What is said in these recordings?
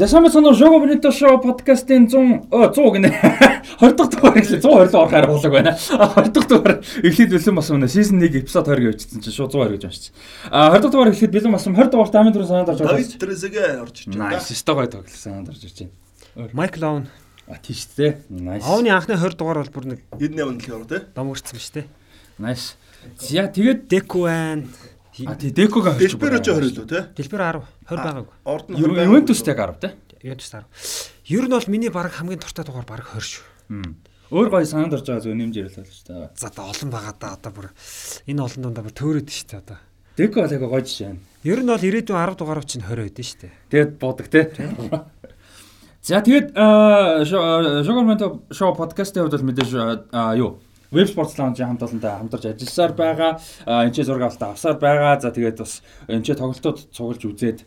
За уу Шого Бонито шоу подкастын 100 оо 100 гинэ 20 дахь дугаар эхлэв 120 орох болог байна. 20 дахь дугаар эхлээд бэлэн болсон байна. Season 1 эпизод 20 гэж бичсэн чинь шууд 120 гэж уншиж. А 20 дахь дугаар эхлээд бэлэн болсон 20 дугаар дамын түрүү санаанд орж байгаа. Давид Трезеге орж ирж байна. Nice. Стогой тоглох санаанд орж ирж байна. Майкл Аун. А тийш тэ. Nice. Аууны анхны 20 дугаар бол бүр нэг 98 дэлхийн ороо тэ. Дом өрцсөн биш тэ. Nice. За тэгээд Деку байна. А тий Декога орчих. Дэлбэр ч 20 лөө те. Дэлбэр 10 20 байгаагүй. Орд нь Ювентустэй 10 те. Ювентус 10. Ер нь бол миний баг хамгийн дуртай дугаар баг 20 шүү. Өөр гоё санаанд орж байгаа зөв нэмж ярил л шүү дээ. За одоо олон байгаа да одоо бүр энэ олон дундаа бүр төөрөөд шүү дээ одоо. Деко бол яг гоё жишээ. Ер нь бол ирээдүйн 10 дугаарууд чинь 20 байдэн шүү дээ. Тэгээд бодог те. За тэгээд Sugarman Show подкастын хувьд бол мэдээж юу Web Sports Lounge-ийн хамт олонтой хамтарч ажилласаар байгаа. Энд ч зураг авалтаа авсаар байгаа. За тэгээд бас энд ч тоглолтууд цуглаж үзээд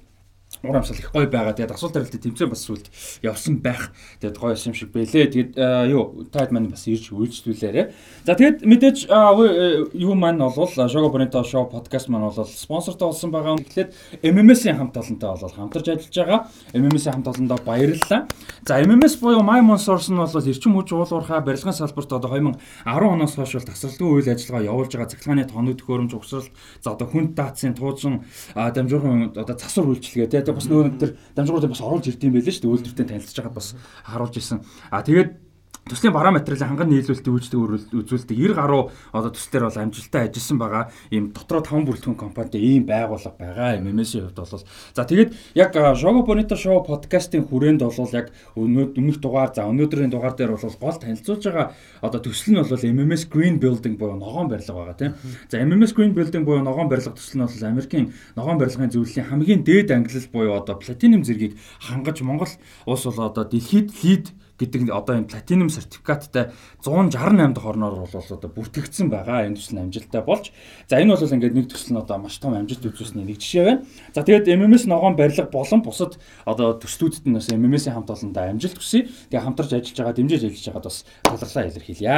уур амьсгал их гоё байгаа. Тэгээд асуулт хариултыг тэмцээн бас сүлд явсан байх. Тэгээд гоё юм шиг бэлээ. Тэгээд юу таад маань бас ирж үйлчлүүлээрэ. За тэгээд мэдээж юу маань бол Shogo Bonito Show podcast маань бол спонсортой болсон байгаа. Тэгэхээр MMS-ийн хамт олонтой бол хамтарч ажиллаж байгаа. MMS-ийн хамт олондоо баярлалаа. За MMS буюу My Monsource нь бол эрчим хүч уулуурхаа барилгын салбарт одоо 2010 оноос хойш бол тасралтгүй үйл ажиллагаа явуулж байгаа цахилгааны тоног төхөөрөмж угсралт за одоо хүн даацын туужин дамжуурхан одоо засвар үйлчилгээ тэгээ бас нөгөө тэр дамжуугаар бас оруулж ирд юм байлээ шүү дээ үйлдвэртэй танилцж байгаад бас харуулж исэн. А тэгээд Төслийн бараа материалын ханган нийлүүлэлтийг үүсдэг үзүүлдэг 90 гаруй одоо төслөөр бол амжилттай ажилласан байгаа. Ийм дотроо 5 бүрэлдэхүүн компанитай ийм байгууллага байгаа. MMS-ийн хувьд бол за тэгээд яг Shogo Bonito Show подкастын хүрээнд бол яг өмнөх дугаар за өнөөдрийн дугаар дээр бол гол танилцуулж байгаа одоо төсөл нь бол MMS Green Building буюу ногоон барилга байгаа тийм. За MMS Green Building буюу ногоон барилга төсөл нь бол Америкийн ногоон барилгын зөвлөлийн хамгийн дээд ангилал буюу одоо платинум зэргийг хангаж Монгол улс бол одоо дэлхийд лид гэдэг одоо энэ платинум сертификаттай 168 дахь орноор бол одоо бүртгэгдсэн байгаа. Энэ төсөл нь амжилттай болж. За энэ бол ингээд нэг төсөл нь одоо маш том амжилт үзүүлсэний нэг жишээ байна. За тэгээд MMS ногоон барилга болон бусад одоо төслүүдэд нь бас MMS-ийн хамт олондоо амжилт хүсье. Тэгээд хамтарч ажиллаж байгаа, дэмжиж ажиллаж байгаад бас талархлаа илэрхийлье.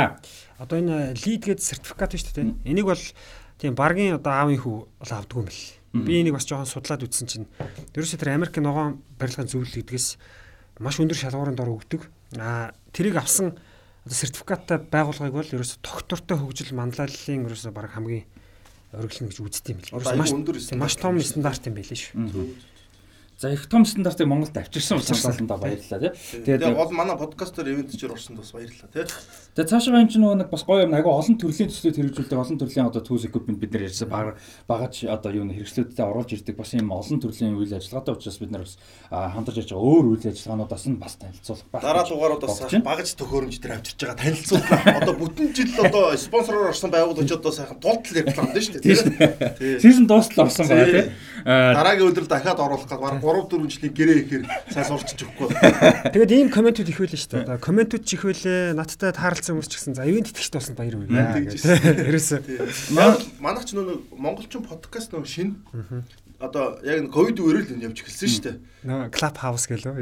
Одоо энэ лид гэдэг сертификат шүү дээ. Энийг бол тийм баргийн одоо аавын хүү бол авдгүй юм бэл. Би энийг бас жоохон судлаад үзсэн чинь ерөөсөө тэр Америк ногоон барилгын зөвлөл гэдгээс маш өндөр шалгууранд ор өгдөг. Аа тэрийг авсан сертификаттай байгууллагыг бол ерөөсө доктортой хөгжил манлайллын ерөөсө баг хамгийн ориглон гэж үздэг юм л. Маш маш том стандарт юм байлээ шүү. За их том стандартыг Монголд авчирсан улсааландаа баярлалаа тий. Тэгээд гол манай подкастер ивент чир орсонд бас баярлалаа тий. Тэгээд цаашаа энэ ч нөгөө нэг бас гоё юм агай олон төрлийн төслүүд хэрэгжүүлдэг олон төрлийн одоо tools equipment бид нар ярьсан багаж одоо юу нэг хэрэгслүүдэд оруулж ирдэг бас юм олон төрлийн үйл ажиллагаатай учраас бид нар бас хамтарч яаж байгаа өөр үйл ажиллагаануудаас нь бас танилцуулах байх. Дараа дугааруудаас багаж төхөөрөмж дээр авчирч байгаа танилцуулах. Одоо бүтэн жил одоо спонсороор орсон байгуулагч одоо сайхан тултал юм шүү дээ тий. Сизон дуустал орсон байгаа тий. Дараагийн өдөр дахиад оруулах гэдэг 3 4 жилийн гэрээ ихээр сайн сурч өгөхгүй. Тэгээд ийм комментүүд их байлаа шүү дээ. Одоо комментүүд ч их байлээ. Надтай тааралцсан хүмүүс ч гэсэн за ивент итгэж туусан баяр хүргэе. Ерөөсөө. Манайч нөө монголчин подкаст нөө шин одоо яг ковид үеэр л явж эхэлсэн шүү дээ. Нөө клаб хаус гэлөө.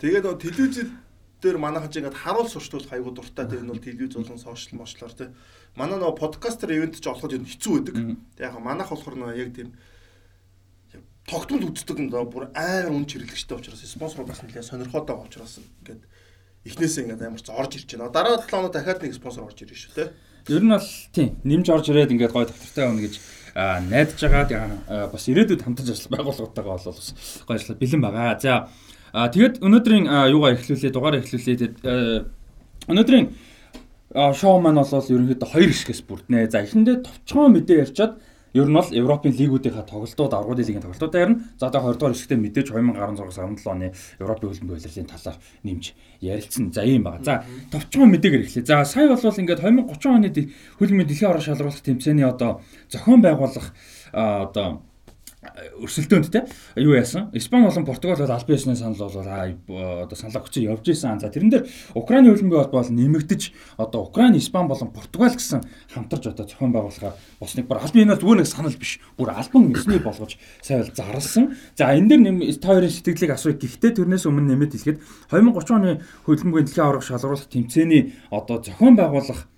Тэгээд нөө телевизэд дээр манайхан ч ингээд харуул сурчтуулах айгуу дуртай. Тэр нь бол телевиз болон сошиал мошлоор тий. Манай нөө подкастер ивент ч олоход хэцүү байдаг. Тэг яг манайх болохоор нөө яг тийм тогтмол үздэг нь бүр амар үн чиглэгчтэй учраас спонсорудаас нэлээд сонирхолтой байгаа учраас ингээд эхнээсээ ингээд амар ч орж ирж байна. Дараа талаа оноо дахиад нэг спонсор орж ирж шүү те. Ер нь бол тийм нэмж орж ирээд ингээд гой доктортой байна гэж найдаж байгаа. Бас ирээдүйд хамтарч ажиллах байгууллагатайгаа бол бас гой ажиллах бэлэн байгаа. За тэгээд өнөөдрийн юугаар эхлүүлээ дугаараа эхлүүлээ. Өнөөдрийн шоу маань бол ерөнхийдөө хоёр хэсгээс бүрднэ. За эхэндээ товчхон мэдээ ярьчаад Ер нь бол Европын лигүүдийнхаа тоглолтууд, аргуудын лигийн тоглолтууд ярина. За одоо 20 дугаар хэсэгтээ мэдээж 2016 17 оны Европын хөлбөмбөг улирлын талаар нэмж ярилцсан. За ийм байна. За товчхон мэдээгээр эхлэе. За сая бол ингээд 2030 оны хөлбөмбөгийн дэлхийн орон шалралт тэмцээний одоо зохион байгуулах одоо өрсөлдөөнд те юу яасан? Испани болон Португал бол албан ёсны санал бол одоо санал өгсөн явж исэн. За тэрэн дээр Украины хөлбөмбөгийн холбоо бол нэмэгдэж одоо Украин, Испани болон Португал гэсэн хамтарч одоо зохион байгуулахаар босныг бүр албан ёсны зүгээр нэг санал биш. Бүр албан ёсны болгож сая бол зарласан. За энэ дээр нэм та хоёрын сэтгэлийг асууя. Гэхдээ тэрнээс өмнө нэмэт хэлэхэд 2030 оны хөлбөмбөгийн дэлхийн аврах шалгаруулах тэмцээний одоо зохион байгуулах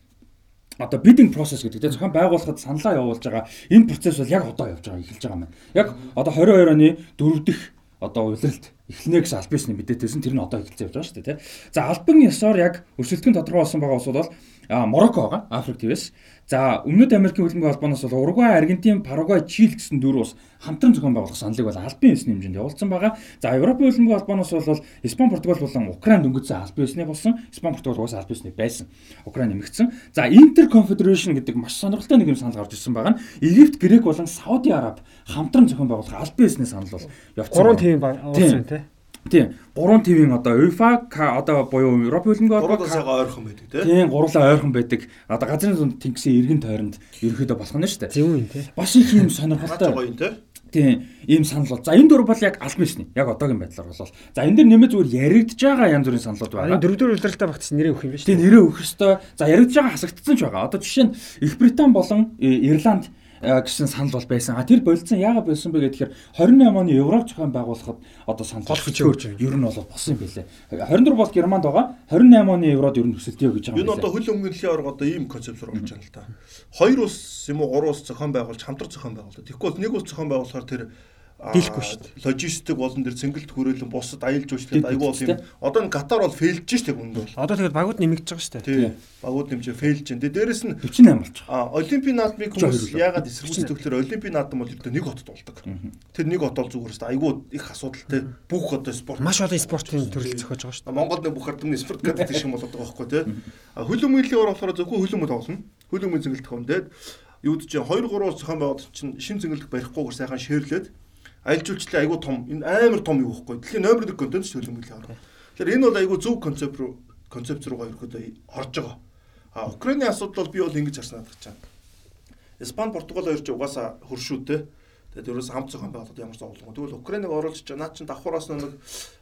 одоо bidding process гэдэг тийм зохион байгуулахад саналаа явуулж байгаа энэ процесс бол яг одоо явж байгаа эхэлж байгаа маань. Яг одоо 22 оны 4 дахь одоо улиралд эхлэнэ гэсэн албан ёсны мэдээтэйсэн тэр нь одоо эхэлж явж байгаа шүү дээ тий. За албан ёсоор яг өрсөлдөхөнд тодорхой болсон байгаа улсууд бол Марокко байгаа Африк твээс. За Өмнөд Америкийн хөлбөмбөгийн холбооноос бол Уругвай, Аргентин, Парагвай, Чили гэсэн дөрвөн улс хамтран зохион байгуулах саналыг бол албан ёсны хэмжээнд явуулсан байгаа. За Европын хөлбөмбөгийн холбооноос бол Испани, Португал болон Украин дөнгөжсөн албан ёсны болсон. Испани, Португал угаасаа албан ёсны байсан. Украин нэмэгдсэн. За Inter Confederation гэдэг маш сонирхолтой нэг юм санал гарч ирсэн байгаа нь Египт, Грек болон Сауди Араб хамтран зохион байгуулах албан ёсны санал бол явцсан. Гурван тим болсон тийм Тийм. Гурван ТV-ийн одоо UEFA одоо буюу Европ хөлбөмбөгийн холбоо гурван ойрхон байдаг тийм. Тийм, гурлаа ойрхон байдаг. Одоо газрын зүүн тэнгисийн эргэн тойронд ерөөхдөө болох нь шүү дээ. Тийм үү тийм. Бас их юм сонирхолтой. гоё юм тийм. Тийм, ийм санал бол. За энэ дөрв бол яг албан ёсны. Яг одоогийн байдлаар бол. За энэ дэр нэмээд зүгээр яригдж байгаа янз бүрийн саналууд байна. Энэ дөрвдөр үйлдвэрлэлтэй багт нэрээ өгөх юм шүү дээ. Тийм, нэрээ өгөх ёстой. За яригдж байгаа хасагдсан ч байгаа. Одоо жишээ нь Их Британь болон э, Ирланд гэсэн санал бол байсан. А тэр болцсон яагаад болсон бэ гэхээр 28 оны Европ зохион байгуулахад одоо санал болгож ер нь бол болсон юм байлээ. 24 бол Германд байгаа. 28 оны Еврод ер нь төсөлтөө гэж байгаа юм. Энэ одоо хөл өмгөнлийн орго одоо ийм концепт орж байгаа л та. Хоёр улс юм уу гурван улс зохион байгуулж хамтран зохион байгуулдаг. Тэгэхгүй бол нэг улс зохион байгуулахаар тэр дийлэхгүй шүү дээ. Логистик болон тэр цэнгэлт хүрээлэн бусад аялал жуулчлалд аягүй бол юм. Одоо н Катар бол фейлж штэ хүнд бол. Одоо тэгээд багууд нэмэгдэж байгаа штэ. Тий. Багууд нэмж фейлж дээ. Дээрэс нь 48 болж байгаа. А Олимпийн наадмыг хүмүүс яагаад эсэргүүцдэг гэхээр Олимпийн наадам бол ердөө нэг хотод болдог. Тэр нэг хот бол зүгээр штэ аягүй их асуудалтай. Бүх одоо спорт маш олон спортын төрөл зохиож байгаа штэ. Монголд нэг бүх ардмны спорт гэдэг шиг болоод байгаа байхгүй тий. Хөлөм мөлийн ор болохоор зөвхөн хөлөм тоглоно. Хөлөм мөлийн цэнгэлт тохиомдээд юуд чинь 2 3 зохион байгуулалт чинь шин цэнгэлт барихгүйгээр сайхан шээрлээд аялал жуулчлалын айгүй том энэ амар том юу байхгүй. Дэлхийн номер 1 контент шүү хөлбөмбөлийн орно. Тэгэхээр энэ бол айгүй зөв концепт руу концепт руугаа ерөөдөө орж байгаа. А Украиний асуудал бол би бол ингэж харсан надад чам. Испани, Португал хоёр ч угаасаа хөршүүтэй. Тэгээд ерөөс хамт зохион байгуулалт ямар зовлон. Тэгвэл Украиныг оруулж чаа наад чинь давхараас нэг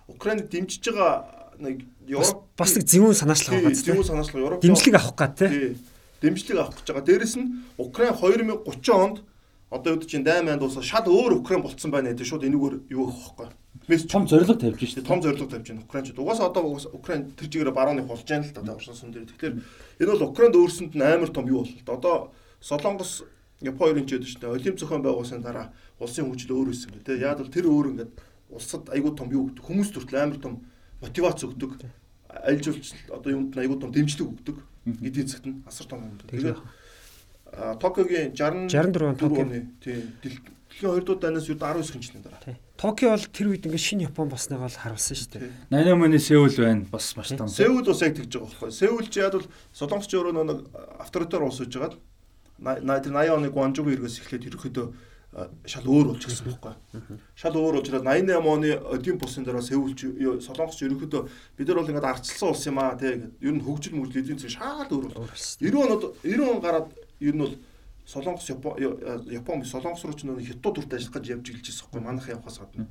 Украиныг дэмжиж байгаа нэг Европ бас нэг зөвүүн санаачлага байгаа. Зөвүүн санаачлага Европ дэмжлэг авах гад тий. Дэмжлэг авах гэж байгаа. Дээрэс нь Украин 2030 онд одоо үүд чинь дайманд дуусаа шал өөр Украин болцсон байна гэдэг шууд энэгээр юу гэх вэ? Мессеж том зориг тавьж шүү дээ. Том зориг тавьж байна. Украинчууд угаасаа одоо Украин тэр чигээр барууны болж байна л да орсон сүн дээр. Тэгэхээр энэ бол Украинд өөрсөнд нь амар том юу боллоо. Одоо Солонгос Японы ч ядаж шүү дээ. Олимп зохион байгуулсан дараа улсын хөгжил өөр өссөн тээ. Яг бол тэр өөр ингээд улсад айгүй том юу гэдэг хүмүүс төртөл амар том мотивац өгдөг. Альжуулч одоо юунд айгүй том дэмжлэг өгдөг. Эдийн засгт нь асар том юм. Тэгээд Токиогийн 60 64 Токио. Тийм. Дэлхийн хоёр дахь дайнаас юу 19 жилийн дараа. Токио бол тэр үед ингээд шинэ Япон болсныг бол харуулсан шүү дээ. 88 оны Сеул байна. Бас маш том. Сеул бас яг тэгж байгаа байхгүй. Сеул ч яад бол Солонгосч өөрөө нэг авторитар улс гэж байгаад 80 оны Гуанжугийн иргээс эхлээд ерөөхдөө шал өөр болж гисэн байхгүй. Шал өөр ирээд 88 оны Олимпусын дараа Сеулч Солонгосч ерөөхдөө бид нар бол ингээд арчилсан улс юм аа тий. Ер нь хөгжил мөрөл эдийн засаг шал өөр бол. 90 онод 90 он гараад ер нь бол Солонгос Япон Солонгос руу ч нөө хятад төрт ажиллах гэж явж илжсэн байхгүй манайх явахаас гадна.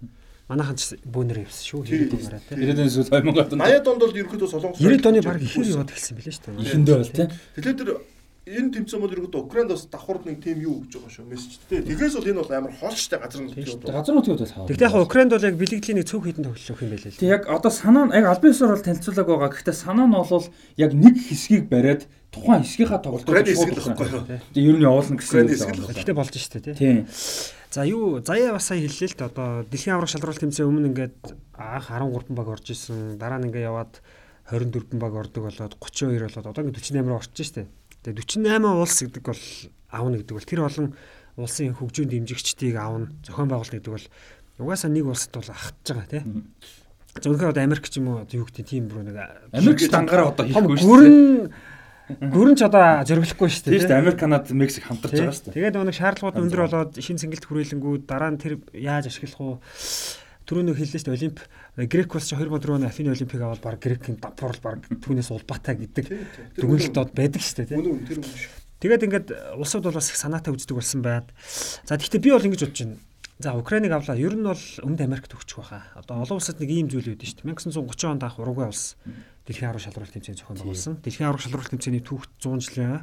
Манайхан ч бөөнөр явсан шүү. 90 он гараа тийм. 90 оны сүүл 2000 он. 80 онд бол ерөөдөө Солонгос 90 оны баг ихээр яваад эхэлсэн билээ шүү дээ. Ихэндээ бол тийм. Тэгэхээр тэр энэ тэмцээн бол ерөөдөө Украинд бас давхард нэг тим юу гэж байгаа шүү мессеж тий. Тэгээс бол энэ бол амар хоолштой газар нутгийн бол. Газар нутгийн бол хаа. Тэгтээ яг Украинд бол яг бэлгэдлийн нэг цөөх хідэн тоглох юм байлээ. Тэг яг одоо санаа нь яг албан ёсоор бол танилцуулаг байгаа. Гэхдээ санаа нь бол яг нэг хэсгийг бариад тухайн хэсгийнхаа тоглолтууд шууд ер нь явуулна гэсэн юм. Гэхдээ болж штэ тий. За юу заяа бас сая хэллээ л дээ одоо дэлхийн аврах шалралт тэмцээн өмнө ингээд анх 13 баг орж исэн. Дараа нь ингээд яваад 24 баг ордог болоод 32 болоод одоо ингээд 48 орчих штэ. Тэгээ 48 улс гэдэг бол аавна гэдэг бол тэр олон улсын хөгжүүн дэмжигчдийг аавна зохион байгуулалт гэдэг бол угаасаа нэг улсад бол ахтж байгаа тийм. Зөвхөн одоо Америк ч юм уу юу гэдэг тийм бүр нэг Америк дангаараа одоо хийхгүй шүү. Гүрэн гүрэн ч одоо зориглохгүй шүү дээ. Тийм шүү. Америк Канад Мексик хамтарч байгаа шүү. Тэгээд нэг шаардлагууд өндөр болоод шин цэнгэлт хүрээлэнгүүд дараа нь тэр яаж ашиглах уу түрүү нэг хэллээ шүү дээ Олимп Грек улс чи 2004 оны Афины Олимпийг аваад баг Грекийн давхар баг түүнээс улбаатай гэдэг дүгнэлт од байдаг шүү дээ тийм. Тэгээд ингээд улсууд бол бас их санаатай үздэг болсон байна. За гэхдээ би бол ингэж бодож байна. За Украиныг авлаа. Ер нь бол Өмнөд Америкт өгчих байхаа. Одоо олон улсад нэг ийм зүйл үүдэн шүү дээ. 1930 онд анх Уругвай улс дэлхийн аврах шалралт тэмцээн зохион байгуулсан. Дэлхийн аврах шалралт тэмцээний түүхт 100 жилийн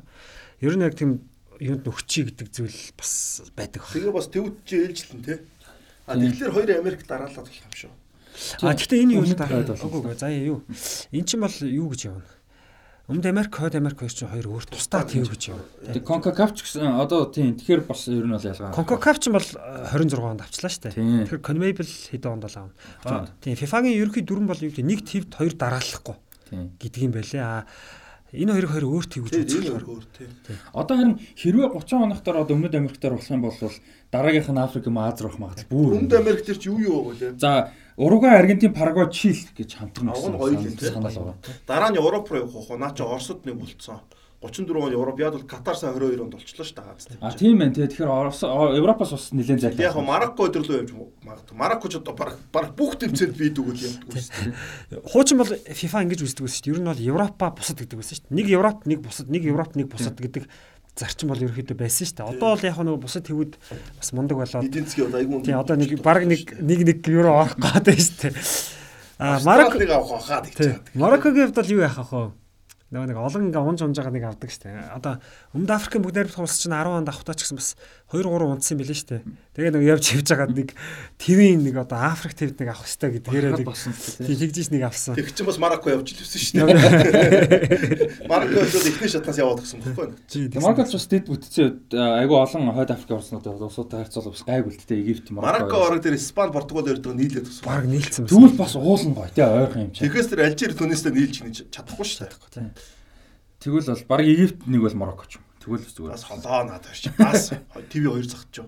ер нь яг тийм юунд нөхчий гэдэг зүйл бас байдаг. Тэгээ бас төвд чи ээлжлэн тий. А тэгэхээр хоёр Америк дараалаад болох юм шүү. А гэхдээ энэ юу даа. Үгүй ээ. За юу. Эн чинь бол юу гэж явна. Өмнөд Америк, Хойд Америк хоёр чинь хоёр өөр тусдаа тв гэж юм. Тэг CONCACAF ч гэсэн одоо тийм тэгэхээр бас ер нь бол ялгаа. CONCACAF ч бол 26 онд авчлаа шүү дээ. Тийм. Тэгэхээр CONMEBOL хэд онд аав. Тийм. Тийм FIFA-гийн ерөнхий дүрэн бол юу гэдэг нэг твд хоёр дарааллахгүй Юм байлээ. А энэ хоёрыг хоёр өөр үзэх энэ болохоор өөр тийм. Одоо харин хэрвээ 30 оноختор одоо Өмнөд Америктаар болох юм бол дараагийнх нь Африк юм Аз руу магадлал бүр. Өмнөд Америк дээр чи юу юу вэ? За Уругвай, Аргентин, Парагвай, Чили гэж юм, тийм. санал байгаа. Дараа нь Европ руу явах уу? Наа чи Оросд нэг болцсон. 34 он Европ яд бол Катар сайн 22 онд болчлоо шүү дээ Гааз. А тийм байх тий. Тэгэхээр Орос Европоос бас нэлээд зайлтай. Яг Марокко өдрлөө явж магадгүй. Марокко ч одоо баг баг бүх тэмцээнд бий дүүгэл явдаг шүү дээ. Хуучин бол FIFA ингэж үздэг байсан шүү дээ. Ер нь бол Европа бусад гэдэг байсан шүү дээ. Нэг Европ, нэг бусад, нэг Европ, нэг бусад гэдэг зарчим бол ерөөхдөө байсан шүү дээ. Одоо бол яг нэг бусад хэвүүд бас мундаг болоод Эдийн засгийн одоо айгүй. тий одоо нэг баг нэг нэг нэг евро орох гэдэг шүү дээ. А Марокко нэг авах хаад гэж. Мароккогийн хувьд бол юу яах вэ? Нөгөө нэг олон ингээ унж унж байгаа нэг авдаг дээ. Одоо Өмнөд Африкийн бүгд найрамдах улс чинь 10 онд авахтаа ч гэсэн бас 2 3 унтсан юм билээ дээ. Тэгээ нэг явж хөвж байгаа нэг твийн нэг одоо Африк твд нэг авах хэрэгтэй гэдгээрээ нэг тэгжиж нэг авсан. Тэг чи бас Марокко явж илвсэн шүү дээ. Марокко ч ихний шатнаас яваад гисэн бохгүй юу? Тий, Тэгээ Мароккоч бас дэд бүтцээ айгүй олон Хойд Африк орснууд улсуудтай харьцуулах бас гайгүй л дээ Египт, Марокко орог дээр Испани, Португал өрдөг нийлээд туссан. баг нийлцсэн байсан. Тэгвэл бас уулна гоё тий ойрхон юм чинь. Тэгэхээс тэр Алжир Тунистай нийлж гинэж чадахгүй дээ. Тэгвэл бол баг Египт нэг бол Мароккоч юм. Тэгвэл зүгээр. Бас холоо надад чи бас ТV 2 захчих.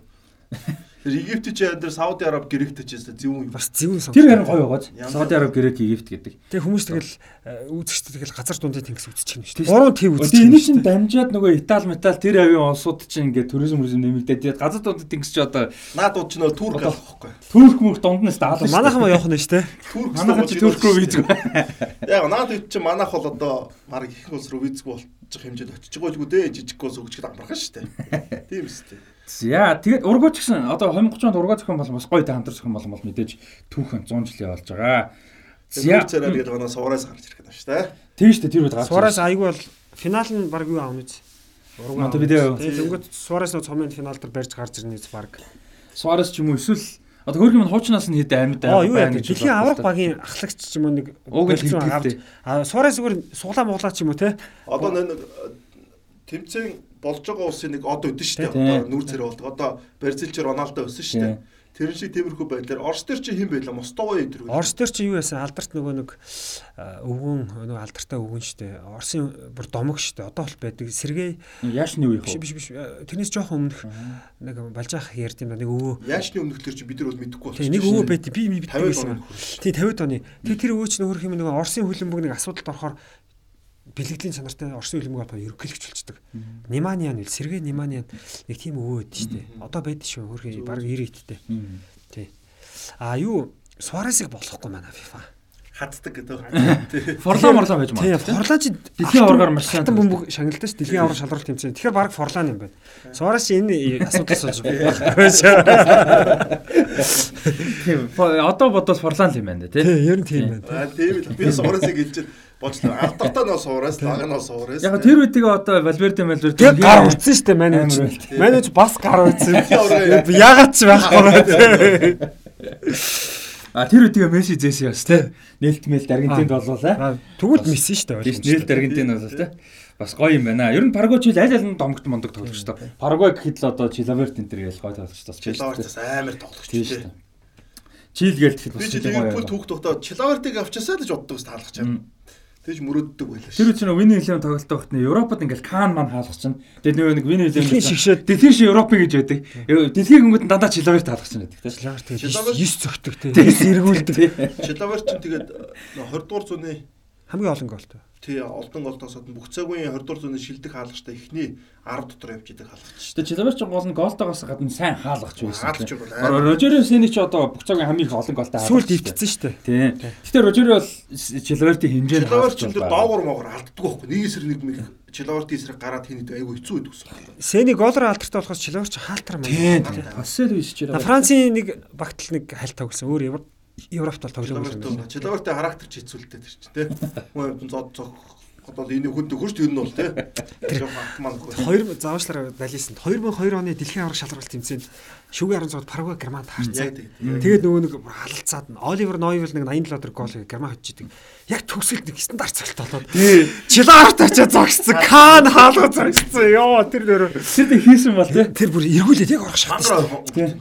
Тэр Египт чи энэ Сауди Араб гректэй ч гэсэн зөв юм. бас зөвүүн сон. Тэр харин гоё байгааз. Сауди Араб, Грек, Египт гэдэг. Тэгээ хүмүүс тэгэл э, үзэгчтэй тэгэл газар дундын тэнгис үзчих юм шүү дээ. Гурван төв үзчих. Тэгээ энэ чинь дамжаад нөгөө Итали, Метал тэр авийн улсууд чинь ингээд туризм туризм нэмэгдээд тэгээд газар дунд тэнгис чи одоо Наад дууд ч нөө турк байхгүй. Турк мөрх дунд нь шүү. Манайхан маа явах нь шүү дээ. Турк Манайхан чи Турк руу визг. Яг наад үүд чи манайх бол одоо баг их улс руу визг болчих хэмжээнд очиж байгаа л үү дээ жижиг улс өгчөд амархан шүү дээ. Тийм үстэй. Яа, тэгээд ургоо ч гэсэн одоо 2030 онд ургоо зохион бол бас гоё хамтар зохион бол бол мэдээж түүхэн 100 жил явуулж байгаа. За. цараар гэдэг манай суураас гарч ирэх юм шүү дээ. Тийм шүү дээ тэр үед гарч. Суараас айгүй бол финал нь баг юу аавна үз. Монтевидео. Тэнгөт Суараас нөө цомын финал дээр барьж гарч ирнэ үз баг. Суарес ч юм уу эсвэл одоо хөргөн хуучнаас нь хэд амьд яа гэж дэлхийн аврах багийн ахлагч ч юм уу нэг болцсон авч- Аа Суараас зүгээр суглаа муулаа ч юм уу те. Одоо нэг тэмцээн болж байгаа улсын нэг од өдөн шүү дээ. Одоо нүүр царай болдог. Одоо Бразилч Роналдо өссөн шүү дээ. Тэр шиг тиймэрхүү байдлаар Орос төр чи хэн байлаа? Мостовой өдр. Орос төр чи юу яасан алдарт нөгөө нэг өвгөн нөгөө алдартай өвгөн штэ. Оросын бүр домог штэ. Одоо бол байдаг. Сергей Яашны үе биш хөө. биш биш. э, Тэрнээс жоохон өмнөх нэг балжаах ярьд юм да. Нэг өвөө. Яашны өмнөхлөр чи бид нар бол мэдэхгүй Тэг нэг өвөө байт би би 50 битдэг байсан. Тий 50 оны. Тэг тэр өвөө чинь хөрөх юм нэг Оросын хөлбөмбөг нэг асуудалд орохоор бэлгэдлийн чанартай Оросын хөлбөмбөг одоо ерөнхийлөгч болчдөг. Неманиан үл Сергей Неманиан нэг тийм өвөө байд штэ. Одоо байд шүү хөрх баг 90 идтэй. Тий. А юу Суаресыг болохгүй манай FIFA. хатдаг гэдэг. Форлоо морлоо байж Тий, магадгүй. Форлаа чи Дэлхийн аваргаар маш хатан бөмбөг шагналтай ш дэлхийн авраг шалралт тэмцээн. Тэгэхээр баг Форлаа юм байна. Суарес энэ асуудалс олж байна. Тийм. Одоо бодвол форлаан л юм байна тий. Тий, ер нь тийм байна. Аа тийм л би суурасыг хэлж бочлоо. Алдартай нөө суурас, лага нөө суурас. Яг тэр үедээ одоо Валверде Малверде Тэгээ гар утсан манайч. Амар байл. Манайч бас гар утсан. Ягаад ч байхгүй байна. А тэр үедээ Месси зээсэн яс тий. Нээлт мэлт Аргентинд болвол аа. Тэгвэл миссэн штэ Тийш нээлт Аргентин болвол тий. Бас гоё юм байна. Ер нь Парагвай чил аль аль нь домогт мондог тоглож шүү дээ. Парагвай гэхэд л одоо Чилаверт энэ төр гээл гоё тоглож тас. Чилавартас амар тоглогч тий. шүү дээ. Чил гээл тэгэхэд Би бас чи чил гоё. Ливерпул байна. түүх тогтоо Чилавартыг авчаасаа л гэж боддог ус таалах чам. Тэгж мөрөддөг байлаа Тэр үчиг Вини Вилем тоглолттой багт нэ Европод ингээл Кан ман хаалгач чинь. Тэгээ нөгөө нэг Вини Вилем Дэлхийн шигшээд Дэлхийн шиг Европ гэж байдаг. Дэлхийн нь дандаа Чилаверт хаалгач чинь байдаг тий. Чилавар тэгээ Чилавар- 9 зөгтөг тэгээ эргүүлдэг. Чилаварт чинь тэгээд 20 дугаар зууны Хамгийн олон голтой. Тий олдон голтоос хойш бүх цагийн 20 дугаар зууны шилдэг хаалгачтай ихний 10 дотор явж идэг хаалгач. Тэгээ Чилаверт ч гол нь голтойгоос гадна сайн хаалгач байсан. Хаалгач тий. бол амар. Рожеро Сени ч одоо бүх цагийн хамгийн их олон голтой Сүүлд ивтсэн штэ. Тийм. Гэтэ Рожеро бол Чилавертийн хэмжээнд Чилаварт чинь тэр доогор моогор алддаг байхгүй. Нэг эсрэг нэг мэг Чилавартын эсрэг гараад хийнэ айгу хэцүү байдаг ус. Сэний голоор алдартай болохоос Чилавар ч хаалтар Тийм. маань. Басэл биш Чилаверт. Францын нэг багтл нэг хальт тоглосон. Өөр Европ Европт бол Чилаварт байна. Чилавартын характер ч хэцүүлтэй тэр чинь тий. Хүн зод цог одоо энэ хүнд хөрч ер нь бол тий. Жохон автоман хөрч. 2000 заавчлаараа балисан 2002 оны дэлхийн аврах шалралт тэмцээнд шүгэ 16-д Парагвай Германд харцсан. Тэгээд нөгөө нэг халалцаад Оливер Нойвел нэг 87 өдөр гол Герман хоцчихдаг. Яг төгсөлт нэг стандарт цолт болоод. Чилаарт очиж зогссон. Кан хаалга зогссон. Йоо тэр нөр Тэр дэ хийсэн бол тий. тэр бүр эргүүлээд яг орох шатсан.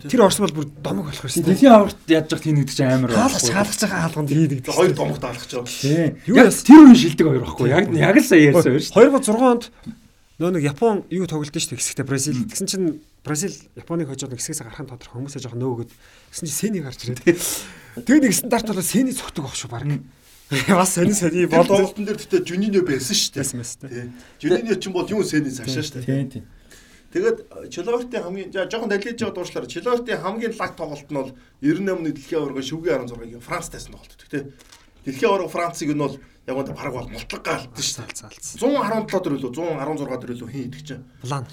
Тэр орсон бол бүр домог болох байсан. Дэлхийн аварт яаж яах тийм нэгдэж амар Хаалгач хаалгаж байгаа хаалганд хийдэг. Хоёр домогт алхаж байгаа. Тийм. Юу Яг тэр үн шилдэг хоёр байхгүй. Яг яг л сая ярьсан хоёр шүү. 2006 онд нөө нэг Япон юу тоглолт шүү дээ хэсэгтээ Бразил. Тэгсэн чинь Бразил Японыг хожоод хэсгээс гарахын тодорхой хүмүүсээ жоохон нөөгөөд тэгсэн чинь Сэний гарч ирээд. Тэгээ нэг стандарт болоо Сэний цогтөг авах шүү баг. Бас сони сони Бол тоглолтын дээр тэгтээ Жуниньо байсан шүү дээ. Байсан байсан. Тий. Жуниньо ч юм бол юу сэний цаашаа шүү дээ. Тийм тийм. Тэгээд Чиловертийн хамгийн жоохон далиж байгаа дуушлаар Чиловертийн хамгийн лаг тоглолт нь бол 98-ны дэлхийн аварга шүгэ 16-гийн Франц тайсан тоглолт тийм. Дэлхийн аварга Францыг нь бол яг гоо параг бол мултлаг гаалтсан шүү дээ. Залцсан. 117 дөрөлөө 116 дөрөлөө хин идэх чинь.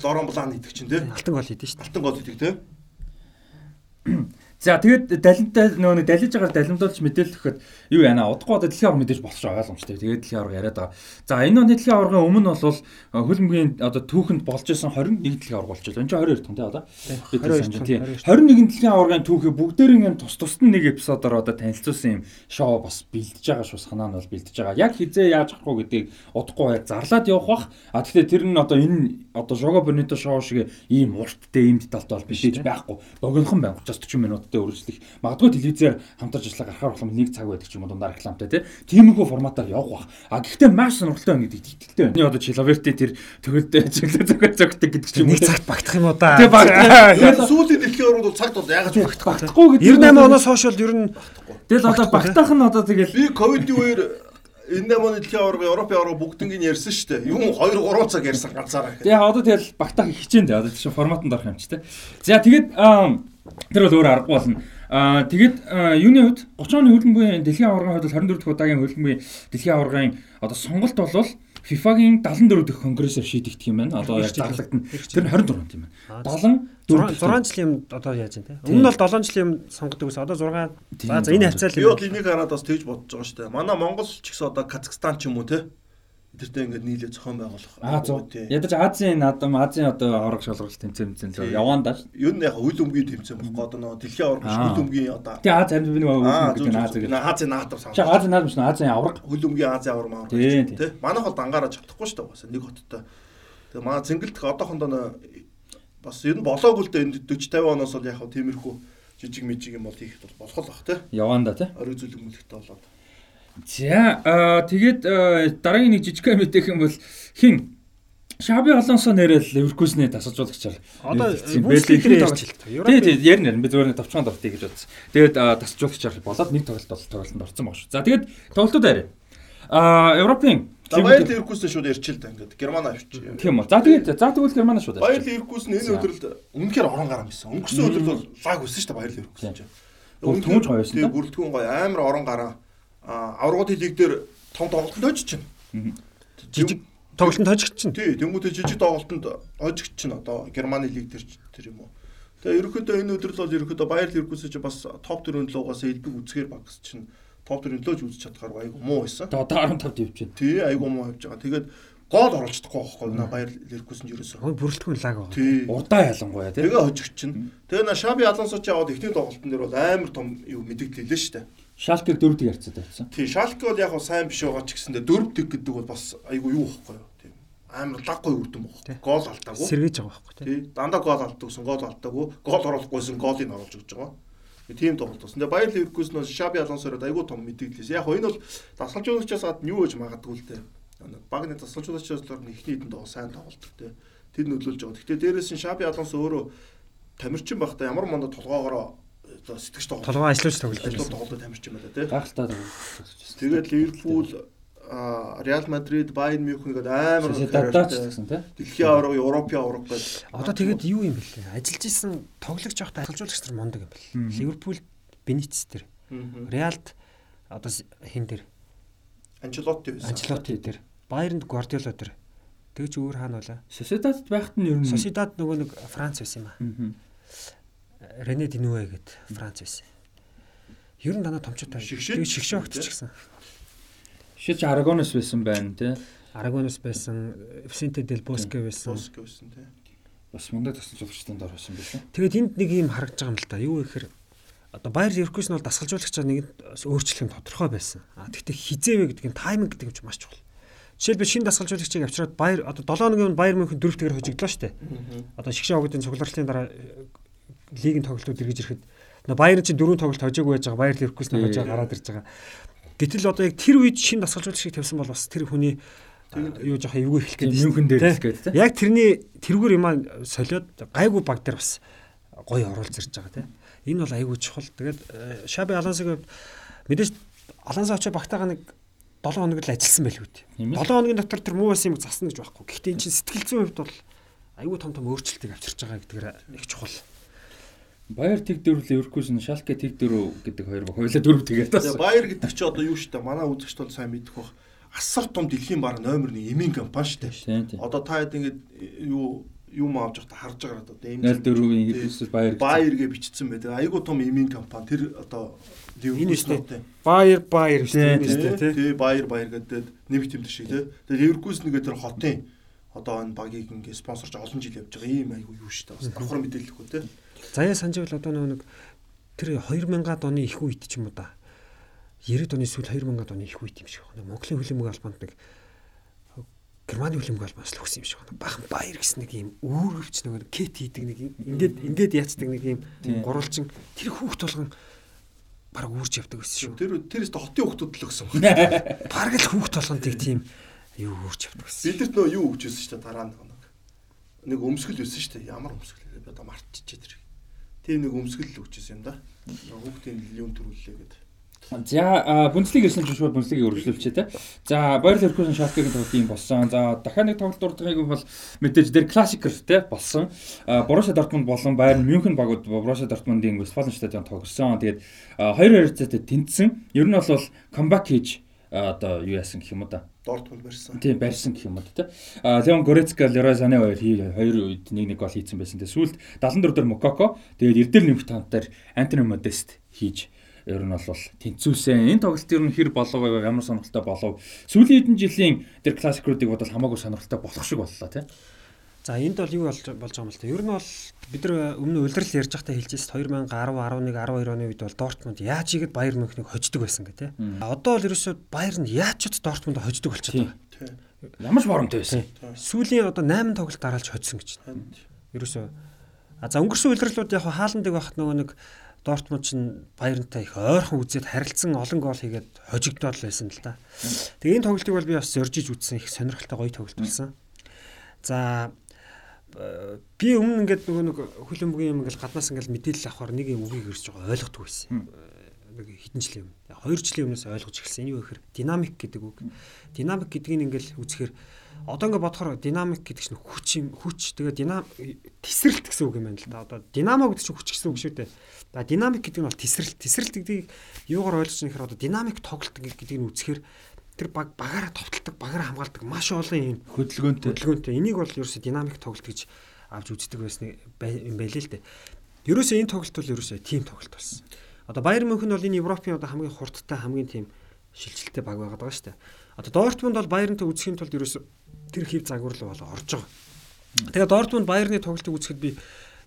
Лорон Блан идэх чинь тийм. Алтан гол хийдэж шүү дээ. Алтан гол идэх тийм. За тэгээд далинтай нөгөө нэг далиж байгаа далимдуулж мэдээлэл өгөхөд юу яана удахгүй одоо дэлхийн аварга мэдээж шүү ойлгомжтой. Тэгээд дэлхийн аварга яриад байгаа. За энэ оны дэлхийн аваргын өмнө бол хөлбөмбөгийн одоо түүхэнд болж исэн 21 дэлхийн аварга болчихлоо. Энэ чинь 22 дахь тий одоо. Бид 22 санаж тий. 22 21 дэлхийн аваргын түүхийг бүгдээрийн юм тус тусд нь нэг эпизодоор одоо танилцуулсан юм шоу бас бэлдэж байгаа шүү. Санаа нь бол бэлдэж байгаа. Яг хизээ яаж авах вэ гэдгийг удахгүй зарлаад явах бах. А тэгэхээр тэр нь одоо энэ одоо Жого Бонито шоу шиг ийм урттай ийм деталтай бол биш гэж байхгүй. Богинохон байна. 30-40 минуттай үргэлжлэх. Магадгүй телевизээр хамтарч ажиллаа гарахаар болох нэг цаг байдаг ч юм уу дундаар рекламтай тий. Тиймэрхүү форматаар явах бах. А гэхдээ маш сонирхолтой байна гэдэгт итгэлтэй байна. Одоо Чиловерти тэр төгөлдөө зөвлө зөвгөр зөвгтэй гэдэг ч юм уу. Нэг цагт багтах юм уу да. Тэг багтах. Сүүлийн дэлхийн аваргад бол цагт бол ягаад багтах. Багтахгүй гэдэг. 98 оноос хойш бол ер нь Тэгэл одоо багтаах нь одоо тэгэл Би ковидын үеэр энэ намын дэлхийн аварга Европын аварга бүгднийг ярьсан шүү дээ. Юм 2 3 цаг ярьсан ганцаараа. Тэгээ одоо тэгэл багтаах хичээн дээ. Одоо тийш форматанд орох юм чи тэ. За тэгээд тэр бол өөр аргагүй болно. Аа тэгээд аа, юуны хувьд 30 оны хөлбөмбөгийн дэлхийн аваргын хувьд бол 24 дахь удаагийн хөлбөмбөгийн дэлхийн аваргын одоо сонголт болвол FIFA-гийн 74 дахь конгрессээр шийдэгдэх юм байна. Одоо яг зарлагдана. Тэр нь 24 юм байна. 74 6 жилийн юм одоо яаж юм те. Өмнө нь бол 7 жилийн юм сонгодог ус. Одоо 6 За за энэ хавцаал Би юм. бол энийг хараад бас тэгж бодож байгаа шүү дээ. Манай Монгол ч гэсэн одоо Казахстан ч юм уу те. Эдэртээ ингээд нийлээ зохион байгуулах. Аа зөв. тий. Ядаж Азийн наадам Азийн одоо аварга шалгалт тэмцээн тэмцээн л яваан даа. Ер нь яг үйл өмгийн тэмцээн бохгүй одоо нөгөө дэлхийн аварга Аа. үйл өмгийн одоо Тэгээ Аз харин би нэг нь зөв. Аз гэдэг. Азийн наатар Чи санаа. Азийн наадам шин Азийн аварга. Үйл өмгийн Азийн аварга маа. Тийм, тийм. Манайх бол ангаараа чадахгүй шүү дээ. Нэг хоттой. Тэгээ маа зингэлдэх одоохондоо бас ер нь болоогүй л дээ энэ 40 50 оноос бол яг тиймэрхүү жижиг мижиг юм бол хийхэд бол болох л бах те. Яваан да тий. Орой зүйл өмөлтөй болоод. За тэгээд аа, дараагийн нэг жижиг мэдээлэх юм бол хин Шаби Алонсо нэрэл Ливеркузны тасалжуулагчаар Одоо Берлин ярьж л та. Тий, тий, ярина ярина. Би зүгээр нэг товчхон дуртай гэж бодсон. Тэгээд аа, тасалжуулагчаар болоод нэг тоглолт бол тоглолтод орсон баг шүү. За тэгээд тоглолтууд арай. Аа, Европын Баяр Ливеркузен шууд ярьчихэл та ингээд Герман авч. тийм үү. За тэгээд за тэгвэл Герман шууд. Баяр Ливеркузен энэ өдрөлд үнэхээр орон гарan байсан. Өнгөрсөн өдрөлд бол лаг өссөн шүү дээ Баяр Ливеркузен чинь. Бүрэлдэхүүн гоё байсан Тэгээ да? бүрэлдэхүүн гоё амар орон гарan. Аврагууд лиг дээр том тоглолтод очиж чинь. Жижиг тоглолтод хожигч чинь. Тий, тэнгуүтэй жижиг тоглолтод очиж чинь одоо Германы лиг дээр тэр юм уу. Тэгээ ерөөхдөө энэ өдрөл бол ерөөхдөө Баяр Ливеркузен чинь бас топ 4-н лугаас элбэг үзгээр багс чинь топ 4-н лөөж үзэж чадхаар айгу муу байсан. Одоо 15-д явж байна. Тий, айгу муу явж байгаа. Тэгээд гол оруулж чадахгүй байхгүй наа Баяр Ливеркузен ерөөсөө. Ой бүрэлдэхүүн лаг байгаа. Урдаа ялангуяа тий. Тэгээ хожигч чинь. Тэгээ на Шаби Алонсо ч яваад ихний тоглолтын дээр бол амар том юу мэдээлэл хэлээ шүү дээ. Шалтер дөрөвдөг ярцаад байсан. Тий, Шалке бол яг хав сайн биш байгаа ч гэсэндээ дөрөв тэг гэдэг бол бас айгу юу байхгүй юу. Тийм. Амар лаггүй үрдэн Тий. байхгүй. Гол алдаагүй. Сэргийж байгаа байхгүй. Тий. Дандаа гол алдагсан, гол алдаагүй. Гол оруулахгүйсэн голыг оруулж өгч байгаа. Тийм тоглолт болсон. Тэгээ Баяр Ливеркузен бол Шаби Алонсород айгу том мэдээлэлээс. Яг хоо энэ бол дасгалжуулагчаас гад нь юу гэж магадгүй л дээ. Багны дасгалжуулагчаас л ихний хэдэн доо сайн тоглолдог те. Тэр нөлөөлж байгаа. Гэхдээ дээрээс нь Шаби Алонсо өөрөө тамирчин байхдаа ямар мондо толгоогоороо оо сэтгэж тоглолт. Толгой ажиллаж тоглолт тоглолт тамирчин байна те. Гахалтай. Тэгээд Ливерпул а Реал Мадрид, Байерн Мюнхен гэдэг амар Сосидадаач гэсэн тий. Дэлхийн аварга, Европын аварга гэдэг. Одоо тэгээд юу юм бэлээ? Ажиллаж исэн тоглогч явахдаа ажиллажуулагч нар мундаг юм бэл. Ливерпул Бенитс дээр, Реалд одоо хин дээр, Анчелотти байсан. Анчелоти дээр, Байернд Гвардиола дээр. Тэгэж өөр хаана болоо? Сосидад байхад нь ер нь Сосидад нөгөө нэг Франц байсан юм аа. Рене Динуэ гээд Франц байсан. Ер нь дандаа томчтой. Шигшээ? Тэгээд шигшээ огт ч гэсэн. Шиж Арагонос байсан байна тий. Арагонос байсан, Vicente del Bosque байсан. Боск байсан тий. Бас мундаг тасалж жуулчдын дор байсан биш үү? Тэгээд энд нэг юм харагдаж байгаа юм л да. Юу гэхээр одоо Байер Ливеркузен бол дасгалжуулагчаа нэг өөрчлөх нь тодорхой байсан. А тэгвэл хизээвэ гэдэг нь тайминг гэдэг юм ч маш чухал. Жишээлбэл шинэ дасгалжуулагчийг авчираад Байер одоо 7 өдрийн Байер Мюнхен дөрөвтэйгээр хожигдлоо шүү дээ. Одоо шигшээ огдын цугларлалтын дараа лигийн тоглолтууд эргэж ирэхэд Байер чинь дөрөв тоглолт хожоогүй байж байгаа. Байер Ливеркузен хожоо гараад ирж байгаа. Гэтэл одоо яг тэр үед шинэ дасгалжуулагчийг тавьсан бол бас тэр хүний юу жоох эвгүй Тийм гэдэг Мюнхен дээр гэдэг тийм. Яг тэрний тэрүүгээр юм аа солиод гайгүй баг дээр бас гоё оруулж ирж байгаа тийм. Энэ бол айгүй чухал. Тэгээд э, Шаби хувьд мэдээж Алонсо очоо багтаага нэг 7 хоног л ажилласан байл үү. Тийм ээ. 7 хоногийн дотор тэр муу байсан юм засна гэж байхгүй. Гэхдээ эн чинь сэтгэл зүйн хувьд бол айгүй том том өөрчлөлтийг авчирч байгаа гэдгээр их чухал. Баяр тэг дөрөв Ливеркузен Шалке тэг дөрөв гэдэг хоёр баг хоёулаа дөрөв тэгээд бас. Баер гэдэг чи одоо юу штэ манай үзэгчд бол сайн мэдэх бах. Асар том дэлхийн баг номер 1 эмийн компани штэ. Одоо та хэд ингээд юу юм авч явахдаа харж байгаа одоо ийм 04-ийн эсвэл Баяр гэж. Баергээ бичсэн байдаг. Айгуу том эмийн компани тэр одоо Энэ Ливеркузен штэ. Баер Баер. Тийм, шүү дээ, тий. тий Баер Баер гэдэг нэмэгт юм шиг тий. Тэгээ Ливеркузен нэгэ тэр хотын одоо энэ багийг ингээ спонсорч олон жил явж байгаа ийм айгуу юу штэ. Бас давхар мэдээлэлгүй тий. Заяа сандживал одоо нэг тэр 2000-ад оны их үед ч юм уу да. 90-ад оны сүүл 2000-ад оны их үед юм шиг байна. Монголын хөлбөмбөг албанд нэг Германы хөлбөмбөг албаас л өгсөн юм шиг байна. Бахан баяр гэсэн нэг юм өөрөвч нөгөө кет хийдэг нэг ингээд ингээд яцдаг нэг юм гурвалжин тэр хүүхд болгон баг үүрж явдаг байсан шүү. Тэр тэрээс хотын хүмүүс л өгсөн баг. Бараг л хүүхд болгон тийг тийм юу үүрж явдаг байсан. Бидэрт нөө юу өгч байсан штэ дараа нэг нэг. Нэг өмсгөл байсан штэ. Ямар өмсгөл вэ? Би одоо мартчихжээ тэр. Тийм нэг өмсгөл өгч байсан юм да. Хүүхдийн юм төрүүллээ гэдэг. За Бундслиг ирсэн чинь шууд Бундслигийг өргөжлөвчээ те. За Баяр Ливеркузен Шалкегийн тоглолт юм болсон. За дахиад нэг тоглолт дурдгыг бол мэдээж дэр классикер те болсон. Боруссия Дортмунд болон Байерн Мюнхен багууд Боруссия Дортмундын Вестфален стадионд тоглосон. Тэгээд 2-2 зэтэй тэнцсэн. Ер нь бол камбак хийж одоо юу яасан гэх юм да. Дортмунд барьсан. Тийм барьсан гэх юм уу те. А Леон Горецка, Лерой Сане хоёр хоёр үед нэг нэг гол хийцэн байсан. Тэгээ сүүлд 74 дээр Мококо, тэгээд эрдэл нэмэх таантаар Антони Модест хийж ер нь бол тэнцүүлсэн. Энэ тоглолт ер нь хэр болов ямар сонирхолтой болов. Сүүлийн хэдэн жилийн тэр классикруудыг бодвол хамаагүй сонирхолтой болох шиг боллоо те. За энд бол юу болж болж байгаа юм л та. Ер нь бол бид нар өмнө улирал ярьж байхдаа хэлжсэн 2010, 11, 12 оны үед бол Дортмунд яаж игээд Байер Мюнхнийг хождог байсан гэх тээ. А одоо л ерөөсөө Байер нь яаж ч Дортмунд хождог болчиход байгаа. Тий. Ямар ч боромтой байсан. Сүүлийн одоо 8 тоглолт дараалж хоцсон гэж. Ерөөсөө А за өнгөрсөн улирлууд яг хааландыг байхад нөгөө нэг Дортмунд чинь Байернтай их ойрхон үзээд харилцсан олон гол хийгээд хожигдоод л байсан л да. Тэгээ энэ тоглолтыг бол би бас зоржиж үзсэн их сонирхолтой гоё тоглолт болсон. За би өмнө ингээд нөгөө нэг хөлбөмбөгийн юм ингээл гаднаас ингээл мэдээлэл авахаар нэг юм үгийг ирж байгаа ойлгохгүй байсан. Э, Нэг хэдэн жилийн өмнө. Яг Хоёр жилийн өмнөөс ойлгож эхэлсэн. Энэ юу гэхээр динамик гэдэг үг. Динамик гэдгийг ингээл үзэхээр одоо ингээд бодохоор динамик гэдэг чинь хүч юм хүч тэгээ динам тесрэлт гэсэн үг юм байна л да. Одоо динамо гэдэг чинь хүч гэсэн үг шүү дээ. За динамик гэдэг нь бол тесрэлт. Тесрэлт гэдгийг юугаар ойлгож байгаа нөхөр одоо динамик тоглолт гэдгийг нь үзэхээр тэр баг багаараа товтолдог, багаараа хамгаалдаг маш олон юм Хөдөлгөөнтэй. хөдөлгөөнтэй. Энийг бол ерөөсөө динамик тоглолт гэж авч үздэг байсан юм байлээ л дээ. Ерөөсөө энэ тоглолт бол ерөөсөө тим тоглолт болсон. Одоо Байер Мюнхен бол энэ Европын одоо хамгийн хурдтай хамгийн тим шилжилттэй баг байгаад байгаа шүү дээ. Одоо Дортмунд бол Байернтэй үзэхийн тулд ерөөсөө тэр хэв загварлал бол орж байгаа. Тэгээ Дортмунд Байерны тоглолтыг үзэхэд би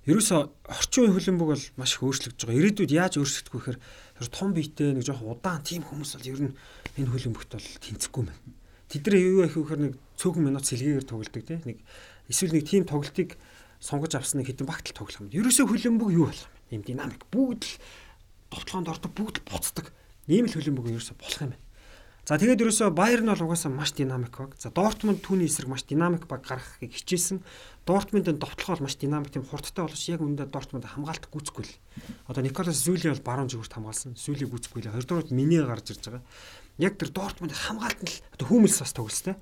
ерөөсөө орчин үеийн хөлбөмбөг бол маш их өөрчлөгдөж байгаа. Ирээдүйд яаж өөрчлөгдөх вэ гэхээр том биетэй нэг жоох удаан тим хүмүүс бол ер нь энэ хөлбөмбөгт бол тэнцэхгүй байна. Тэд нар юу яах вэ гэхээр нэг цөөхөн минут сэлгээгээр тоглодог тийм нэг эсвэл нэг тим тоглолтыг сонгож авсан нэг хэдэн багтал тоглох юм. Ерөөсөө хөлбөмбөг юу болох юм? Ийм динамик бүгд л товтлоонд ордог бүгд л буцдаг. Ийм л хөлбөмбөг ерөөсөө болох юм байна. За тэгээд ерөөсөө Байер нь бол угаасаа маш динамик баг. За Дортмунд түүний эсрэг маш динамик баг гаргахыг хичээсэн. Дортмундын довтлогоо бол маш динамик тийм хурдтай боловч яг үүндээ Дортмунд хамгаалт гүйцэхгүй л. Одоо Николас Зүли бол баруун зүгүрт хамгаалсан. Зүли гүйцэхгүй л. Хоёрдугаар миний гарч ирж байгаа. Яг тэр Дортмундын хамгаалт нь одоо хүмэлс бас тоглолтой.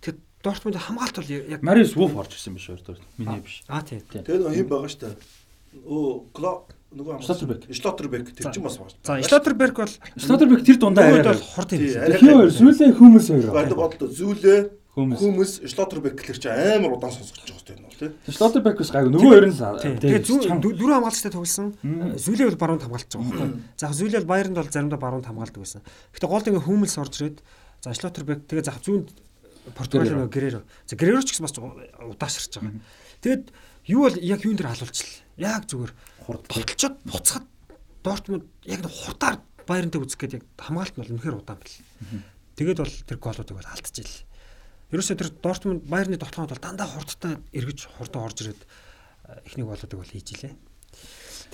Тэгэхээр Дортмундын хамгаалт бол яг Мариус Вуф орж ирсэн биш дахь. Миний биш. Аа тийм. Тэгээ нэг юм байгаа штэ. Өө Кло нөгөө Шлоттербек. Шлоттербек тэр чинь бас байна. За Шлоттерберг бол Шлоттербек тэр дундаа арай. бол хурд юм. Тий, шүү дээ. арай- Хин хоёр сүүлийн хүмүүс хоёр. Бодлоо зүүлээ Хүмүүс. хүмүүс Шлоттербек гэхэлэр чи амар удаан сонсогдож байгаа хэрэгтэй юм бол тий. Шлоттербекс гайгүй. Нөгөө хоёр нь л. Тийм. Тэгээ дөрөв хамгаалцтай тоглосон. Мм. Зүлээ бол баруунд хамгаалж байгаа байхгүй. За Зүлээ бол Байернд бол заримдаа баруунд хамгаалдаг байсан. Гэтэ гол ингээ хүмэлс орж ирээд за Шлоттербек тэгээ зах зүүнд Португалийн нөгөө Грэро. За Грэро ч гэсэн бас удаашрч байгаа. Тэгээд юу бол яг юун дээр халуулчихлаа. Яг зүгээр хурдталчаад буцаад Дортмунд яг хурдаар Байернтэй үзэх гээд яг хамгаалт нь бол үнэхээр удаан бил. Тэгээд бол тэр голуудыг бол алдчихжээ. Ерөөсөө тэр Дортмунд Байерны тоглоомд бол дандаа хурдтай эргэж хурдан орж ирээд эхнийг голуудыг бол хийж илээ.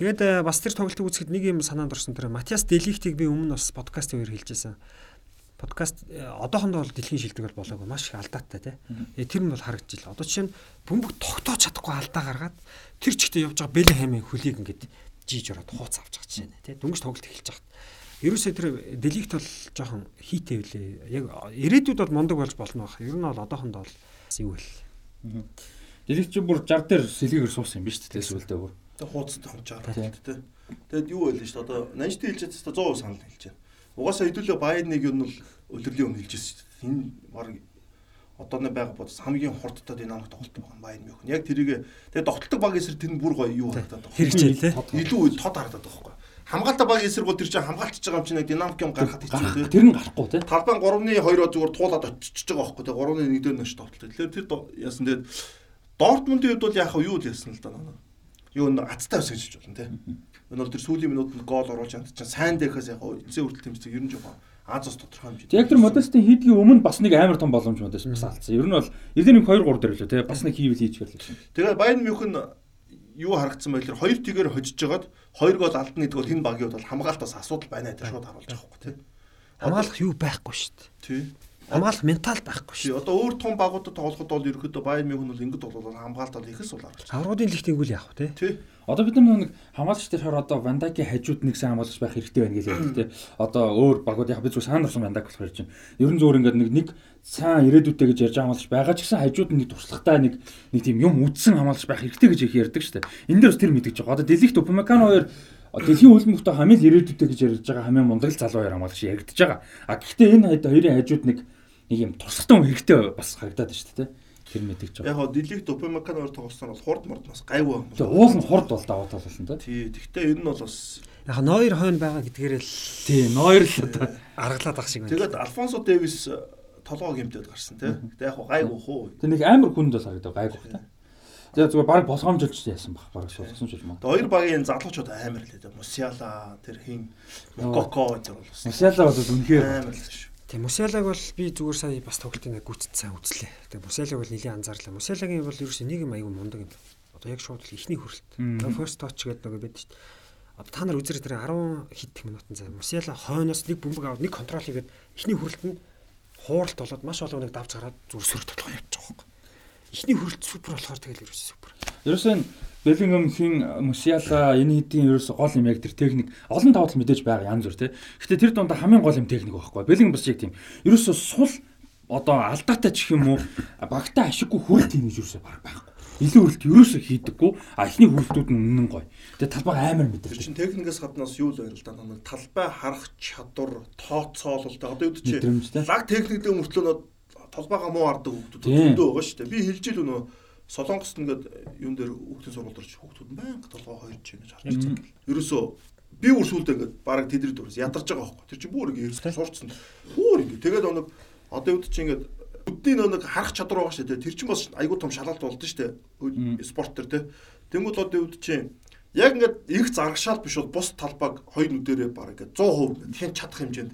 Тэгээд бас тэр тоглолтыг үзэхэд нэг юм санаанд орсон тэр Матиас Делихтийг би өмнө бас подкастын үеэр хэлжсэн подкаст одоохондоо бол дэлхийн шилдэг бол болоогүй маш их алдаатай тий. Тэр нь бол харагдаж байна. Одоо жишээ нь бөмбөг тогтоож чадахгүй алдаа гаргаад тэр чигтээ явж байгаа Бэлэн хаймын хөлийг ингээд жийж ороод хууц авч байгаа жишээ нэ тий. Дөнгөж тоглолт эхэлж байгаа. Ерөөсөө тэр деликт бол жоохон хийтэй үлээ. Яг ирээдүйд бол мундаг болж болно байх. Ер нь бол одоохондоо бол юу вэ? Деликт ч бүр 60 дээр сэлгээр суусан юм биш үү? Сүүлдээ бүр. Тэг хууцтай хамж байгаа тий. Тэгэд юу л шүү дээ. Одоо нанжтай хэлж чадсан 100% санал хэлж байна. Угаасаа хэдүүлээ Байерныг юу нь бол өдөрлийн өмнө хэлж ирсэн шүү дээ. Энэ баг одоо нэг байгаа бодос хамгийн хурдтай динамик тоглолт байгаа Байерн Мюнхен. Яг тэрийг тэгээ тоглолтог баг эсрэг тэр бүр гоё юу харагдаад байгаа. Хэрэгжээ илүү тод харагдаад байгаа хамгаалтаа баг эсрэг бол тэр чинь хамгаалтж байгаа юм чинь динамик юм гаргахад хэцүү тэр нь гарахгүй тий. Талбайн 3-2-оо зүгээр туулаад очиж байгаа байхгүй тий 3-1 дээр нэш тоглолт. Тэгэхээр тэр яасан тэгээд Дортмундын хувьд бол яг юу л яасан л да наа. Юу н аттай байсан гэж болно тий. Бол тэр сүүлийн минутанд гол оруулж чинь сайн дэхээс яг эцсийн хүртэл тэмцдэг ер нь жоохон Азос тодорхой хэмжээ. Яг тэр модестийн хийдгийн өмнө бас нэг амар том боломж модест бас алдсан. Ер нь бол эдгээр нэг 2 3 дээр лөө тий бас нэг хийвэл хийж гэрлээ. Тэгээд Байерн Мюнхен юу харагдсан байлэр хоёр тэгээр хожиж жагаад хоёр гол алдна гэдэг бол энэ багийн бол хамгаалтаас асуудал байна гэдэг шууд харуулж байгаа байхгүй тий. Хамгаалах юу байхгүй шүү дээ. Тий. Хамгаалах ментал байхгүй шүү. Одоо өөр том багуудад тоглоход бол ерөөхдөө Байер Мюнхен бол ингэж болоод хамгаалт бол ихэс бол харуулж. Аврагын лигт ингүүл яах вэ тий? Тий. Одоо бид нэг хамгаалагч тэр хор одоо Вандаки хажууд нэг сайн хамгаалагч байх хэрэгтэй байна гэж ярьдаг тий. Одоо өөр багууд яг бид зүгээр сайн орсон Вандак болох хэрэг чинь. Ерөн зөөр ингээд нэг нэг сайн ирээдүйтэй гэж ярьж байгаа хамгаалагч байгаа ч гэсэн хажууд нэг туршлагатай нэг нэг тийм юм үдсэн хамгаалагч байх хэрэгтэй гэж их ярьдаг шүү дээ. Энд дээр бас тэр мэдгэж байгаа. Одоо Деликт Упамекано хоёр дэлхийн хөлбөмбөгтөө хамгийн ирээдүйтэй гэж ярьж байгаа хамгийн мундаг залуу хоёр хамгаалагч яригдж байгаа. А гэхдээ энэ хоёрын хажууд нэг нэг юм туршлагатай хүн хэрэгтэй бас харагдаад байна шүү дээ. Тэр мэдээж байгаа. Яг хоо Деликт Упамекан хоёр тоглосноор бол хурд морд бас гайгүй. Тэгээ уул нь хурд бол даваа талсан та. Тий. Тэгтээ энэ нь бол бас яг ноёр хойно байгаа гэдгээр л тий ноёр л одоо аргалаад ах шиг байна. Тэгээд Альфонсо Дэвис толгоо гэмтээд гарсан тий. Гэтэ яг гайгүй хөө. Тэг нэг амар хүнд бол харагдав гайгүй та. Тэгээ зүгээр баг болгоомжлж яасан баг баг суулгасан ч юм уу. Хоёр багийн залуучууд амар л дээ. Мусиала тэр хин Коко тэр бол. Мусиала бол үнэхээр амар л шүү. Тэгээ Мусиалаг бол би зүгээр сая бас тоглолтын гүйцэд сайн үзлээ. Тэгээ Мусиалаг бол нэлийн анзаарлаа. Мусиалагийн бол ерөөс нэг юм аягүй мундаг юм. Одоо яг шууд л ихний хүрэлт. First touch гэдэг нэг шүү дээ. Одоо та нар үзэр тэр 10 хит минутын зай. Мусиала хойноос нэг бөмбөг аваад нэг контрол хийгээд ихний хүрэлтэнд хууралт болоод маш олон нэг давж гараад зүр сөрөг тоглох явж байгаа юм. Ихний хүрэлт супер болохоор тэгэл ерөөс супер. Ерөөсөө Беллингем хин Мусиала энэ хэдийн ерөөс гол юм яг тэр техник олон давтал мэдээж байгаа янз бүр тий. Гэтэ тэр дундаа хамгийн гол юм техник байхгүй. Беллингем бас яг тийм ерөөсөө сул одоо алдаатай ч юм уу багтаа ашиггүй хүрэлт хийж ерөөсөө баг байхгүй. Илүү хүрэлт ерөөсөө хийдэггүй. А эхний хүрэлтүүд нь үнэн гоё. Тэгээ талбай амар мэдэрч. Чин техникээс гаднаас юу л байрал да нэг талбай харах чадвар, тооцоолол тэ одоо юу ч лаг техниктэй мөртлөө толгойгоо муу ардаг хүмүүс зөндөө байгаа шүү дээ. Би хэлж ил өнөө Солонгост ингээд юун дээр хүүхдийн сургууль дөрж хүүхдүүд байнга толгой хоёрч юм гэж харж байгаа. Ерөөсөө би бүр сүулдэ ингээд бараг тэдний дөрөс ядарч байгаа байхгүй. Тэр чинь бүр ингээд ерөөсөө сурцсан. Бүр ингээд тэгээд оног одоо юу чинь ингээд өдний нэг харах чадвар байгаа шүү дээ. Тэр чинь бас айгүй том шалгалт болдсон шүү дээ. Спорт төр те. Тэнгүүд одоо юу чинь яг ингээд их зарагшаал биш бол бус талбайг хоёр нүдэрээ бараг ингээд 100% хэн чадах хэмжээнд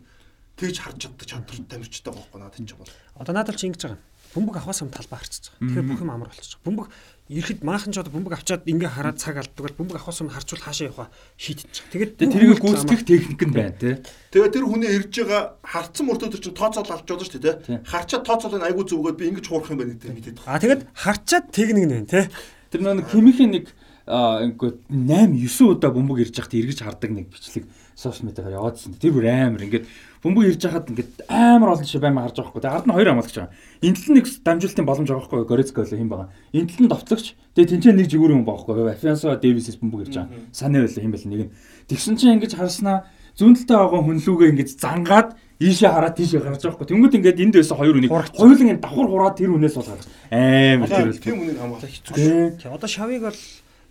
тэгж харж чаддаг чадвар тамирчтай байхгүй надад чинь бол. Одоо надад чи ингэж байгаа юм бөмбөг авахаас өмнө талбай харцж байгаа. Тэгэхээр бүх юм амар болчихж байгаа. Бөмбөг ирэхэд maaхан ч одоо бөмбөг авчаад ингээ хараад цаг алддаг бол бөмбөг авахаас өмнө харчвал хаашаа явах шийдэж байгаа. Тэгээд тэрийг гүйцэтгэх техник нь байна тий. Тэгээд тэр хүний ирж байгаа харцсан мөртөө тэр чинь тооцоол алж байгаа шүү дээ тий. Харчаад тооцоолыг айгүй зүгөөд би ингэж хуурах юм байна гэдэг мэдээд. Аа тэгээд харчаад техник нь байна тий. Тэр нэг химийн нэг ингээд 8 9 удаа бөмбөг ирж яхад эргэж хардаг нэг бичлэг сошиал медиагаар яваадсэн. Тэр бүр амар ингээд бөмбөг ирж яхад ингээд амар олон жишээ баймаа харж байгаа хгүй. Тэгээ ард нь хоёр хамгаалагч байгаа. Энэ тал нэг дамжуулалтын боломж байгаа хгүй. Горецко болоо хэм байгаа. Энэ тал нь товцогч. Тэгээ тэнцээ нэг жигүүр юм байгаа хгүй. Афиансо Дэвисэс бөмбөг ирж байгаа. Санаа байлаа хэм байл нэг нь. Тэгсэн чинь ингэж харснаа зүүн талтай байгаа хүнлүүгээ ингэж зангаад ийшээ хараад тийшээ гарч байгаа хгүй. Тэнгүүд ингээд энд байсан хоёр үнийг хоёулын энэ давхар хураад тэр үнээс бол гаргаж. Амар тэр үл. Тийм үнийг хамгаалах хэцүү. Тэгээ одоо шавыг бол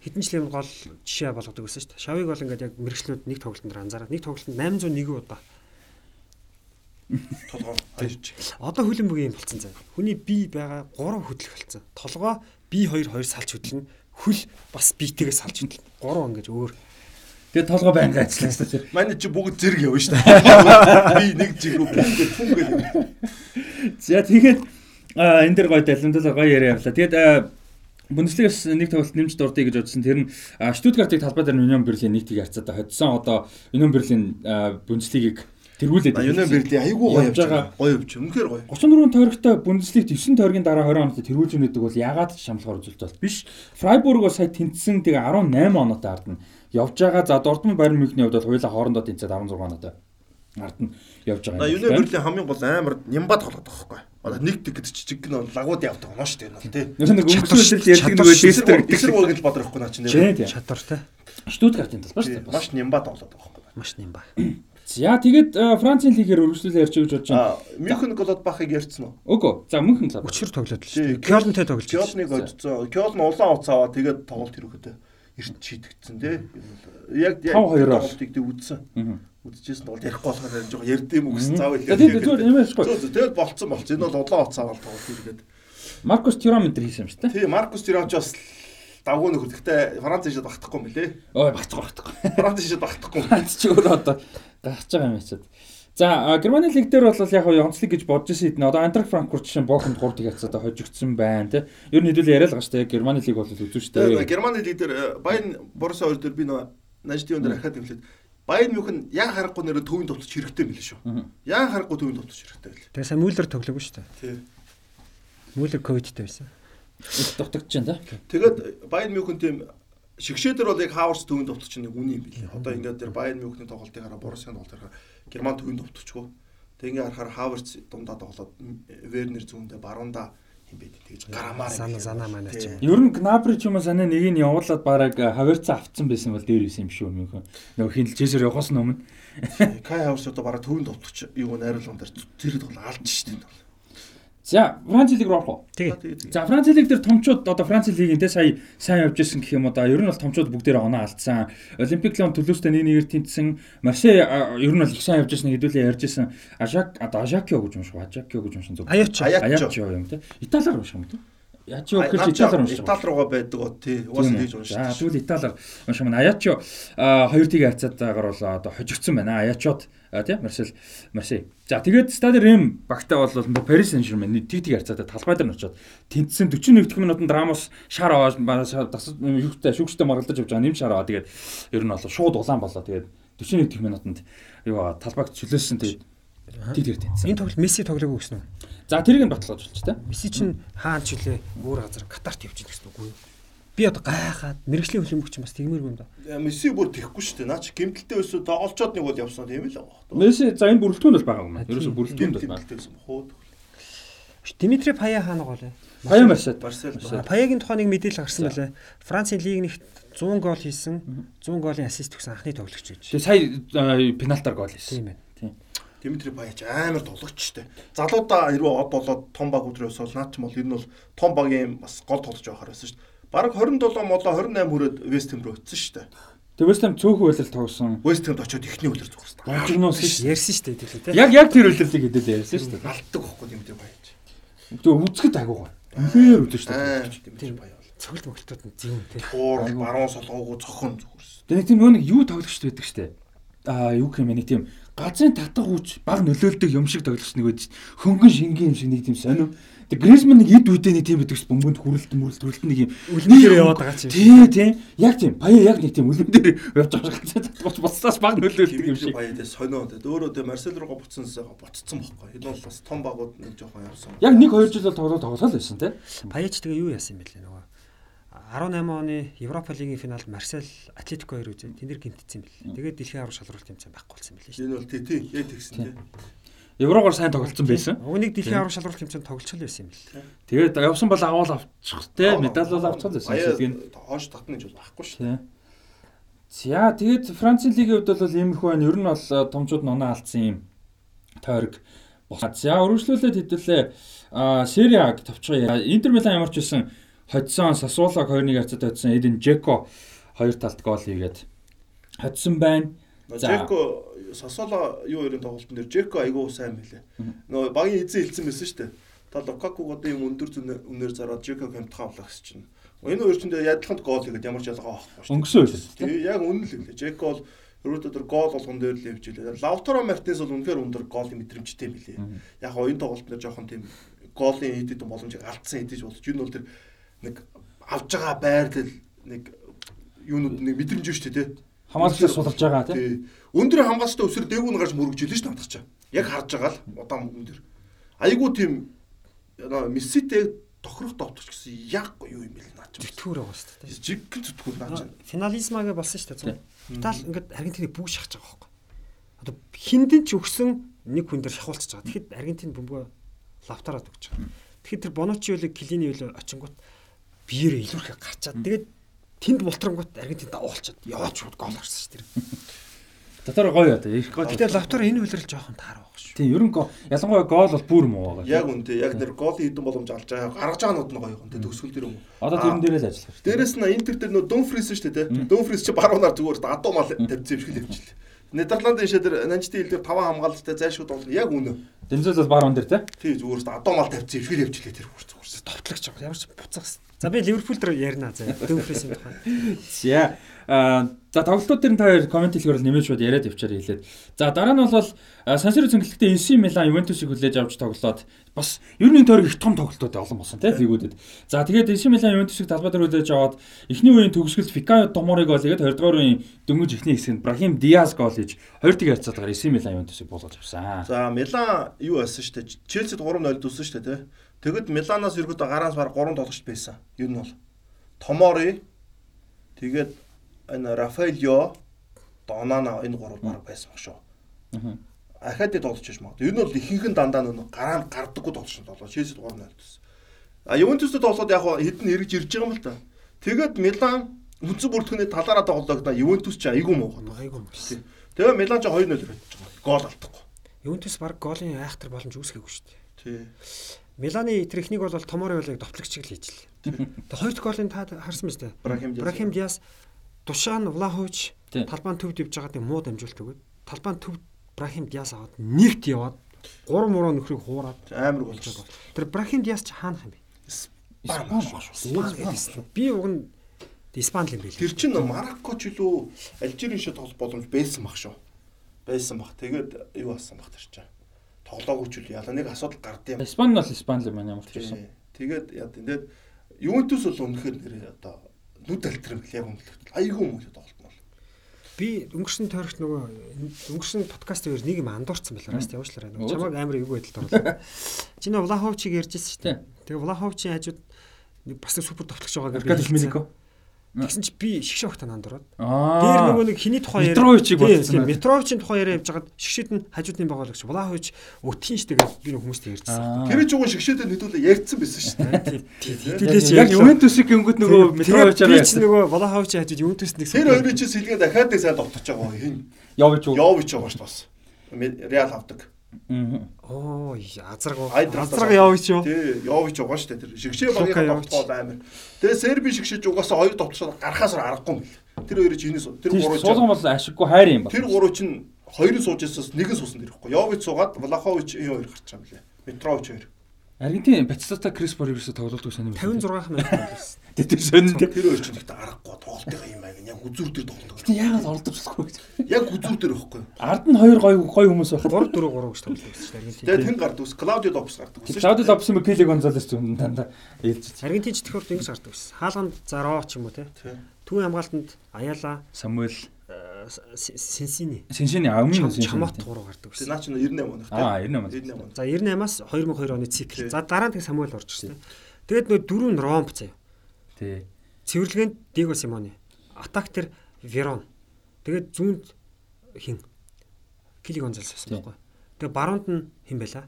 хэдэн жилийн гол жишээ болгодог байсан шүү дээ. Шавыг бол ингээд яг мэрэгчлүүд нэг тоглолтод анзаараад нэг тоглолтод 801 удаа Толгоо хоёр ч. Одоо хөлбөмбөгийн юм болцсон заа. Хүний бие байгаа 3 хөдлөх болцсон. Толгоо бие 2 2 салж хөдлөн хөл бас биетэйгээ салж хөдлөн. 3 ингэж өөр. Тэгээ толгой байнга ажиллана шүү дээ. Манай чи бүгд зэрэг явна шүү дээ. Би нэг рүү бүнгээ түнгээ. За тэгээд а энэ дэр гоё далимдал гоё яриа явлаа. Тэгээд Бундеслигаас нэг тоглолт нэмж дурдъя гэж бодсон. Тэр нь Штутгартыг талбай дээр Union Berlin нийтийг харьцаад хоцсон одоо Union Berlin Бундеслигийг тэргүүлээд Union Berlin айгүй гоё явж байгаа. Гоё явж. Үнэхээр гоё. 34 тойрогтой Бундеслигт 9 тойргийн дараа 20 оноотой тэргүүлж өгнөдөг бол ягаад ч шамлахаар үзүүлэлт биш. Freiburg бол сая тэнцсэн тэгээ 18 оноотой ардна явж байгаа. За Дортмунд Bayern Мюнхний хувьд бол хоёулаа хоорондоо тэнцээд 16 оноотой ард нь явж байгаа юм. Юуны бэрлийн хамгийн гол амар нямбад байгаа байхгүй. Одоо нэг тэг гэдэг чичиг гэн лагууд явдаг оноо шүү дээ энэ тий. Нэг өнгөлөөлөл ярьдаг нөгөө дистер дистер бол бодор ихгүй наа чинь. Чадвартай. Штутгартын талбай шүү дээ. Маш нямбад толгод байгаа байхгүй. Маш нямба. За тэгээд Францын лигээр өргөжлүүлээ ярьж гэж бодож байна. Мюнхен Голодбахыг ярьсан уу? Үгүй. За Мюнхен Голодбах. Өчгөр тоглоод л шүү. Кёлнтэй тоглож. Кёлныг оцсон. Кёлн улаан уц аваа тэгээд тоглолт ирэхэд эрт шийдэгдсэн тий. Яг 5-2-оор тоглолтыг тэг үзсэн үзчихсэн бол ярихгүй болохоор энэ жоо ярд юм уу гэсэн заавал ярьдаг. Тэгээд юм яашгүй. Тэгэл болцсон болц. Энэ бол улаан уц аваад тоглолт иргээд. Маркус Тирам энэ хийсэн юм шүү дээ. Тий, Маркус Тирам ч бас давгүй нөхөр. Гэхдээ Франц шид багтахгүй юм билэ. Ой, багтахгүй багтахгүй. Франц шид багтахгүй. Франц ч өөрөө одоо гарч байгаа юм яцад. За Германы лиг дээр бол яг онцлог гэж бодож ирсэн хэдэн одоо Антрак Франкфурт жишээ Бохонд 3 тийг хацаад хожигдсон байна тий. Ер нь хэдүүл яриа л гаш тий. Германы лиг бол үзэн шүү дээ. Германы лиг дээр Байн Борусsia хоёр дээр би нөө Нажди өндөр ахаад имлээд Баян Мюнхен яа харахгүй нэрэ төвийн товтлож хэрэгтэй мэлээ шүү. Яа харахгүй төвийн товтлож хэрэгтэй байл. Тэгээ сайн Мүллер тоглоогүй шүү дээ. Тий. Мүллер ковидтэй байсан. Их байна да. Тэгээд Баян Мюнхен тийм шигшээдэр бол яг Хаварс төвийн товтлож нэг үний юм билээ. Одоо ингээд тэр Баян Мюнхний тоглолтыг хараа Боруссийн тоглолтыг хараа Герман төвийн товтлочгүй. Тэг ингээд харахаар Хаварс дундаа тоглоод Вернер зүүндээ баруунда юм бэ тэгж гарамаар санаа санаа манай ч юм. Ер нь Гнабри ч юм уу санаа нэг нь явуулаад бараг хаваарцаа авцсан байсан бол дээр исэн юм шүү мөнхөн. Нөгөө хинэлжээсээр явахаас өмнө Кай Хаус одоо бараг төвөнд товтлож юу найруулган дээр тэр бол алдсан шүү дээ. За Франц лиг руу орох уу? За Франц лиг дээр томчууд одоо Франц лигийн те сая сайн явж исэн гэх юм уу да ер нь бол томчууд бүгдээр оноо алдсан. Олимпик Лион Төлөөстэй нэг нэгээр тэнцсэн. Марсе ер нь бол их сайн явж исэн хэдүүлээ ярьж исэн. Ажак одоо Ажакио гэж юм шүү. Ажакио гэж юм шин зүг. Аячо. Юм те. Италиар унших юм те. Ячо гэж Италиар уншиж байгаа. Итали руугаа байдаг гоо тий. Угаасаа тэгж уншиж. За тэгвэл Италиар унших маань Аячо хоёр тийг харьцаад байгаагаар бол одоо хожигдсон байна. Аячод тий Марсел Марсей. За тэгээд Стade Рем багтаа бол Парис Сен-Жермен тиг тиг харьцаатай талбай дээр очиод тэнцсэн 41 дэх минутанд Рамос шар аваад юутай шүгчтэй маргалдаж явж байгаа нэм шар аваа. Тэгээд ер нь бол шууд улаан болоо. Тэгээд 41 дэх минутанд юу талбайг чөлөөсөн тэгээд тиг тиг тэнцсэн. Энэ тоглолт Месси тоглоогүй гэсэн үү? За тэрийг нь баталгааж болч та. Месси чинь хаан жилээ өөр газар Катарт явж байгаа гэсэн үг үү? Би одоо гайхаад мэрэгжлийн хөлбөмбөгч бас тэгмээргүй юм да. Месси бүр тэхгүй шүү дээ. Наа чи гимтэлтэй өсөө тоглолцоод нэг бол явсан тийм л байгаа. Месси за энэ бүрэлдэхүүнд бол байгаа юм аа. Ерөөсө бүрэлдэхүүнд бол. Хууд. Димитри Пая хаана гоо лээ? Пая Марсел. Паягийн тухай нэг мэдээлэл гарсан байлаа. Францын лиг нэгт 100 гол хийсэн, 100 голын ассист өгсөн анхны тоглогч гэж. Тэгээ сая пенальтаар гол хийсэн. Тийм байна. Димитри Паяч амар тоглогчтой. Залуудаа хэрвээ од болоод том баг өдрөөс бол наад ч юм бол энэ бол том багийн бас гол тоглож байхаар байсан шүү дээ. Бараг 27 молоо 28 хүрээд Вест Хэм рүү очсон шүү дээ. Тэгээ Вест Хэм цөөхөн үйлрэл тоглосон. Вест Хэмд очиод ихний үйлрэл зүгсэн. Божигноос ярьсан шүү дээ хэлээ тий. Яг яг тэр үйлрэлийг хэдэл ярьсан шүү дээ. Алддаг байхгүй Димитри Паяч. Тэгээ үзэхэд агуу гоо. Үнээр үлдэн шүү дээ. Димитри Паяч бол цоглол мөглтүүд нь зэвэн тий. Туур баруун солгоогүй цохон зүгэрс. Тэгээ нэг тийм нэг юу тоглогчд байдаг шүү дээ. Аа юу гэх юм бэ нэг тийм газрын татах үуч баг нөлөөлдөг юм шиг тоглогч нэг байж хөнгөн шингийн юм шиг нэг тийм сонир. Тэг Гризман нэг эд үдэ нэг тийм байдаг ш бөмбөнд хүрэлт мүрэлт хүрэлт нэг юм үлнээр яваад байгаа чинь. Тий, тий. Яг тийм. Баяа яг нэг тийм үлэн дээр явж байгаа газрын татах боцлоос баг нөлөөлдөг юм шиг. Баяа дэ сонио. Өөрөө тэ Марсел руугаа буцсан буцсан бохгүй. Энэ бол бас том багууд нэг жоохон явсан. Яг 1 2 жил бол тоглоод тоглоод байсан тий. Баяач тэгээ юу яасан юм бэлээ нөгөө 18 оны Европа лигийн финалд Марсел Атлетико хоёр үзээ. Тэнд гимтсэн бэл. Тэгээд дэлхийн аврал шалралт тэмцээн байхгүй болсон билээ шүү. Энэ бол тий тий яг тэгсэн тий. Еврогоор сайн тоглолцсон байсан. Уг нэг дэлхийн аврал шалралт тэмцээнд тоглолцол байсан юм бэл. Тэгээд явсан бол авал авчих те медаль бол авчихсан байсан. Тэгээд хоош татна гэж бол байхгүй шүү. За тэгээд Францын лигийн хувьд бол иймэрхүү байна. Ер нь бол томчууд ноноо алдсан юм тойрог босаа. За өргөжлүүлээд хэдүүлээ Сери А товчгоо. Интер Милан ямар ч байсан хоцсон Сасуулаг 2-1 хацаад хоцсон Эден Жеко хоёр талд гол хийгээд хоцсон байна. Жеко Сосоло юу хоёрын тоглолтын дээр Жеко айгүй сайн мэлээ. Нөгөө багийн эзэн хэлсэн байсан шүү дээ. Та Лукаку одоо юм өндөр үнээр зараад Жеко хямдхан авлаа гэсэн чинь. Энэ хоёр ч энэ ядлаханд гол хийгээд ямар ч ялгаа авахгүй шүү. Байлаа шүү дээ. Тэгээ яг үнэн л гэлээ. Жеко бол ерөөдөө тэр гол болгон дээр л явжилээ. Лавтаро Мартинес бол үнэхээр өндөр голын мэдрэмжтэй мэлээ. Яг хоо энэ тоглолт дээр жоохон тийм голын хийдэг боломжийг алдсан хэдиж болж нь бол тэр нэг авж байгаа байрлал нэг юунууд нэг мэдрэмж шүү дээ тий. Хамаалагчаас сулж байгаа тий. Өндөр хамгаалалттай өсөр дээгүүн гарч мөрөгжилнэ шүү дээ чаа. Яг харж байгаа л удаан өндөр. Айгуу тийм Месситэй тохирох довтолч гэсэн яг юу юм бэл наач. Зүтгүүр байгаа шүү дээ. Жиг зүтгүүр наач. Финализмагээ болсон шүү дээ. Итали ингээд Аргентиныг бүгд шахаж байгаа байхгүй. Одоо хиндэн ч өгсөн нэг хүн дээр шахуулчихж байгаа. Тэгэхэд Аргентин бөмбөгөө лавтараад өгч байгаа. Тэгэхээр тэр Боночи үлэг Килини үлээ очингууд биеэр илүүрхээ гарчаад тэгээд тэнд бултрангууд Аргентин давуулчаад яваач шууд гол гарсан шүү дээ. Дотор гоё одоо их гоё. Гэхдээ лавтар энэ үлрэл жоохон таар байгаа шүү. Тийм ерөн гол ялангуяа гол бол бүр муу байгаа. Яг үнтэй яг тэр гол хийдэн боломж алж байгаа. Гаргаж байгаа нууд нь гоё юм. Төгсгөл дээр юм. Одоо тэрэн дээрээ л ажиллах хэрэгтэй. Дээрэс нь Интер дээр нөө Дөнфрис шүү дээ тий. Дөнфрис чи баруунаар зүгээр адуу мал тавьчихсан юм шиг л явчихлаа. Нидерландын шээ дээр Нанчтын хил дээр таван хамгаалалттай зайлшгүй болно. Яг үнэ. Дэмжэл бол баруун дээр тий. Тий зүгээр шүү адуу мал тавьчихсан юм шиг л явчихлаа тэр хүрц хүрц. Товтлогч. Ямар ч буцах. За би Ливерпул дээр ярина заа. Дөнфрисийн тухай. За а за тоглолтууд дээр та хоёр комент хэлгээр бол нэмэж бод яриад явчаар хэлээд. За дараа нь бол Сансиро цэнгэлэгтээ AC Милан Ювентусыг хүлээж авч тоглоод бас ер нь энэ тойрог их том тоглолтууд олон болсон тийм лигүүдэд. За тэгээд AC Милан Ювентусыг талбай дээр хүлээж аваад эхний үеийн төгсгөлд Фикао Томорыг гол хийгээд 20 дугаар үеийн дөнгөж эхний хэсэгт Брахим Диас гол хийж 2 дэг харьцаатгаар AC Милан Ювентусыг буулгаж авсан. За Милан юу байсан шүү дээ. Челсид 3-0 дүүсэн шүү дээ тий. Тэгэд Миланаас ерөөдөө гараас баг 3 тоглогч байсан. Юу нь бол Томори тэгээд энэ Рафаэльо Донана энэ гурав баг байсан баг шүү. Аа. Ахади тоглож байж магадгүй. Энэ бол ихэнх нь дандаа нөө гараа гардаггүй тоглож тоглоо. Челсид 3-0 дүүсэн. А Ювентустэй тоглоод яг хэдэн эргэж ирж байгаа юм л та. Тэгэд Милан үндсэн бүртгэний талаараа тоглоогдоо Ювентус ч айгүй муу гоо. Айгуу мөс. Тэгээ Милан ч 2-0 байж байгаа. Гол алдахгүй. Ювентус баг голын айхтар боломж үүсгээгүй шүү дээ. Тий. Миланы техник бол Томори болыг довтлогч л хийж лээ. Тэгээ хоёр голын та харсан мэт. Брахим Диас. Душан Влахович талбайн төвд явж байгаа тийм муу дамжуулт өгөөд талбайн төвд Брахим Диас аваад нэгт яваад 3 муруу нөхрийг хуураад Амар болж байгаа. Тэр Брахим Диас ч хаанах юм бэ? Гэсэн. Би уг нь Испани юм байл. Тэр чинь Марокко ч илүү Алжирийн шиг тоглох боломж байсан баг шүү. Байсан баг. Тэгээд юу болсон баг тэр чинь. Тоглоогүй ч үл яла нэг асуудал гардыг юм. Испани нь бол Испани л маань ямар ч байсан. Тэгээд яа тэгээд Ювентус бол үнэхээр нэр одоо нүд альтрам гэл яг үнэлэхэд айгүй мөн тоглолт нь бол. Би өнгөрсөн тойрогт нөгөө өнгөрсөн подкаст дээр нэг юм андуурсан байлаа. Раст явуулчлаарай. Нөгөө чамаг амар эвгүй байдалд оруулаа. Чиний Влаховичийг ярьжсэн шүү дээ. Тэгээ Влаховичийн хажууд нэг бас супер товтлогч байгаа Аркадий Милико. Тэгсэн чи би шгшээ огт анандураад. Аа. Дээр нөгөө нэг хиний тухай бодсон тийм, байх. Митровичийн тухай яриа явж байгаад шгшээд нь л гэж. Влахович өтхийн штэ гэж би нэг хүмүүст ярьжсэн. Аа. Тэр ч уг шигшээдээ нэдүүлээ ярьцсан байсан шүү дээ. Тийм. Хэдүүлээч яг Ювентусыг гингүүд нөгөө Митровичаар би ч нөгөө Влаховичийн хажууд Ювентус нэг Тэр хоёрын чинь сэлгээд дахиад сайн тоглож байгаа хин. явж уу. Явж байгаа дээ бас. Реал авдаг. Оо азраг азраг явж юу. Тий, явж байгаа шүү дээ. Тэр шигшээ Лука багийн явж. тоглолт амар. Тэгээ Серби шигшээж угаасаа хоёр тоглолт гарахаас аргагүй. Тэр хоёрын чинь энэс тэр гурав суулган бол ашиггүй хайр юм байна. Тэр гурав чинь хоёрын суужсаас нэг нь суусан дэрхгүй. Явж суугаад Влахович энэ хоёр гарч байгаа юм лээ. Митрович хоёр. Аргентин Батистата Крис Боригерс тоглолтгүй сонирм. 56 минут болсон. Тэр сонинд. Тэр хоёр чинь ихтэй аргагүй тоглолтын юм аа гэн яг үзүр дээр тоглолт. Тэг яагаад оролдохгүй гэж. Яг үзүр дээр байхгүй. Ард нь хоёр гоё гоё хүмүүс байх. 3 4 3 гэж тоглож байсан шүү Аргентин. тэн гард ус Клаудио Лопес гардаг ус. Клаудио Лопес Микеле Гонзалес зүүн дандаа ээлжиж. Аргентинч тэгэхээр ингэж гардаг байсан. Хаалганд Заро ч юм уу те. Түүний хамгаалтанд Аяла, Самуэль э, С- Сенсини, Синшини өмнө Чамот гурав гардаг байсан. наа чи 98 он. Аа, 98 он. 98 он. За 98-аас 2002 оны цикл. За дараа нь тэг Самуэль орж ирсэн. Тэгээд нөө дөрөв нь Ромп заяа. Тий. Цэвэрлэгэнд Диего Симоне. Атак тэр Верон. Тэгээд зүүнд хин Кили Гонзалес байсан Тий. байхгүй. Тэгээд баруунд нь хин байла.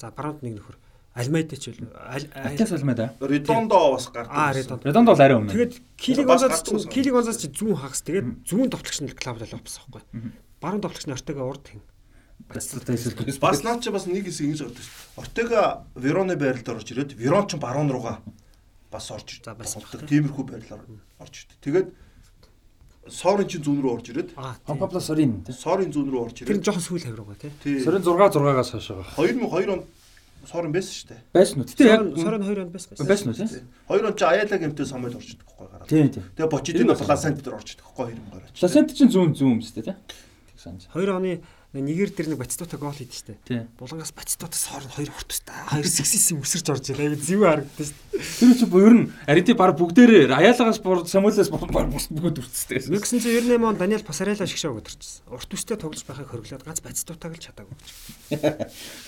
За баруунд нэг нөхөр Альмайда ч үл Атас алмада. Редондо бас гардаг. Аа байсан. Редонд. Редонд бол арай өмнө. Тэгээд Кили Бас Гонзалес гардаг ус. Кили Гонзалес чи зүүн хагас. Тэгээд зүүн товтлогч нь Клаудио Лопес байхгүй. Баруун товтлогч нь Ортега урд хин. Батистата эсвэл Бас наа чи бас нэг хэсэг ингэж гардаг шүү. Ортега Вероны байрлалд орж ирээд Верон ч баруун руугаа бас орж ирж баг, Тиймэрхүү байрлалаар орж ирдэг. Тэгээд Сорын чин зүүн рүү орж ирээд Сорин тий. Сорын зүүн рүү орж Тэр ирээд нь жоохон сүүл хавраг ба тий. Сорин 6 6-аас хойш байгаа. 2002 онд Сорын байсан шүү дээ. Байсан уу? Гэтэ яг Сорон 2 онд байсан байсан. уу тий? Тий. 2 он ч Аяла гэмтэй самбайд орж идэг байхгүй гараад. Тий, тий. Тэгээ бочидын бол Ласант дээр орж идэг байхгүй 2000 гараад. Ласент чинь зүүн зүүн юм шүү дээ тий. Тэг санаж. 2 оны нэгэр дээр нэг Батистута гол хийдэж штэ. Булгаас сорон 2 хурд тустай. 2 сэгсэс өсөрч орж ирээ. Аяа зэв харагдсан штэ. Тэр чинь ер нь Арити баг бүгдээрээ Аялагаас бүр Самуэлээс баг бүгд үрцтэй. 1998 он Даниэл Пасарелла шиг шоу өдөрчсөн. Урт үстэй тоглож байхыг хориглоод ганц Батистутаг л чадаагүй.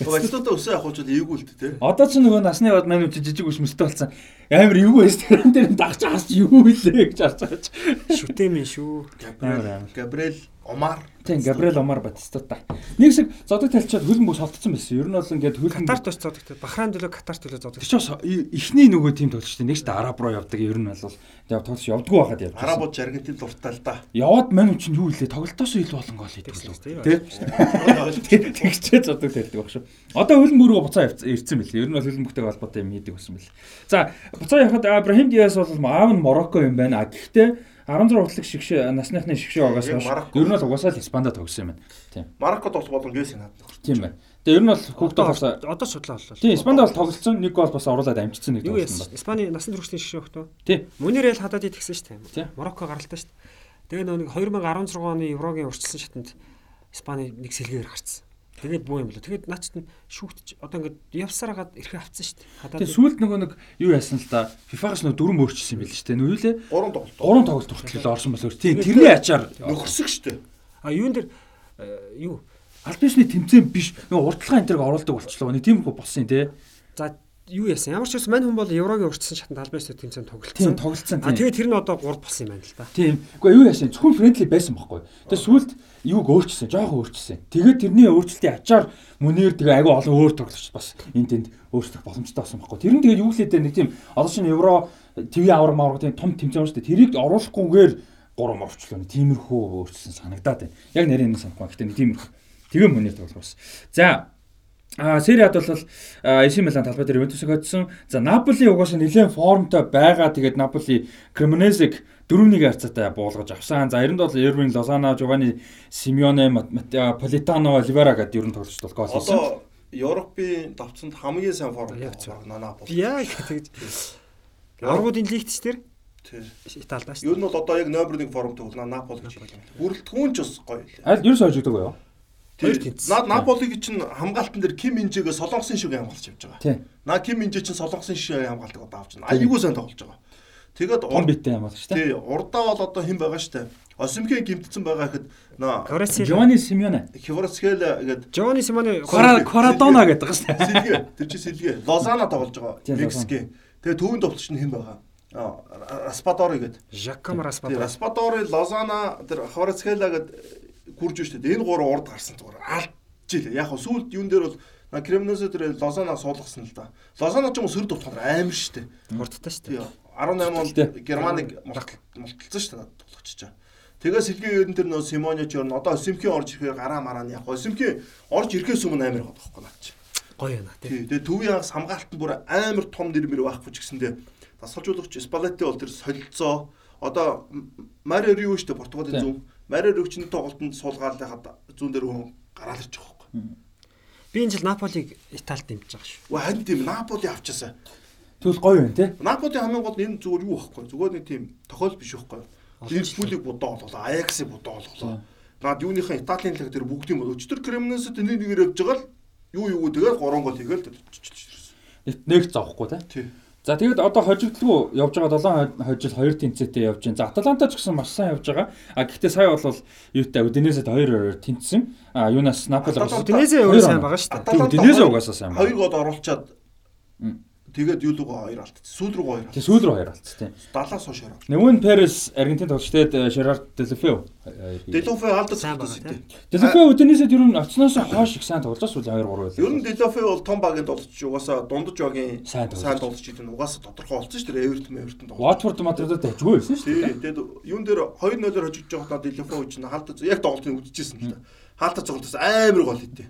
Бочидоо өсөө ахуулж эйгүү л дээ. Одоо ч нөгөө насны бод маань үчи жижиг ус мөстэй болсон. Амар эвгүй инстаграм дээр дагч харж юу илээ гэж харж байгаа ч. Шүтэмэн шүү. Габриэл, Габриэл, Омар. Тийм Габриэл Омар Батистута. Нэг хэсэг зодог талчаад хөлн бүс холдсон байсан. Ер нь бол ингээд хөлн Катарт очиж зодогтой. Бахрайн төлөө Катарт төлөө зодогтой. Тэр чинь ихний нөгөө тим тоглогчтой нэг ч араб руу явдаг. Ер нь бол яг тоглож явдггүй байхад явдаг. Арабууд Аргентин дуртай л да. Яваад мань чинь юу илээ тоглолтоос илүү болон гол хийдэг лөө. үү? Тэ? Тэгчээ зодог талдаг баг шүү. Одоо хөлн бүрөө буцаа ирсэн мэл. Ер нь бол хөлн бүхтэйг холбоотой юм хийдэг болсон мэл. За буцаа явахад Абрахим Диас бол аав нь Марокко юм байна. Гэхдээ 16 уртлаг шигшээ насныхны шигшээ угаас хойш ер нь бол угаасаа л Испанда тогсон юм байна. Тийм. Марокко тоглох боломжгүй санаад. Тийм байна. Тэгээ ер нь бол хүүхдээ Одоо хасаа одоо судлаа боллоо. Тийм Испанда бол тоглолцсон нэг гол бас оруулаад амжицсан нэг Юу яасан? байна. Испани насан туршийн шишээ өгтөө. Тийм. Мөнирэл хадаад идэгсэн шүү дээ. Марокко гаралтай шүү дээ. Тэгээ нэг 2016 оны Еврогийн урьдчилсан шатанд Испани нэг сэлгээр гарцсан. Тэгээд буу юм болоо. Тэгээд наач нь шүүгтж одоо ингээд явсараад ирэхээ авцсан шүү дээ. Хадаад Тэгээ сүүлд нөгөө нэг юу яасан л да. FIFA-гаас нөгөө дөрөв өөрчилсөн юм байл шүү дээ. Нүг лээ. Гурван тоглолт. Гурван тоглолт хүртэл орсон болоо. Тийм тэрний ачаар Нөхөрсөг штэ. а юун дээр э, юу аль бишний тэмцээн биш нөгөө уртлагын энтерг оруулдаг болчихлоо. Нэг тийм хөө болсон тий. за юу яасан? Ямар ч байсан мань хүн бол Еврогийн урьдчилсан шатанд албаас тэмцээн Тийм тоглолцсон. тоглолцсон А тэгээд тэр нь одоо 3 болсон юм байна л да. Тийм. Үгүй юу яасан? Зөвхөн френдли байсан байхгүй. Тэгээ сүүлд юуг өөрчилсөн, жоохон өөрчилсөн. Тэгээд тэрний өөрчлөлтийн ачаар мөнээр тэгээ агүй олон өөр тоглогч бас энд тэнд өөрчлөх боломжтой болсон байхгүй. Тэр нь тэгээ юу лээ дээ нэг тийм одоо чинь евро авар мавар тийм том тэмцээн шүү дээ. Тэрийг оруулахгүйгээр гурван морчлоо. Тиймэрхүү өөрчилсөн санагдаад байна. Яг нарийн нэг санахгүй. Гэхдээ нэг тиймэрхүү. Тэгээ мөнээр тоглох бас. За А Сериад бол AC Милан талбай дээр Ювентусыг хоцсон. За Наполи угаасаа нэлээд формтой байгаа. Тэгээд Наполи Кремонезыг 4-1 харьцаатай буулгаж авсан. За 90-д бол Эрвин Лозано, Жовани Симеоне, Политано, Оливера гэдэг ер нь тоглогчд бол гол хийсэн. Одоо Европын давцанд хамгийн сайн форм Яг зөв. Нанапол. Би яг тэгж Аргуудын лигт ч тэр Тий. Италидаа Ер шүү. нь бол одоо яг номер 1 форм тоглоно Напол гэж хэлдэг. Бүрэлдэхүүн ч бас гоё лээ. Аль ерөөсөө хожигдөг юу? Тий. тэнцсэн. Наполиг чинь хамгаалтан дээр Ким Инжэгээ солонгосын шиг хамгаалж явж байгаа. Наа Ким Инжэ чинь солонгосын шиг хамгаалдаг одоо авч байна. Аюулгүй сайн тоглож байгаа. Тэгээд биттэй юм байна шүү дээ. Тий, урдаа бол одоо хэн байгаа штэ. Осимхэ гимтсэн байгаа гэхэд наа Квараци Жовани Симеоне. Хеврацхел гэдэг Жовани Симоне Квара Кварадона гэдэг байгаа шүү дээ. сэлгээ тэр чи сэлгээ Лозана тоглож байгаа. Мексикийн. Тэгээ төвийн товтлогч нь хэн байгаа? Аа Распадори гэдэг. Жаком Тэгээ Распадо. Распадори, Лозана, тэр Хварацхела гэдэг гүрж штэ. Энэ гурав урд гарсан зүгээр. Алдж илээ. Яг хөө сүүлд юун дээр бол Кремносо тэр Лозана суулгасан л да. Лозана ч юм уу сөрөг товтлохоор амар штэ. Хурдтай дээ. 18 онд Тий. Германыг мулталцсан шүү дээ тоглогчч. Тэгээ сэлгийн ерөн тэр нөө Симоне ч ерөн одоо Осимхийн орж ирэхээр гараа мараа нь яг Осимхийн орж ирэхээс өмнө амар байгаа байхгүй наач. Гоё яна тий. Тэгээ төвийн хагас хамгаалтанд бүр амар том нэрмэр байхгүй ч гэсэндээ дасгалжуулагч Спалетти бол тэр солилцоо одоо Марио Рио шүү дээ Португалийн зөв. Марер өвчнө тоглолтод суулгаалахад зүүн дээр хүн гараал ирчих واخгүй. Би энэ жил Наполиг Италид дэмжиж байгаа шүү. Үгүй харин тийм Наполи авчаасаа. Тэгвэл гоё байна тий. Наполи хамгийн гол энэ зүгээр юу واخгүй. Зүгээр нэг тийм тохиол биш واخгүй. Ливерпулийг будаа болголоо, Аяксыг будаа болголоо. Наад юуныхаа Италийн лиг дээр бүгдийн өчтөр Кремнэсэд нэг нэгээр явж байгаа л юу юу тэгээд 3 гол хийгээл тэр. Нэг зовхгүй тий. За тэгээд одоо хожигдлгүй явж байгаа 7 хожил 2 тэнцээтэй явж байна. За Аталанта ч гэсэн маш сайн явж байгаа. А гэхдээ сая бол юутай Удинесэд 2 тэнцсэн. А юунаас Наполи Удинезе Хоёр өөр сайн байгаа шүү дээ. Тийм, Удинезе угаасаа сайн байна. Хоёр гол оруулчаад. Тэгээд юу лугаа хоёр алдсан. Сүүл рүү хоёр. Тэг сүүл рүү хоёр алцсан тийм. 70-аас хойш хоёр. Нөгөө нь Перес Аргентин тоглогчдод Шерард Делефео. Делофе алдсан Сайн байна байгаа, тий. Делефео Удинесэд ер нь оцноос хойш их сайн тоглож сүүлийн 2 3 байлаа. Ер нь Делофе бол том багийн тоглогч угаасаа дундаж багийн Сайн тоглогч гэдэг нь угаасаа тодорхой болсон шүү дээ. Эвертон Эвертон тоглогч. Watford Madrid-д хажгүй байсан шүү дээ. тэгээд юун дээр 2-0-оор хожигдож байхдаа Делофе үуч нь хаалтаа яг тоглолтыг үдчихсэн л та. Хаалтаа тоглолтоос амар гол хийдэ.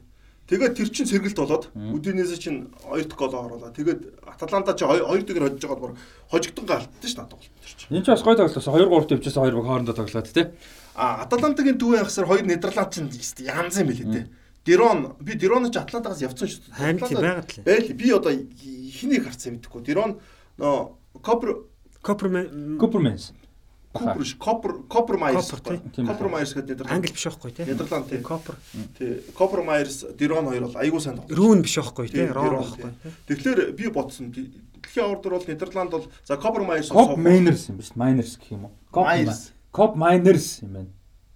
Тэгээд тэр чин сэргэлт болоод Удинese чин 2 дахь гол оруулаад тэгээд Аталанта чи 2 дэгээр хожиж байгаа бол хожигдсон гаалттай ш надад бол тэр чин. Энд ч бас гой тоглосон 2 3 төвчээс 2 баг хоорондоо тоглоод тий. А Аталантагийн дүүийн хасаар хоёр Нидерланд чин янз юм билээ тий. Дирон би Дирон ч Атлантагаас явцсан шүү дээ. Харин байгаад лээ. Байл би одоо хэнийг харсан юм мэдэхгүй. Дирон нөө Копр Копромен Куперменс. Копр Копр Копр Майерс. Тийм. Копр Майерс гэдэг Нидерланд. англи биш байхгүй тий. Нидерланд тий. Копр. Тий. Копр Майерс Дирон хоёр бол айгүй сайн тоглосон. Рүүн биш байхгүй тий. Тийм, Рон байхгүй. Тэгэхээр би бодсон. Дэлхийн авардар бол Нидерланд бол за Копр Майерс Коп Майнерс юм биш Майнерс гэх юм уу? Коп Майнерс юм байна.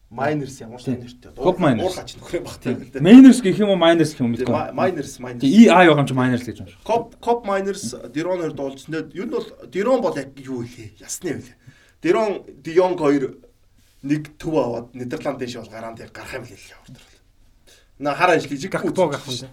Майнерс ямар ч нэртэй. Коп Майнерс. Уур хач нөхрөө багтай юм л дээ. Майнерс гэх юм уу Майнерс гэх юм бэ? Ма- Майнерс Майнерс. И А байгаа юм чи Майнерс гэж шиг. Коп Коп Майнерс Дирон хоёр дуулсан. Тэгээд ер нь бол Дирон бол яг юу вэ? Ясны вэ? Дерон Дионг хоёр нэг төв аваад Нидерландын шиг бол гараанд гарах юм лээ Ордер. На хар ажлыг жиг Гакпо гарах юм.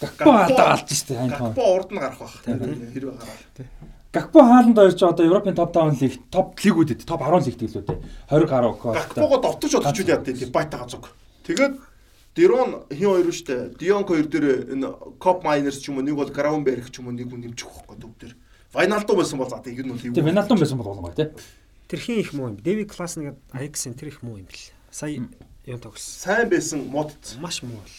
Гакпо алдаа алж штэ хань тоо. Гакпо урд нь гарах байх. Хэрвээ гараад. Гакпо хааланд орж одоо Европын топ 5 лиг, топ лигүүдэд, топ 10 лигт гэлөө те. 20 гаруй ок. Гакпого довтож бодож үл яд те. Байтага зүг. Тэгээд Дерон хин хоёр штэ. Дионг хоёр дээр энэ Коп Майнерс ч юм уу нэг бол Граунберг ч юм уу нэг хүн нэмчих واخхой төв дээр. Вайналдуу байсан бол за тийм юу нь юу. Тийм Вайналдуу байсан бол болмой те. Тэр хин их муу юм. Дэви Классен гэдэг Аяксын тэр их муу юм бэл. Сая юм тогс. Сайн байсан модц. Маш муу бол.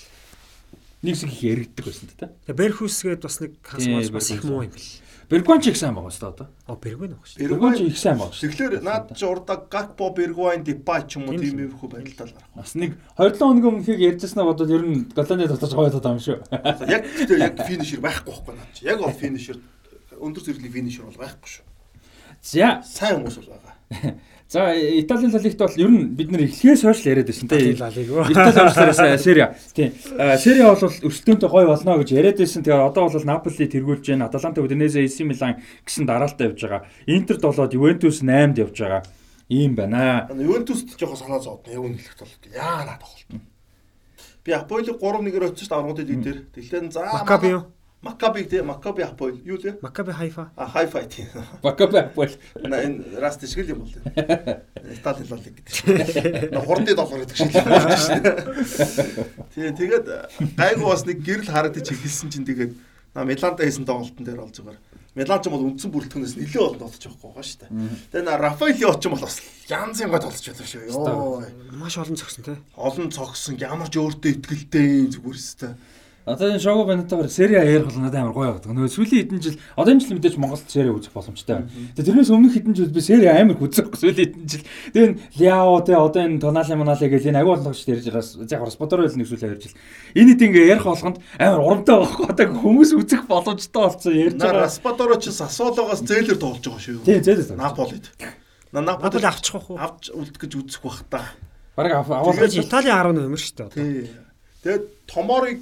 Нэг шиг их яригддаг байсан тий. Тэгээ Берхус гээд бас нэг хас Тийм, маш бас их муу юм бэл. Бергуан ч их сайн байгаа шүү дээ одоо. Оо Бергвэн баг шүү. Бергуан ч их сайн байгаа шүү. Тэгэхээр наад чи урдаа Гакпо, Бергвайн, Дипай ч юм уу Тийм тийм юм хөө байдалтай л гарах. Бас нэг 2 7 хоног өмнөхийг ярьжсанаа бодоод ер нь Голландд дотож гоё тоо юм шүү. Яг тэр яг финишер байхгүй байхгүй наад чи. Яг бол финишер өндөр зэрэглэлийн финишер бол байхгүй шүү. За Сайн хүмүүс бол байгаа. За Италийн лалигт бол ер нь бид нэр эхлээс хойш л яриад байсан Тийм тий. лалиг. Итали авчлаараа Серия. Тийм. Серия бол өрсөлдөөнтэй гоё болно гэж яриад байсан. Тэгээ одоо бол Наполи тэргүүлж байна. Аталанта, Удинезе, AC Милан гэсэн дараалтаа явж байгаа. Интер долоод Ювентус 8-д явж байгаа. Ийм байна. Ювентуст жоохон санаа зовдно. Яг үнэлэхт бол яа наад тоглолт. Би Аполлиг 3-1-ээр очиж та аргуудын лиг дээр. Тэгэхээр за Макаби юу? Макаби те Макаби Аполл юу лээ? Макаби Хайфа. А хайфай тийм. Бакапа бол На энэ раст шиг л юм бол. Итали лал гэдэг. На хурдны доллар гэдэг шиг юм байна шүү. Тий, тэгээд гайгүй бас нэг гэрэл харагдаж хэлсэн чинь тэгээд на Миланда хийсэн тоглолтын дээр бол зүгээр. Милан ч бол үндсэн бүрэлдэхүүнээс нэлээд олон тоглож байгаа байгаа шүү дээ. Тэгээд на Рафаэлио ч юм бол бас янз янга тоглож байгаа шүү. Йоо. Маш олон зогсон те. Олон цогсон ямар ч өөртөө ихтэй зүгээр өстэй. Одоо энэ шоу бэнтээр Серия ярих бол надад амар гоё байдаг. Нөгөө сүүлийн хэдэн жил одоо энэ жил мэдээж Монголд Серия үзэх боломжтой байна. Тэгээ тэрнээс өмнөх хэдэн жил би Серия амар үзэх сүүлийн хэдэн жил. Тэгээ энэ Ляо те одоо энэ Тонале Монале гэх энэ агуу болгож ярьж байгаас яг Спотор байл нэг сүүл ярьж ил. Энэ хэд ингээ ярих болгонд амар урамтай байхгүй. Одоо хүмүүс үзэх боломжтой болсон ярьж На байгаа. Распадоро ч Сасологоос зээлэр тоглож байгаа шүү. Тийм зээлээс. Наполид. На Наполи Наполи авчих واخ уу? авч үлдэх гэж үзэх бах та. Бараг аваад Тэгэж Италийн 10 номер шүү дээ одоо. Тий. Тэгээд Томорыг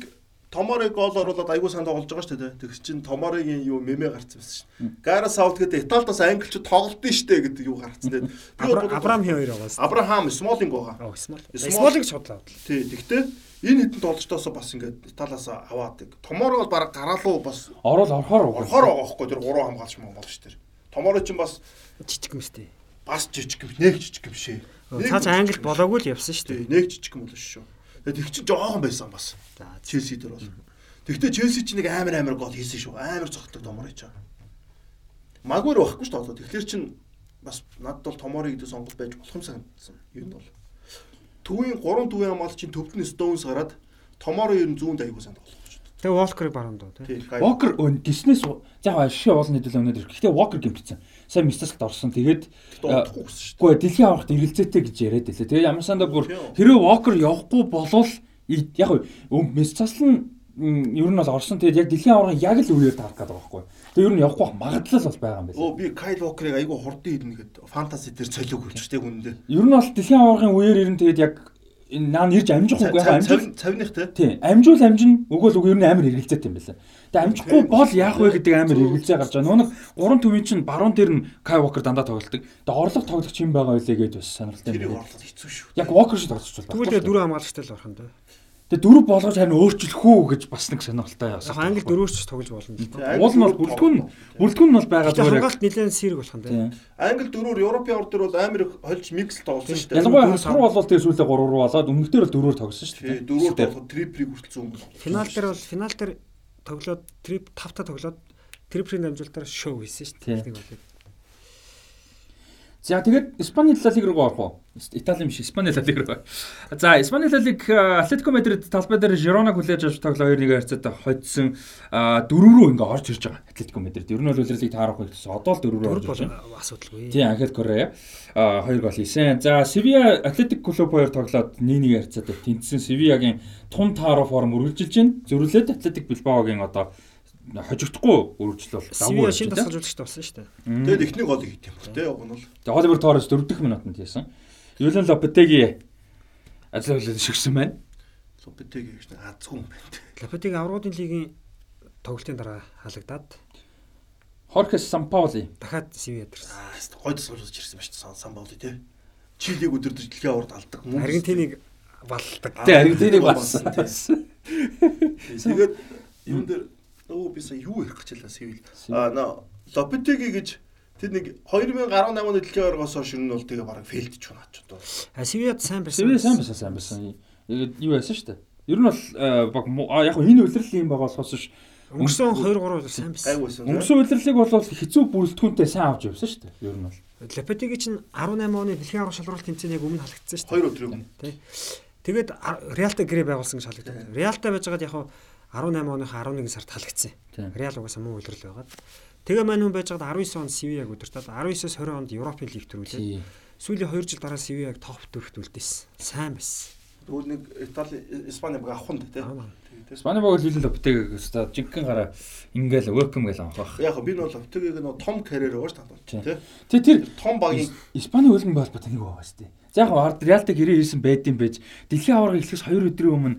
Томорыг гол оруулаад аягүй сайн тоглож байгаа шүү дээ. Тэгс чинь Томоригийн юу мемэ гарцсан байсан шүү. Гара Саут гэдэг Италидас англичууд тоглолтын штэ гэдэг юу гарцсан. Тэгээд би бол бодоод- Абрам хин хоёр байгаас. Абрахам Смолинг байгаа. Оо Смол. Смол- Смолыг шодлоо. Тий. Тэгтээ энэ хэдэн тоглолтоос бас ингээд Италиас аваадаг. Томор бол баг гараалуу бас орол орохоор орхоор байгаа байхгүй тэр гурван хамгаалч мөн болж тэр. Томори ч бас Жижиг юм штэ. бас жижиг юм нэг жижиг юм шээ. Цааш Англи болоогүй л явсан штэ. нэг жижиг юм бол шүү. Тэгээд их чинь жоохон байсан бас. За Челси дээр бол. Тэгвэл Челси ч нэг амар амар гол хийсэн шүү. Амар цогтдаг томор хийж байгаа. Магвар байхгүй шүү дээ. Тэгэхээр чин бас надад бол томорыг гэдэг сонголт байж болох юм санагдсан. Юу нь бол. Төвийн 3 төвийн хамгаалч чинь төвдөн Stones гараад томорын ер нь сайн тоглох шүү дээ. Тэгээ Волкерыг баруун доо тий. Walker гиснээс яг ашиг олон хэдүүл өнөдөр. Гэхдээ Walker гимтсэн. Сайн мистасалт орсон. Тэгээд дээ. Гэхдээ дэлхийн аврагт эргэлзээтэй гэж яриад байлаа. Тэгээ ямар сандаа бүр хэрэв Walker явахгүй болвол яг уу Месцаслан ер нь бол орсон. Тэгээд яг дэлхийн аврагын яг л үеэр таарах гэдэг байгаа байхгүй. Тэгээ ер нь явахгүй магадлал бол байгаа юм байна. Оо би Kyle Walker-ыг аягүй хурдан идэнэ гэхэд фэнтези дээр цолиог хөлч тэ хүндээ. Ер нь бол дэлхийн аврагын үеэр ер нь тэгээд яг энэ наа нэрж амжихгүй яг амжуул цавных те. Тийм, амжуул амжин өгөөл үг ер нь амар эргэлзээтэй юм байна. Тэгээ амжихгүй бол яах вэ гэдэг амар эргэлзээ гарч байгаа. Нүг гурван төвийн чинь баруун дээр нь Kai Walker дандаа тоглолдог. Тэгээ орлого тоглогч юм байгаа байлээ гэдээ бас сонирхолтой юм байна. орлол хэцүү шүү. Яг Walker шиг тоглож байна. Тэгвэл дөрөв хамгаалагчтай л орхон доо. Тэгээ дөрөв болгож харин өөрчлөх үү гэж бас нэг сонирхолтой Яг англи дөрөвч тоглож болно. л доо. Уул нь бол бүрдгүн бүрдгүн нь бол байгаа зүгээр. хамгаалт нэлээд сэрэг болох нь тийм. Англи дөрөөр Европын орд төр бол амар их холж микс тоглосон шүү дээ. Ялангуяа хасруу болвол тэгээ сүүлдээ 3 руу болоод өмнөх дээр бол дөрөөр тогсон шүү дээ. дөрөөр тоглоход триприйг хүртэлцэн юм. Финал дээр бол финал дээр тоглоод трип тавта тоглоод триприйн дамжуулалтаар шоу хийсэн шүү дээ. Нэг бол. За тэгээд Испани Ла Лиг руу орох уу? Итали биш Испани Ла Лиг руу. За Испани Ла Лиг Атлетико Мадрид талбай дээр Жирона хүлээж авч тоглоо 2-1 харьцаатай хоцсон а, дөрөв рүү ингээ орж ирж байгаа Атлетико Мадрид. Ер нь бол үлрэлийг таарахгүй гэсэн. Одоо л дөрөв рүү Дөрөв орж бол ирж байна. асуудалгүй. Тийм Анхел Корея а 2 гол хийсэн. За Севиа Атлетик клуб хоёр тоглоод 1-1 харьцаатай тэнцсэн Севиагийн тун тааруу форм үргэлжилж байна. Зөрүүлээд Атлетик Билбаогийн одоо хожигдохгүй үргэлжлэл бол Сивиа шин тасгалжуулагчтай болсон шүү дээ. Тэгээд эхний гол хийх юм бүр тий яг нь бол. Тэгээ Оливер Торрес 4 дахь минутанд хийсэн. Юлен Лопетеги ажил хөлөд шигсэн байна. Лопетеги гэж нэг азгүй юм байна. Лапетиг аврагын лигийн тоглолтын дараа халагдаад Хорхес Сампаули дахиад Сивиад ирсэн. Аа гой тасгалж ирсэн ба шүү дээ сан боолой тий. Чилиг өдөрдөж дэлхийн авард алдаг. Аргентиныг балладаг. Тэ Аргентиныг болсон. Тэгээд юун дээр өө би сая юу ярих гэж байлаа Севил. Аа нөө Лопетеги гэж тэр нэг 2018 оны дэлхийн аваргаас хойш нь бол тэгээ бараг фейлдэж байна ч одоо. А Сивиад сайн байсан. Сэвэ сайн байсан сайн байсан. Тэгээд юу яасан шүү дээ. Ер нь бол э, яг энэ үйлрэл юм байгаа болохоос ш Өнгөрсөн 2 3 бол сайн байсан. Өнгөрсөн үйлрлийг бол хэцүү бүрэлдэхүүнтэй сайн авч явсан шүү дээ. Ер нь бол. Лапетиг чинь 18 оны дэлхийн аврах шалралт тэмцээний яг өмнө халагдсан шүү дээ. Хоёр өдөр юм. Тий. Тэгээд Реалтай гэрээ байгуулсан гэж халагдсан. Реалтай байжгаад яг хаа 18 оныхаа 11 сард халагдсан. Реал угаасаа муу үйлрэл байгаад. Тэгээ маань хүн байжгаад 19 онд Сивиаг удирдаад 19-с 20 онд Европын лиг төрүүлээ. Тий. Сүүлийн 2 жил дараа Сивиаг топ дөрөвт үлдээсэн. Сайн байсан. Тэгвэл нэг Итали Испани баг авахын тий. Аа. Тэгээд Спани баг Юлен Лопетеги өстө жинхэнэ гараа ингээл welcome гэж анхах. яг би нь бол Лопетегийг нэг том карьер шүү Тийм. дээ. Тэ Тий. тэр Том багийн Испани хөлбөмбө холбоо тэнэг байгаа шүү дээ. За яг Реалтай гэрээ ирсэн байдсан байж дэлхийн аварга эхлэхээс 2 өдрийн өмнө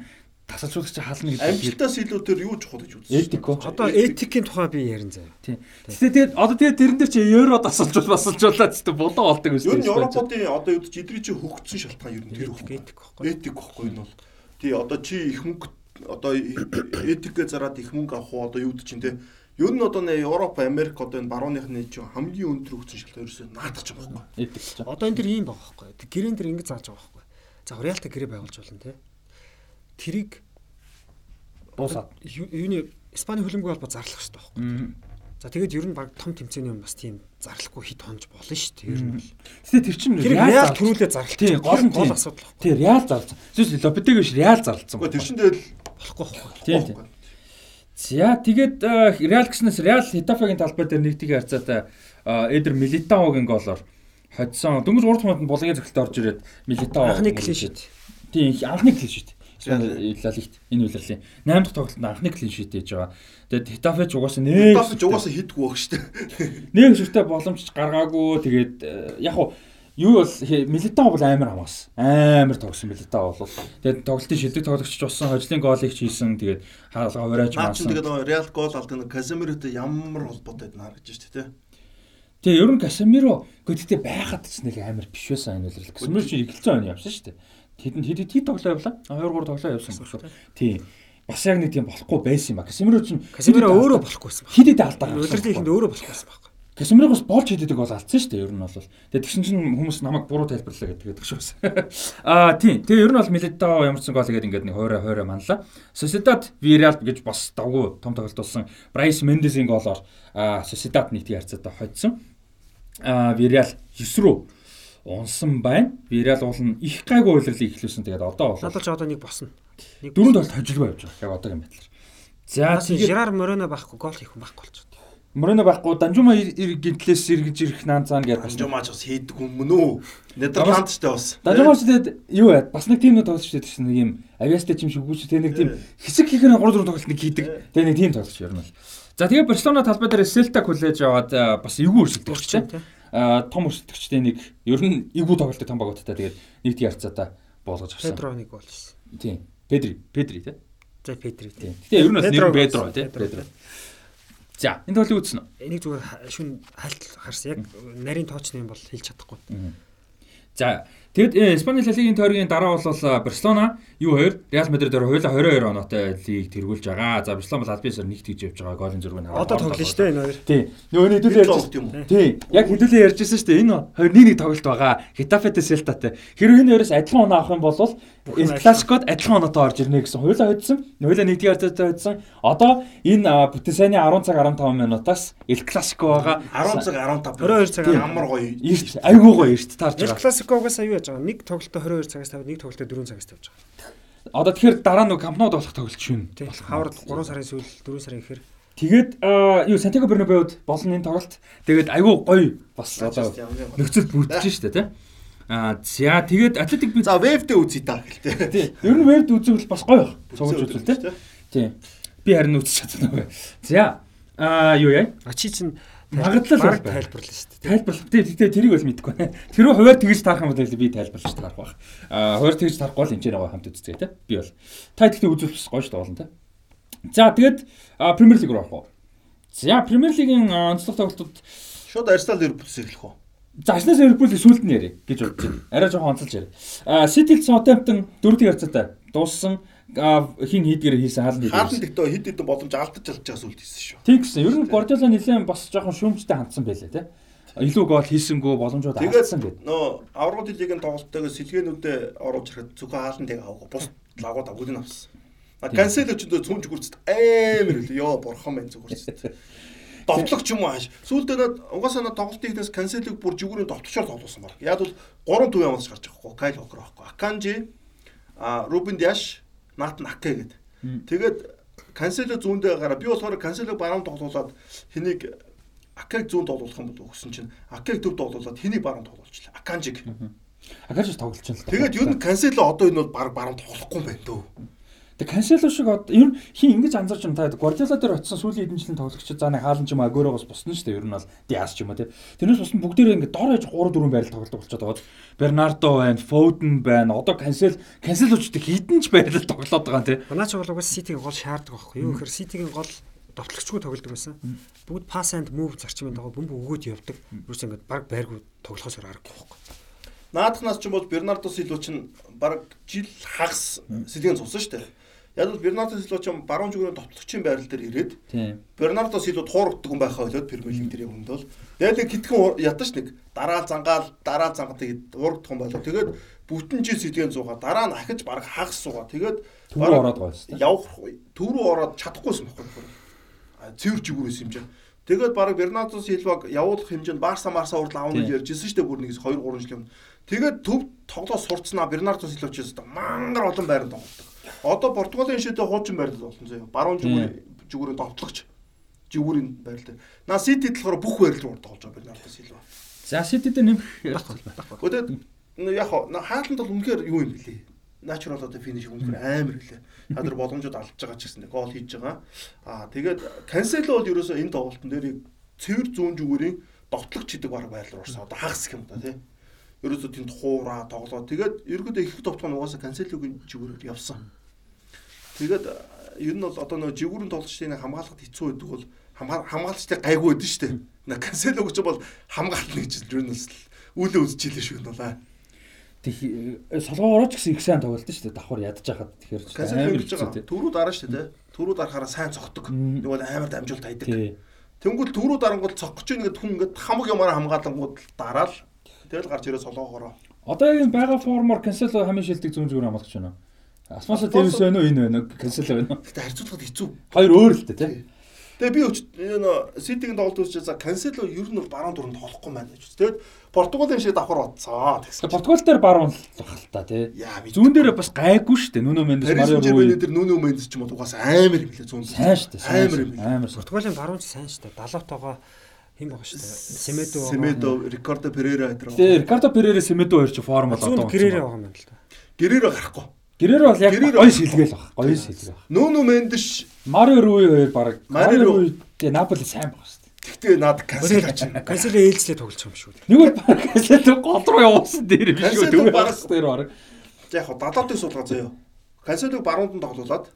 тасалжуулагч хаална гэдэг. амжилтаас илүү тэр юу чухал гэж үзсэн. Этико. Одоо этикийн тухай би ярин заяа. Тийм. Гэтэ тэгээд одоо тэгээд тэрэн дээр чи евро тасалжуул басалжуулаад зү болоо болдог гэсэн. Ер нь Европуудын одоо юу гэж идрий чи хөгцсөн шалтгаан ер нь тэр Этик байхгүй. этик. Этик гэхгүй энэ бол. Тий одоо чи их мөнгө одоо этикээ зараад их мөнгө авах уу одоо юу гэж чинь те. Ер нь одоо нэ Европ, Америк одоо энэ барууныхны чинь хамгийн өндөр хөгцсөн шалтгаан ерөөсөө наадах юм байхгүй. Этик ч. Одоо энэ дэр ийм байгаа байхгүй. Гэрэн дэр ингэ зааж байгаа байхгүй. За Реалтай гэрээ байгуулж болно те. Тэрийг Дуусаад. юуны Испани хөлбөмбөг холбоо зарлах хэрэгтэй байхгүй. За тэгээд ер нь баг том тэмцээний юм бас тийм зарлахгүй хит хонж болно шүү дээ. Ер нь бол. Гэтэ тэр чинь Реал төрүүлээ зарлах. Тийм, гол нь гол асуудал байхгүй. Тийм Реал зарлсан. Зүс Лопетеги биш Реал зарлсан. Гэхдээ тэр чинь тэгэл Болохгүй байхгүй. Тийм тийм. За тэгээд э, Реал гэснээс Реал Хитафегийн талбай дээр нэгдгийн харьцаатай э, Эдер Милитаогийн голоор хоцсон. Дөнгөж 3 минутанд булгийн зөвлөлтөд орж ирээд Милитао Анхны клин шит. Тийм анхны. Реал. Лалигт энэ үйлрэлийн 8 дахь тоглолтод анхны клин шит хийж байгаа. Тэгээд Хитафе ч угаасаа нэг Тас ч угаасаа хитгүй баг шүү дээ. нэг шүртэй боломж гаргаагүй. Тэгээд э, яг уу юу бол Милитао бол амар хамаас. Амар тогсон Милитао бол. Тэгээд тоглолтын шилдэг тоглогч ч болсон, хожлын гоолыг ч хийсэн. Тэгээд хаалгаа чи маасан. тэгээд Реал гол алдаг нэг Каземиротой ямар холбоотой байна харагдаж шүү дээ. Тэгээ ер нь Касемиро гэхдээ байхад ч нэг амар биш байсан энэ үйлрэл. Касемиро чи эхэлсэн он явсан шүү дээ. Тэдэнд хэд хэд тоглоо явлаа? 2 3 тоглоо явсан шүү. Тийм. Бас яг нэг тийм болохгүй байсан юм ба. Касемиро ч Касемиро өөрөө болохгүйсэн баг. хэд хэд алдаа. Удирдлын ихэнд өөрөө болохгүйсэн баг. Касемирогоос болж хийдэг бол алдсан шүү дээ ер нь бол. Тэгээ тэгсэн чинь хүмүүс намайг буруу тайлбарлаа гэдэг гэдэг шүү. Аа тийм. Тэгээ ер нь бол Милитао ямарсан гол игээд ингээд нэг хоорой хоорой манлаа. Sociedad Villarreal гэж бас давгүй том тоглолт болсон. Bryce Mendes-ийн голоор Sociedad нэгтгий харьцаатай хоцсон. Аа Villarreal 9 рүү унсан байна. Villarreal бол нь их гайгүй үйлрэлийг эхлүүлсэн. Тэгээд одоо бол Надад ч одоо нэг босно. Нэг дөрөв тоглолт хожиггүй явж байгаа. Яг одоогийн байдлаар. За тэгээд Жирар Морено байхгүй гол хийх хүн байхгүй болчиход. Морено байхгүй Данжума гинтлээс эргэж ирэх наан цаана гэж бас Анжумаач бас хийдэг юм нөө. Нидерланд ч тэ бас. Данжума ч тэгээд юу вэ? Бас нэг тийм нэг шүү дээ тийм нэг юм авиастай юм шиг үгүйч тэгээ нэг тийм хэсэг хийхээр 3 4 тоглолт нэг хийдэг. Тэгээ нэг тийм тоглолт ер нь бол. За тэгээ Барселона талбай дээр Селта хүлээж аваад а, бас эвгүй тий. А том өрсөлдөгчтэй нэг ер нь эвгүй тоглолттой том багуудтай тэгээд нэг тийм харьцаатай болгож авсан. Педро нэг гол хийсэн. Тийм. Педри, Педри тийм. За Педри тий. Тийм. Тэгээ ер нь бас нэр Педро нь Педро. За энэ тоглолтыг үзсэн үү? Энийг зүгээр шүн хальт харсан. Яг нарийн тоочны юм бол хэлж чадахгүй. За Тэгэд э, Испани Ла Лигийн тойргийн дараа бол э, Барселона юу хоёр Реал Мадрид хоёр хоёулаа 22 оноотой лиг тэргүүлж байгаа. За Барселона бол ёсоор нэгт хийж явж байгаа. Голын зургийг хараад. Одоо тоглоно шүү дээ энэ хоёр. Тий. Нөгөө хэдүүлээ ярьж юм уу? Тий. Яг хэдүүлээ ярьжсэн шүү дээ. Энэ хоёр нэг нэг тоглолт байгаа. Хитафетэй Селтатай. Хэрвээ энэ хоёроос адилхан оноо авах юм бол El Clasico-д адилхан оноотой орж ирнэ гэсэн. Хоёулаа хоцсон. Хоёулаа нэгдүгээр хартаатай хоцсон. Одоо энэ Бүтесаны 10 цаг 15 минутаас El Clasico байгаа. 10 цаг 15 22 цаг амар гоё. Ирт айгуу гоё ирт таарж El байгаа. Clasico-гоос аюу яаж байгаа. Нэг тоглолтоо 22 цагаас тавьад нэг тоглолтоо 4 цагаас тавьж байгаа. Одоо тэгэхээр дараа нь кампнууд болох тоглолт шүүн. Тий. Хавар 3 сарын сүүл 4 сарын ихэр Тэгээд аа, юу Сантьяго Бернабеуд болсон энэ тоглолт. Тэгээд айгүй гоё бас одоо нөхцөл бүрдэж штэ тий. Аа за тэгээд Атлетик би За вебдээ үзье та гэлтэй. тий. Ер нь вебд үзвэл бас гоё баг. Цугж үзвэл тий. тий. Би харин үзэж чадна. За аа юу яа? А чи чин Магадлал баг тайлбарлаа шүү дээ. Тайлбарлах. Тий, тий, тэрийг бол мэдэхгүй байна. Тэрөө хуваар тэгж таарах юм бол би тайлбарлаж таарах баг. Аа, хуваар тэгж таарахгүй л энэ ч нэг хамт үздэг тий. Би бол. Та үзвэл бас гоё шүү дээ болно тий. За тэгээд Премьер лиг руу орох уу? За Премьер лигийн онцлог тоглолтууд Шууд Арсенал Ливерпулс эхлэх үү? За Арсенал Ливерпулийг сүүлд нь ярив гэж бодож байна. Арай жоохон онцолж ярив. Аа, Сити Саутгемптон дөрөвдүгээр харьцаатай дууссан хин хийдгэр хийсэн хаалт хийдгэр. Хаалт дэхтөө хэд хэдэн боломж алдаж алдаж байгаа сүлд хийсэн шүү. Тэг гэсэн. Ер нь Гвардиола нэлээд бас жоохон шүүмжтэй хандсан байлаа тий. Илүү гол хийсэнгүү боломжууд алдсан гэдэг. нөө аврагууд лигийн тоглолттойгоо сэлгээнүүдэд оруулж харахад зөвхөн хаалтныг авах. Бус лагууд нь авсан. А кансело ч өндөө цүнж гүрцэд амар үлээ. Йоо бурхан байна зүгүрцэд. Довтлох ч юм уу хааш. Сүүлдээ над угаасаа над тоглолтын ихнээс канселог бүр жигүүрийн довтлочоор тоглосон баг. Яг бол 3 төв ямаас гарч байгаа хгүй. Кайл Хокер байхгүй. Аканжи, а Рубен Диаш, Натан Аке гэдэг. Тэгээд кансело зүүндээ гараа. Би болохоор канселог баруун тоглуулад хэнийг Акег зүүн тоглуулах юм бол өгсөн чинь Акег төвд тоглуулад хэнийг баруун тоглуулчихлаа. Аканжиг. Агаж тоглож байна л. Тэгээд ер нь кансело одоо энэ бол баг баруун тоглохгүй юм байна дөө. Тэг Кансело шиг одоо ер нь хин ингэж анзарч юм та Гвардиола дээр очисон сүүлийн хэдэн жилийн тоглогчид заа нэг хаалан ч юм агөөрөөс босно шүү дээ. Ер нь бол Диас ч юм уу тий. Тэрнээс босна бүгдээрээ ингэ дор хаяж 3 4 байрал тоглолт болчиход байгаа. Бернардо байна, Фоуден байна. Одоо Кансел Канселочтой хідэн ч байрал тоглоод байгаа тий. Манайч бол угаас Ситигийн гол шаарддаг байхгүй юу гэхээр Ситигийн гол довтлогчгүй тоглодог байсан. Бүгд pass and move зарчмын дагуу бөмбөг өгөөд явдаг. Юусе ингээд баг байргүй тоглохоос аргагүй байхгүй. Наадахнаас ч юм бол Бернардо Силва чинь баг жил хагас сэлгэн цусан шүү дээ. Яг бол Бернардо Силва чинь баруун зүгээрээ товтлогчийн байрал дээр ирээд. Бернардо Силва хуурдаг юм байхаа болоод Премьер лиг дээр хүнд бол яг л хитгэн ятаж нэг дараа зангаал дараа тэгээд уурдах юм болоо. Тэгээд бүтэн жил сэлгэн зуугаа дараа нь ахиж баг хагас суугаа. Тэгээд Түр ороод байгаа шүү дээ. явах төв рүү ороод чадахгүйсэн байхгүй. А цэвэр жигүүрээс юм чинь. Тэгээд баг Бернардо Силваг явуулах хэмжээнд Барса Марса урд авах гэж Тийм. ярьж ирсэн шүү дээ бүр нэгээс 2 3 жилийн өмнө. Тэгээд төв тоглоо сурцснаа Бернардо Силва ч гэсэн мангар олон байранд тоглодог. Одоо Португалийн шидэ хуучин байрал болсон заяа. Баруун жигүүр жигүүрийн тоглогч жигүүрийн байрал дээр. На Сити болохоор бүх байрал руу тоглож байгаа Бернардо Силва. За Сити дээр нэмэх байна. Гэхдээ яг хаалтанд бол үнэхээр юу юм бэлээ. Natural одоо финиш үнэхээр амар билээ. Ядар боломжууд алдж байгаа ч гэсэн гол хийж байгаа. Аа тэгээд Cancelo бол ерөөсөө энэ тоглолтын дээр цэвэр зүүн зүгүүрийн довтлох чидэг баг байрлал орсон. Одоо хагас юм да тий. Ерөөсөө тэнд хуураа тоглоо. Тэгээд ерөөдөө их довтлох нь угаасаа Cancelo-гийн зүгүүрээр явсан. Тэгээд ер нь бол одоо нөгөө жигүүрийн тоглолчдын хамгаалахад хэцүү байдаг бол хамгаа- хамгаалагчтай гайгүй байдаг шүү дээ. На Cancelo гэж бол хамгаалт нэг жил ер нь үлээ үзчихлээ шүү дээ. Тэг солгоорооч гэсэн их сайн тоглолт шүү дээ. Давхар ядаж хахад тэгэхээр амар хэцүү байгаа. тий. Төрүү дараа шүү дээ. Төрүү дарахаараа сайн цогтөг. Нэг бол амар дамжуулт хайдаг. Тэнгүүл төрүү дарангууд цогч ийн ингээд хүн ингээд хамаг ямаараа хамгаалангууд дараал тэгэл гарч ирээ солоогоороо. Одоо яг энэ байгаа формоор Cancelo хамгийн шилдэг зүүн зүгээр хамгаалагч байна. Асфасо Тевис байна уу энэ байна уу? Cancelo байна уу? Гэтэ харьцуулахад хэцүү. Хоёр өөр л дээ тий. Тэгээ би өч энэ Ситигийн тоглолт үзчихээ за Cancelo ер нь баруун дуранд тоглохгүй байна гэж. Тэгэд Португалийн шиг давхар бодцоо тэгсэн. Португал дээр баруун л баг та тий. Зүүн дээр бас гайгүй шүү дээ. Нүнө Мендес Марио Руи. дээр нүнүү мэндс ч юм уу угаас амар юм билээ зүүн. Сайн шүү дээ. Амар билээ. Амар. Португалийн баруунч сайн шүү дээ. Далавтагаа хэн байгаа шүү дээ. Семедо. Семедо, Рикардо Перейра гэдэг. Тэгээ Рикардо Перерэ Семедо хоёр ч форм бол Зүүн одоо гэрээрээ байгаа юм байна л да. Гэрээрээ гарахгүй. Гэрээр бол яг гоё сэлгээл баг. Гоё сэлгээл баг. Нүнүү мэндш Марио Руи хоёр баг. Марио Руи. Тэгээ Наполи сайн баг шүү дээ. тэгтээ над Cancelo ч. Кансело ээлжлээ тоглож юм шүү дээ. Нэг бол баг Cancelo гол руу явуулсан дээр биш үү? Баг- багс дээр баг. За яг далаатыг суулгаа заяа. Канселог баруунд нь тоглуулад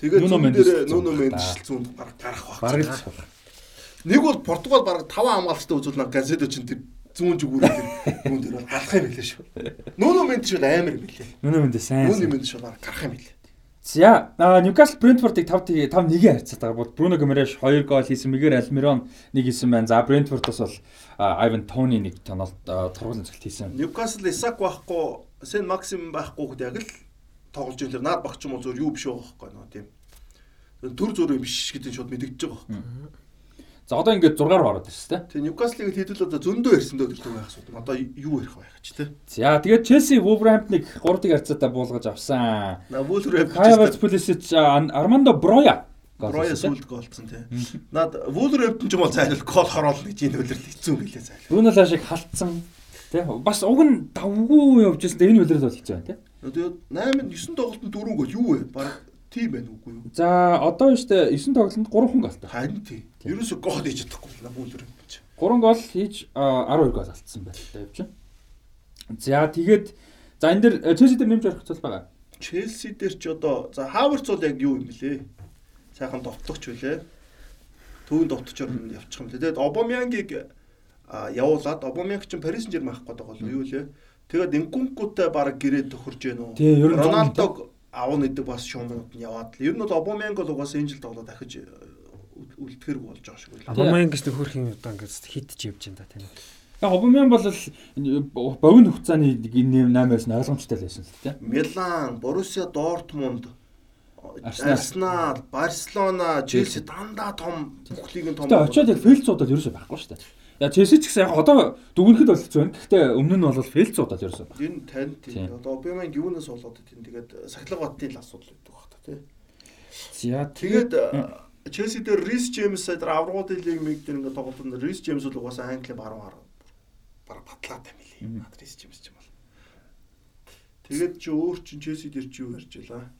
тэгээд зүүн дээр баг. мэндш зүүнд гарах. Бараг л баг. Нэг бол Португал бараг 5 хамгаалагчтай үзүүлнэ Кансело чинь тэр зүүн зүгүүрээр юун дээр галах юм билээ шүү. Нүүнү мэд шүү амар юм билээ. Нүнэ мэндэ сайн. Нүүнү мэд шүү гарах юм билээ. За Ньюкасл Брентфордыг 5 5 1-ийн харьцаад байгаа бол Бруно Гомереш 2 гол хийсэн, Мигэр Альмирон 1 хийсэн байна. За Брентфордоос бол Айвен Тони нэг тоноолт тургуулын цогт хийсэн. Ньюкасл Исак байхгүй, Сен Максим байхгүй гэдэг яг л тоглож ирлээ. Наад багч юм уу зөөр юу биш байгаа байхгүй нөө тийм. Төр зөөр юм биш гэдэг нь шууд мэдэгдэж байгаа байхгүй. За одоо ингээд 6-аар ороод ирсэн тийм. Тэгээ Ньюкаслыг хэдүүл одоо зөндөө ирсэндөө өдөртөө байх асуудал. Одоо юу ярих байх гэж тийм. За тэгээд Челси Wolverhampton-ыг 3-ыг харьцаатаа буулгаж авсан. На Wolverhampton Хайварц Pulisic Армандо Броя Броя сүлд голцсон тийм. Наад Wolverhampton ч юм уу зайлал гол хороолно гэж энэ үлрэл хэцүү гэлээ зайлал. Бруно Лашиг халтсан. Тийм. Бас уг нь давгүй явж байсан. Энэ үлрэл бол хэцүү байна тийм. Тэгээд 8 9 тоглолтод 4 гол юу вэ? Бараг тийм байна үгүй юу? За одоо штэ 9 тоглолтод 3 хүн голтой. Харин тийм. Ерөөсө гол хийж чадахгүй байна Wolverhampton ч. 3 гол хийж 12 гол алдсан байна та явж байна. За тэгээд за энэ дэр Челси дээр нэмж ярих зүйл байгаа. Челси дээр ч одоо за Хаверц бол яг юу юм бэлээ? Сайхан довтлогч үлээ. Төвийн довтчоор нь явчих юм лээ. Тэгээд Обамянгийг явуулаад Обамянг чинь Парис Сен-Жермен авах гэдэг бол юу лээ? Тэгээд Инкункутай баг гэрээ төхөрж гэнэ үү? Роналдог авах гэдэг бас шуумнууд нь яваад л. Ер нь бол Обамянг бол угаасаа энэ жил тоглоод дахиж үлдэхэрэг болж байгаа байлаа. Абамаян гэж нөхөрхийн одоо ингээд хитж явж байна да тийм. Яг Обамян бол богино хугацааны нэм 8-аас нь ойлгомжтой л байсан л тийм. Милан, Боруссия Дортмунд, Арсенал. Барселона, Челси дандаа том бүх лигийн том. Тэгээ очиод яг фейлцуудад ерөөсөй байхгүй шүү дээ. Яг Челси ч гэсэн яг одоо дүгнэхэд бол хэцүү байна. Гэхдээ өмнө нь бол фейлцуудад ерөөсөй байна. Энэ танд тийм. Тийм. Одоо Обамянг юунаас болоод тийм тэгээд сахилга баттын л асуудал байдаг баг та тий. За Тэгээд Челси дээр Рис Джеймс дээр аврагуудын лиг миг дээр ингээд тоглолтод Рис Джеймс бол угаасаа Англи баруун хараа бараг батлаад юм лээ. Рис Джеймс ч юм бол. Тэгээд чи өөр чин Челси дээр чи юу ярьж байлаа?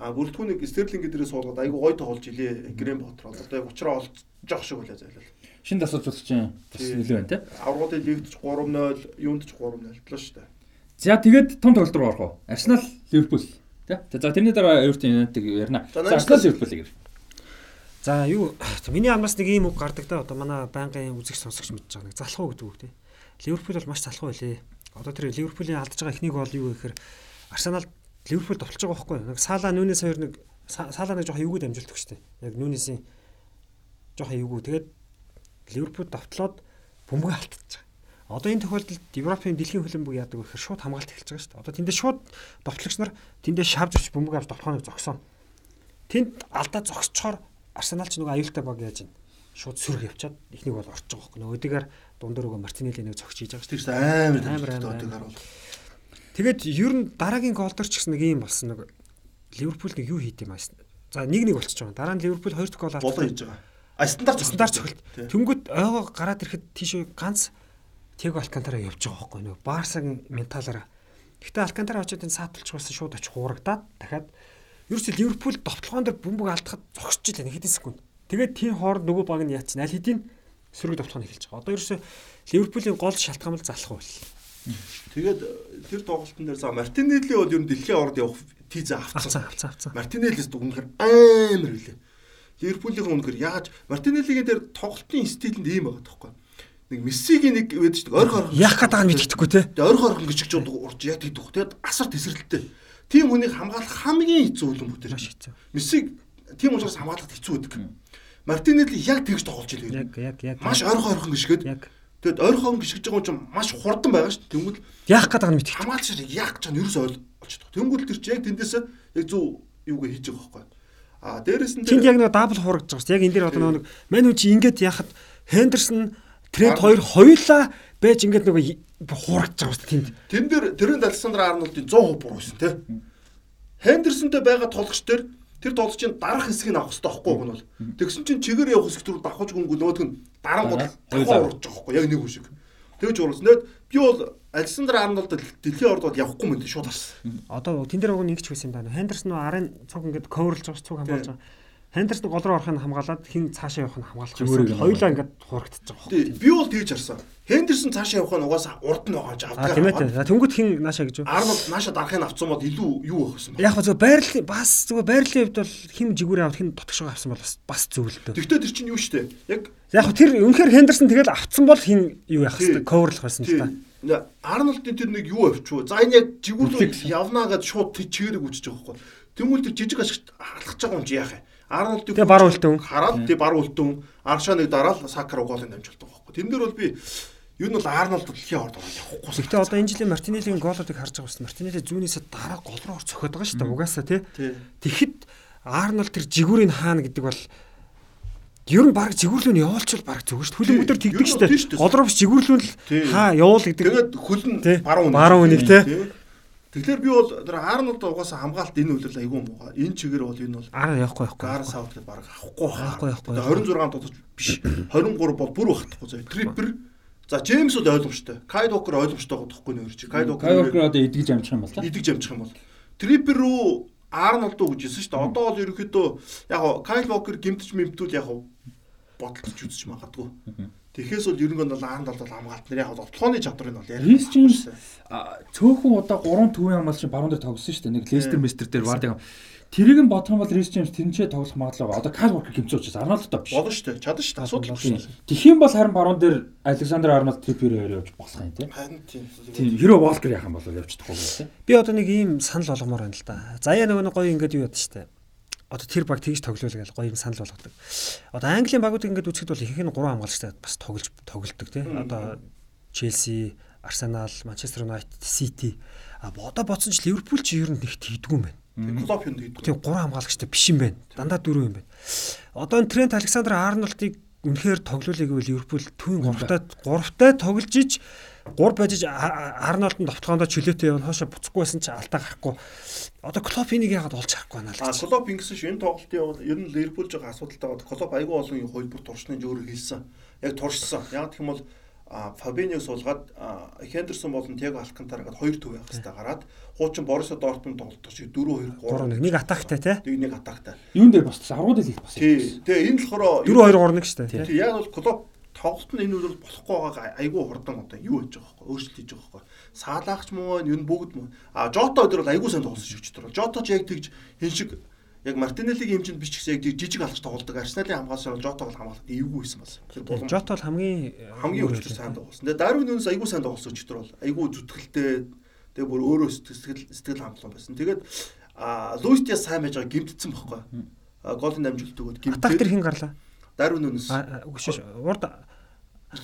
А бүрэлдэхүүнийг Стерлинг дээрээ суулгаад айгу гой тоглож илээ. Грэм Поттер одоо яг уучраа олж жоох шиг байлаа зайлал. шинэ тасалжуулагчийн бас Тийм. нөлөө байна тийм. Аврагуудын лигт ч 3-0, юунд ч 3-0 тлаа шүү дээ. За тэгээд том тоглолт руу орох уу? Арсенал Ливерпул тийм. За тэрний дараа Эвертон Юнайтед ярина. За, Арсенал Ливерпул гэр. За юу миний амнаас нэг ийм үг гардаг да одоо манай байнгын үзэгч сонсогч мэдж байгаа нэг залхуу гэдэг үг тий. Ливерпул бол маш залхуу байлээ. Одоо тэр Ливерпулийн алдаж байгаа эхний гол юу вэ гэхээр Арсенал Ливерпул товтлож байгаа байхгүй юу? Нэг Сала Нүнес хоёр нэг Са- Сала нэг жоохон эвгүй дамжуулдаг шүү дээ. Яг Нүнесийн жоохон эвгүй. Тэгээд Ливерпул товтлоод бөмбөг алдчихж байгаа. Одоо энэ тохиолдолд Европын дэлхийн хөлбөмбөг яадаг вэ гэхээр шууд хамгаалт эхэлж байгаа шүү дээ. Одоо тэндээ шууд товтлогч нар тэндээ шавж өгч бөмбөг авч товтлохоныг зогсооно. Тэнд алдаа зогсчоор Арсенал ч нөгөө аюултай баг яаж ин шууд сүрэг явчаад ихнийг бол орж байгаа. Нөгөө өдөгөр дундуур нөгөө Мартинелли нэг зогсож хийж байгаа шүү. Чинь амар Амар, амар. харуул. Тэгээд ер нь дараагийн голдор ч гэсэн нэг юм болсон нэг Ливерпул нэг юу хийд юм аа. За нэг нэг болчихж байгаа. Дараа нь Ливерпул хоёр дахь гол Болоо хийж байгаа. А стандарт стандарт. Тийм. Тэнгүүт ойгоо гараад ирэхэд тийш ганц Тэг Алкантара явж байгаа байхгүй нөгөө Барсагийн менталаараа. Гэхдээ Алкантара очоод энэ сааталч байсан шууд очих хуурагдаад дахиад ерөөсөө Ливерпул довтлогоон дээр бөмбөг алдахад зогсож нэг хэдэн секунд. Тэгээд тийм хооронд нөгөө баг нь яач аль хэдийн сөрөг довтлогоо эхэлж байгаа. Одоо ерөөсөө Ливерпулийн гол шалтгаан бол залах байл. Тэгээд тэр тоглолтын дээр за Мартинелли бол ер нь дэлхийн орд явах тийзэ Авцсан авцсан. авцсан. Мартинеллис дүгнэхэр амар үлээ. Ливерпулийн үнэхээр яаж Мартинеллигийн дээр тоглолтын стилэнд ийм байгаа тоххой нэг мессигийн нэг байдаг шүү дээ. Ойр хорхон. Яг гадаг нь мэдчихдэггүй те. Ойр хорхон гэж ч удаа урж яа гэдэг вэ? Тэгэд асар тесрэлттэй. Тим хүнийг хамгаалах хамгийн хэцүү үйл бүтээр маш хэцүү. Мессиг тим учраас хамгаалахд хэцүү үүдэг. Мартинелли яг тэгж тоглож илээ. Яг яг яг. Маш ойр хорхон гიშгэд. Тэгэд ойр хорхон гიშгэж байгаа юм чинь маш хурдан байгаа шүү дээ. Тэнгүүд яг гадаг нь мэдчих. Хамгаалч шиг яг ч юм ерөөс ойл олчихдог. Тэнгүүд тэр чинь яг тэндээс яг зөв юугаа хийж байгаа байхгүй. А дээрэс нь тэнд яг нэг дабл хуурагдж байгаа шүү дээ. Яг энэ дэр одоо нэг мань хүн чи ингээд яхад Хендерсон Трент хоёр хоёулаа байж ингээд нөгөө хуурагдж байгаа шүү тэнд. тэн дээр Трент Александр Арнолдын 100% буруу байсан тий. Хендерсонтэй байгаа тоглогч төр тэр тоглогчийн дарах хэсгийг авах хэрэгтэй байхгүй гэнэ бол. Тэгсэн чинь чигээр явах хэсэг рүү давхаж гүнгүү нөгөөх нь дарангууд урж байгаа байхгүй яг нэг үе шиг. Тэгж. Нэт би бол Александр Арнолд дэлхийн орд бол явахгүй мэт шууд харсан. Одоо тэн дээр уг нэг ч байсан юм байна. Хендерсон арын цуг ингээд коверлж байгаа шүү цуг хамгаалж байгаа. Хендерсон гол руу орохыг хамгаалаад хин цаашаа явах нь хамгаалах Зүгээрээ гэсэн. Хоёулаа ингээд хурагдчих واخ. Тий, би бол тэгж харсан. Хендерсон цаашаа явах нь угаасаа урд нь байгаа ч А авдаг. тийм ээ. За, Тэнгүүд хин нааша гэж юу? Арнолд нааша дарахыг авцсан бол илүү юу байх гэсэн бэ? Яг гоо зөв байрлал бас зөв байрлалын хувьд бол хин жигүүрээ авах хин дотгошоо авсан бол бас бас зөвлөлтөө. Тэгтээ тэр чинь юу штэ? Яг Яг гоо тэр үнэхээр Хендерсон тэгэл авцсан бол хин юу яах Тий. хэвээр коверлох байсан л тий. та. нэ, Арнолдын тэр нэг юу авчваа. За энэ яг жигүүрлүү явнаа гэж шууд тэр чигээрэг үчиж байгаа байхгүй. Тэнгүүл тэр жижиг ашигт халахж байгаа юм чи яах вэ? Арнолдын Тэгээ бар үлдэн. хараад тий бар үлдэн Аршаа нэг дараал Сакар голын дамжуулдаг байхгүй. Тэн дээр бол би юу нь бол Арнолд дэлхийн орд ороо явахгүй. Гэхдээ одоо энэ жилийн Мартинеллийн гоолуудыг харж байгаа бас Мартинелли зүүнээсээ дараа гол руу цохиод байгаа шүү дээ. Угаасаа тий. Тэгэхэд Арнольд тэр жигүүрийн хаана гэдэг бол ер нь баг жигүүрлүү нь явуулчвал баг зүгээр шүү дээ. Хүлэн бүдэр тэгдэг шүү дээ. Гол руу биш жигүүрлүү л хаа явуул гэдэг. Тэгээд Тий. баруун. Баруун үнийг, тий. Тэгэхээр би бол тэр Арнолд угаасаа хамгаалт энэ үйлрэл айгүй муугаа. Энэ чигээр бол энэ бол Аа явахгүй явахгүй. Гар саут гэдэг баг авахгүй авахгүй, Тэгээ 26 тутаж биш. 23 бол бүр багтахгүй заяа. Трипер. За Джеймс бол ойлгомжтой. Кайд Окер ойлгомжтой байгаа тоххой нөр чи. Кайд Кайорк Окер одоо идгэж амжих юм бол та. идэж амжих юм бол Трипер рүү Арнолд уу гэж хэлсэн шүү дээ. Одоо бол ерөнхийдөө яг гоо Кайл Окер гимтж мэмтүүл яг бодолж үзэж магадгүй. Тэгэхээс бол ерөнхийдөө бол Арнолд бол хамгаалт нэр яг тоглооны чадварыг бол ярих. Рис Джеймс цөөхөн удаа 3 төвийн хамгаалч баруун дээр тоглосон шүү дээ. Нэг Лестер Мистер дээр вардаг. Тэрийг нь бодох юм бол Рис Джеймс тэрнчээ тоглох магадлал одоо Кайл Walker гимцээ учраас Арнолд доо биш. болно шүү дээ. Чадна шүү дээ. Асуудал биш. Юм бол харин баруун дээр Александр Арнольд Трипер хоёр явж болох юм тийм. Харин тийм. Тийм хэрэв яах юм бол юм тийм. Би одоо нэг ийм санал болгомоор байна л да. Заяа нөгөө нэг гоё ингээд юу яд штэ. Одоо тэр баг тэгж тоглоул гэж гоё юм санал болгодог. Одоо Английн багууд ингээд үзэхэд бол ихэнх нь гурван хамгаалагчтай бас тоглож тоглолдог тийм. Одоо Челси, Арсенал, Манчестер Юнайтед, Сити. А бодо бодсон ч Ливерпул ч ер нь нэг тэгдэггүй юм байна. Клоп юм гэдэг. Тийм гурван хамгаалагчтай биш юм байна. Дандаа дөрөв юм байна. Одоо энэ Трент Александр Арнольдыг үнэхээр тоглоулыг гэвэл Ливерпул түүний гуравтай гуравтай тоглож иж гур бажиж Арнольд нь товтлоондоо чөлөөтэй явна хоошо буцахгүй байсан чи алдаа гарахгүй. Одоо Клоп энийг яагаад олж харахгүй байна л А гэж. Клоп ингэсэн шүү. Энэ тоглолтын явал ер нь Ливерпул жоо асуудалтай байгаа. Клоп айгүй олон юм хөлбөр туршны жөөрө хэлсэн. Яг туршсан. Яг гэх юм бол а Фабиньо суулгаад Хендерсон болон Тиаго Алкантара гээд хоёр төв явах хэрэгтэй гараад хуучин Боруссия Дортмунд тоглолтоо чи 4 2 3 3 нэг атактай тий. нэг нэг атактай. Юун дээр бас аргууд л их бас. Тий. Тэгээ энэ болохоор 4 2 3 1 штэ тий. Тий яг бол Клоп тоглолт нь энэ үйл болохгүй байгаа айгүй хурдан одоо юу хийж байгаа өөрчлөлт хийж байгаа байхгүй саалаагч муу энэ нь бүгд муу а Жото өдөр бол айгүй сайн тоглосон шүү дээ Жото ч яг тэгж хэн шиг яг Мартинеллигийн ч гэсэн яг жижиг алж тоглодог Арсеналын хамгаалч бол Жотог хамгаалахад эвгүй байсан бас тэр болон Жот бол хамгийн хамгийн өрчлөлт сайн тоглосон тэгээ Дарвин нүнс айгүй сайн тоглосон өдөр бол айгүй зүтгэлтэй тэгээ бүр өөрөө сэтгэл сэтгэл хангалуун байсан. Тэгээд а Луис Диас сайн байж байгаа гимтсэн байхгүй. Голын дамжуулт өгөөд атак тэр гимтээ хин гарлаа. Дарвин нүнс үгүй шүү. Урд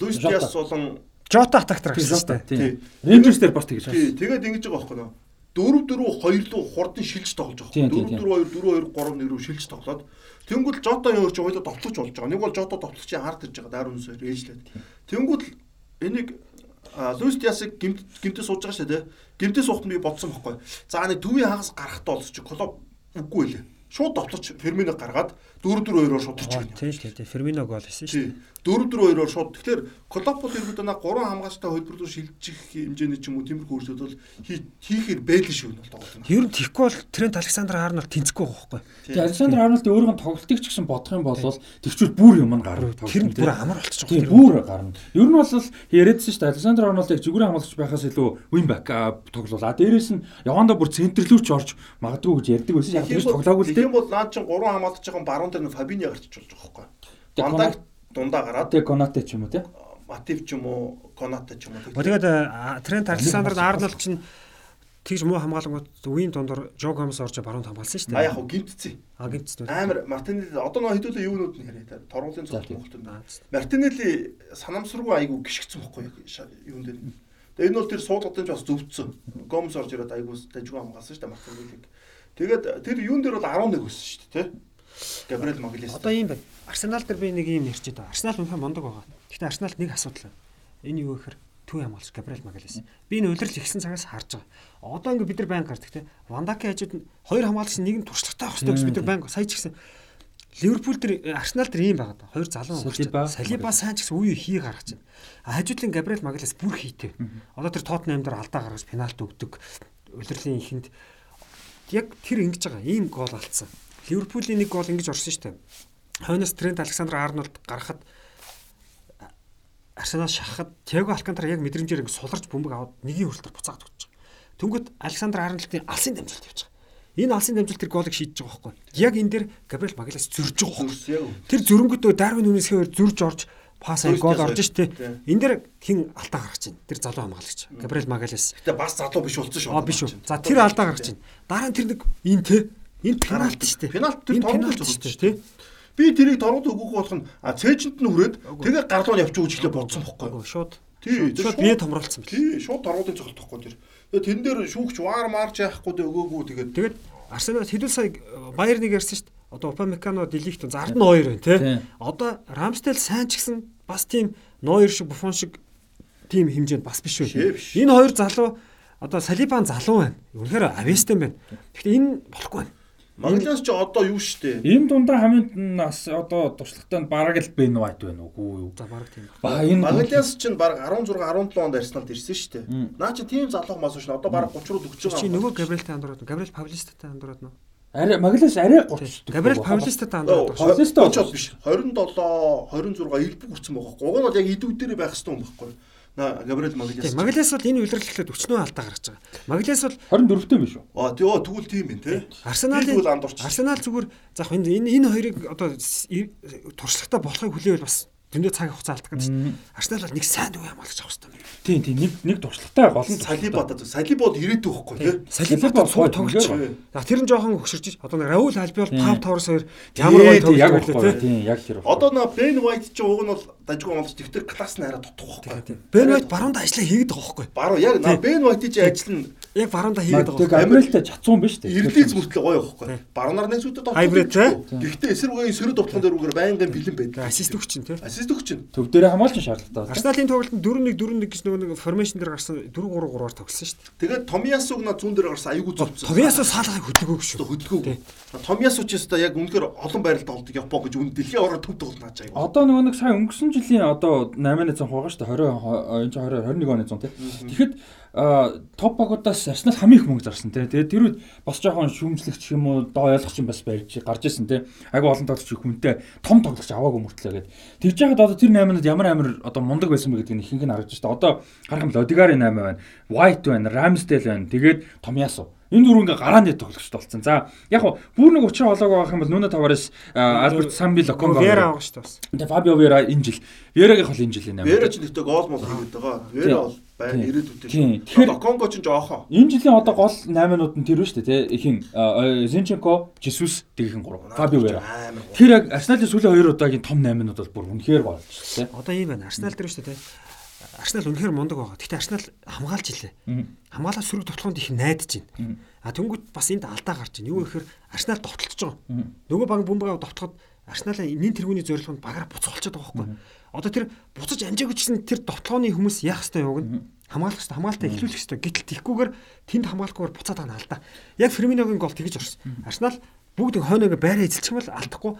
Луис Диас болон Жото атактар гэсэн. Тийм. Рейнджерс дээр бас тэгж Тий, байна. тэгээд ингэж байгаа байхгүй нөө. 4 4 2 руу хурдан шилж тоглож байгаа. Тийм, 4 тийм, 4 2 4 2 3 1 рүү шилж тоглоод тэнгуэл Жото юу ч хоёулаа товтлож болж байгаа. Нэг бол Жото товтлогчийн хард ирж байгаа Дарвин сойр ээжлээд. Тэнгуэл энийг Луис Диасыг гимт гимтээ сууж байгаа шүү дээ. Гимтээ суухт би бодсон байхгүй. За нэг төвийн хагас гарахтаа чи клуб үгүй лээ. Шууд товтлож Ферминог гаргаад 4 4 2-оор шууд Тийм тийм тийм. Фермино гол хийсэн штэ. Тий. 4-4-2-оор шууд. Тэгэхээр Клоп бол ерөөдөө на 3 хамгаалалттай хөлбөр рүү шилжих хэмжээний ч юм уу тиймэрхүү үйлсүүд бол хий- хийхээр бэлэн шүү нь бол тоглоно. Ер нь тэгхгүй бол Трент Александр Арнольд тэнцэхгүй байгаа байхгүй. Тэгээ Александр Арнольд нь тоглолтыг ч гэсэн бодох юм бол тэгчүүл бүр юм нь гарна. Тэр нь бүр амар болчихж Тийм байгаа. бүр гарна. Ер нь бол яриадсан шүү дээ. Александр Арнольдыг зүгүүрийн хамгаалагч байхаас илүү wingback тоглуулаа. Дээрээс нь явандаа бүр центрлүүч орж магадгүй гэж ярьдаг байсан. Яг тэгж тоглоагүй Тийм бол наад чин 3 хамгаалж байгаа баруун дээр нь Фабиня гарч болж байгаа байхгүй. Дандаа дундаа гараад Тэгээ Конате ч юм уу тий. Матив ч юм уу, Коната ч юм уу. Тэгээд а, Трент Александр Арнольд чинь тэгж муу хамгаалангууд үеийн дундор Жо Гомес орж баруунд хамгаалсан шүү А дээ. яг хөө гимтцээ. А гинцтэй. Амар Мартинелли одоо нөө хэдүүлээ юунууд нь яриа та. Торгуулийн цогт мөхтөнд. Мартинелли санамсаргүй айгу гიშгцэн бохгүй юун дээр. Тэгээ энэ бол тэр суулгатын ч бас зөвцсөн. Гомс орж ирээд айгу дажгүй хамгаалсан шүү дээ Мартинеллиг. Тэгээд тэр юун дээр бол 11 өссөн шүү дээ, тэ? Габриэл Маглес. Одоо ийм байна. Арсенал дээр би нэг юм ярьж байгаа. Арсенал үнэхээр мондог байгаа. Гэхдээ Арсеналд нэг асуудал байна. Энэ юу гэхээр төв хамгаалч Габриэл Магалес. Би энэ удирдал ихсэн цагаас харж байгаа. Одоо ингээд бид нар байнга гардаг те. Вандаки хажууд нь хоёр хамгаалагч нэг нь туршлагатай байх хэрэгтэй гэж бид нар байнга сая ч гэсэн Ливерпул дээр Арсенал дээр ийм байгаа. Хоёр залуу Салиба. Салиба сайн ч гэсэн үе хий гаргаж байна. А хажуудлын Габриэл Магалес бүр хийтэй. Одоо тэр Тоттенхэм дээр алдаа гаргаж пенальт өгдөг. Удирдлийн ихэнд яг тэр ингэж байгаа. Ийм гол алдсан. Ливерпулийн нэг гол ингэж орсон шүү дээ. Хойноос Трент Александр Арнольд гарахад Арсенал шахахад Тиаго Алкантара яг мэдрэмжээр ингэ суларч бөмбөг аваад нэгийн хүртэл буцаад өгч байгаа. Тэнгөт Александр Арнольдын алсын дамжуулт явж байгаа. Энэ алсын дамжуулт тэр голыг шийдэж байгаа байхгүй. Яг энэ дээр Габриэл Магалес зөрж байгаа байхгүй. Тэр зөрөнгөдөө Дарвин Нүнес хээр зөрж орж пас гол орж штэ. Энэ дээр хин алдаа гаргаж байна. Тэр залуу хамгаалагч. Габриэл Магалес. Гэтэ бас залуу биш болсон шүү. Аа биш үү. За тэр алдаа гаргаж байна. Дараа нь тэр нэг энэ те энэ пенальти штэ. Пенальти тэр пенальти штэ те. Би тэрийг торгод өгөх болох нь цээжинд нь хүрээд тэгээ гарлуу явчих үуч хэлээ бодсон бохгүй. Шууд. Тий, шууд бие томролцсон бэл. Тий, шууд торгуудын цогт тохгүй тэр. Тэгээ тэн дээр шүүгч ваар марж яахгүй дээ өгөөгүй тэгээд тэгээд Арсенал хэдүүл сая Баер нэг ярьсан дээ. Одоо Упамекано Делихт за 12 байна тий. Одоо Рамстел сайн ч гэсэн бас тийм Нойер шиг Буфон шиг тийм хэмжээнд бас биш үү. Энэ хоёр залуу одоо Салибан залуу байна. Үнэхээр авестен байна. Гэхдээ энэ болохгүй байна. Маглаас ч одоо юу штэ. Ийм дундаа хамгийн нас одоо туршлагатай нь бараг л Бен Вайт байна уу? За бараг тийм. Ба энэ Маглаас ч баг 16 17 онд Арсеналд ирсэн штэ. Наа чи тийм залуу мас шин одоо баг 30 руу өгч байгаа. Чи нөгөө Габриэлтэй андуураад Габриэл Павлистатай андуураад нөө. Арай Маглаас арай 30. Габриэл Павлистатай андуураад. Павлиста очоод биш. 27 26 элбэг хүрсэн байгаа. Гуг нь бол яг идэв дээр байх хэвээр юм байхгүй. Габриэл Маглес. Маглес бол энэ үйлрэлтэд өчнөө алдаа гаргаж байгаа. Маглес бол 24-тэй биш үү? Аа тий тэгвэл тийм юм тий. Арсеналын Арсенал зүгээр заах энэ энэ хоёрыг одоо туршлагатай болохыг хүлээвэл бас зөндөө цаг хугацаа алдах гэдэг чинь. Арсенал бол нэг сайн дүү хамгаалагч авах хэрэгтэй юм. Тийм тийм нэг нэг туршлагатай гол нь Салибод Салибод ирээдүй байхгүй тий. Салибод суу тоглож байгаа. За тэр нь жоохон өгшөрч одоо Раул Альбиол 5 5-аас 2 ямар гоё тоглож байлаа тийм яг тэр. Одоо нөө Бен Вайт ч уг нь бол дажгүй онлж тэгтэр класс нь арай дутх байхгүй. Бен Вайт баруунд ажиллаа хийгээд байгаа байхгүй. Баруу яг Бен Вайтийн ажил нь яг баруунд хийгээд байгаа. Габриэлтэй чацсан биш үү? Ирлиз мөртлөө гоё байхгүй. Баруунаар нэг зүудэ тоглож. Хайбрид тий. Гэхдээ эсэргүүгийн сөрөг довтлон дээр үгээр байнгын бэлэн байдаг. Ассист өгч чинь тий. Ассист өгч чинь. Төв дээр хамгаалж шаардлагатай. Арсеналын тоглолтод 4-1 4-1 гэж нөгөө нэг формашн дээр гарсан 4-3-3-аар тоглосон шүү дээ. Тэгээд Томиасуг на зүүн дээр гарсан аюулгүй зөвцсөн. Томиасу саалгахыг хөдөлгөөг шүү. Хөдөлгөөг. Томиасу ч өстө яг үнэхээр олон байралд тоглодог Япон гэж үн дэлхийн ороо төв тоглоно ачаа. Одоо нөгөө нэг сая өнгөрсөн жилийн одоо 8-ны 100 хугаа шүү дээ 20 20 21 оны 100 тий. Тэгэхэд топ багуудаас Арсенал хамгийн их мөнгө зарсан тий. Тэгээд тэр үед бас жоохон шүүмжлэгч юм уу доо ойлгоч юм бас барьж гарч ирсэн тий. Айгу олон тоглогч хүнтэй том тоглогч аваагүй мөртлөө гээд. Тэгж яхад одоо тэр 8-над ямар амар одоо мундаг байсан бэ гэдгийг ихэнх нь харагдаж шүү дээ. Одоо харах юм л Одигари 8 байна. White байна, Ramsdale байна. Тэгээд Томьясу Энэ дөрөв ингээ гарааны тоглогчд болсон. За яг хуу бүр нэг учраа болоог байх юм бол Нүнэ Таварес Альберт Самби Локонго Вера авах шүү дээ. Тэгээ Фабио Вера энэ жил. Верагийн хол энэ жилийн 8. Вера ч нэгтэй гол мол хийгээд байгаа. Вера бол байна ирээдүйд. Тэгэхээр Локонго ч жоохон. Энэ жилийн одоо гол 8-нууд нь тэр шүү дээ. Ихэн Зинченко, Жесус тэгхэн 3. Фабио Вера. Тэр яг Арсеналын сүүлийн 2 удаагийн том 8-нууд бол бүр үнэхээр болж шүү дээ. Одоо ийм байна. Арсенал дээр шүү дээ. Арсенал үнэхээр мундаг байгаа. Гэхдээ Арсенал хамгаалж илээ. Хамгаалаа сөрөг тоглоонд их найдаж байна. А тэнгууд бас энд алдаа гарч байна. Юу гэхээр Арсенал довтлож байгаа. Нөгөө баг бөмбөг довтоход Арсеналын нин тэргүүний зорилго нь багаар буцгалчаад байгаа байхгүй. Одоо тэр буцаж амжаагүй гэсэн тэр довтлооны хүмүүс яах ёстой юу гэнэ? хамгаалах хэрэгтэй хамгаалтаа эхлүүлэх хэрэгтэй гэтэл тэгхгүйгээр тэнд хамгаалахгүйгээр буцаад байгаа нь алдаа. Яг Ферминогийн гол тэгж орсон. Арсенал бүгд хойноо ингээ байраа эзэлчих юм бол алдахгүй.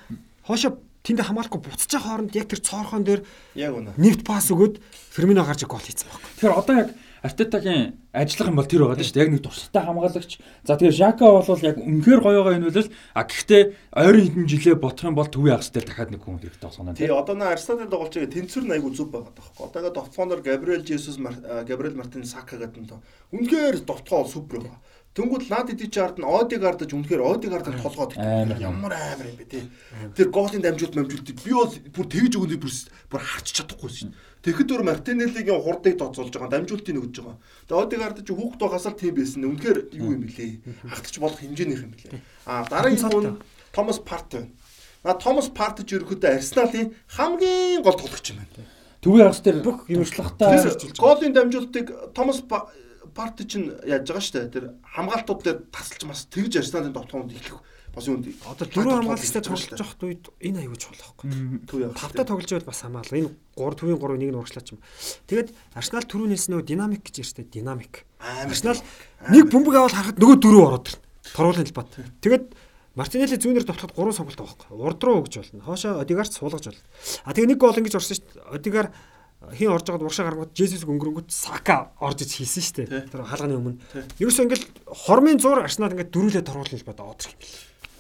Хоошо тэнд хамгаалахгүй байгаа хооронд яг тэр цоорхон дээр яг үнэ. Нэвт пас өгөөд Фермино гарч гол хийсэн байхгүй. Тэгэхээр одоо яг Артетагийн ажиллах юм бол тэр байгаа шүү дээ. Яг нэг туршлагатай хамгаалагч. За тэгэхээр Жака бол яг үнэхээр гоё байгаа энэ бол а гэхдээ ойрын хэдэн жилээ бодох юм бол төвийн агс дээр дахиад нэг хүн хэрэгтэй болсон байна. Тий, одоо нэ Арсеналын тоглолцоо тэнцвэр нь айгу зүв байгаа байхгүй. Одоо ингээд довтлооноор Габриэл Жесус Габриэл Мартин Сака гэдэг нь үнэхээр довтлоо супер байгаа. Тэнгүүд наад идэв чи ард нь Одигард ч үнэхээр Одигард толгоод ямар амар юм бэ тий. Тэр голын дамжуулт дамжуулт би бол бүр тэгж өгөөний бүр бүр харч чадахгүй шин. Тэгэхэд өр Мартинеллигийн хурдыг тооцоолж байгаа дамжуултыг өгж байгаа. Тэгээ Одигард ч хүүхд л тийм байсан. Үнэхээр юу юм бэлээ. Хагтаж болох хэмжээнийх юм бэлээ. Аа дараагийн хүн Томас Парт байна. На Томас Парт ч ерөөхдөө Арсеналын хамгийн гол тоглогч юм байна. Төвийн хагас дээр бүх юмшлагтай голын дамжуултыг Томас парт чинь яаж байгаа шүү дээ. Тэр хамгаалтууд дээр тасалж мас тэгж Арсеналын довтгоонд эхлэх бас юунд одоо дөрөв хамгаалагчтай тоглож явахд үед энэ аюул чухал байхгүй. Төв явах. Тавтай тоглож байвал бас хамаалал. Энэ 3 төвийн 3 нэг нь урагшлаач юм. Тэгээд Арсенал түрүүнээс нөгөө динамик гэж ярьжтэй динамик. Арсенал нэг бөмбөг аваад харахад нөгөө дөрөв ороод ирнэ. Торгуулын талбайд. Тэгээд Мартинелли зүүнээр довтлоход 3 сонголт байхгүй. Урд руу өгж болно. Хоошоо Одигард суулгаж болно. А тэгээ нэг гол ингэж орсон шүү дээ. Одигар хин орж байгаад урагшаа гаргаад Жесус өнгөрөнгөт Сака орж иж хийсэн шүү дээ. Тэр хаалганы өмнө. Ерөөсөө ингээл хормын зур Арсенал ингээд дөрүүлээ торгуулна л бод одох юм бэл.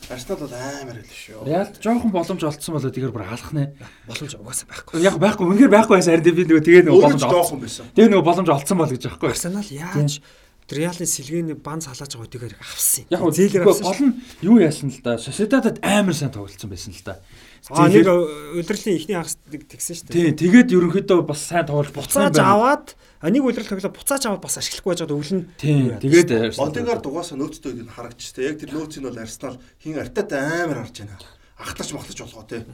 Арсенал бол амар хэл шүү. Реалд жоохон боломж олцсон болоо тэгэр бүр алах нэ. боломж угаасаа байхгүй. Яг байхгүй үнэхээр байхгүй байсан харин би нөгөө тэгээ нөгөө боломж байсан. Тэгээ нөгөө боломж олцсон бол гэж байхгүй. Арсенал яаж Реалын сэлгээний бан салааж байгаа үдгээр авсан. Яг зээлэр зээлэр авсан. гол нь юу яасан л да. Sociedad-ад амар сайн тоглолцсон байсан л да. Аа нэг Зээлэр- удирлын ихний хагас нэг тэгсэн шүү дээ. Тийм тэгээд ерөнхийдөө бас сайн тоглож буцааж Буцааж аваад нэг удирдал тоглоо буцааж аваад бас ашиглахгүй байж байгаа өвлөн. Тийм тэгээд Одегаар дугаасаа нөөцтэй үед нь харагдчихтэй. Яг тэр нөөцийг бол Арсенал хин артаатай амар харж байна. Ахтарч махтарч болгоо те.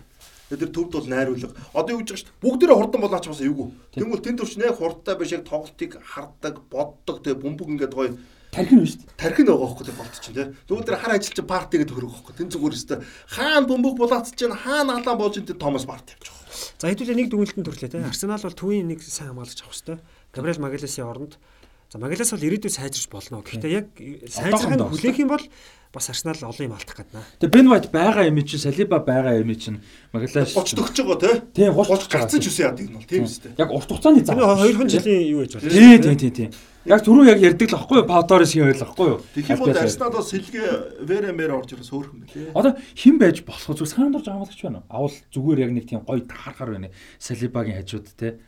Тэр төвд бол найруулга. Одоо юу гэж байгаа шүү дээ. Бүгдээрээ хурдан болооч бас эвгүй. Тэгмэл тэнд төрч яг хурдтай биш яг тоглолтыг хардаг, боддог те бөмбөг ингээд гоё тархин биш үү? тархин байгаа хөөхгүй те болт чинь те. Зүгээр тэр хар ажил чинь парти гэдэг хөрөг хөөхгүй. Тэн зүгээр өстэй. Хаана бөмбөг булаац чинь хаана алаан болж энэ Томас парти явж байгаа. За хэдүүлээ нэг дүгнэлтэн төрлөө те. Арсенал бол төвийн нэг сайн хамгаалагч авах хэрэгтэй. Габриэл Магалесын оронд. За Магалес бол ирээдүйд сайжирч болно. Гэхдээ яг сайжрахыг Одоохондоо. хүлээх юм бол бас Арсенал олон юм алдах гаднаа. Тэгээ Бен Вайт байгаа юм чинь Салиба байгаа юм чинь Магалаш 30 төгсөж байгаа те. Тийм 30 30 гарцсан ч үсэн яа гэдэг нь бол тийм үстэй. Яг урт хугацааны зам. Энэ 2хан жилийн юу гэж байна? Тийм тийм тийм тийм. Яг түрүү яг ярьдаг л аахгүй юу? Пауторис хин ойл аахгүй юу? Тэгэх юм бол Арсеналоос сэлгээ Веремер орж ирээс хөөрхөн мэлээ. Одоо хэн байж болох вэ? Зүгээр санаанд орж амаалагч байна уу? Авал зүгээр яг нэг тийм гоё таархаар байна. Салибагийн хажууд те.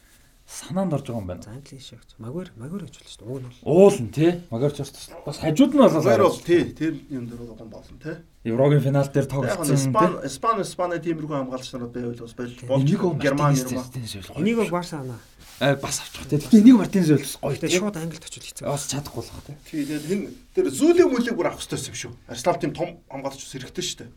Санаанд орж байгаа юм байна. За англиш шагч. Магвар магвар гэж болно шүү дээ. Уг нь бол Уулна те. Магарч бас бас хажууд нь болоо. бол тий тэр юм дээр бол болно те. Еврогийн финал дээр Яг нь тоглолцсон Испан те. Испан Испани тиймэрхүү хамгаалагч нарууд байвал бас Энийг болж Герман энийг бол Барса ана. аа бас авчих те. Тэгтээ энийг Мартинес байлс гоё Гэтэ те. шууд англид очил хэцүү. Бас чадахгүй л хаа те. тий тэгээд хин тэр зүүлийн мүлийг бүр авах хэрэгтэй юм шүү. Арсенал тийм том хамгаалагч ус хэрэгтэй шүү дээ.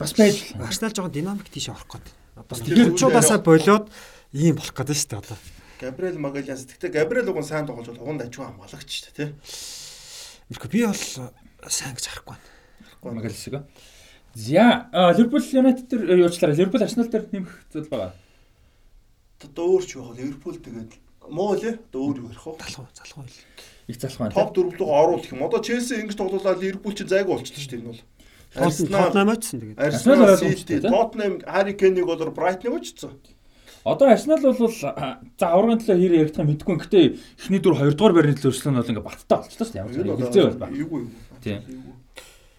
Бас байж. Арсенал жоохон динамик тийш орох гээд. Одоо Тэгэхээр чуудаасаа болоод ийм болох гээд шүү дээ одоо. Габриэл Магалянс гэхдээ Габриэл уган сайн тоглож бол уган дажгүй хамгаалагч шүү дээ тий. Мөрхө би бол сайн гэж харахгүй байна. Магалсиг. За Ливерпул Юнайтед дээр юучлаараа Ливерпул Арсенал дээр нэмэх зүйл байгаа. Одоо өөр ч байх Ливерпул тэгээд муу лээ. Одоо өөр юу ярих вэ? Залхуу залхуу хэл. Их залах байна. Топ дөрөв рүү оруулах юм. Одоо Челси ингэж тоглуулаад Ливерпул чинь зайгүй болчихлоо шүү дээ энэ бол. Тотнам очсон тэгээд. Арсенал Арсенал ойлгомжтой? Тоттенхэм, Хари Кейнийг бол Брайтныг очсон. Одоо Арсенал бол за аврагын төлөө хэр ярих юм мэдгүй. Гэтэ эхний дүр 2 дугаар байрны төлөө өршлөө нь бол ингээ баттай болчихлоо шүү дээ. Ямар ч Энэ хэлзээ бол ба. Тийм.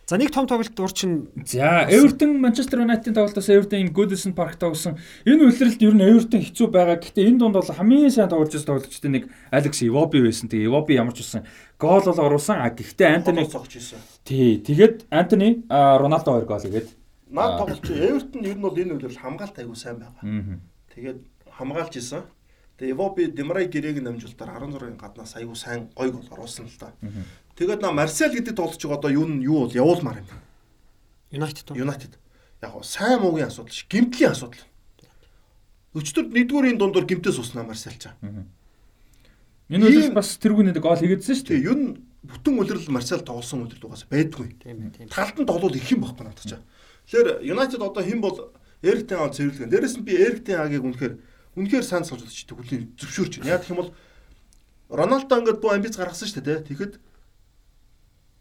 За нэг том тоглолт уур чин За Эвертон Манчестер Юнайтед тоглолтоос Эвертон Goodison Park тоглосон. Энэ үйлрэлт ер нь Эвертон хэцүү байгаа. Гэтэ энэ дунд бол хамгийн сайн тоглож байсан тоглогчтой нэг Алекс Ивоби байсан. Тэгээ Ивоби ямар ч байсан гол бол оруулсан. А гэхдээ Антони цогч ийсэн. тий тэгээд Антони Роналдо хоёр гол игээд. Наад тоглолч Эвертон ер нь бол энэ үйлрэл хамгаалт аягүй сайн байгаа. Аа. Тэгээд хамгаалж исэн. Тэгээ Эвоби Демрай гэрээг намжуултаар 16-ын гаднаас аягүй сайн гой гол оруулсан л та. Тэгээд на Марсел гэдэг тоглолч одоо юу нь юу бол явуулмаар юм. Уу? Юнайтед. Яг гоо сайн муугийн асуудал ш. Гимтлийн асуудал. Өчтөр нэгдүгээрийн дундор гимтээс уснаа Марсел чаа. Энэ үйлрэл бас тэргүй нэг гол хийгээдсэн шүү дээ. Юу нь бүтэн үлрэл Марсел тоглосон үлрэл угаасаа байдгүй. Тийм ээ тийм. талд нь тоглол их юм байхгүй надад чаа. Тэгэхээр United одоо хэн бол Эрктен аа цэвэрлэгэн. Дээрээс нь би Эрктен аагийг үнэхээр үнэхээр сайн чийдэг хүлийн зөвшөөрч байна. Яг гэх юм бол Роналдо ингээд буу амбиц гаргасан шүү дээ. Тэгэхэд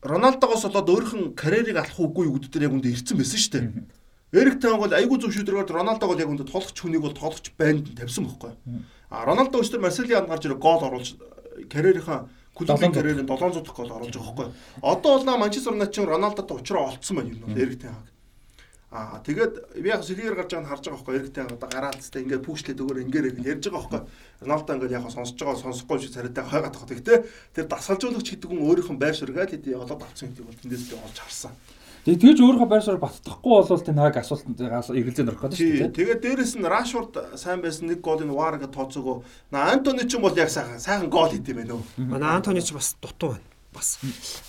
Роналдогоос болоод өөрийнх нь карьерийг алах уугүй юу гэдэг дээр яг үндэ ирсэн байсан шүү дээ. Эрктен бол айгүй зөв шийдвэрээр Роналдог бол яг үндэ тоглогч хүнийг бол тоглогч байнд нь тавьсан байхгүй. А Роналдо өчтөр Марселианд гарч ирээ гол оруулж карьерийнхаа клубын 700 карьерийн 700 дахь гол оруулж байгаа байхгүй. Одоо бол Манчестер Юнайтед чинь Роналдотой уучраа олцсон байна юм бол Эрктен хаг. Аа тэгээд би яг сэлгээр гарч байгааг нь харж байгаа байхгүй Эрктен одоо гараад тест ингээд пүүшлээд өгөр ингээд гэж ярьж байгаа байхгүй. Роналдо ингээд яг сонсож байгаа сонсохгүй шиг царайтай хойгаад байгаа. Гэхдээ тэр дасгалжуулагч гэдэг хүн өөрийнх нь байр суурьгаа хэдий олоод авсан гэдэг бол тэндээс би олж харсан. Тэгээ тэгж өөрийнхөө байр суурь баттахгүй болвол тэ нааг асуултанд эргэлзээ нөрөх гэдэг шүү дээ. Тэгээд дээрэс нь Рашфорд сайн байсан нэг голын Варга тооцоогоо. На Антони ч юм бол яг сайхан сайхан гол хийдэм байх нөө. Манай Антони ч бас дутуу байна. Бас.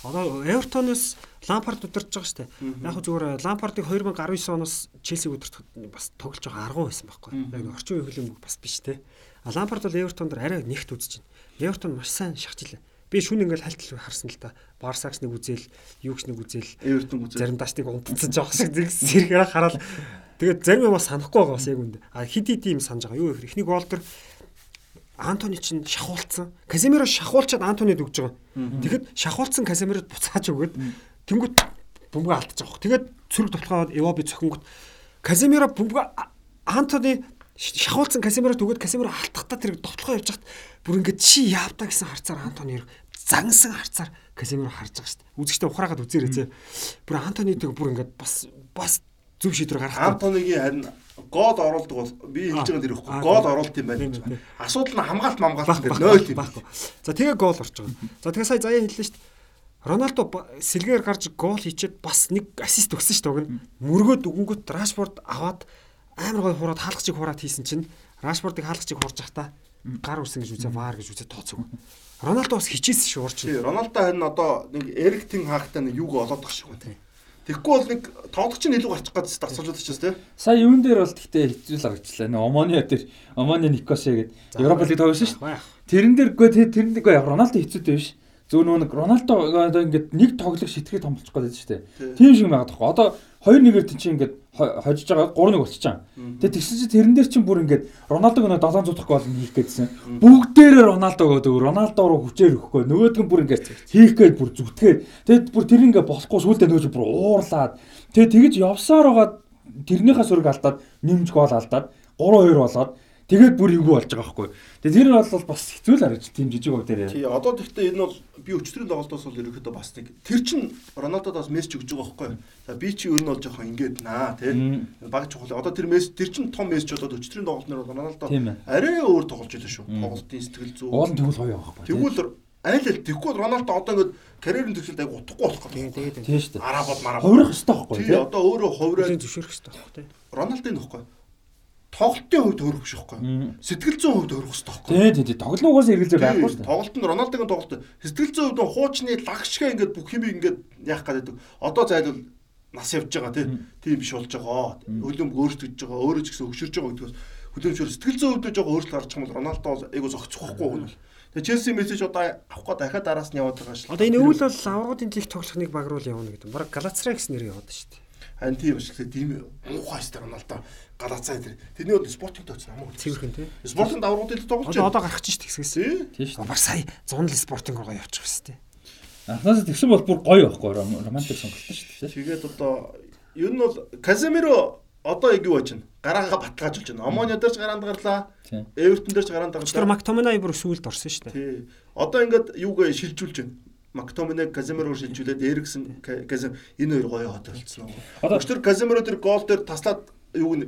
Одоо Эвертоноос Лампард удирдах байгаа шүү дээ. Яг зүгээр Лампардыг 2019 оноос Челсиг удирдах бас тоглож байгаа аргу байсан байхгүй. Яг орчин үеийн хөлбөмбөг бас биш те. А Лампард бол Эвертон дээр арай нэгт үзэж байна. Эвертон маш сайн шахжилаа. Би шүн ингээл хальтал харсан л та. Барсакс нэг үзэл, Юкс нэг үзэл, Эвертон үзээ. заримдаа ч нэг унтцсан жоох шиг зэрэг хараад тэгээд зарим юм бас санахгүй байгаа бас яг үндэ. А хит хит юм санаж байгаа. Юу гэхээр эхний гол төр Антони чинь шахуулцсан. Каземиро шахуулчаад Антонид өгж байгаа. Тэгэхэд шахуулцсан Каземирод буцааж өгöd тэнгуут бөмбөг алдчих жоох. Тэгээд цүрэг тоглоход Эвоби цохингот Каземиро бөмбөг Антони шахуулцсан Каземирод өгöd Каземиро алдахтаа тэр тоглохоо явж хат бүр ингээд чи яавтаа гэсэн харцаар Антони загнасан харцаар Каземиро харж байгаа шүү дээ. Үзэгчтэй ухраагаад үзээрэй зэ. Бүр Антонитог бүр ингээд бас бас зөв шийдвэр гаргах. Антонигийн харин гол оруулдаг бол би хэлж байгаа нэр ихгүй. Гол оруулалт юм байна. Асуудал нь хамгаалт мамгаалт гэдэг 0 юм. Баггүй. За тэгээ гол орж байгаа. За тэгээ сая заяа хэллээ шүү дээ. Роналдо сэлгээр гарч гол хийчихэд бас нэг ассист өгсөн шүү дээ. Мөргөөд өгөнгөт Рашфорд аваад амар гой хураад хаалгачиг хураад хийсэн чинь Рашфордыг хаалгачиг хурж захта гар үсэн гэж үзээ ваар гэж үзээ тооцоог. Роналдо бас хичээсэн шүү урч. Роналдо харин одоо нэг Эриктин хаахтай нэг юг олоод тах шиг байна. Тэгэхгүй бол нэг тоглогч нь илүү гарчих гадс дасгалжуулж чаас тий. Сая юун дээр бол гэхдээ хэцүү л харагчлаа. Нэ Омонио дээр Омонио Никосе гэдэг Европа лиг тоглосон шүү дээ. Тэрэн дээр үгүй тэрэн дээр үгүй Роналдо хэцүүтэй биш. Зөв нөгөө нэг Роналдо одоо ингээд нэг тоглох шитгэхэд томлчих гээд шүү дээ. Тийм шиг байгаа тоххой. Одоо 2-1-ээр чинь ингээд хожиж байгаа 3-1 болчихоо. Тэгээ тэгсэн чинь тэрэн дээр чинь бүр ингээд Роналдог нөө 700 дахь гол хийх гээдсэн. Бүгдээрээ Роналдо гэдэг Роналдо руу хүчээр өгөхгүй. Нөгөөдг нь бүр ингээд хийх гээд бүр зүтгээд тэгээд бүр тэр ингээд болохгүй сүулдэ нөгөөж бүр уурлаад тэгээд тэгэж явсаар байгаа тэрнийхээ сөрөг алдаад нэмж гол алдаад 3-2 болоод Тэгээд бүр эвгүй болж байгаа байхгүй. Тэгээд тэр нь бол бас хэцүү л харагдаж тийм жижиг хөв дээр. Тий, одоо тэгтээ энэ бол би өчтөрийн тоглолтоос бол ерөөхдөө бас нэг тэр чин Рональдод бас мессеж өгж байгаа байхгүй. За би чи ер нь бол жоохон ингээд наа тий. Баг чухал. Одоо тэр мессеж тэр чин том мессеж болоод өчтөрийн тоглолтноор Рональдо арай өөр тоглож байлаа шүү. Тоглолтын сэтгэл зүй. Уул нь тэгвэл гоё байхгүй. Тэгвэл айл ал тэггүй Рональдо одоо ингээд карьерийн төвшөлд айгу утгагүй болох гэдэг. Тийм шүү дээ. Арабод марабод. Хувирах хэрэгтэй байхгүй тий. Одоо өөрөө хувираад зөвшөөрөх хэрэгтэй байхгүй тий. Рональдо нөхгүй тоглолтын хувьд төрөх биш байхгүй. Сэтгэл зүйн хувьд төрөх хэрэгтэй байхгүй. Тий, тий, тоглолтын угаас эргэлзээ байхгүй шүү дээ. Тоглолтод Рональдогийн тоглолт сэтгэл зүйн хувьд хуучны лагшгаа ингээд бүх юм ингээд яах гэдэг. Одоо зайлвал нас явж байгаа тий. Тийм биш болж байгаа. Хөлөм өөрчлөгдөж байгаа, өөрөө ч гэсэн өгшөрж байгаа гэдгээс хөлөмчөр сэтгэл зүйн хувьд жоохон өөрчлөлт гарч байгаа юм бол Рональдо айгу зогцохгүй юм бол. Тэгээ Челси мессеж одоо авах гээд дахиад араас нь яваад байгаа шүү. Одоо энэ өвөл бол аврагын лиг тоглох нэг баг руу л явна гэдэг. Бараг Галацрай гэсэн нэр яваад шүү дээ. Харин тийм биш гэхдээ тийм муухай шүү галацаа дээр. Тэрний бол спортинг тооцсон хамаагүй. Цэвэрхэн тий. Спортинг давруудад тоглож байна. Одоо гарах чинь тэгсгээс. Тийм шүү. Бар сая 100 л спортинг руугаа явчих хэвчээ. Анхнаасаа тэгсэн бол бүр гоё байхгүй романтик сонголт шүү дээ. Тэгээд одоо ер нь бол Каземиро одоо яг юу байна? Гараагаа баталгааж болж байна. Омонио дээр ч гараанд гарлаа. Эвертон дээр ч гараанд гарлаа. Тэр Мактоминай бүр сүүлд орсон шүү дээ. Тий. Одоо ингээд юугаа шилжүүлж байна. Мактоминег Каземиро шилжүүлээд Эриксэн Казем энэ хоёр гоё хот болцсон. Одоо өчтөр Каземиро тэр гол дээр таслаад юуг нь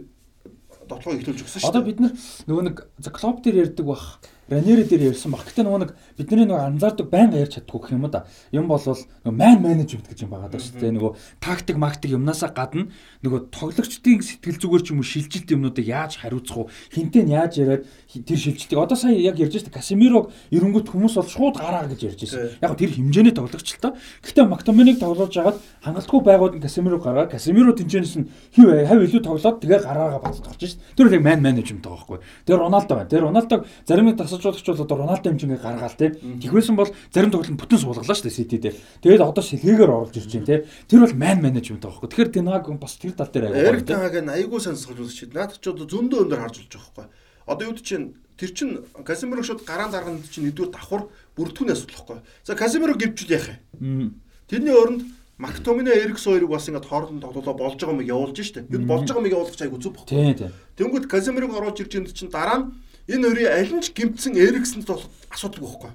дотлогоо ихлүүлж өгсөн шүү. Одоо бид нөгөө нэг клуб дээр ярьдаг бах Ранери дээр ярьсан баг. Гэтэ нөгөө нэг бидний нөгөө анзаардаг байнга ярьж чаддгүй гэх юм да. Юм бол нөгөө ман менежмент гэж юм байгаа даа шүү дээ. Нөгөө тактик мактик юмнасаа гадна нөгөө тоглогчдын сэтгэл зүгээр ч юм уу шилжилт юмнуудыг яаж хариуцах уу? Хинтээ нь яаж яриад тэр шилжилтийг одоо сая яг ярьж байсан Касемирог эренгүүт хүмүүс бол шууд гараа гэж ярьж байсан. Яг тэр хэмжээний тоглогч л та. Гэтэ Мактоминыг тоглож байгаад хангалтгүй байгууд нь Касемирог гаргаа. Касемиро тэнцэнээс нь хив хав илүү тоглоод тэгээ гараагаа бацд орж шээ. Тэр яг ман менежмент байгаа байхгүй. Тэр Роналдо байна. Тэр Роналдог зарим нэг тасалжуулагч бол одоо Роналдо хэмжингээ гаргаал те. Тэгвэсэн бол зарим тоглолт бүтэн суулгалаа шүү дээ Сити дээр. Тэгээд одоо шилгээгээр оруулж ирж байна те. Тэр бол ман менежмент байгаа байхгүй. Тэгэхээр Тенхаг бас тэр тал дээр аягүй. Эрик Тенхаг нь аягүй сонсгож байна. Наад ч одоо зөндөө өндөр харж болж байгаа байхгүй. Одоо юу чинь тэр чин Касемиро шууд гараан дарганд чинь нэгдүгээр давхар бүрдүүний асуудал байхгүй. За Касемиро гівчүүл яах юм? Тэрний оронд Мактомино Эрикс хоёрыг бас ингээд хооронд тоглолоо болж байгаа юм явуулж штэ. Юу болж байгаа юм явуулах айгу зүг баггүй. Тэнгүүд Каземирог оруулж ирж байгаа чинь дараа нь энэ хоёрын аль нь ч гимтсэн Эриксэнд бол асуудалгүй байхгүй.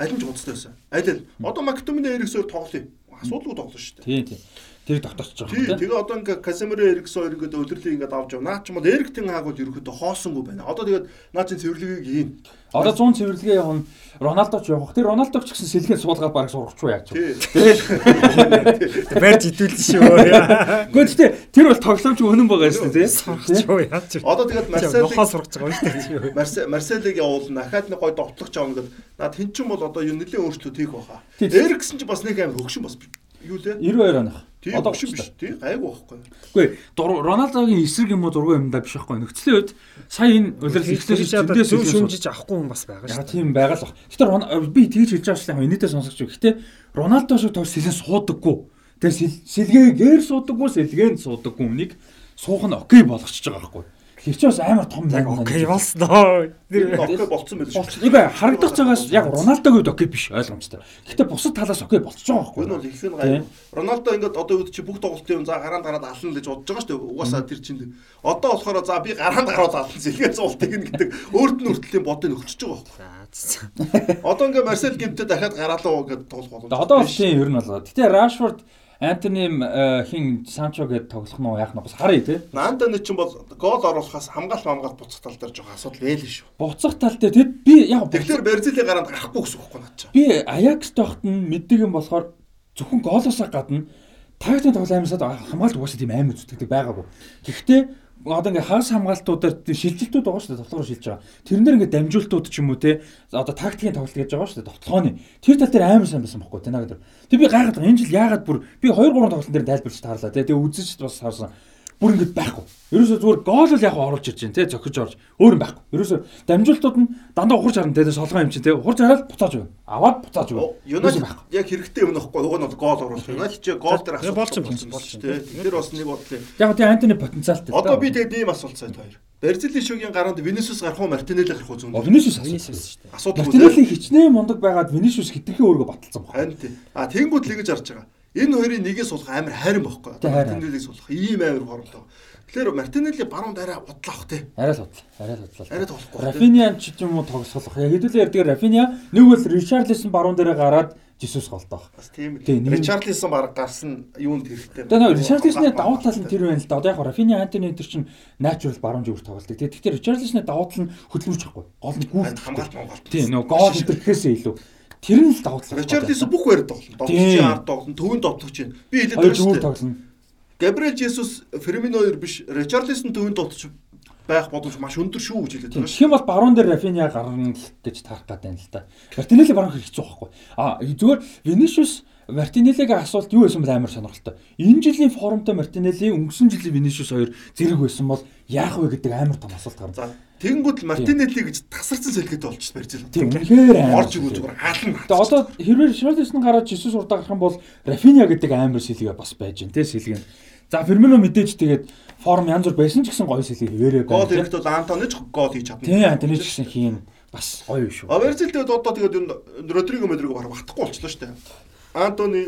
Аль нь ч гонцтой байсан. Аль аль. Одоо Мактомино Эрикс хоёр тоглоё. Асуудалгүй тоглоно штэ. Тийм тийм. Тэр тогтоцож байгаа юм тийм. Тэгээ одоо ингээ Касемиро Эрикс хоёр ингээд өдрлийг ингээд авч явна. Наа ч юм бол Эриктен хаагууд ерөөхдөө хоосонгүй байна. Одоо тэгээд наа чин цэвэрлэгийг хийн. Одоо 100 цэвэрлэгээ явна. Роналдо ч явах. Тэр Роналдог ч гэсэн сэлгээ суулгаад бараг яаж вэ? Тэгээд барьж идүүлсэн шүү. Гэхдээ тэр бол тоглоомч өнөн байгаа шүү дээ. Яаж вэ? Одоо тэгээд Марселыг нохоо сургач байгаа шүү дээ. Марселыг явуулна. Дахиад нэг гой довтлох ч авна гэд. Наад хин ч юм бол одоо юу нэлийн өөрчлөлт хийх байхаа. Эриксэн ч бас нэг амар хөгшин бас юу лээ? 92 оных. Одоо биш биш тий гайгүй байхгүй. Үгүй Роналдогийн эсрэг юм уу дургүй юм да биш байхгүй. Нөхцөлийн үед сая энэ улирал ихлээс зөндөөс зөв шүмжиж авахгүй юм бас байгаа шүү. Яг тийм байгаа л баг. Гэтэ би тэгж хэлж байгаа шүү. Энэтэй сонсогч. Гэтэ Роналдо шиг төр сэлэн суудаггүй. Тэгээ сэлгээгээр суудаггүй, сэлгээнд суудаггүй хүнийг суух нь окей болгочихж байгаа байхгүй. Тэр чи бас амар том яг окей болсноо. Тэр окей болцсон байл шүү. Нэг харагдах цагаас яг Роналдогийн үед окей биш ойлгомжтой. Гэхдээ бусад талаас окей болчихж байгаа байхгүй. Энэ бол их нь гай. Роналдо ингээд одоо үед чи бүх тоглолтын за гараанд гараад ална гэж бодож байгаа шүү дээ. Угаасаа тэр чинь одоо болохоор за би гараанд гараад ална зэлгээ зуултыг нь гэдэг өөрт нь хүртэл бодыг нөхчөж байгаа байхгүй. Одоо ингээ Марсел гимтээ дахиад гараалаа гэдээ тоглох боломжтой. Одоо бол тийм ер нь болоо. Гэтэ Rashford Антони хин Санчо гээд тоглох нь яах нь бас харъя тий. Антони ч бол гол оруулахаас хамгаалт хамгаалт буцах тал дээр жоохон асуудал байл шүү. Буцах тал дээр тэд би яг Тэгэхээр Берзилийн гараанд гарахгүй гэсэн үг байхгүй наад чинь. Би Аякс тохт нь мэддэг юм болохоор зөвхөн гоолоосоо гадна тактикийн тоглол аймсаад хамгаалт угаасаа тийм аймаг зүтгэдэг байгаагүй. Гэхдээ одоо ингээ хагас хамгаалтуудаар шилжилтүүд байгаа шүү дээ тоглоом шилж байгаа. Тэрнэр ингээ дамжуултууд ч юм уу те одоо тактикийн тоглолт гэж байгаа шүү дээ тоглооны. Тэр тал дээр амар сайн байсан байхгүй те наад. Тэг би гайхаад энэ жил яагаад бүр би 2 3 тоглолтын дээр тайлбарч таарлаа те. Тэгээ үзэж бас харсан бүр ингэж байхгүй. Ерөөсөө зүгээр гол л яг оруулж ирж байна те зохиж орж өөр юм байхгүй. Ерөөсөө дамжуултууд нь дандаа ухарч харна те солгоо юм чинь те ухарч хараад буцааж байна. Аваад буцааж байна. Юунаас яг хэрэгтэй юм нөхгүй. Уг нь бол гол оруулах. Юунаас чи гол дээр асуулт болсон болсон те. Тэр бас нэг бодлоо. Яг тийм Антони потенциалтай. Одоо би тэгээд ийм асуулт цайд хоёр. Берзилийн шогийн гараанд Винисиус гарах уу Мартинелли гарах уу зүүн. Винисиус Винисиус шүү дээ. Асуудал Мартинелли хичнээн мундаг байгаад Винисиус хитрхи өөргө баталсан байна. А тэнгууд л ингэж харж байгаа. Энэ хоёрын нэгийг суулгах амар хайрын байхгүй. Мартинеллиг суулгах ийм амар хоромлоо. Тэгэхээр Мартинелли баруунд арай удлаах те. Арай л бодлоо. Арай л бодлоо. Арай тоглохгүй. Рафиниан ч юм уу тоглох. Яг хэдүүлээ ярьдаг Рафиниа нэг бол Ричарлисон баруун дээрээ гараад Жисус голдоох. Бас тийм нэг- Ричарлисон баг гарсан юунд хэрэгтэй. Тэгээ нэг Ричарлисны давуу тал нь тэр байна л да. Одоо яг Рафиниа Антони тэр чинь natural баруун зүгт тоглолт. Тэгээ тэгэхээр Ричарлисны давуу тал нь хөдөлмөрч байхгүй. Гол нь гүйт хамгаалт хамгаалт. Тийм нөгөө гол энэ гэхээсээ илүү. Тэр нь л давуу тал. Ричарлисон бүх байр тоглоно. Тийм. Тоглолтын ард тоглоно, төвөнд тоглож байна. Би хэлээд зүгээр шүү дээ. Габриэл Жесус Фермино хоёр биш, Ричарлисон төвөнд тоглож байх боломж маш өндөр шүү гэж хэлээд Тийм. Тэгэх юм бол баруун дээр Рафиниа гарна л гэж тарах гэдэг юм л да. Мартинелли баруун хэцүү байхгүй. А зүгээр Винишиус Мартинеллигийн асуулт юу байсан бэ амар сонирхолтой. Энэ жилийн формтой Мартинелли өнгөрсөн жилийн Винишиус хоёр зэрэг байсан бол яах вэ гэдэг амар том асуулт гарна. Тэгэнгүүт Мартинелли гэж тасарсан сэлгээд болчих барьж Тийм байна. үнэхээр. Орж игүү зүгээр хаална. Тэгээ одоо хэрвээ Шарлисон гараад Жисус урдаа гарах юм бол Рафиниа гэдэг амар сэлгээ бас байж гэн тэ сэлгээ. За Фермино мэдээж тэгээд форм янз бүр байсан ч гэсэн гоё сэлгээ Гол байна. ирэхдээ Антони ч гол хийж чадна. Тийм Антони ч гэсэн хийн бас гоё шүү. Аверзил тэгээд одоо тэгээд Родриго Модриго барах батахгүй болчихлоо шүү дээ. Антони,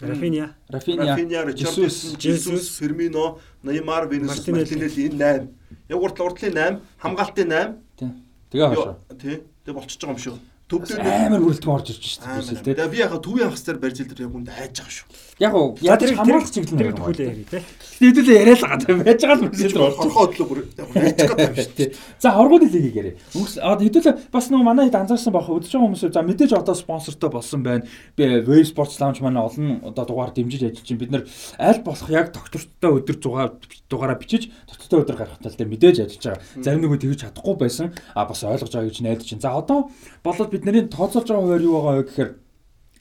Рафиния. Рафиниа, Рафиня, Ричарлисон, Жесус, Фермино, Неймар, Винисиус, Мартинелли. Мартинелли энэ 8. Яг урд урдлын 8, хамгаалтын 8. Тийм. Тэгээ хаашаа. Тий. Тэгээ болчихж байгаа юм шүү. Төв дээр амар бүрэлдэхүүн орж ирж шүү дээ. Тэгээ би яхаа төвийн хагас дээр барьж илэр яг үнд айж байгаа шүү. Яг уу ядаж хамгаалах чиглэл тэр нэг төхүүлээ яри те. Хэдүүлээ яриа л байгаа. Байж байгаа л Тэр мөрсөд болж. хорхоо хөдлөө бүр яг ярьж байгаа юм шүү. Тий. За хоргууд лигийг яриа. Хэдүүлээ бас нөгөө манай хэд анзаарсан байх удаж байгаа хүмүүс за мэдээж одоо спонсортой болсон байна. Би Wave Sports Lounge манай олон одоо дугаар дэмжиж ажиллаж байна. Бид нэр аль болох яг доктортой өдөр зугаа дугаараа бичиж доктортой өдөр гаргах тал дээр мэдээж ажиллаж байгаа. Зарим нэг үед тэгж чадахгүй байсан. А бас ойлгож байгаа гэж найдаж байна. За одоо болоод бидний тооцоолж байгаа хуваар юу байгаа вэ гэхээр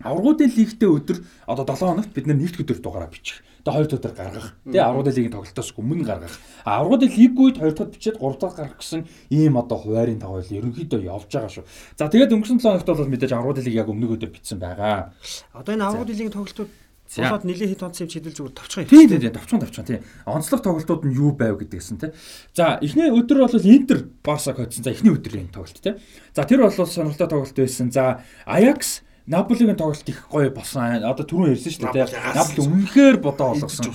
Аврагуудын лигтэй өдөр одоо 7 хоногт бид нэгд өдөр дугаараа бичих. Тэгээ 2 өдөр гаргах. Тэгээ аврагуудын лигийн тоглолтоос өмнө гаргах. А аврагуудын лиг үед 2 дахь бичээд 3 дахь гаргах гэсэн ийм одоо хуваарийн тоглол ерөнхийдөө явж байгаа шүү. За тэгээд өнгөрсөн 7 хоногт бол мэдээж аврагуудын лиг яг өмнөг өдөр бичсэн байгаа. Одоо энэ аврагууд лигийн тоглолтууд нэлээд хэд онцсон юм чидэл зүгээр товчхон юм. Тийм тийм товчхон товчхон тийм. Онцлог тоглолтууд нь юу байв гэдгсэн тийм. За эхний өдөр бол Интер Барсаг хоцсон. За эхний өдрийн тоглолт тийм. За тэр бол сонирхолтой тоглолт байсан. За Аякс Наполигийн тоглолт их гоё болсон. Одоо түрүүн ярьсан шүү дээ. Наполи үнэхээр бодоо олгосон.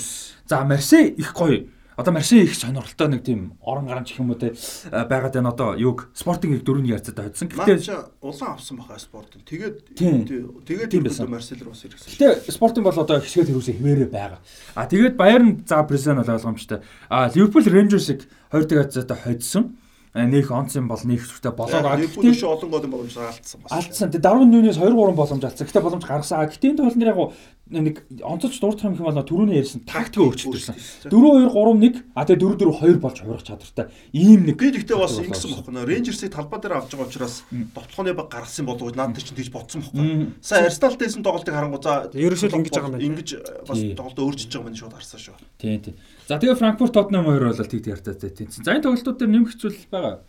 За Марсей их гоё. Одоо Марсей их сонирхолтой нэг тийм орон гарan гэх юм уу те байгаад байна одоо юг спортинг дөрөвний ярцад хоцсон. Чи улаан авсан баха спортын. Тэгээд тэгээд Тийм байсан. бүдэ Марсель руу ирсэн. Гэтэ спортын бол одоо хэсгээд хэрүүсээ хിവэрэ байгаа. А тэгээд Баерн за Брезен бол ойлгомжтой. А Ливерпул Рейнжерсыг 2 дахь хацаатаа хоцсон. А, Нөх онцсон бол нэг зүгтээ болоог. А Ливерпул гэтээ шүү олон голын боломж алдсан бас. алдсан. Тэгээд даруун нүнээс 2 3 боломж алдсан. Гэтэ боломж гаргасан. А гэтээ энэ нэр яг нэг онцолж дуурах юм хэм бол түрүүний ярьсан тактик өөрчлөлтөрсөн. 4 2 3 1 а тэгээд 4 4 2 болж хувирах чадвартай. Ийм нэг Би тэгтээ бас ингэсэн болсон. бохно. Рейнжерсыг талбай дээр авч байгаа учраас товтлооны баг гаргасан болов уу наад чинь тэгж бодсон бохоо. Мм. Сайн Арсеналтэйсэн тоглолтыг харангуй за Ерөөсөө ингэж байгаа юм байна. Ингэж бас Тий. тоглолтоо өөрчилж байгаа юм шууд харсан шүү. Тийм тийм. За тэгээ Франкфурт Тоттенхэм хоёр бол тэгт ярьтаа тэнцсэн. За энэ тоглолтууд дээр нэмэх зүйл байгаа.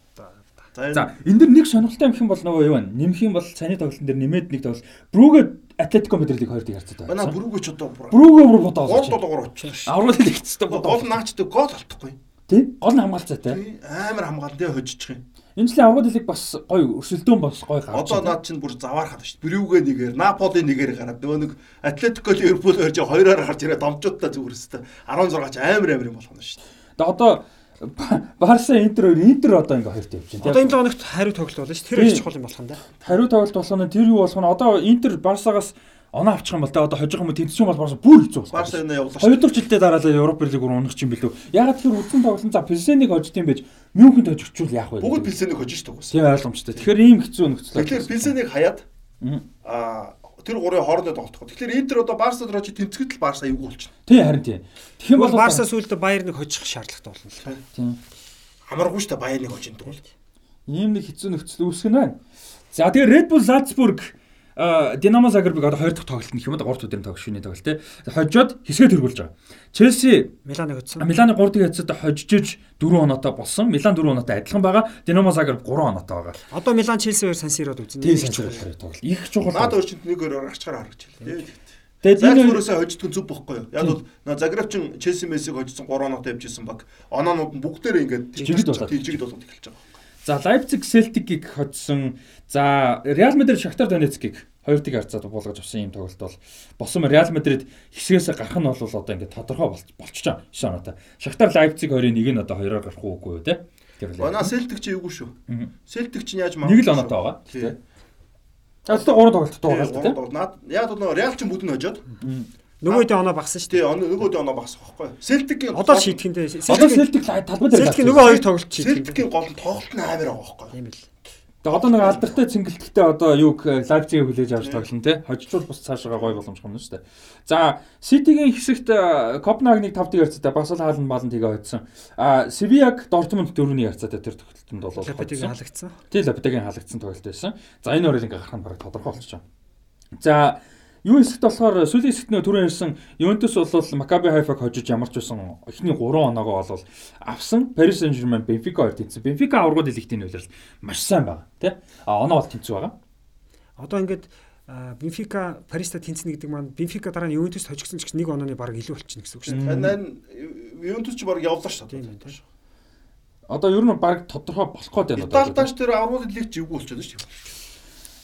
За энэ дэр нэг сонирхолтой юм хэм бол нөгөө юу вэ? Нэмэх юм бол цааны тоглолтын дээр нэмээд нэг тоглолт. Брүгэ Атлетико Мадридыг хоёр дэг харцаад манай бүрүүгөө ч одоо Брүгэ бүр бодоо гол долоогоор шүү. Аврал Гол бодоо. наачдаг гол алдахгүй. Тийм. Гол хамгаалцаатай. Тий, Амар хамгаалал дээ хожиж юм. Энэ жилийн аврал хэлэг бас гоё өрсөлдөөн бас гоё гарч. Одоо наад чинь бүр заваархад шүү. Бүрүүгээ нэгээр, Наполи нэгээр гараад нөгөө нэг Атлетико Ливерпул хоёр жоо хоёроор гарч ирээ домжуудтай зүгэрстэй 16 ч амар амар юм болгоно шүү. Тэгээ одоо Барса Интер хоёр Интер одоо ингээ хоёрт явж байна. Одоо энэ логоногт хариу тоглолт болно шүү. Тэр их чухал юм болох юм да. Хариу тоглолт болох нь тэр юу болох нь одоо Интер Барсагаас оноо авчих юм бол тэ одоо хожих юм уу тэнцсэн бол Барса бүр хэцүү болох. Барса энэ явуулах. Хоёр дахь жилдээ дараалал Европ лиг руу унах юм билүү. Ягаад тэр үдэн тоглолт за Пилсенийг хожд юм байж Мюнхенд хожигчвал яах вэ? Бүгд Пилсенийг хожиж шүү дээ. Тийм ойлгомжтой. Тэгэхээр ийм хэцүү нөхцөл. Тэгэхээр Пилсенийг хаяад аа тэр гурын хоорондоо тоглох. Тэгэхээр Интер одоо Барса руу чи тэнцгэд л Барса эвгүй болчихно. Тийм харин тийм. Тэгэх юм бол Барса сүүлдээ Баерныг хожих шаардлагатай болно л. Тийм. Хамааргүй шүү дээ Баерныг хожинд бол. Ийм нэг хэцүү нөхцөл үүсгэн байна. За тэгээ Red Bull Salzburg Динамо Загребыг одоо 2 дахь тоглолт нь юм да 3 дахь өдрийн тоглолт шүний тоглолт те. Хожоод хэсгээ тэргүүлж байгаа. Челси Миланыг хоцсон. Миланы 3 дахь хэсэгт хожиж 4 оноотой болсон. Милан 4 оноотой адилхан байгаа. Динамо Загреб 3 оноотой байгаа. Одоо Милан Челси хоёр Сан Сирод үзэн. Тийм чухал тоглолт. Их чухал. Наад өөр чинь нэг өөр гарчгаар харагч байна. Тэгээд энэ өөрөөсөө хожигдох зүг бохгүй юу? Яг бол Загребчин Челси Мессиг хожсон 3 оноотой явж исэн баг. Оноонууд нь бүгдээрээ ингээд жигд болоод жигд болоод эхэлж байгаа. За Leipzig Celtic-ийг хоцсон. За Real Madrid Shakhtar Donetsk-ийг 2-1 харьцаад буулгаж авсан юм тоглолт бол босон Real Madrid хэсгээс гарах нь бол одоо ингээд тодорхой болчихж байгаа 9 оноотой. Leipzig хоёрын нэг нь одоо хоёроор гарах уугүй юу те. Манай Celtic чи эвгүй шүү. Celtic чи яаж маа. Нэг л оноотой байгаа. За одоо 3 тоглолттой байгаа л те. Яг бол Real ч бүдэн хожоод Нөгөөдөө оноо багсан шүү дээ. Нөгөөдөө оноо багсан байхгүй. Celtic-ийн одоо шийдэхиндээ одоо Celtic талбай дээр Celtic нөгөө хоёр тоглолт шийдэх. Celtic-ийн гол нь тоглолт нь амар байгаа байхгүй. Тийм бил. Тэгээ одоо нэг алдартай цэнгэлтгтээ одоо юуг Лайпциг хүлээж авч тоглоно те. Хожичвол бус цаашаа гой боломж гомно шүү дээ. За Ситигийн хэсэгт Копенгагеныг 5-1 ярцаатай Басал хаалн балан тэгээ хоцсон. А Севиаг Дортмунд 4-1 ярцаатай тэр тоглолтод бол хоцсон. халагдсан. Тийм Лапитагийн халагдсан тоглолт байсан. За энэ хоёрыг ингээ гарах нь бараг тодорхой болчихоо. За Юу хэсэгт болохоор сүүлийн хэсэгт нөө түрүү ярьсан Ювентус бол Макаби Хайфаг хожиж ямарч байсан эхний 3 оноогоо бол авсан Paris Saint-Germain Benfica хоёр тэнцсэн. Benfica аврагууд дэлгэхтийн үйлрэл маш сайн байгаа тий. А оноо бол тэнцүү байгаа. Одоо ингээд Бенфика Париста тэнцэнэ гэдэг маань Бенфика дараа нь Ювентус хожигдсон ч нэг онооны баг илүү болчихно гэсэн үг шүү дээ. Танай Ювентус ч баг явлаа шүү дээ. Одоо ер нь баг тодорхой болох гээд байна. Итали дааш тэр аврагууд дэлгэж ивгүй болчиход шүү дээ.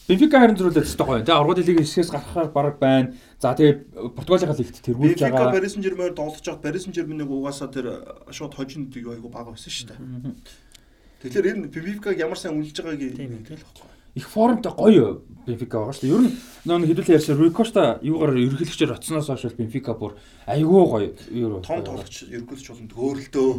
Бенфика харин зөрүүлээд өстой гоё. Тэгээ аврагын лигийн хэсгээс гарахаар баг байна. За тэгээ Португалийн лигт тэргүүлж байгаа. Бенфика Paris Saint-Germain тоглож байгаа Paris Saint-Germain-ыг угаасаа тэр шууд хожинд юу айгу бага байсан шүү дээ. Тэгэхээр энэ Бенфикаг ямар сайн үнэлж байгааг ээ байхгүй. Их формтой гоё Бенфика байгаа шүү дээ. Ер нь нөө хэдүүлээ ярьсан Рикошта юугаар ерөнхийлөгчөөр оцсноос хойш Бенфика бүр айгүй гоё юу том тоглогч ерөнхийлөгч болон төөрөлдөө.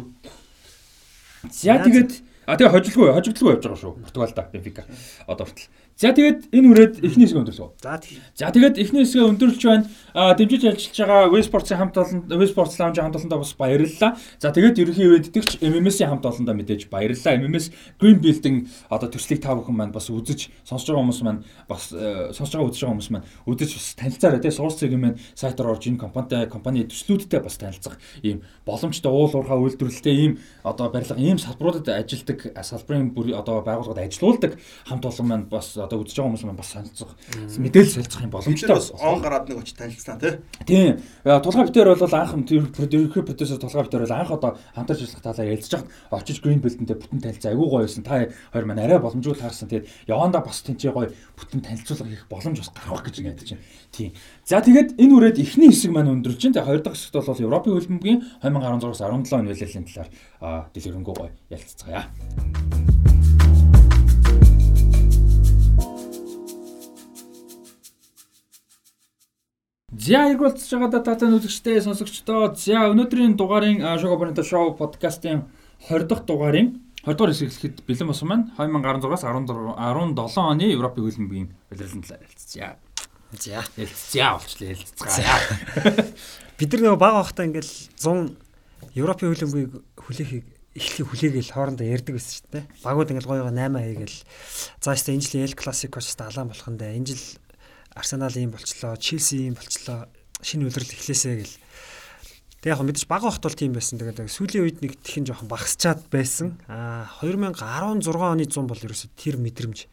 За тэгээд А тэгээ хожигдгүй хожигдлгүй явж байгаа шүү. Португалда Бенфика одоо хүртэл. За тэгээд энэ үрээд эхний хэсэг өндөрлөө. За тийм. За тэгээд эхний хэсгээ өндөрлж байна. А дэмжиж ажиллаж байгаа Westport-ийн хамт олон Westport Lounge хамт олондоо бас баярлалаа. За тэгээд ерөнхий ивэддэгч MMS-ийн хамт олондоо мэдээж баярлалаа. MMS Green Building одоо төслийг та бүхэн маань бас үзэж сонсож байгаа хүмүүс маань бас сонсож байгаа үзэж байгаа хүмүүс маань үзэж бас танилцаарай тий суурс зэрэг маань сайтаар орж энэ компанитай компани төслүүдтэй бас танилцах ийм боломжтой уул уурхай үйлдвэрлэлтэй ийм одоо барилга ийм салбаруудад ажилдаг салбарын одоо байгууллагад ажилуулдаг хамт олон маань бас одоо үзэж байгаа хүмүүс маань бас саналцах мэдээлэл солилцох юм боломжтой бас он гараад нэг очиж танилцсан тий. Тийм. Тулгаа битэр бол анх ерөнхий продюсер тулгаа битэр бол анх одоо хамтарч ажиллах талаар ярилцж хахад очиж Green Build-тэй бүтэн танилцаа айгүй гоё байсан. Та хоёр маань арай боломжгүй таарсан. Тэгээд яванда бас тэнцээ гоё бүтэн танилцуулга хийх боломж бас гарах гэж найдаж байна. Тийм. За тэгээд энэ үрээд эхний хэсэг маань өндөрлж байна. Тэгээд хоёр дахь хэсэгт бол Европын хөлбөмбөгийн 2016-аас 17 оны үйлрлийн талаар дэлгэрэнгүй гоё ялцгаая. За иргүүлж байгаа татан үзэгчтэй сонсогчдоо за өнөөдрийн дугаарын Шого Борнто шоу подкастын 20 дахь дугаарын 20 дугаар хэсэглэхэд бэлэн болсон маань 2016-аас 17 оны Европын хөлбөмбөгийн улирлын талаар ярилцъя. За ярилцъя болчлаа ярилцгаая. Бид нар нөгөө бага байхдаа ингээл 100 Европын хөлбөмбөгийг хүлээхийг эхлэх хүлээгээл хоорондоо ярьдаг байсан шүү дээ. Багууд ингээл гоё гоё 8 хийгээл за өстө энэ жил Эл Классикоч талаан болох нь дээ. Энэ жил Арсенал ийм болчлоо, Челси ийм болчлоо. Шинэ үлрэл эхлээсэ гэл. Тэг яг мэдээж бага хот бол тийм байсан. Тэгээд сүүлийн үед нэг тхэн жоохон багасчаад байсан. Аа 2016 оны 100 бол ерөөсө тэр мэдрэмж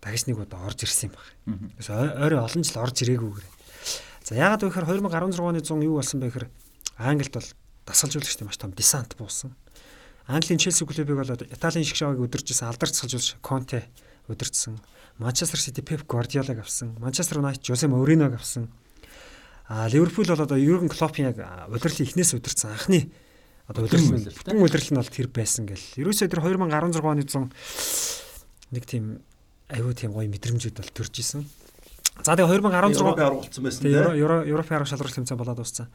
дагж нэг удаа орж ирсэн юм байна. Тэрс ойрын олон жил орж ирээгүйгээр. За яагаад вэ гэхээр 2016 оны 100 юу болсон бэ гэхээр Англид бол дасгалжуулагчтай маш том десант буусан. Английн Челси клубыг бол Италийн шиг шавыг өдөржсэн алдарч салжуулагч Конте өдөрцсөн. Манчестер Сити Пеп Гвардиолаг авсан. Манчестер Юнайтед Жозе Моуриног авсан. А Ливерпул бол одоо Юрген Клопп яг удирлын эхнээс удирцсан анхны одоо удирдал бүтэн удирдал нь бол тэр байсан гэл. Ерөөсөө тэр 2016 оны 100 нэг тийм аюу тийм гоё мэдрэмжүүд бол төрж исэн. За тэгээ 2016 Европын арга болсон байсан тийм. Евро Европын арга шалралт тэмцээн болоод дууссан.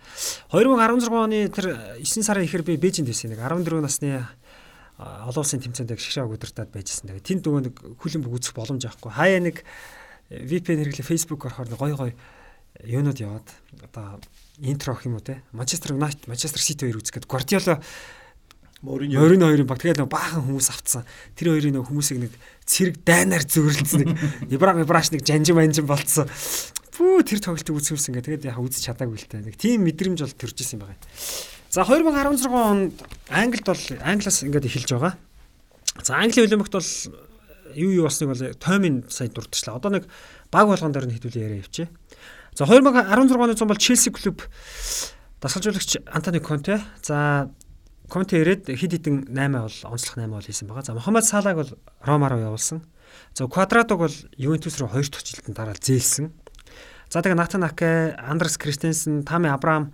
2016 оны тэр 9 сарын ихэр би Бээжинд байсан нэг 14 насны олон улсын тэмцээнд гიშгшаа удирдаад байжсэн. Тэгээ тэнд нөгөө нэг хүлэн бүг үзэх боломж авахгүй. Хаяа нэг VPN хэрэглээ Facebook орохоор гой гой юунууд яваад одоо интро гэх юм уу те Манчестер Юнайтед Манчестер Сити хоёр үзгээд Гвардиола Мориньо хоёрын баг тэгээд баахан хүмүүс авцсан. Тэр хоёрын нэг хүмүүсийг нэг цэрэг дайнаар зөөрлөсөн нэг Ибрам Ибраш нэг жанжин манжин болцсон. Пүү тэр тоглолтыг үзсэн ингээ тэгээд яг үзэж чадаагүй л та. Нэг тийм мэдрэмж бол төрж исэн байгаа. За 2016 онд Англид бол Англиас ингээд эхэлж байгаа. За Английн хөлбөмбөгт бол юу юу болсныг бол тоймын сайн дурдчихлаа. Одоо нэг баг болгон дээр нь хэдүүлээ яриа явчээ. За 2016 оны зам бол Челси клуб дасгалжуулагч Антони Конте. За Конте ирээд хэд хэдэн 8 бол онцлог 8 бол хийсэн байгаа. За Мохаммед Салаг бол Рома руу явуулсан. За Квадратог бол Ювентус руу 2 дахь жилдэн дараа зээлсэн. За тэгээ Натан Аке, Андрес Кристенсен, Тами Абрам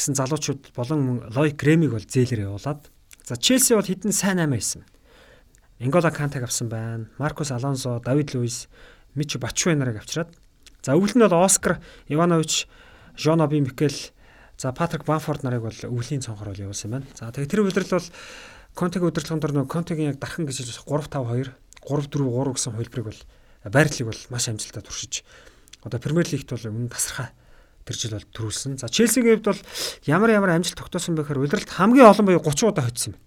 гэсэн залуучууд болон Лойк Гремиг бол зээлээр явуулаад за Челси бол хэдэн сайн 8 байсан. Ингола Кантаг авсан байна. Маркус Алонсо, Давид Луис, Мич Бачуэ нарыг авчираад за өвөл нь бол Оскар Иванович, Жон Оби Микел, за Патрик Банфорд нарыг бол өвлийн цонхоор бол явуулсан байна. За тэгээ тэр удирдал бол Контег удирдлагын дор нөгөө Контегийн яг дархан гэж хэлж 3 5 2 3 4 3 гэсэн хувилбарыг бол байрлалыг бол маш амжилттай туршиж одоо Премьер лигт бол өмнө тасархаа тэр жил бол төрүүлсэн. За Челсигийн хувьд бол ямар ямар амжилт тогтоосон бэхээр удирдалт хамгийн олон буюу 30 удаа хоцсон юм.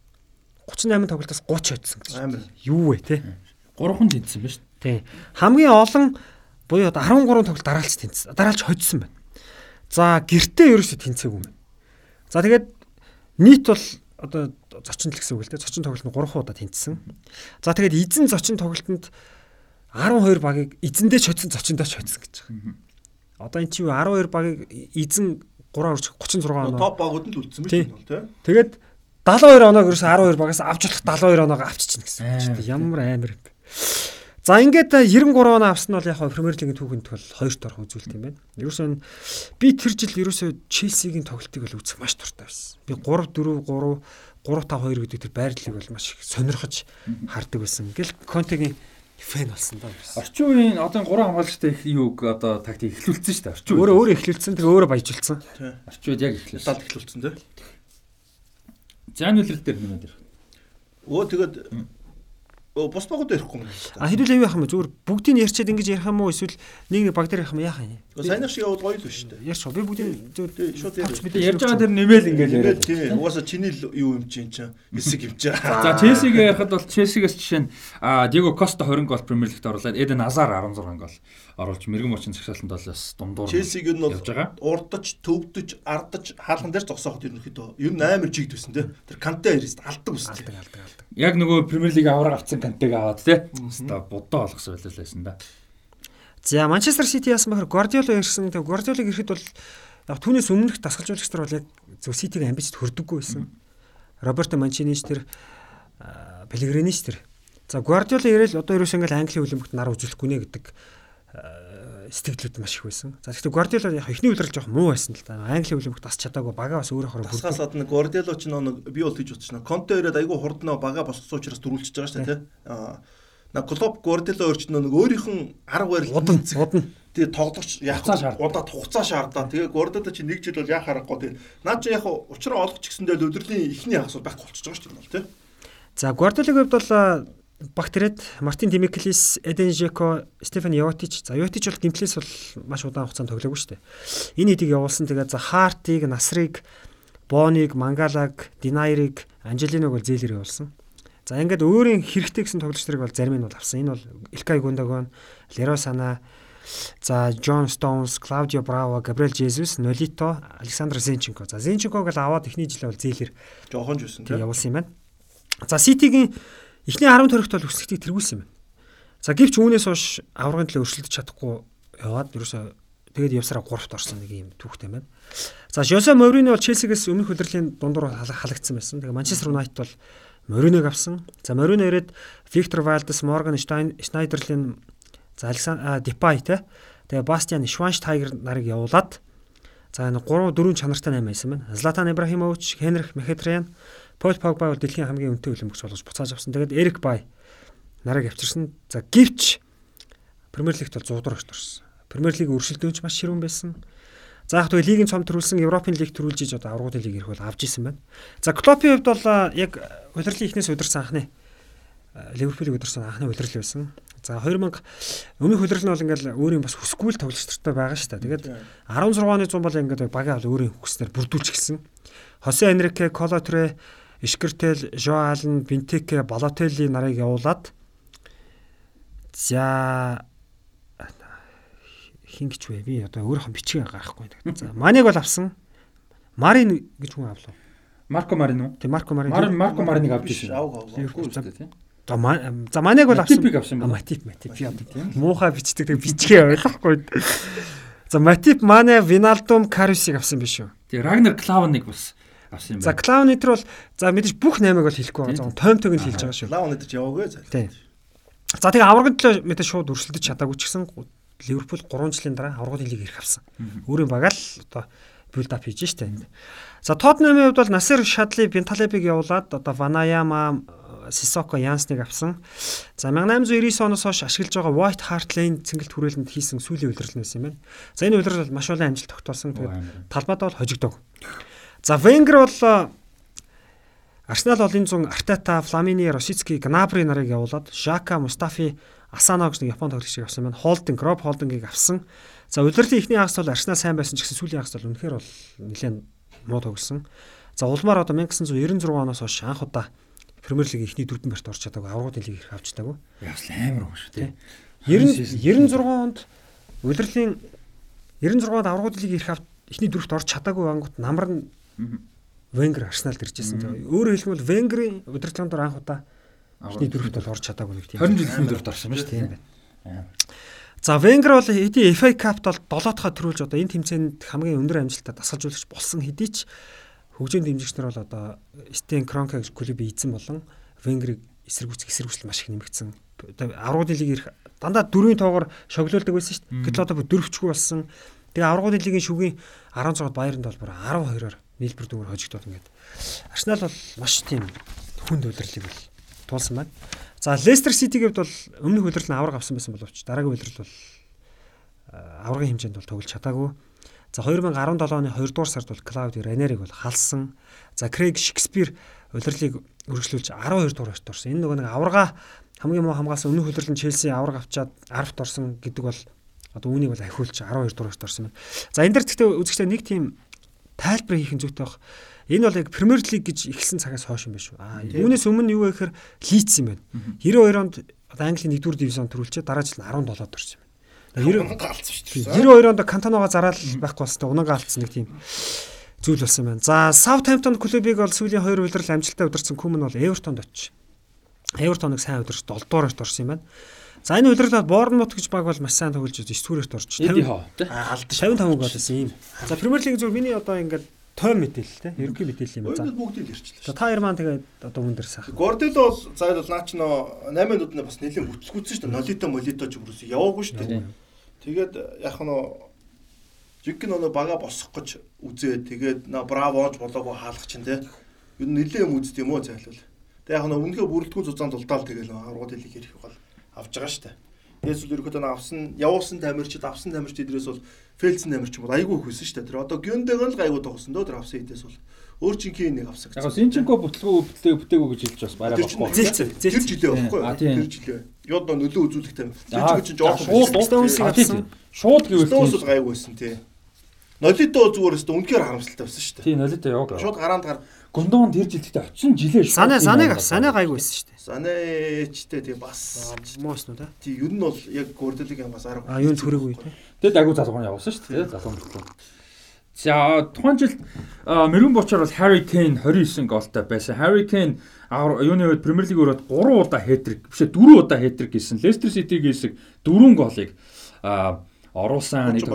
38 тоглолтоос 30 хоцсон гэж. Амар. Юу вэ те? 3хан тэнцсэн ба шүү. Тий. Хамгийн олон буюу одоо 13 тоглолт дараалж тэнцсэн. Дараалж хоцсон байна. За гэртээ ерөөсө тэнцээгүй юм. За тэгээд нийт бол одоо зочинд л гэсэн үг л дээ. Зочин тоглолт нь 3 удаа тэнцсэн. За тэгээд эзэн зочин тоглолтод 12 багийг эзэндээ ч хоцсон зочиндоо ч хоцсон гэж байгаа. Одоо эн чинь 12 багийг эзэн 3 орч 36 оноо. Топ багууд нь л үлдсэн мэт юм бол тий. Тэгээд 72 оноог ерөөс 12 багаас авч болох 72 оноог авчихна гэсэн үг чинь. Ямар амар юм бэ. За ингээд 93 оноо авсан нь бол яг Премьер лигийн түүхэнд бол хоёрт орох үзүүлэлт юм байна. Ерөөсөө би тэр жил ерөөсөө Челсигийн тоглолтыг л үзэх маш дуртай байсан. Би 3 4 3 3 5 2 гэдэг тэр байрлалыг бол маш их сонирхож хардаг байсан. Гэл Контегийн фэн болсон даа. Орчин үеийн одоо 3 хамгаалагчтай их юуг одоо тактик эхлүүлсэн шүү дээ. Орчин үе. Өөрөө өөрөө эхлүүлсэн. Тэгээ өөрөө баяжуулсан. Орчин үед яг эхлүүлсэн. Далд эхлүүлсэн тий. Зан үлрэл дээр нэмээд. Өө тэгээд Өө бус багууд ярихгүй юм байна. А хэдүүл аяа хам зүгээр бүгдийг нь ярьчаад ингэж ярих юм уу эсвэл нэг нэг баг дээр ярих юм яах юм. Сайн шиг явал гоё л биш үү? Ярьч би бүгдийг Тий, шууд ярьж мэдээ Ярьж байгаа тэр нэмэл Тэгэл яриад. тийм. Угаасаа чиний л юу юм чинь чинь хэсэг юм чинь. За Челсиг ярихад бол Челсигээс жишээ нь Диего Коста 20 гол Премьер Лигт оруулаад Эден Азар 16 гол оруулж мэрэгэн мочин цагсаалтанд бол бас дундуур Челсиг нь бол урдаж, төвдөж, ардаж, хаалхан дээр зогсооход ерөнхийдөө ер нь амар чигд байсан тий. Тэр канте хэрэгс алдаг тий. алдаг алдаг алдаг. Яг нөгөө Премьер Лиг авраг авцсан кантыг аваад тий. Хаста будаа болгосон байлаа да. За Манчестер Сити яасан бахар Гвардиола ирсэн. Тэгээ Гвардиолыг ирэхэд бол яг түүнээс өмнөх дасгалжуулагч нар бол яг зөв Ситиг амбицд хүрдэггүй байсан. Роберто Манчинич тэр Пелегринич тэр. За Гвардиола ирээл одоо ерөөс ингээл Английн хөлбөмбөгт нар үзүүлэхгүй нэ гэдэг сэтгэлүүд маш их байсан. За гэхдээ Гвардиола яг эхний үлрэл жоох муу байсан л да. Английн хөлбөмбөгт бас чадаагүй бага бас өөрөө хороо Тасгаас одно Гвардиоло ч нэг би бол тийж бодчихно. Конте ирээд айгүй хурднаа бага босгосон учраас дөрүүлчихэж байгаа шүү дээ тий. Аа на клуб Гвардиоло өөрчлөнө нэг өөрийнх нь арга барил удан удан Тэгээ тоглогч шаардаа. удаа хугацаа шаардаа. Тэгээ Гвардиола чи нэг жил бол яах аргагүй тий. Наад чи яг учраа олох ч гэсэндээ л өдрлийн ихний хагас бол байхгүй болчихж байгаа шүү дээ тий. За Гвардиолагийн хувьд бол а, Багтред, Мартин Демиклис, Эден Жеко, Стефан Йотич. За Йотич бол гимплээс бол маш удаан хугацаанд тоглоогүй шүү дээ. Энэ хэдийг явуулсан. Тэгээд за Хартиг, Насрыг, Боныг, Мангалаг, Динайрыг, Анжелиног бол зээлэр явуулсан. За ингээд өөрийн хэрэгтэй гэсэн тоглогч нарыг бол зарим нь бол авсан. Энэ бол Илкай Гундагон, Леро Сана, за Джон Стоунс, Клаудио Браво, Габриэл Жезус, Нолито, Александр Зенченко. За Зенченког л аваад эхний жилээ бол зээлэр Жохон ч байсан Тэг тий. явуулсан юм байна. За Ситигийн эхний 10 төрөгт бол өсөлтийг тэргүүлсэн байна. За гэвч үүнээс хойш аврагын төлөө өршөлдөж чадахгүй яваад ерөөсөө тэгээд явсараа 3-т орсон нэг юм түүхтэй байна. За Жосе Морини бол Челсигээс өмнөх удирдлагын дундуур хала- халагдсан байсан. Тэгээд Манчестер Юнайтед бол Мориног авсан. За Морино ирээд Виктор Валдес, Морган Шнайдерлин, за Александр Дипай те. Тэгээ Бастиан Шванштайгер нарыг явуулаад За энэ 3 4 чанартай 8 байсан байна. Златан Ибрахимович, Хенрих Мхетрян, Пол Погба бол дэлхийн хамгийн өнтэй хөлбөмбөгч болгож буцааж авсан. Тэгээд Эрик Бай нарыг авчирсан. За гівч Премьер лигт бол 100 дугаар орсон. Премьер лиг өршөлдөөнч маш ширүүн байсан. За яг тэгвэл лигийн цом төрүүлсэн Европын лиг төрүүлж иж одоо аврагын лиг ирэх бол авж исэн байна. За Клопийн хувьд бол яг удирлын ихнээс удирсан анхны Ливерпулийг удирсан анхны удирдал байсан. За 2000 өмнөх хөлрөл нь бол ингээл өөрийн бас хүсгүй л тоглогчтой байгаа шүү дээ. Тэгээд 16 оны 100 бол ингээд багаа бол өөрийн хүснээр бүрдүүлж гисэн. Хосе Энрике, Колотре, Ишкертел, Жо Ален, Бинтеке, Балотелли нарыг явуулаад за хин гэж вэ? Би одоо өөрийнхөө бичгээ гаргахгүй. За Маниг бол авсан. Марин гэж хүн авлаа. Марко Марин уу? Тэг Марко Марин. Марко Мариныг авч ирсэн. Авг авг. За за манайг бол авсан. Матипийг авсан байна. Матип матип яа тийм. Муухай бичдэг тэг бичгээ ойлгохгүй. За Матип манай Виналдум Карусиг авсан биш үү? Тэг Рагнер Клавныг бас авсан юм байна. За дээр бол за мэдээж бүх 8-ыг бол хэлэхгүй байгаа. За тойм тойг нь хэлж байгаа шүү. Дээр ч яваагүй заа. Тийм. За тэгээ аврагын төлөө мэдээж шууд өрсөлдөж чадаагүй ч гэсэн Ливерпул 3 жилийн дараа аврагын лиг ирэх авсан. Өөрийн багаал одоо билд ап хийж штэ. За Тотнамын хувьд бол Насер Шадли Бенталебиг явуулаад одоо Ванаяма Сисоко Янсныг авсан. За 1899 оноос хойш ашиглаж байгаа White Hart Lane цэнгэлт хүрээлэнд хийсэн сүүлийн удирдал байсан юм байна. За энэ удирдал бол маш олон амжилт тогтоосон. Тэгээд талбайд бол хожигдог. За Wenger бол Арсенал олон зун Артета, Фламини, Росицки, Гнабри нарыг явуулаад Жака, Мустафи, Асано гэж нэг Японд тоглогчийг авсан байна. Холдинг, Роб Холдингийг авсан. За удирдлын ихний хагас бол Арсенал сайн байсан ч гэсэн сүүлийн хагас бол үнэхээр бол нэлээд муу тоглосон. За улмаар одоо 1996 оноос хойш анх удаа Премьер лигийн ихний дөрвөн барьт орч чадаагүй аврагын лиг ирэх авч чадаагүй. Яс амар уу шүү тий. 90 96 онд удирдлын 96-нд аврагын лиг ирэх авч ихний дөрөвт орч чадаагүй ангууд намар нь Венгер Арсеналд иржсэн. Өөрөөр хэлбэл Венгерийн удирдлагын дор анх удаа ихний дөрөвт бол орч чадаагүй нэг тийм. 20 жил ихний дөрөвт орсон шүү дээ. За Венгер бол хэдий FA Cup-т бол 7-охоо төрүүлж одоо энэ тэмцээнд хамгийн өндөр амжилттай дасгалжуулагч болсон хэдий ч хөгжөөнд дэмжигч нар бол одоо Стен Кронка гэж клуб эзэн болон Венгерийг эсэргүүцэх эсэргүүцэл маш их нэмэгдсэн. Аврагын лиг ирэх дандаа дөрвийн тоогоор шоглуулдаг байсан шүү дээ. Гэтэл одоо дөрвчгүй болсон. Тэгээ аврагын лигийн шүгийн 16-д Баяранд бол 12-оор нийлбэр дүнгээр хожигдоод ингээд. Арсенал бол маш тийм хүнд удирлыг бол туулсан байна. За Лестер Ситигийн хувьд бол өмнөх удирдал нь авраг авсан байсан боловч дараагийн удирдал бол аврагын хэмжээнд бол тоглож чадаагүй. За 2017 оны 2 дугаар сард бол Клауди Ранериг бол халсан. За Крейг Шекспир удирлыг үргэлжлүүлж 12 дугаар орчт орсон. Энэ нөгөө нэг аварга хамгийн муу хамгаалсан өмнөх удирлын Челси аварга авчаад 10-т орсон гэдэг бол одоо үүнийг бол ахиулж 12 дугаар орчт орсон байна. За энэ дэр гэхдээ үзэгчтэй нэг тийм тайлбар хийх зүйтэй баг. Энэ бол яг Премьер лиг гэж ихсэн цагаас хойш юм байна шүү. Аа үүнээс өмнө юу вэ гэхээр Лидс юм байна. 92 онд Английн 1-р дивизион төрүүлчээ дараа жил 17-д орсон юм. 90 галцсан шүү дээ. 92 онд Кантанога зараал байхгүй болстой унанга алдсан нэг тийм зүйл болсон байна. За Southampton клубыг бол сүүлийн 2 удирдал амжилттай удирдсан Күмэн бол Эвертонд очив. Эвертоныг сайн удирч 7 дугаарт орсон юм байна. За энэ удирдал Борнмут гэж баг бол маш сайн тоглож 9 дугаарт орж 50 алдаж 55 гол байсан юм. За Премьер лиг зөв миний одоо ингээд тойм мэдээлэл те ерөнхий мэдээлэл юм байна. Бүгдийг ирчлээ. За та Ярман тэгээд одоо хүн дээр сах. Гордел бол зайлал наа ч нөө 8 минутанд бас нэлээд бүцгүүцсэн шүү дээ. Нолито молито ч юусэн яваагүй шүү дээ. Тэгээд яг нь жиг нөө бага босох гэж үзээ. Тэгээд на бравооч болоогүй хаалгач чинь те. Юу нэлээ юм үзт юм уу зайлвал. Тэгээд яг нь өмнөхөө бүрэлдэхүүн зузаанд улдаал тэгэл аврагууд хэлийг ирэх бол авж байгаа шүү дээ. Тэгээс үл ерөөдөө авсан явуулсан тамирчид авсан тамирчид эдрээс бол фэлцэн тамирч бол айгүй хөөсөн шүү дээ. Тэр одоо гюндэг л гайгүй тогсон дөө тэр авсан хэдээс бол өөр чинхийн нэг авсан гэж. Яг Синченко бүтлгүү бүтлээ бүтээгүү гэж хэлж бас барай байхгүй. Тэр жилээ байхгүй юу? Тэр жилээ. Яд нөлөө үзүүлэх тань. Тэр жилээ чинь жоохон шууд авсан. Шууд гэвэл Стоунс гайгүй байсан тий. Нолито зүгээр өстө үнэхээр харамсалтай байсан шүү дээ. Тий, Нолито яг. Шууд гараанд гар Гундон тэр жилдээ очсон жилээ шүү. Санаа санааг санаа гайгүй байсан шүү дээ. Санаачтай тий бас моос нуу та. Тий, ер нь бол яг гордолыг бас арга. А юунд хүрээгүй тий. Тэгээд агуу залгуур явуулсан шүү дээ. Залгуур мөртлөө. За тухайн жил мэрэгэн бочор бол Harry Kane 29 голтой байсан. Harry Kane юуны үед Премьер лиг өрөөд 3 удаа хэтрик бишээ 4 удаа хэтрик хийсэн. Leicester City-гийн хэсэг 4 голыг оруулсан нэг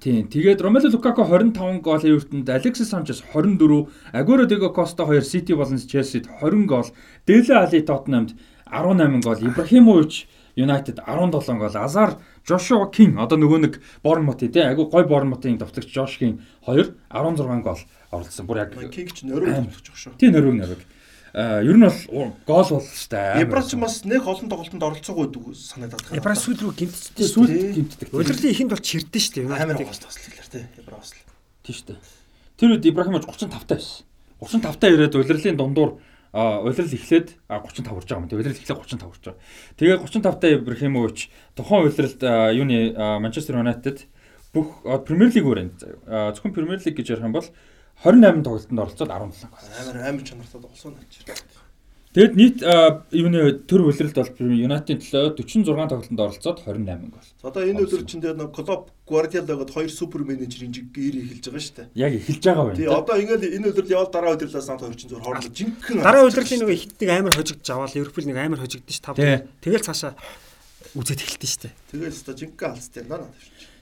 Тийм. Тэгээд Ромело Лукако 25 гол Эвертонд, Алексис Санчес 24, Агуэро Диго Коста 2 Сити болон Челсид 20 гол, Деле Али Тоттенхамд 18 гол, Ибрахимович United 17 гол. Азар Joshua King одоо нөгөө нэг Bournemouth тий айгу гой Bournemouth-ийн товтлогч Josh King 2 16 гол оруулсан. Бүр яг King ч төвлөж байгаа шүү. тий нөрөг нөрөг. Аа ер нь бол гол бол штэ. Эбра ч бас нэг олон тоглолтод оролцоогүй гэдэг санагдаад байна. Эбра сүүл рүү тий сүүл гимтдэг. Удирлын ихэнд бол чирдэн дээ. амар United-ийг. гоос таслалаа тий. Эбра бас л. Тий штэ. Тэр үед Ибрахимович 35 таа байсан. 35 таа ирээд удирлын дундуур а улирал эхлээд 35 хүрч байгаа юм. Улирал эхлээд 35 хүрч байгаа. Тэгээ 35 таа Ибрахимович тухайн улиралд юуны Манчестер Юнайтед бүх Премьер лиг өрөөнд заяа. Зөвхөн Премьер лиг гэж ярих юм бол 28 тоглолтод оролцоод 17 гол. Амар амар чанартай тоглосон наач. Тэгэд нийт юуны төр улиралд бол Юнайтедийн төлөө 46 тоглолтод оролцоод 28 гол. За одоо энэ өдөр чинь тэгээд нэг Клоп Гвардиолагод хоёр супер менежерийн ир эхэлж байгаа шүү дээ. Яг эхэлж байгаа Тий байна. одоо ингээл энэ өдрөл явал дараа өдрөлөөс хамт хоёр чинь зур хоорондоо жинхэнэ Дараа удирлын нөгөө ихтнийг амар хожигдж аваад Ливерпул нэг амар хожигдсон ш тав. Тий. Тэгэл цаашаа үзээд эхэлтэн штэ. Тэгэл өстө жинхэнэ алцтай юм даа надад шүү.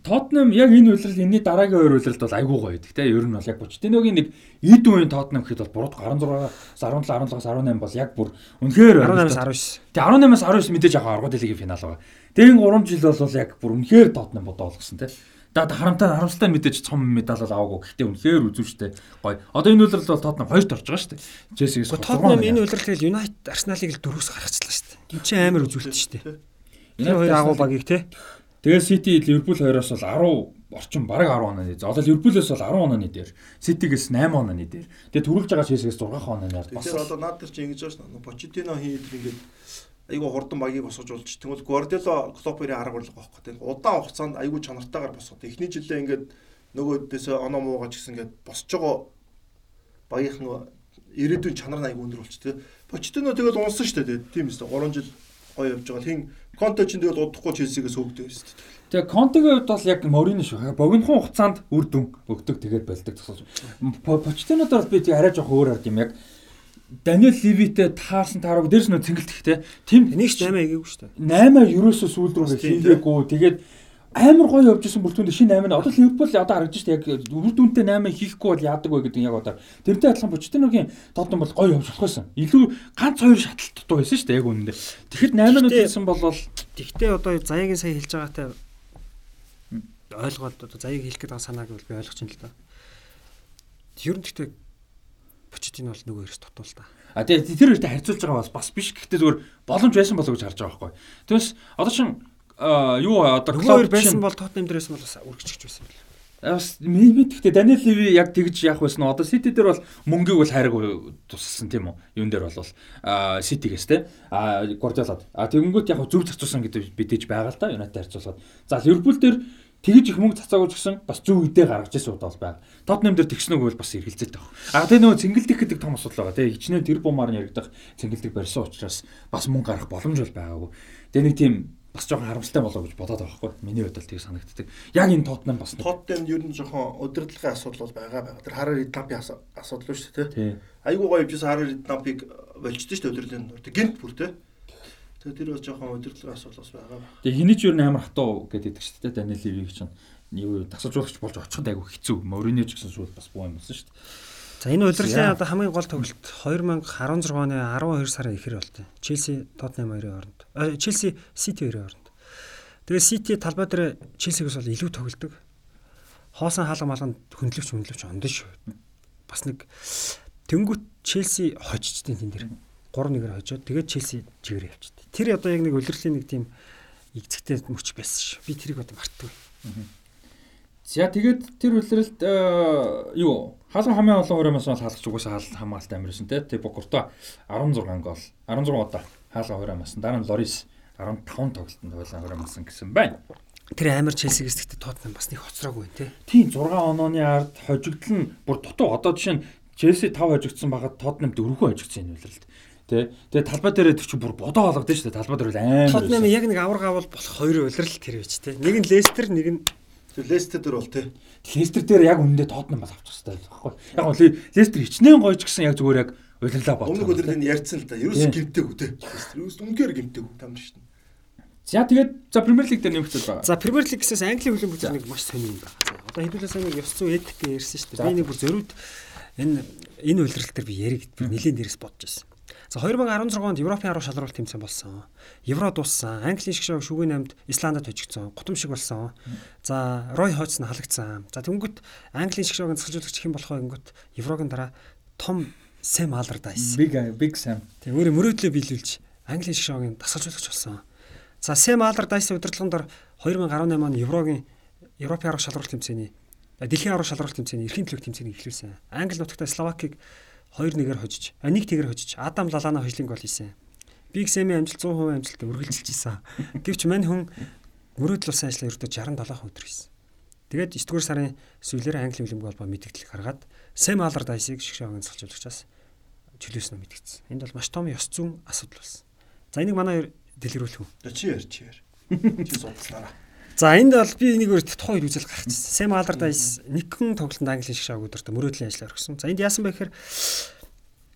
Тотнам яг энэ үйлрэл энэний дараагийн хоёр үйлрэлд бол айгүй гоё те. Ер нь бол яг Почтиногийн нэг эд үеийн Тотнам гэхэд бол буруу 16-аас 17, 17-аас 18 бол яг бүр үнэхээр 18-аас 19. Тэгээ 18-аас 19 мэдээж яг аргууд лигийн финал байгаа. Тэгээд 3 жил бол яг бүр үнэхээр Тотнам бодоо олгосон те. Да харамтай харамсалтай мэдээж цом медаль бол аваагүй. Гэхдээ үнэхээр үзүүштэй гоё. Одоо энэ үйлрэл бол Тотнам хоёрт орж байгаа шүү дээ. Челсигээс Тотнам энэ удирдал тэгэл United Арсеналыг л дөрөвс гаргачихлаа штэ. Энд чинь амар үзүүлэлт штэ. Тэр хоёр агуу багийг те. Тэгээд Сити Ливерпул хоёроос бол 10 орчим бараг 10 онооны. За одоо Ливерпулээс бол 10 онооны дээр. Ситигээс 8 онооны дээр. Тэгээд түрүүлж байгаа Челсигээс 6 онооны дээр. Тэгэхээр одоо наад дээр чи ингэж байна шүү дээ. Хийн идэр ингээд айгүй хурдан багийг босгож болж тэгвэл Гвардиола Клопын арга барил гоохох гэдэг. Удаан хугацаанд айгүй чанартайгаар босгоод. Эхний жилдээ ингээд нөгөөдөөсөө оноо муугаач гэсэн ингээд босч байгаа багийнхан ирээдүйн чанар нь айгүй өндөр болч тээ. Почтино тэгэл унсан шүү дээ. Тийм ээ. 3 жил гоё явж байгаа. Хин Конте ч тэгэл удахгүй Челсигээс хөөгдөв шүү дээ. Тэгээ Контегийн хувьд бол яг Морино шүү. Богинохон хугацаанд үр дүн өгдөг тэгээд болдог тусалж. Почтенодор би тэг арай жоох өөр ард юм яг Даниэл Ливитэй таасан таараг дээрс нөө цэнгэлт ихтэй. Тим Нэг ч 8 игээгүй штэ. 8 ерөөсөө сүүл рүү хийгээгүй. Тэгээд амар гоё явж исэн бүртгүнд шинэ 8 одоо Ливерпул одоо харагдаж штэ яг үр дүнтэй 8 хийхгүй бол яадаг вэ гэдэг нь яг одоо тэрнтэй адилхан Почтеногийн тоотон бол гоё явж болох байсан. Илүү ганц хоёр шаталт дутуу байсан штэ яг үнэндээ. Тэгэхэд 8 нүд Гэхдээ- хийсэн бол Тэгтээ одоо заяагийн сая хэлж байгаатай ойлгоод одоо заяаг хэлэх гэдэг санааг бол би ойлгож байна л да. Ер нь тэгтээ Почтин бол нөгөө хэрэгс тотвол та. А тэгээ тэр хоёртой харьцуулж байгаа бас бас биш. Гэхдээ зүгээр боломж байсан болов уу гэж харж байгаа байхгүй. Тэгээс одоо чин а, юу одоо Klopp байсан бол Тотнам дээрээс бол бас үргэлжлэж байсан бэл. А, бас мэд гэхдээ Даниэл Леви яг тэгж яах байсан нь одоо Сити дээр бол мөнгийг бол хайраг туссан тийм үү? Юун дээр бол а Ситигээс те а Гвардиолад. А тэгэнгүүт яг зөв зарцуулсан гэдэг бидэж байгаа л да Юнайтед харьцуулахад. За Ливерпул дээр тэгж их мөнгө цацаагүй ч гэсэн бас зөв үедээ гаргаж ирсэн удаа бол байна. Тотнам дээр тэгснэг бол бас эргэлзээд байгаа. А тэгээ нөгөө цэнгэлдэх гэдэг том асуудал байгаа. Тэгээ хичнээн тэр бумаар яригдах цэнгэлдэг барьсан учраас бас мөнгө гарах боломж бол байгаагүй. Тэгээ нэг тийм бас жоохон харамсалтай болоо гэж бодоод байгаа байхгүй. Миний хувьд бол тийг санагддаг. Яг энэ Тотнам бас нэг Тоттен ер нь жоохон удирдлагын асуудал бол байгаа байгаа. Тэр хараар Иднапи асуудал шүү дээ тий. Айгуу гоё явжсэн хараар Иднапиг болчихдээ шүү дээ удирдлагын. Тэг гинт бүр тий. Тэгээ тэр бол жоохон удирдлагын асуудал бас байгаа. Тэгээ хэний ч юу н амар хатуу гэдэг шүү дээ. Даниэл Ливиг чинь юу тасалжуулагч болж очиход айгу хэцүү. Мориньо ч гэсэн шууд бас буу юм болсон шүү дээ. За энэ удирдлагын За. одоо хамгийн гол тоглолт 2016 оны 12 сарын ихэр болтой. Челси Тотнам хоёрын хооронд. А, Челси Сити хоёрын хооронд. Тэгээ Сити талбай дээр Челсигээс бол илүү тоглодог. Хоосон хаалга малганд хөндлөвч хөндлөвч ондон шүү. Бас нэг тэнгуут Челси хожичдیں۔ тэн дээр. 3-1-ээр хожоод тэгээд Челси чигээр явчихдаг. Тэр одоо яг нэг удирдлагын нэг тийм игцэгтэй мөч байсан шүү. Би тэрийг одоо мартдаг. За тэгээд тэр үлрэлт э, юу хаалга хамгийн олон хурамаас бол хаалгач угаасаа хаалт хамгаалт амирсан те. Тэг Бокурто 16 гол 16 удаа хаалга хурамаас дараа нь Лорис 15 тоглолтод байлаа хурамсан гэсэн байна. Тэр амар Челсигээс гэхдээ Тотнам бас нэг хоцроогүй тий. Тийм 6 онооны ард хожигдол нь бүр дутуу одоо жишээ нь Челси 5 хожигдсон багт Тотнам 4 хожигдсон энэ үлрэлт. Тэ. Тэгээ талбай дээр тэр чинь бүр бодоо болгодсон шүү дээ. Талбай дээр бол амар. Байсан. яг нэг авар гавал болох хоёр улирал тэр байж тий. Нэг нь Лестер, нэг нь Лестер дээр бол тий. Лестер дээр яг үнэндээ Тотнам бас авчих хэрэгтэй байхгүй. Яг нь Лестер хичнээн гоё ч гэсэн яг зүгээр яг удирлаа бодлоо. Өмнөх өдрийн ярьсан л да. Ерөөс Тий. гимтээгүй тий. Лестер үнгээр гимтээгүй тамд шүү дээ. За тэгээд за Премьер лиг дээр нэмэгдэл байгаа. За Премьер Лигээс Английн хөлбөмбөг бүтээл нэг маш сонир юм байна. Одоо хэдүүлээ сайн нэг ёс зүй эдик ярьсан шүү дээ. Би нэг бүр зөрүүд энэ энэ улирал дээр би яриг би нэлээд дээрээс бодож байсан. За 2016 онд Европын 10 шалралт тэмцээн болсон. Евро дууссан. Английн шиг шүүгийн намд Исландад хожигдсон. Гутам шиг болсон. За Рой Хоц нь халагдсан. За тэнгүүт Английн шиг шүүгийн засгалжуулагч хэн болох вэ гингүүт Еврогийн дараа том Сэм Аллардайс. Big Big Sam. Тэг өөрөө мөрөөдлөө биелүүлж Английн шиг шүүгийн дасгалжуулагч болсон. За Сэм Аллардайсын удирдлагын дор 2018 он Еврогийн Европын 10 шалралт тэмцээний Дэлхийн 10 шалралт тэмцээний эрхийн төлөв тэмцээнийг эхлүүлсэн. Англи нутагта Словакийг 2-1-ээр хожиж, а нэг тэгэр хожиж Адам Лалана хожлын гол хийсэн. Биг Сэми амжилт 100% амжилттай үргэлжилж исэн. Гэвч мань хүн мөрөөдөл улсын ажлаа ердөө 67 өдөр хийсэн. Тэгээд 9 дугаар сарын сүүлээр Англи хөлбөмбөг холбоо мэдээлэл гаргаад Аллард Айсыг шгшаагийн засгалжуулагчаас чөлөөснө мэдгдсэн. Энд бол маш том ёс зүйн асуудал болсон. За энийг манай дэлгэрүүлэх үү? Чи яар чи яар. Чи судалснараа. За энд бол би энийг өөрт тухайн үед үзэл гаргачихсан. Сэм Аллардайс нэгэн тоглолтод англи шиг шааг өдөртөө мөрөөдлийн ажиллаар өгсөн. За энд яасан бэ гэхээр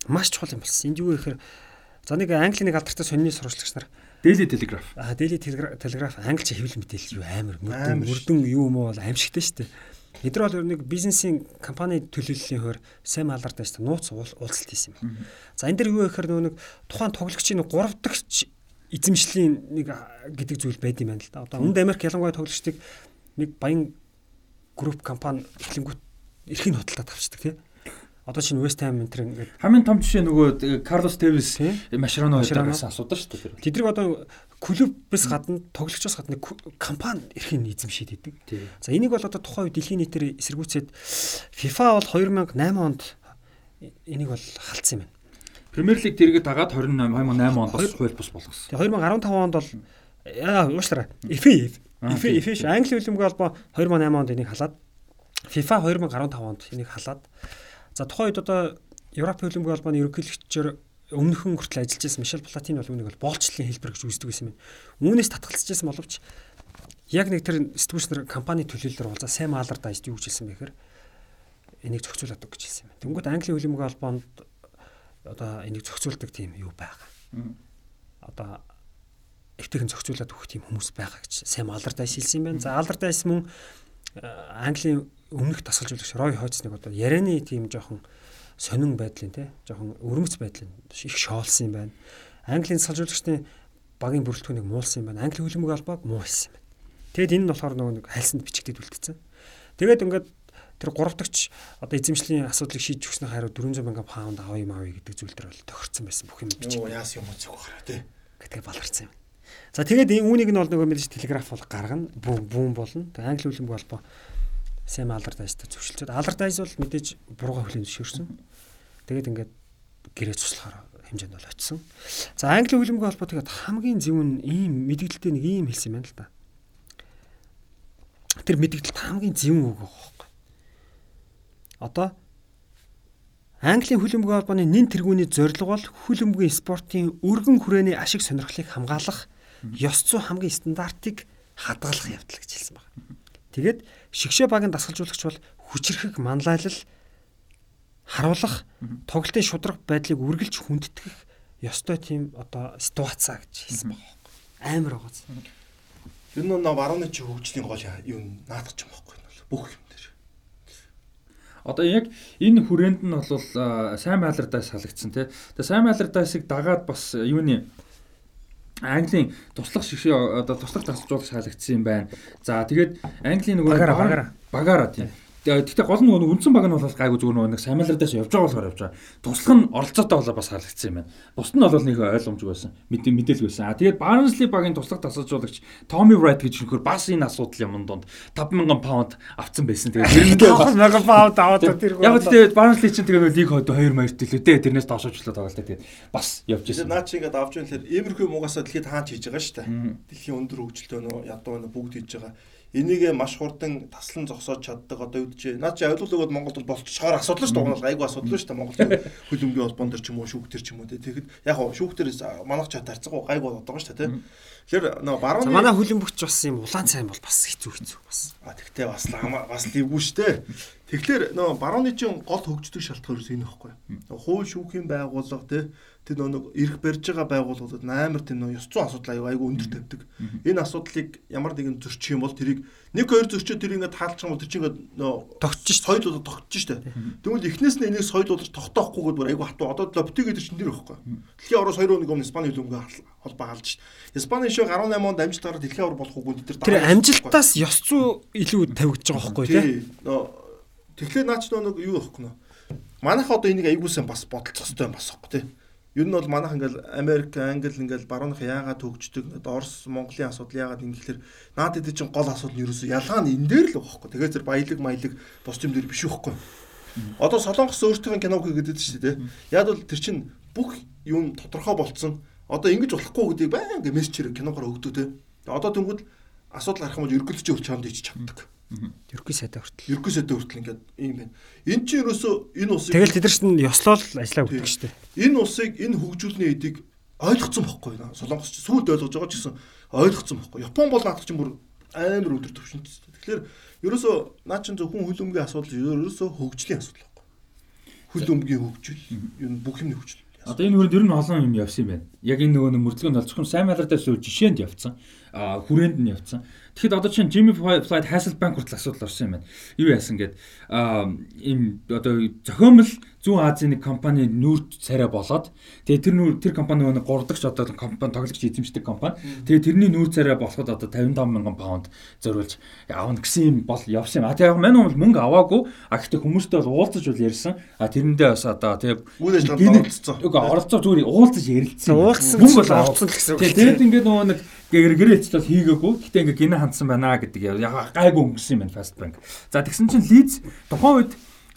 маш чухал юм болсон. Энд юу вэ гэхээр за нэг англи нэг алдартай сонины сурвалжлагч нар Daily Telegraph. А Daily Telegraph англич хэвлэл мэдээлэл юу амар мөрдөн мөрдөн юу юм бол аимшигтай шүү дээ. Эдгээр бол нэг бизнесийн компани төлөвлөлийн хөр Сэм Аллардайс нууц уулзалт хийсэн юм. За энэ дэр юу вэ гэхээр нөгөө нэг тухайн тоглогчийн 3 дахь эзэмшлийн нэг гэдэг зүйл байд юм байна л да. Одоо Өмнөд Америк ялангуяа тоглогчдыг нэг баян групп компани эхлэнгүүт эрхийн худалдаа тавьчихдаг тий. Одоо чинь West Ham энэ ингээд хамгийн том жишээ нөгөө Карлос Тевис Машрано хоёроос асуудаг шүү дээ. Тэдрэг одоо клубээс гадна тоглогчоос гадна компани эрхийн эзэмшээд идэг. За энийг бол одоо тухайн үед дэлхийн нийтээр эсэргүүцээд FIFA бол 2008 онд энийг бол халтсан юм байна. Премьер лиг тэргээ дагаад 28 2008 онд бас хууль бус болгосон. Тэгээ 2015 онд бол яа уушлаа. FA FA FA Англи хөлбөмбөгийн холбоо 2008 онд энийг халаад FIFA 2015 онд энийг халаад за тухайн үед одоо Европын хөлбөмбөгийн холбооны ерөнхийлөгчөөр өмнөхөн хүртэл ажиллаж байсан Мишель Платин бол үүнийг бол боолчлын хэлбэр гэж үздэг байсан юм. Үүнээс татгалзаж байсан боловч яг нэг тэр сэтгүүлчнэр компани төлөөллөөр уулзаа Сэм Аллардайс юу гэж хэлсэн бэхээр энийг зохицуулаад өг гэж хэлсэн юм. Тэнгүүд Англи хөлбөмбөгийн холбоонд одоо энийг зохицуулдаг тийм юу байгаа. Одоо эвтэйхэн зохицуулаад өгөх тийм хүмүүс байгаа гэж Сэм Аллардайс хэлсэн юм байна. За Аллардайс мөн Английн өмнөх тасгалжуулагч Рой Хойцныг одоо ярианы тийм жоохон сонин байдлын те жоохон өрмөц байдлын их шоолсон юм байна. Английн тасгалжуулагчны багийн бүрэлдэхүүнийг муулсан юм байна. Англи хөлбөмбөг албаг муу хийсэн юм байна. Тэгэд энэ нь болохоор нөгөө хальсанд бичигдээд үлдсэн. Тэгээд ингээд тэр гуравдагч одоо эзэмшлийн асуудлыг шийдэж өгснөөр хариу 400 мянган паунд авъя юм авъя гэдэг зүйл төр бол тохирцсон байсан бүх юм бичиг. Оо яас юм үзэх бахараа тий. Гэтгэ баларсан юм. За тэгээд үүнийг нь бол нөгөө мэдээж телеграф бол гаргана бүүн бүүн болно. Тэгээд англи хөлбөмбөг холбоо Сэм Аллардайстай зөвшөлтөд Аллардайс бол мэдээж бурууга хүлээн зөвшөөрсөн. Тэгээд ингээд гэрээ туслахаар хэмжээнд бол очсон. За англи хөлбөмбөг холбоо тэгээд хамгийн зөв нь ийм мэдээлэлтэй нэг ийм хэлсэн юм байна л да. Тэр мэдээлэлт хамгийн зөв үг Одоо Английн хөлбөмбөгийн холбооны нэн тэргүүний зорилго бол хөлбөмбөгийн спортын өргөн хүрээний ашиг сонирхлыг хамгаалах, ёс зүй хамгийн стандартыг хадгалах явдал гэж хэлсэн байна. Тэгээд шигшээ багийн дасгалжуулагч бол хүчрхэг манлайлал харуулах, тоглолтын шудраг байдлыг үргэлж хүндэтгэх ёстой тийм одоо ситуацаа гэж хэлсэн байна. Амар байгаа. Ер нь нөө барууны чи хөгжлийн гол юу наадах юм байхгүй нь бүх юм Одоо яг энэ хүрээнд нь бол сайн майлардаас салагдсан тий. Тэгээ сайн майлардаасыг дагаад бас юуны Английн туслах шигшээ одоо туслах тасалжуулагч хаалгдсан юм байна. За тэгээд Английн нөгөө багаараа багаараа тийм. Гэхдээ гол нь нөгөө үндсэн баг нь бол гайгүй зүгээр нөгөө нэг самилардаас явж байгаа болохоор явж байгаа. Туслах нь оролцоотой болоо бас хаалгдсан юм байна. Бусд нь бол нэг ойлгомжгүй байсан. Мэдээлэл байсан. А тэгээд Barnsley багийн туслах тасалжуулагч Tommy Wright гэж нөхөр бас энэ асуудал юм донд 5000 паунд авцсан байсан. Тэгээд 5000 паунд аваад тэр Яг тэгээд Barnsley чинь тэгээд лиг хойд 2 маярт төлөө дээ. Тэрнээс доошоочлоо тоглолт тэгээд бас явж ирсэн. Наа чи ингээд авч ирнэлээр иймэрхүү муугасаа дэлхийд хаанч хийж байгаа шүү дээ. Дэлхийн өндөр хөгжилтэй нөө ядуу нөө бүгд хийж байгаа энийг маш хурдан таслан зогсоож чаддаг одоо юу гэж наад чи ойлгол өгөөд Монголд болчихоор асуудал шүү дээ. Угнал айгу асуудал шүү дээ. Монгол хөлбөмбөгийн холбоон төр ч юм уу шүүхтэр ч юм уу тэгэхэд яг шүүхтэр манах чад тарцгаа гайг болоод байгаа шүү дээ тийм Тэгэхээр нөгөө барууны манай хөлбөмбөгч бас юм улаан цай бол бас хэцүү хэцүү бас. А тэгтээ бас бас ливгүй шүү дээ Тэгэхээр нөө барууны чин гол хөгждөг шалтгаан ерөөс энэ ихгүй. Хууль шүүхийн байгууллага тий тэр нөө эрх барьж байгаа байгууллагууд амар тийм нөө ёс зүйн асуудал аягүй аягүй өндөр тавьдаг. Энэ асуудлыг ямар нэгэн зөрчих юм бол тэрийг нэг хоёр зөрчөө тэр ингээд таалчих юм бол тэр чинь ингээд нөө тогтчих соёл болоод тогтчих штэ. Тэгвэл эхнээс нь энийг соёл болж тогтоохгүйгээд бүр аягүй хатуу одоо лопти гэдэг чинь тэр ихгүй. Дэлхийн орос 2 өдрийн өмнө Испани хөлбөмбөг холбоо алж штэ. Испани шог 18 онд амжилтаараа дэлхийн ор болох үгүй тэр Тэр амжилтаас ёс зүй илүү тавигдж байгаа байхгүй тий. Нөө тэгэхээр наач нэг юу ихгүй нөө. Манайх одоо энийг аягуулсан бас бодолцох хэрэгтэй юм бас ихгүй тий Ер нь бол манайх ингээл Америк, Англи ингээл барууных яагаад ингээд Орос, Монголын асуудал яагаад ингэхлээр наад эдэ чинь гол асуудал нь ерөөсөө ялгаа нь энэ дээр л байгаа хөөхгүй. Тэгээд зэрэг баялаг маялаг бус юм дээр биш үхгүй. Одоо Солонгос өөртөө киног хийгээд шүү дээ. Яг бол тэр чинь бүх юм тодорхой болцсон. Одоо ингэж болохгүй гэдгийг баян мессежээр киногоор өгдөө те. Одоо тэнгууд асуудал гарах юм бол ерөнхийдөө ч чамд ич чаддаг. Ерхий сайдаа хүртэл. Ерхий сайдаа хүртэл ингээд ийм байна. Энд чинь ерөөсөө энэ усыг Тэгэл тэд нар чинь ёслол ажиллаа шүү дээ. Энэ усыг энэ хөгжүүлний эдийг ойлгоцсон бохгүй наа. Солонгос ч сүүлд ойлгож байгаа ч гэсэн ойлгоцсон бохгүй. Япон бол наадах чинь бүр амар өндөр төвшөнт. Тэгэхээр ерөөсөө наа чин зөвхөн хөлөмгийн асуудал ерөөсөө хөгжлийн асуудал бохгүй. Хөлөмгийн хөгжил, юу бүх юмний хөгжил. Одоо энэ хүрээнд ер нь олон юм явсан юм байна. Яг энэ нөгөө мөрдлөгөнд бол зөвхөн сайн малартай сүү жишээнд явцсан. А хүрээнд нь явцсан. Тэгэхэд одоо чинь Jimmy Flight Hasselbank хүртэл асуудал орсон юм байна. Юу яасан гэд а им одоо зохиомл зүүн Азийн нэг компани нүүрт царай болоод тэгээ тэр нүүр тэр компани нөгөө гурдагч одоо компани тоглогч эзэмшдэг компани. Тэгээ тэрний нүүр царай болоход одоо 55 мянган паунд зориулж аавна гэсэн юм бол явсан юм. А тэгээ яг мань бол мөнгө аваагүй. А гэхдээ хүмүүстэй бол уулзаж бол ярьсан. А тэрэндээ бас одоо тэгээ үйл ажиллагаанд оролцсон. Үгүй оролцоо зүгээр уулзаж ярилцсан. Уулзсан мөнгө бол авсан л гэсэн үг. Тэгээд ингээд нөгөө нэг гэргэрээч бол хийгээгүй. Гэтэ ингээ гинэ хандсан байна гэдэг яг гайгүй өнгөсөн юм байна Fast Bank. За тэгсэн чинь Leeds тухайн үед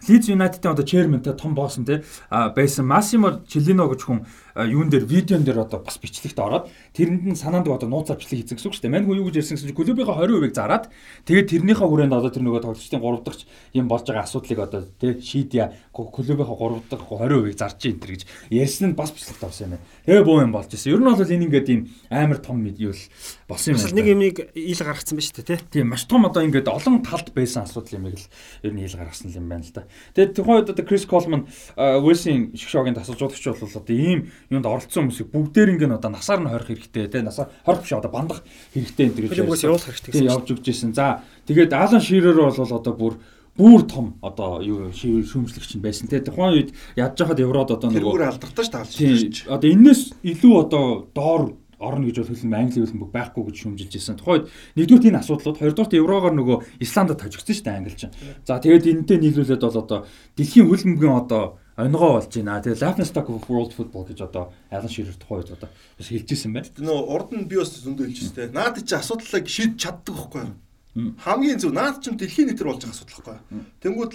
Leeds United-ийн одоо chairman-тай том босс нь те байсан Massimo Cellino гэж хүн юун дээр видеон дээр одоо бас бичлэгт ороод тэрэнд нь санаанд одоо нууц авчлыг хийсэн гэсэн үг шүү дээ. Мань хүн юу гэж ярьсан гэсэн чинь клубийнхаа 20% зараад тэгээд тэрнийхээ хүрээнд одоо тэр нөгөө тоглогчдын 3 дахь юм болж байгаа асуудлыг одоо тий шийдъя клубийнхаа 3 дахь 20% зарж ийн тэр гэж ярьсан нь бас бичлэгт орсон юм байна. Тэгээ боо юм болж ирсэн. Ер нь бол энэ ингээд ийм амар том юу л болсон юм байна. Нэг юмыг ил гаргацсан ба шүү дээ тий. Тийм маш том одоо ингээд олон талд байсан асуудал юм л ер нь ил гаргасан юм байна л да. Тэгээд тухайн үед одоо Крис Колман Уэлсийн шгшогийн тасалжуулагч бол одоо ийм юунд оролцсон хүмүүсийг бүгдээр ингээд одоо насаар нь хорих хэрэгтэй те насаар хорих биш одоо бандах хэрэгтэй энэ гэж явуулах хэрэгтэй гэсэн явж өгч ирсэн. За тэгээд Алан Ширер бол одоо бүр бүр том одоо юу шүүмжлэгч нь байсан те тухайн үед ядж хахад еврод одоо нөгөө бүр алдартай ш таалж шиж. Одоо энэс илүү одоо доор орно гэж бол хөлн англи хөлбөмбөг байхгүй гэж шүүмжилж ирсэн. Тухайд нэгдүгээр энэ асуудлууд хоёрдугаар еврогоор нөгөө Исландд хожигдсон шүү дээ англи чинь. За тэгээд энэтэй нийлүүлээд бол одоо дэлхийн хөлбөмбөгийн одоо онгоо болж байна. Тэгээ Laughing Stock of World Football гэж одоо Алан Ширер тухайд одоо бас хэлжсэн байна. Нөө урд нь би бас зөндөө хэлжсэн. Наад чи асуудлыг шийдэж чаддаг байхгүй юу? Хамгийн зөв наад чи дэлхийн нийтэр болж байгаа асуудал байхгүй юу? Тэнгүүд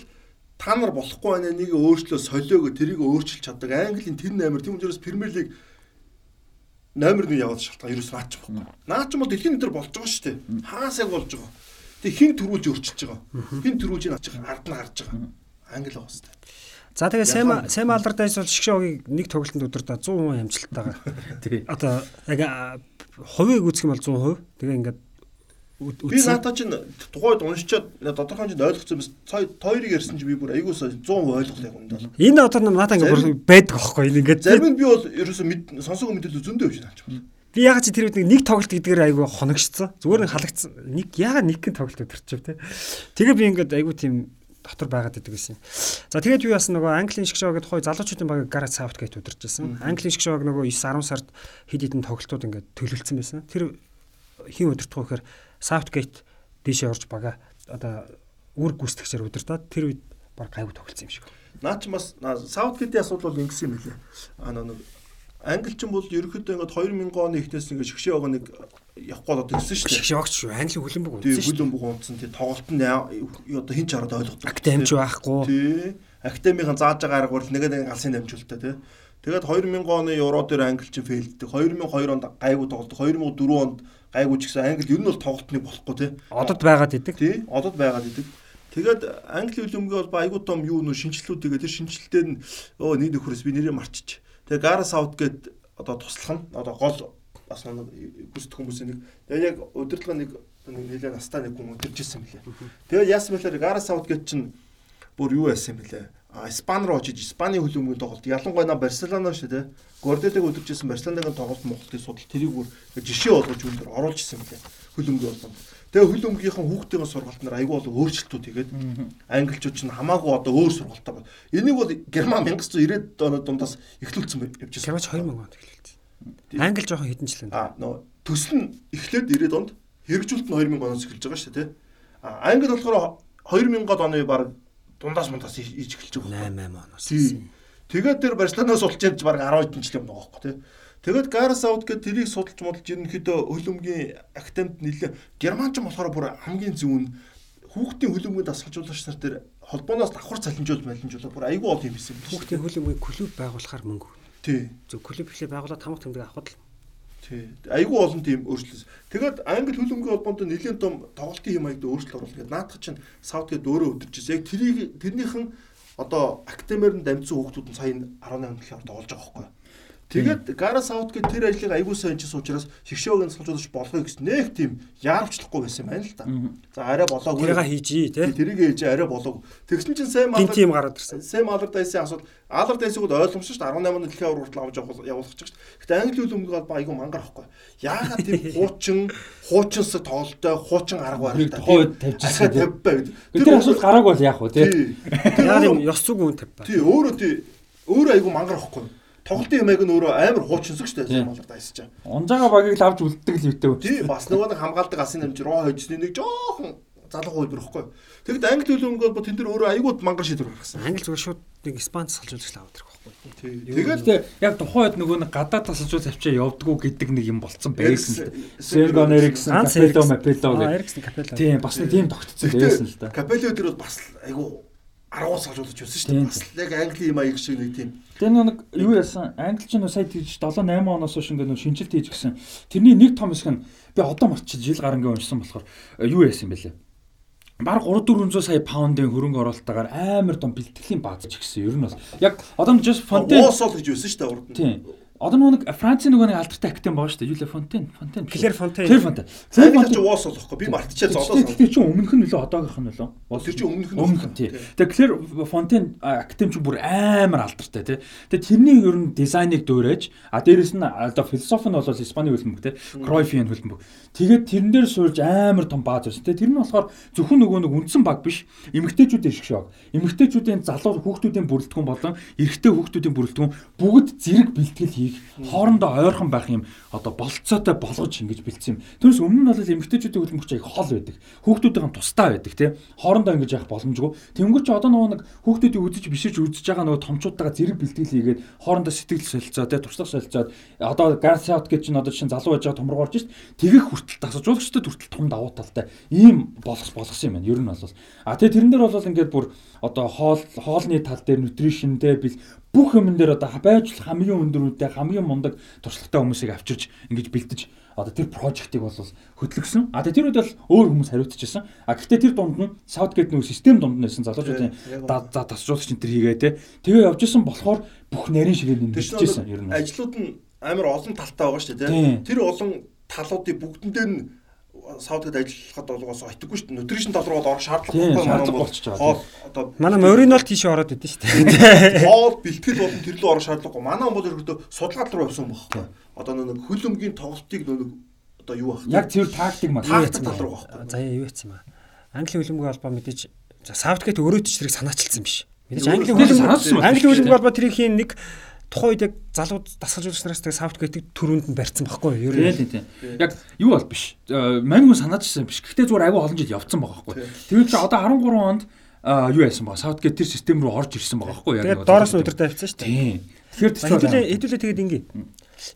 та нар болохгүй байна нэг өөрчлөө солиогоо тэрийг өөрчилж чаддаг. Английн тэр номер тийм учраас Премьер лиг номер 1 яваад шалтгаан ерөөс наач байхгүй. Наач бол дэлхийн нийтэр болж байгаа шүү дээ. Хаас яг болж байгаа. Тэг хин төрүүлж өөрчилж байгаа. Хин төрүүлж наач ард нь гарч байгаа. Англи хэвээр. За тэгээ сайн сайн алдар дайс бол шгшөөгийг нэг тоглолтод өдөртөө 100% амжилттайгаар. Тэгээ одоо яг хувийг үүсгэх юм бол 100%. Тэгээ ингээд Би надад чинь тухайд уншичаад тодорхой хэмжээнд ойлгоцсон бас хоёрыг ярьсан чинь би бүр аягуулсаа 100% ойлголоо яг үндэ. Энэ одоо надад ингээд байдаг аахгүй энэ ингээд зарим нь би бол ерөөсөө сонсоогүй мэдээлэл зөндөө явж байна ч юм. Би ягаад чи тэр үед нэг тоглолт гэдгээр айгүй хоногшсон. Зүгээр нь халагдсан. Нэг ягаад нэг гэн тоглолт өдөрчв те. Тэгээ би ингээд айгүй тийм дотор байгаад байдаг гэсэн. За тэгээд юу яасан нөгөө Английн шиг шоу гэдэг хой залуучуудын баг Gareth Southgate удирч байсан. Английн шиг шоуг нөгөө 9 10 сард хэд хэдэн тоглолтууд ингээд төлөвлөсөн байсан. Тэр хин удирдах вэ гэхээр Southgate дээшээ орж бага одоо үр гүйцэтгэгчээр удирдаад тэр үед баг гайгүй тоглолцсон юм шиг. Наа ч бас Southgate-ийн асуудал бол ингэсэн юм билээ. А нэг Англичин бол ерөнхийдөө ингээд 2000 оны эхнээс ингээд шгшээ байгаа нэг явах гээд одоо ирсэн шүү дээ. Шгшээ огч шүү. Англи хөлбөмбөг унтсан. Тийм хөлбөмбөг унтсан. Тийм тоглолт нь одоо хин ч хараад ойлгохгүй. Академич байхгүй. Тийм. Академийн зааж байгаа арга бол нэгэд нэг алсын дамжуулалтаа тийм. Тэгээд 2000 оны Евро дээр англичин фейлддэг. 2002 онд гайгүй тоглолт. 2004 онд гайгүй ч гэсэн англи ер нь бол тоглолтныг болохгүй тийм. Одод байгаад идэг. Тийм. Одод байгаад идэг. Тэгээд англи хөлбөмбөгийн бол айгүй том юу нөө шинжилтүүдийг тэр шинжилтээр нь өө нэг нөхөрөөс би нэрээ марчиж Тэгээ Гара Саутгээд одоо туслах нь одоо гол бас нэг хүсдэг хүмүүсийн нэг тэгээ яг удирдлага нэг нэлээд настай нэг хүн өдөржсэн мөлий. Тэгээд яасан бэлээр Гара Саутгээд чинь бүр юу яасан бэлээ. Испани руу очиж Испани хөлбөмбөгийн тоглолт ялангуяа Барселона шүү дээ. Гордедаг өдөржсэн Барселонагийн тоглолт Монголын судал тэрийг бүр жишээ болгож өндөр оруулж исэн бэлээ. Хөлбөмбөгийн болон. Тэгээ хөлбөмбөгийнхэн хүүхдийн сургалт нар айгүй бол өөрчлөлтүүд тэгээд англичууд ч хамаагүй одоо өөр сургалтаа байна. Энийг бол Герман 1990-ад оны дундаас эхлүүлсэн байсан. Герман 2000 онд эхлүүлсэн. Англи жоохон хэдэн жил байна. А нөө төсөл нь эхлээд 90-ад онд хэрэгжүүлэлт нь 2000 оноос эхэлж байгаа шүү дээ. А англи болохоор 2000-ад оны баг дундаас мундаас иж эхэлж байгаа. 8 8 оноос. Тэгээд тэр Барселонаас улж яаж баг 10 хэдэн жил юм байгаа байхгүй тий. Тэгээд аут гэдэг тэрийг судалж модалж ерөнхийдөө хөлөмгийн академид нэлээ германч болохоор бүр хамгийн зөв нь хүүхдийн хөлөмгийн дасгалжуулагч нар тэр холбооноос давхар цалинжуул малинжуулаад бүр айгүй ол юм хийсэн. Хүүхдийн хөлөмгийн клуб байгуулахаар мөнгө. Тий. Зөв клуб ихлэ байгуулаад тамга тэмдэг авахд л Тий. Айгүй олон тийм өөрчлөлт. Тэгээд англи хөлбөмбөгийн холбоонд нэлээд том тоглолтын юм аягд өөрчлөлт оруулах гэдэг. Наадах чинь саутгээд өөрөө өдөржсэн. Яг тэрийг тэрнийхэн одоо академиэр нь дамжсан хүүхдүүд нь сая 18 талаар тоглож байгаа байхгүй? Тэгээд Гара Саутгейт тэр ажлыг аягүй сайн хийсэн учраас шигшөөгийн салжуулагч болгоё гэсэн нэг тийм яарвчлахгүй байсан юм байна л да. За арай болоогүй. Тэрийг хийжий тий. Тэрийг хийж арай болоог. Тэгсэн чинь Сэм Алар тийм гараад ирсэн. Сэм Алар дайсын асууд Алар дайсыг бол ойлгомжтой шүү дээ 18-ны дэлхийн авар хүртэл авч явуулах гэж. Гэтэ англи хэл өмнөг бол аягүй мангар ахгүй. Яагаад тийм хуучин хуучинс тоолтой хуучин арга барилтай. Хойд тавьчихсан тийм. Тэр асуулт гарааг бол яах вэ тий. Яа юм ёс зүг үн тавь. Тий өөрөө тий өөрөө аягүй мангар ахгүй тоглолтын юмэг нь өөрөө амар хуучинсаг шүү дээ дайсаж чаа. Унжаага багийг л авч үлддэг л үтэй. Тийм бас нөгөө нэг хамгаалдаг асын нэмж руу хожсны нэг жоохон залуу хөл бөрөхгүй. Тэгэд англи хэл өнгө бол тэн дээр өөрөө аюуд мангар шийдвэр гаргасан. Англи зүгээр шууд нэг испанц салжуулагч аваад ирэх байхгүй. Тэгээд яг тухайд нөгөө нэг гадаад тасалжуул авчаа явдггүй гэдэг нэг юм болцсон байсан л да. Сергон Эриксон, Капелло, Мапелло гэх. Тийм бас нэг тийм тогтцсон байсан л да. Капелло дээр бол бас айгу аргуус салжуулагч байсан шүү дээ. Бас яг англи юм аяг шиг нэг тийм Тэгээ нэг юу яасан? Англич нь сая тийж 7 8 оноос хойш ингээд шинжилт хийж гисэн. Тэрний нэг том хэсэг нь би одоо марчил жил гарангийн уншсан болохоор э, юу яасан бэлээ? Бараг 3 400 сая паундын хөрөнгө оруулалтаагаар амар том бэлтгэлийн бааз ч гисэн. Ер нь бол яг одоо just Fontaine Уусол гэж байсан шүү дээ урд нь. Одоо нөгөө нэг Францын нөгөө нэг алдартай актем байгаа шүү дээ. Юле Фонтен, Фонтен. Клэр Фонтен. Клэр Фонтен. Фонтен ч уус болохгүй. Би мартчихаа золоос. Тэр чинь өмнөх нь нөлөө одоогийнх нь нөлөө. Тэр чинь өмнөх нь. Өмнөх нь тий. Тэгээ Клэр Фонтен актем ч бүр амар алдартай тий. Тэгээ тэрний ер нь дизайныг дөөрэж а дээрэс нь одоо философи нь бол Испани хөлбөмбөг тий. Кройфийн хөлбөмбөг. Тэгээд тэрэн дээр суурж амар том бааз байсан тий. Тэр нь болохоор зөвхөн нөгөө нэг үндсэн баг биш. Эмэгтэйчүүдийн шиг шок. Эмэгтэйчүүдийн залуу хүүхдүүдийн бүрэлдэхүүн болон эрэгтэй хүүхдүүдийн бүрэлдэхүүн бүгд зэрэг бэлтгэл хийх хоорондоо ойрхон байх юм одоо болцоотой болгож ингэж бэлдсэн юм. Тэрс өмнө нь бол эмэгтэйчүүдийн хөлбөмбөгч аяг хол байдаг. Хүүхдүүдийн тусдаа байдаг тий. Хоорондоо ингэж явах боломжгүй. Тэнгэр чи одоо нөгөө нэг хүүхдүүдийг үзэж бишиж үзэж байгаа нөгөө томчуудтайгаа зэрэг бэлтгэл хийгээд хоорондоо сэтгэл солилцоо тий туршлага солилцоод одоо Гарсиаут гэж чинь одоо чинь залуу байж байгаа томрог орж шít. Тэгэх хүртэл тасалжуулагчтай хүртэл том давуу талтай ийм болох болгосон юм байна. Ер нь бол. А тэгээ тэрэн дээр бол ингээд бүр одоо хоол хоолны тал дээр nutrition дээр бил бүх юмн дээр одоо байж хамгийн өндөрүүдтэй хамгийн мундаг туршлагатай хүмүүсийг авчирж ингэж бэлдэж одоо тэр прожектыг бол хөтлөгсөн. А тэр үед бол өөр хүмүүс хариуцчихсан. А гэхдээ тэр дунд нь Southgate нөгөө систем дунд нь байсан залуучуудын за тасжуулагч энэ төр хийгээ те. Тэгээ явж исэн болохоор бүх нарийн шигээ нэмэгдэжсэн ер нь. Ажлууд нь амар олон талтай байгаа шүү дээ. Тэр олон талуудыг бүгдэн дээр нь саудад ажиллахад болгоос ойтггүй шүү дээ. Нутришн тал руу орох шаардлагагүй шаардлага болчихж байгаа. Одоо манай моринол тийш ороод идэв шүү дээ. Хоол бэлтгэл болон тэр лөө орох шаардлагагүй. Манай бол ерөөдөө судалгаа руу явсан байхгүй. Одоо нэг хөлөмгийн тоглолтыг нэг одоо юу байх. Яг тэр тактик маа тал руу байхгүй. За юу яцсан ба. Англи хөлөмгийн холбоо мэдээж саудгет өөрөө ч тэрийг санаачилсан биш. Мэдээж англи хөлөмгийн англи хөлөмгийн холбоо тэрийг хийн нэг тухайн үед яг залууд нараас тэгээ сафт гэдэг төрөнд нь барьсан байхгүй юу? Ер нь тийм. Яг юу бол биш. Мань хүн санаачсан биш. Гэхдээ зүгээр айгүй олон жил явцсан байгаа байхгүй. Тэгээд чи одоо 13 онд юу яасан ба сафт гэдэг тэр систем рүү орж ирсэн байгаа байхгүй яг. Тэгээд доороос удирдах авчихсан шүү дээ. Тийм. Тэгэхээр хэдүүлээ хэдүүлээ тэгээд ингээ.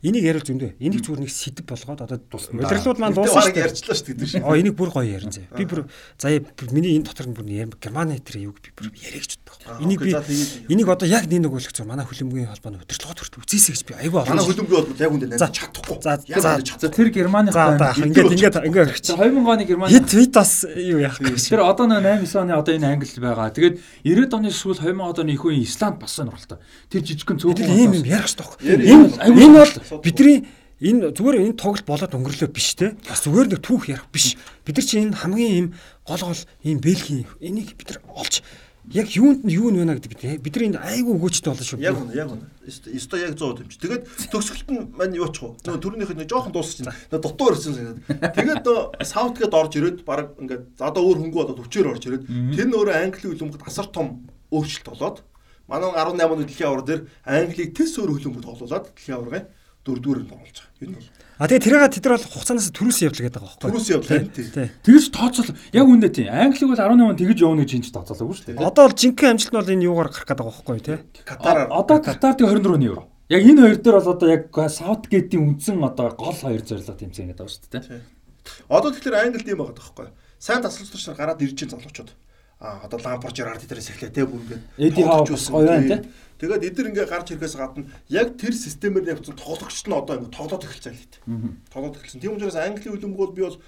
Энийг ярил зөндөө. Энийг зүгээр нэг сэдв болгоод одоо удирдлууд маань дууссан шүү дээ. ярьчлаа шүү дээ тийм. Оо энийг бүр гоё ярин зэ. Би бүр заяа миний энэ дотор нь бүр германы тэр юг би бүр яригч боддог. Энийг би энийг одоо яг нэг үлгэх зөв манай хөлбөмбөгийн холбооны удирдлагууд хүртэл үзээсэй гэж би айгүй олон. Манай хөлбөмбөгийн холбоо яг үндэ за чадахгүй. За тэр германы ингээд ингээд ингээд өгч. 2000 оны германы хит хит бас юу яах вэ? Тэр одоо нэг 8 9 оны одоо энэ англи байгаа. Тэгээд 90-ад оны сүүл 2000 оны их үеийн Исланд бас сонирхолтой. Тэр жижигхэн цөөхөн ийм юм ярих хэрэгтэй. Энэ энэ бол бидний энэ зүгээр энэ тоглолт болоод өнгөрлөө биш те. Бас зүгээр нэг түүх ярих биш. Бид нар чинь энэ хамгийн ийм гол гол ийм Бэлгийн энийг бид нар олж яг юунд нь юу нь байна гэдэг бид бид нар энд айгүй өгөөчтэй болно шүү. Яг үнэ, яг үнэ. Өсто яг 100% тэмч. Тэгээд төгсгөлт нь мань юу ч хуу. Нөгөө төрөнийх нь жоохон дуусчихна. Тэгээ дутуу ирсэн санаад. Тэгээд нөө саут гээд орж ирээд баг ингээд за одоо өөр хөнгө болоод өвчээр орж ирээд тэр нь өөрөө англи хөлбөмбөд асар том өөрчлөлт болоод манай 18 оны дэлхийн авар дээр англиг тэс өөр хөлбөмбөд тоглуулад дэлхийн аваргын дөрөвдүгээр нь оруулж байгаа. Энэ бол А тэгээ тэрийг тэд нар бол хугацаанаас төрөөс явлаа гэдэг байгаа байхгүй. Төрөөс явлаа тий. Тэгэж тооцоол. Яг үнэ тий. Англиг бол 18 он тэгэж явна гэж энэ ч тооцоолоогүй шүү дээ. Одоо бол жинхэнэ амжилт нь бол энэ юугаар гарах гэдэг байгаа байхгүй тий. Катараар Одоо Катар тэг 24 евро. Яг энэ хоёр дээр бол одоо яг Саутгейтийн үндсэн одоо гол хоёр зорилго тэмцээн гэдэг байгаа шүү дээ. Одоо тэгэхээр Англид юм байгаа байхгүй. Сайн тасалж нар гараад ирж ин залуучууд. А одоо Лампорт Жерард дээрээс эхлэе те бүр ингээд Эди бас гоё байна те. Тэгээд эдгээр ингээ гарч ирэхээс гадна яг тэр системээр явцсан тоглогчд нь одоо ингээ тоглоод эхэлсэн л дээ. Тоглоод эхэлсэн. Тийм учраас Английн хөлбөмбөг бол би бол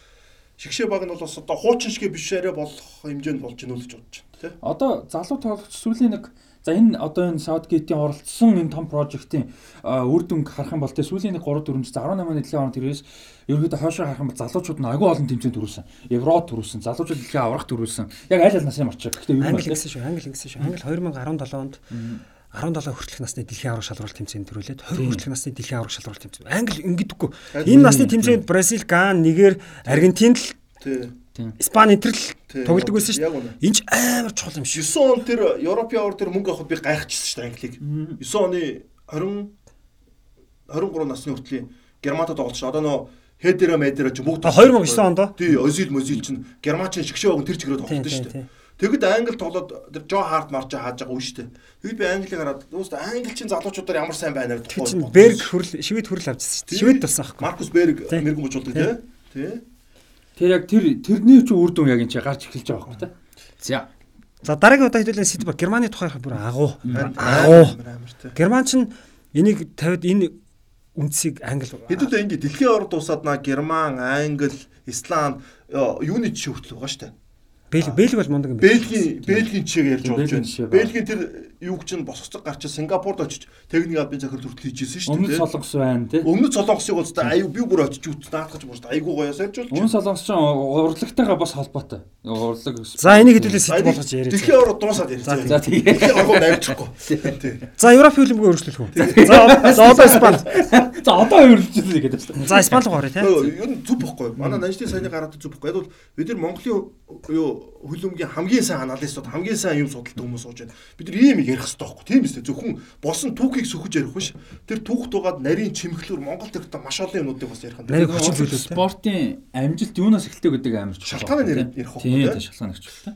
шигшээ баг нь бол бас одоо хуучин шигэ биш арай болох хэмжээнд болж гинүү л гэж бодож байна тий. Одоо залуу тоглогч сүүлийн нэг за энэ одоо энэ Southgate-ийн оролцсон энэ том прожектын үр дүнг харах юм бол тэ сүүлийн нэг 3 4 жил 18 оны дэлхийн аварга тэрээс ерөөдөө хойшоо харах юм бол залуучууд нь агүй олон тэмцээнд төрүүлсэн. Евро төрүүлсэн, залуучууд дэлхийн аварга төрүүлсэн. Яг аль аль насны марч. Гэхдээ юу Англи гэсэн шүү. Англи гэсэн шүү. Англи 2017 онд 17 хүртэлх насны дэлхийн аварга шалралт тэмцээнд төрүүлээд 20 хүртэлх насны дэлхийн аварга шалралт тэмцээн. Англи ингэдэггүй. Энэ насны тэмцээнд Бразил, Ган, Нигер, Аргентин л Тий. Испани энэ л тоглодог байсан шүү дээ. Энд ч амар чухал юм шүү. 9 он тэр Европын авар тэр мөнгө авахд би гайхчихсан шүү дээ Англиг. 9 оны 20 23 насны хүртлийн Германтад тоглож одоо нөө Хедера Медера ч бүгд 2009 онд. Тий, Озил Мозил чинь Германчин шигшээ өгөн тэр чигээр тийм, шүү дээ. Тэгэд Англи тоглоод тэр Жо Харт марч хааж байгаа шүү дээ. Тэгэд би Англиг хараад үст Англичин залуучуудаар ямар сайн байна Тэр чинь Берг хөрл шивэд хөрл авчихсан шүү дээ. Шивэд болсон аахгүй. Маркус Берг мэрэгэн мужуулдаг тий. Тий. Тэр яг тэр тэрний ч үр дүн яг энэ чи гарч эхэлж байгаа байхгүй те. За. За дараагийн удаа хэдүүлэн Ситбер Германы тухайх бүр агуу. Агуу. Герман ч энийг тавиад энэ үндсийг англи Хэдүүлээ ингэ дэлхийн орд усаад на Герман, Англи, Исланд э, юуны жишээ хүртэл байгаа шүү дээ. Бэл Бэлг бол мундаг юм байна. Бельгийн Бельгийн жишээг ярьж болж байна. Бельгийн тэр юуг чинь босгоцог гарч Сингапурд очиж техник албан захирал хүртэл хийжсэн шүү дээ. солонгос байна те. Өмнөд солонгосыг бол та аюу би бүр очиж үт наадгаж бүр аюу гоёо сарж болж. Өмнө солонгос ч урлагтайгаа бас холбоотой. Урлаг. За энийг хэдүүлээ Ситб болгож яриа. Дэлхийн орд дуусаад ярьж За, тэгээ. Дэлхийн орд навчихгүй. Тий. За Европ хөлбөмбөг өргөжлөх үү? За за одоо Испани. За одоо хөрөлжлээ гэдэг чинь. За Испани руу орё те. Юу нь зүг бохгүй. Манай Нанжны саяны гараад зүг бохгүй. Яг бол бид нар Монголын юу хөлөмгийн хамгийн сайн аналистууд хамгийн сайн юм судалдаг хүмүүс сууж байна. Бид нар ийм ярих хэрэгтэй байхгүй. Тийм үстэй. Зөвхөн босон түүхийг сөхөж ярих биш. Тэр түүхт угаад нарийн чимэглэр Монгол төртөө маш олон юмнуудыг бас ярих Нарийн хэрэгтэй. хүчин зүйлүүд. Спортын амжилт юунаас эхэлдэг гэдэг амар чухал. Шалтгааны нэр ярих Тийм байхгүй. тийм шалтгаан их чухал.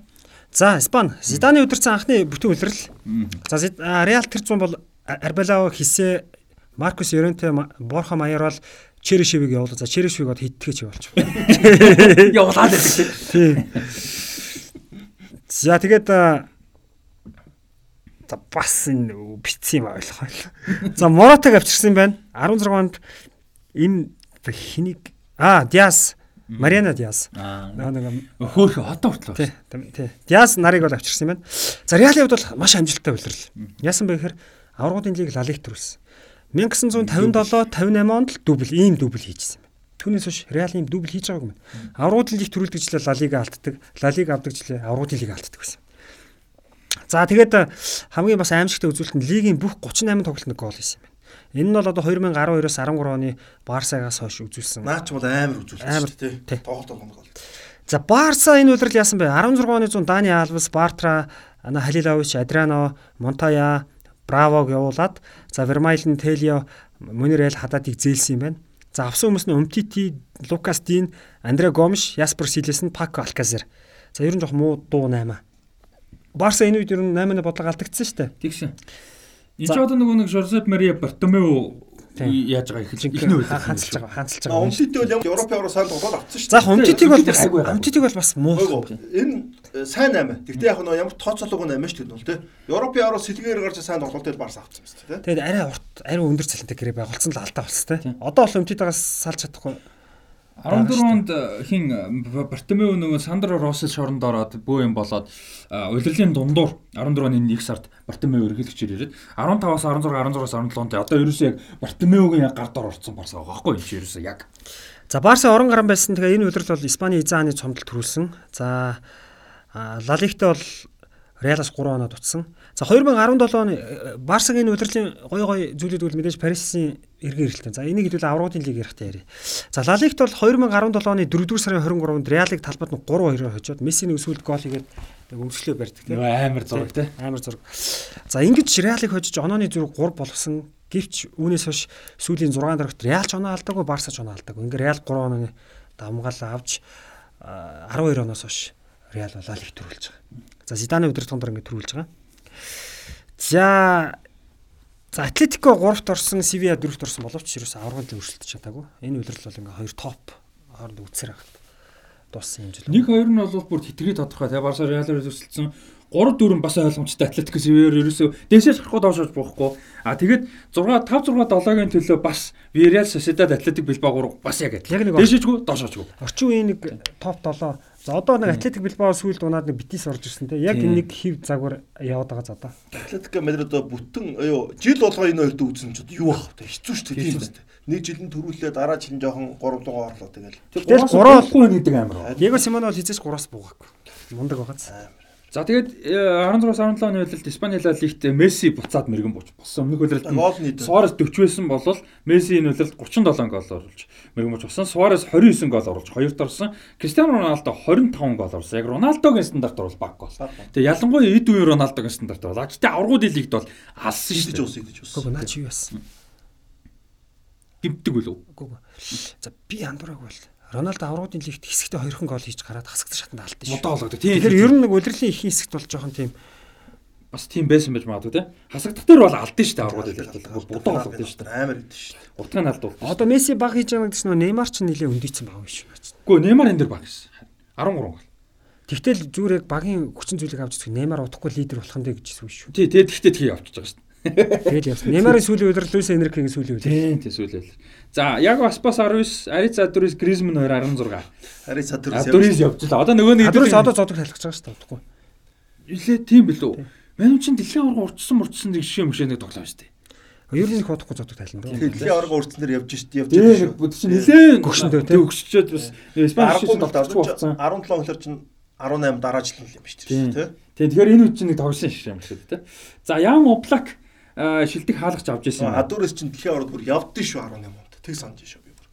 За Испани Зиданы удирсан анхны бүтэн үлрэл. За Реал тэр зүүн бол Арбелао хийсэ Маркус Йоренте Борхо Маяр бол Черешевиг явуулаа. За Черешевиг од хиттгэж явуулчих. Явуулаад байдаг тийм. За тэгээд за бас энэ битсэн юм ойлгох байл. За Моратаг авчирсан байна. 16 онд энэ хэнийг а Диас Мариана Диас. Аа. Нэг Хөөх одоо хүртэл. Тий, тий. Диас нарыг бол авчирсан байна. За Реалын хувьд бол маш амжилттай үлрэл. Яасан бэ гэхээр аврагуудын лиг Ла Лиг төрүүлсэн. 1957 58 онд л дубль ийм дубль хийжсэн. Түүнээс хойш Реал ийм дубль хийж байгаагүй юм. Аврагуудын лиг төрүүлдэгчлээ Ла Лига алддаг, Ла Лиг авдагчлээ аврагуудын лиг алддаг байсан. За тэгээд э, хамгийн бас аимшигтай үзүүлэлт нь лигийн бүх 38 тоглолтод гол хийсэн юм байна. Энэ нь бол одоо 2012-оос 13 оны Барсагаас хойш үзүүлсэн. Наач бол амар үзүүлэлт Амар, шүү дээ. тий. Тий. Тоглолт болгоно гол. За Барса энэ үлрэл яасан бэ? 16 оны 100 Дани Алвес, Бартра, Ана Халилович, Адриано, Монтая, Бравог явуулаад за Вермайлен, Телио, Мөнирэл хададыг зээлсэн юм байна. За авсан хүмүүс нь Умтити, Лукас Дин, Андре Гомш, Яспер Силес нь Пако Алказер. За ер нь жоох муу дуу 8. Барса энэ үед ер нь 8-ны бодлого алдагдсан шүү дээ. Тэгшин. Энд ч одоо нөгөө нэг Жозеп Мария Бартомеу Тийм. Яаж байгаа их Жинхэнэ ихнэ үйл хаанцлж байгаа, хаанцлж А байгаа. Умтитэй бол ямар Европын ороо сайн тоглоод авцсан шүү За Умтитиг бол бас айгүй. Умтитиг бол бас муу. Энэ э, сайн аймаа. Гэхдээ яг нөө ямар тооцоолоогүй аймаа шүү дээ тий. Европын ороо сэлгээр гарч сайн тоглолтод барс авцсан юм шүү дээ. Тэгээд арай урт, арай өндөр цалинтай гэрээ байгуулсан л алдаа болцсон Тийм. те. Одоо бол Умтитигаас салж чадахгүй. 14 онд э, хин э, Бартомеу нөгөө Сандро Россел шоронд ороод бөө юм болоод э, удирлын дундуур 14 оны 1 сард Бартомеу эргэлэгчээр ирээд 15-аас 16 16-аас 17 онд одоо ерөөсөө яг Бартомеугийн яг гар дор орцсон барсаа байгаа байхгүй энэ ерөөсөө яг За Барса орон гарan байсан. Тэгээ энэ удирдал бол Испани Изааны цомдол төрүүлсэн. За Ла Лигт бол Реалаас 3 оноо дутсан. За 2017 оны э, Барсагийн удирдлагын гой гой зүйлүүд бол мэдээж Парисын эргэн ирэлтэн. За энийг хэдүүл аврагын лиг ярихтаа ярив. За Ла Лигт бол 2017 оны 4-р сарын 23-нд Реалыг талбайд нь 3-2-оор хожоод Месси нэг сүүлд гол хийгээд өмсгөлөө барьдаг тийм. Амар зураг тийм. Амар зураг. За ингэж Реалыг хожиж онооны зүрх 3 болгосон. Гэвч үүнээс хойш сүүлийн 6 дарагт Реалч оноо алдаагүй, Барсач оноо алдаагүй. Ингээ Реал 3 онооны давмгаал авч 12 оноос хойш Реал Ла Лиг төрүүлж байгаа. За Зиданы удирдлагын дор ингэ төрүүлж байгаа. За За Атлетико 3-т орсон, Севиа 4-т орсон боловч ерөөсөө аврагын өршөлтөж чадаагүй. Энэ удирдал бол ингээ хоёр топ хооронд үцээр байгаа. Дууссан юм жил. Нэг хоёр нь бол бүр хитрхи тодорхой. Тэгээ Барса Реалаар өрсөлдсөн 3 4 бас ойлгомжтой Атлетико Севиар ерөөсөө дээшээс гарахгүй доошооч буухгүй. А тэгээд 6 5 6 7-гийн төлөө бас Villarreal Sociedad Athletic Bilbao 3 бас яг адилхан. Дээшээчгүй доошоочгүй. Орчин үеийн нэг топ 7 За одоо нэг Атлетик Билбао сүүлд унаад нэг битис орж ирсэн те. Яг нэг хив загвар яваад байгаа за одоо. Атлетико Мадрид бүтэн юу жил болгоо энэ хоёрт үзсэн ч юу ах вэ? Хэцүү шүү дээ тийм үү? Нэг жилийн төрүүлээ дараа жил жоохон 3 дугаар орлоо тэгэл. Тэгэл 3 болохгүй гэдэг амар. Диего Симоне бол хизээс 3-аас буугаагүй. Мундаг байгааз. За тэгээд 16 17 оны үеэлд Испани Ла Лигт Месси буцаад мэрэгэн бууч болсон. Өмнөх үеэлд Суарес 40 байсан бол Месси энэ үеэлд 37 гол оруулж мэрэгэн бууч болсон. Суарес 29 гол оруулж хоёрт орсон. Кристиано Роналдо 25 гол оруулсан. Яг Роналдогийн стандарт бол баг гол. Тэгээд ялангуяа эд үеийн Роналдогийн стандарт бол. Гэхдээ аврагууд лигт бол алсан шүү дээ. Идэж ус. Гэхдээ наа чи юу яасан? Гимтдэг үлээ. Үгүй. За би андуураг бол Роналдо аврагын лигт хэсэгтээ хоёрхан гол хийж гараад хасагт шатанд алдсан шүү. Модоо болгодог. Тийм. Тэгэхээр ер нь нэг удирлын их хэсэгт бол жоохон тийм бас тийм байсан байж магадгүй те. Хасагдах дээр бол алдсан шүү дээ аврагын лигт. Будаа болгодог шүү дээ. Амар идэв шүү дээ. Уртгын алд бол. Одоо Месси баг хийж байгаа гэсэн нь Неймар ч нэлээ өндийцэн байгаа юм шүү. Үгүй Неймар энэ дэр баг гэсэн. 13 гол. Тэгтэл зүгээр яг багийн хүчин зүйлийг авч үзэх Неймар удахгүй лидер болох нь гэж хэлсэн шүү. Тий, тэгээ тэгтээ тгий явчихж байгаа шүү. Тэгэл явсан. Неймарын сүүлийн удирдал Луис Энрикийн сүүлийн удирдал. Тийм тийм сүүлийн. За, яг Аспас 19, Арица Дурис, Гризман 2 16. Арица Дурис Дурис явчихлаа. Одоо нөгөө нэг Дурис одоо зодог тайлгаж байгаа шүү дээ, удахгүй. Илээ тийм билүү. Мань чинь дэлхийн аварга урдсан мурдсан нэг жишээ мөшөө нэг тоглоо шүү дээ. Ер нь их бодохгүй зодог тайлна. Дэлхийн аварга урдсан дээр явж шít явж байгаа шүү. Бүд чинь нилээн гөгшөндөө тийм өгсчөөд бас Испани шиг тоглосон. 17 хөлөр чинь 18 дараа жил юм биш тийм тийм. Тэгэхээр энэ үе чинь нэг тоглосон шиг юм шиг тийм. За Ян Облак шилдэг хаалгач авч ирсэн. Адуурээс чинь дэлхийн аварга бүр явдсан шүү 18 онд. Тэг санаж шүү би бүр.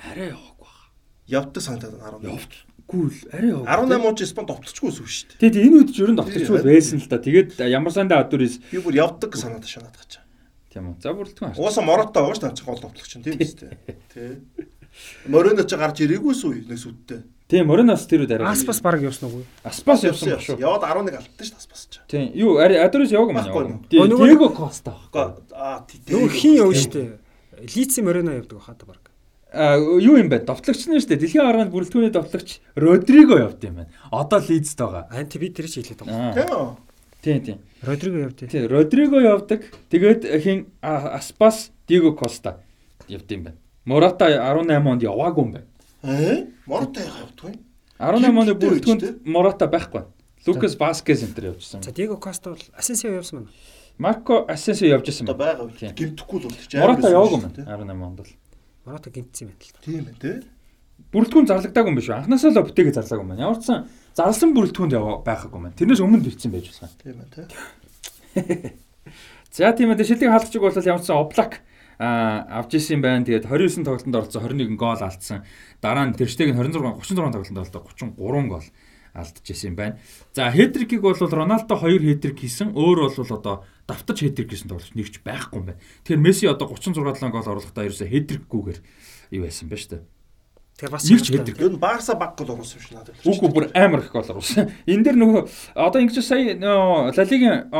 Арай яваагүй баа. Явдаг санагдаад 18. Явдаггүй л арай яваа. 18 он ч Испанд товтлцгүй шүү шүү дээ. Тэгээд энэ үед ч ерөн товтлцгүй байсан л да. Тэгээд ямар сандаа адуурээс би бүр явдаг санаад шанаад гачаа. Тийм үү. За бүрэлдэхүүн. Ууса морото байгаа шүү дээ. Гол товтлогч чинь тийм үстэй. Тэ. Морено ч гарч ирээгүйс үү нэг сүдтэй. Тийм, Моренос тэр үед арай. Аспас баг явсан уу? Аспас явсан баг шүү. Яваад 11 алдсан шүү Аспас ч. Тийм. Юу, Адорис яваг юм аа. Диего Коста байхгүй. Аа, тийм. Юу хин яв штэ. Лици Морено явдаг та баг. А юу юм бэ? Довтлогч нь шүү дээ. Дэлхийн арганд бүрэлдэхүүний довтлогч Родриго явд юм байна. Одоо Лидст байгаа. Аа тий би тэр ч хэлээд байгаа. Тийм. Тийм, тийм. Родриго явд. Тийм, Родриго явдаг. Тэгээд хин Аспас, Диего Коста явд юм байна. Мората 18 онд яваагүй юм байна. Э? Мората явдгүй. 18 оны бүрэлдэхүүнд Мората байхгүй. Лукас Васкес энэ төр явжсан. За Диего Коста бол Асенсио явсан байна. Марко Асенсио явжсан байна. байгаа. Гимтэхгүй л болчих. Мората яваагүй юм. 18 онд л. Мората гимтсэн юм байна л. Тийм ээ тий. Бүрэлдэхүүн зарлагдаагүй юм биш үү? Анхнаасаа л бүтээгээ зарлаагүй юм байна. Ямар ч сан зарласан бүрэлдэхүүнд байхаагүй юм байна. Тэрнээс өмнө бэлдсэн байж байна. Тийм ээ тий. За тийм ээ шилдэг хаалгачиг бол ямар ч сан облак авч исэн байна. Тэгээд 29 тоглолтод оролцсон 21 гол алдсан. Дараа нь Тэрштег нь 26 36 тоглолтод оролцсон 33 гол алдчихсан юм байна. За хедрикийг бол Роналдо 2 хедрик хийсэн. Өөр бол одоо давтаж хедрик хийсэн тоглогч нэгч байхгүй юм байна. Тэгэхээр Месси одоо 36 7 гол оруулахдаа ерөөсө хедрикгүйгээр юу байсан бэ штэ. Тэгээ бас нэг ч хэдэг. Ер нь Барса баг гол оруулсан юм шиг надад. Үгүй бүр амар их гол оруулсан. Энэ дэр нөгөө одоо ингэж сая Ла Лигийн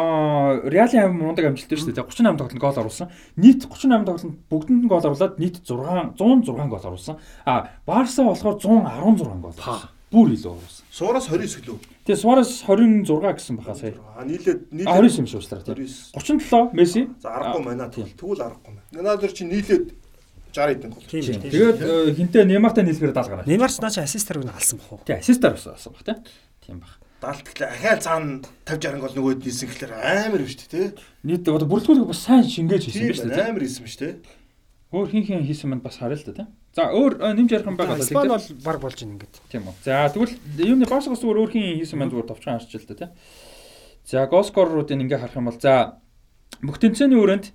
Реалын аим мундаг амжилттай шүү дээ. 38 тоглолтод гол оруулсан. Нийт 38 тоглолтод бүгдэнд нь гол оруулаад нийт 6 106 гол оруулсан. А Барса болохоор 116 гол оруулсан. Бүр илүү оруулсан. Суураас 29 гэлөө. Тэгээ Суарес 26 гэсэн баха сая. А нийлээд нийлээд 29 юм шиг уучлаарай. 37 Месси. За аргагүй байна. Тэгвэл аргагүй байна. Надад чи нийлээд 60 хэдэн гол. Тэгээд э, хинтээ Неймартай нийлэхээр 70 гараа. Неймарч наач ассистаар үн алсан бах уу? Тий, ассистаар болсон бах тий. Тийм бах. 70 гэхлээр ахаал цаана 50 60 гол нөгөөд нийсэн гэхлээр амар биш тий. Нийт одоо бүрэлдэхүүнийг бас сайн шингээж хийсэн биш тий. Амар хийсэн биш тий. Өөр хин хин хийсэн манд бас харъя л да тий. За өөр э, нэмж ярих юм байгаа л Испани бол баг болж байна ингээд. Тийм үү. За тэгвэл юуны Барсагаас зүгээр өөр хин хийсэн манд зүгээр товчхон харч л да тий. За гол скореруудыг ингээ харах юм бол за бүх тэмцээний өрөөнд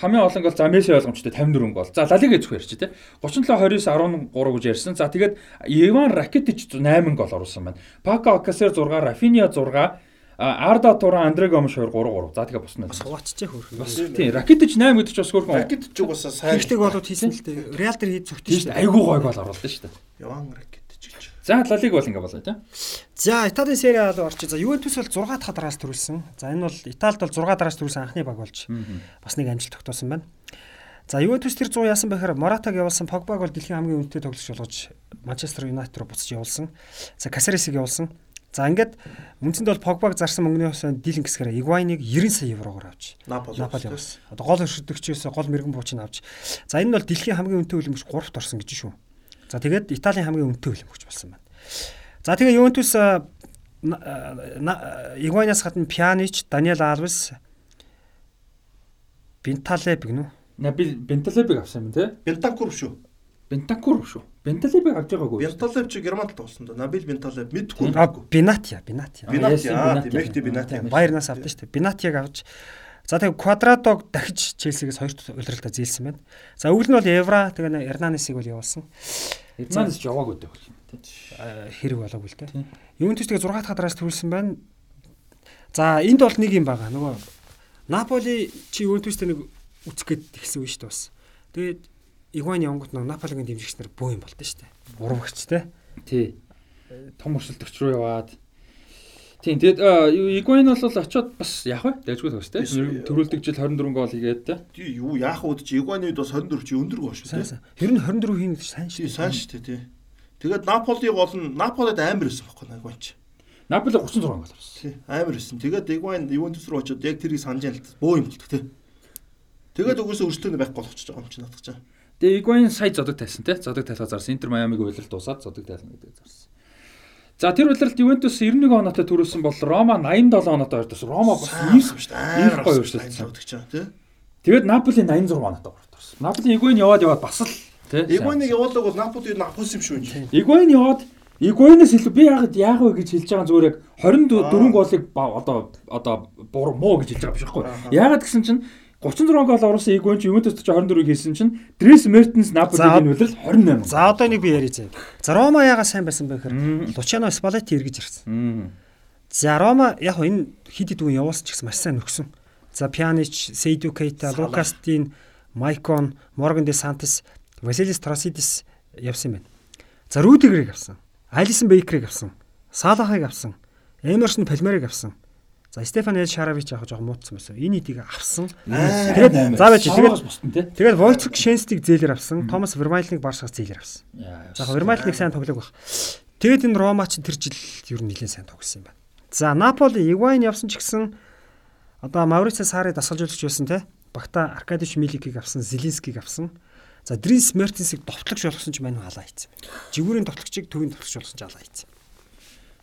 хамгийн олон гол за Месси ойлгомжтой 54 гол. За Ла Лига зөвхөн ярьчих тий. 37 29 13 гэж ярьсан. За тэгээд Иван Ракетич 8 гол оруулсан байна. Пако Акасер 6, Рафиня 6, Арда Туран, Андре Гомш 2 3 3. За тэгээ босно. Бас хувааччих хөрхөн. Бас тий. Ракетич 8 гэдэг ч бас хөрхөн. Ракет ч угаасаа сайн. Хэрэгтэй голууд хийсэн л дээ. Реал дээр хийж зөвхөн тий. Айгуу гой гол оруулсан шүү дээ. Яван ракет ч гэж. За Ла Лиг бол ингээ болоо тий. За Италийн Сери А руу орчих. За Ювентус бол 6 дахь дараас төрүүлсэн. За энэ бол Италид бол 6 дараас төрүүлсэн анхны баг болж бас нэг амжилт тогтоосон байна. За Ювентус тэр 100 яасан бэхээр Моратаг явуулсан, Погбаг бол дэлхийн хамгийн үнэтэй тоглогч болгож Манчестер Юнайтед руу буцаж явуулсан. За Касаресыг явуулсан. За ингээд үндсэндээ бол Погбаг зарсан мөнгөний хувьд дийлэн гэсгээр Игвайныг 90 сая еврогоор авч Наполи явуулсан. Одоо гол өршөлтөгчөөс гол мэрэгэн буучийг авч. За энэ нь бол дэлхийн хамгийн үнэтэй хөлбөмбөж 3-т орсон гэж шүү. За тэгээд Италийн хамгийн үнэтэй хөлбөмбөж болсон байна. За тэгээ Ювентус Игвайнаас гадна Пьянич, Даниэл Алвес, Бенталеб гэнэ үү? Наби Бенталебиг авсан юм тий. Бентанкур шүү. Бентанкур шүү. Бенталебиг авч байгаагүй. Бенталеб чи Германд тоглосон доо. Набил Бенталеб мэдгүй. Бинатия, Бинатия. Бинатия, Мехти Бинатия. Баярнаас авсан шүү дээ. Бинатияг авч За тэгээ Квадратог дахиж Челсигээс хоёрт удирдалтаа зээлсэн байна. За өвөл нь бол Евра тэгээ Эрнанесыг бол явуулсан. Эрнанес ч яваагүй юм тий. Хэрэг болоогүй л дээ. Ювентус тэгээ 6 дахь дараас төрүүлсэн байна. За энд бол нэг юм байгаа. Нөгөө Наполи чи Ювентустэй нэг үцэх гээд тэгсэн үе шүү дээ бас. Тэгээд Игвайн явангууд нэг Наполигийн дэмжигч нар бөө юм болдсон шүү дээ. Урамгч те. Тий. Том өрсөлдөгч рүү яваад Тийм тэгэд Игвайн бол очиод бас яах вэ? Дэжгүй төгс те. Төрүүлдэг жил 24 гол хийгээд те. Тий юу яах вэ чи Игвайны үед бас 24 чи өндөр гол шүү те. Ер нь 24 хийн гэж сайн шүү. Тий сайн шүү тий. Тэгээд Наполи гол нь Наполид амар байсан байхгүй Игвайн чи. Наполи 36 гол авсан. Тий амар байсан. Тэгээд Игвайн Ювентус руу очиод яг тэрийг санаж ял бөө юм болдог те. Тэгээд угсаа өршлөөний байхгүй болчихж байгаа юм чи надад чаа. Тэгээ Игвайн сая зодог тайсан те. Зодог тайлгаа зарсан. Интер Майамиг уйлал дуусаад зодог тайлна гэдэг зарсан. За тэр удиралт Ювентус 91 оноотой төрүүлсэн бол Рома 87 оноотой ордос. Рома бас ийм шүү дээ. Ийм гоё өршөлтсөн тий. Тэгээд Наполи 86 оноотой ордос. Наполи Игвайн яваад яваад бас л тий. Игвайныг явуулдаг бол Наполи Наполис юм шүү энэ. Игвайн яваад Игвайнээс илүү би яагаад яах вэ гэж хэлж байгаа зүгээр яг 24 голыг одоо одоо муу гэж хэлж байгаа биш байхгүй. Яагаад гэсэн чинь 36 гол оруулсан Игвэн чи Ювентус ч 24-ийг хийсэн чинь Дрис Мертенс Наполигийн үлрэл 28. За одоо нэг би ярий зэ. За Рома яага сайн байсан бэ гэхээр Лучано Спалетти эргэж ирсэн. За Рома яг энэ хид хид үн явуулсан ч гэсэн маш сайн нөхсөн. За Пьянич, Сейду Кейта, Лукастин, Майкон, Морган де Сантес, Василис Трасидис явсан байна. За Рүдигрийг авсан. Алисон Бейкерийг авсан. Салахыг авсан. Эмерсон Палмерыг авсан. За Стефан Эл Шаравич яг жоохон муутсан байсан. Энэ идийг авсан. Тэгээд заа байж тэгээд тэгээд Войцк Шенстиг зээлэр авсан. Томас Вермайлныг Барсаас зээлэр авсан. За Вермайлныг сайн тоглог баг. Тэгээд энэ Рома ч тэр жил ер нь нэлээд сайн тоглосон юм байна. За Наполи Игвайн явсан ч гэсэн одоо Маурицо Сари дасгалжуулагч байсан те. Багта Аркадич Миликийг авсан, Зелинскийг авсан. За Дринс Мертенсийг товтлогч болгосон ч мань халаа хийцэн. Жигүүрийн товтлогчийг төвийн товтлогч болгосон ч халаа хийцэн.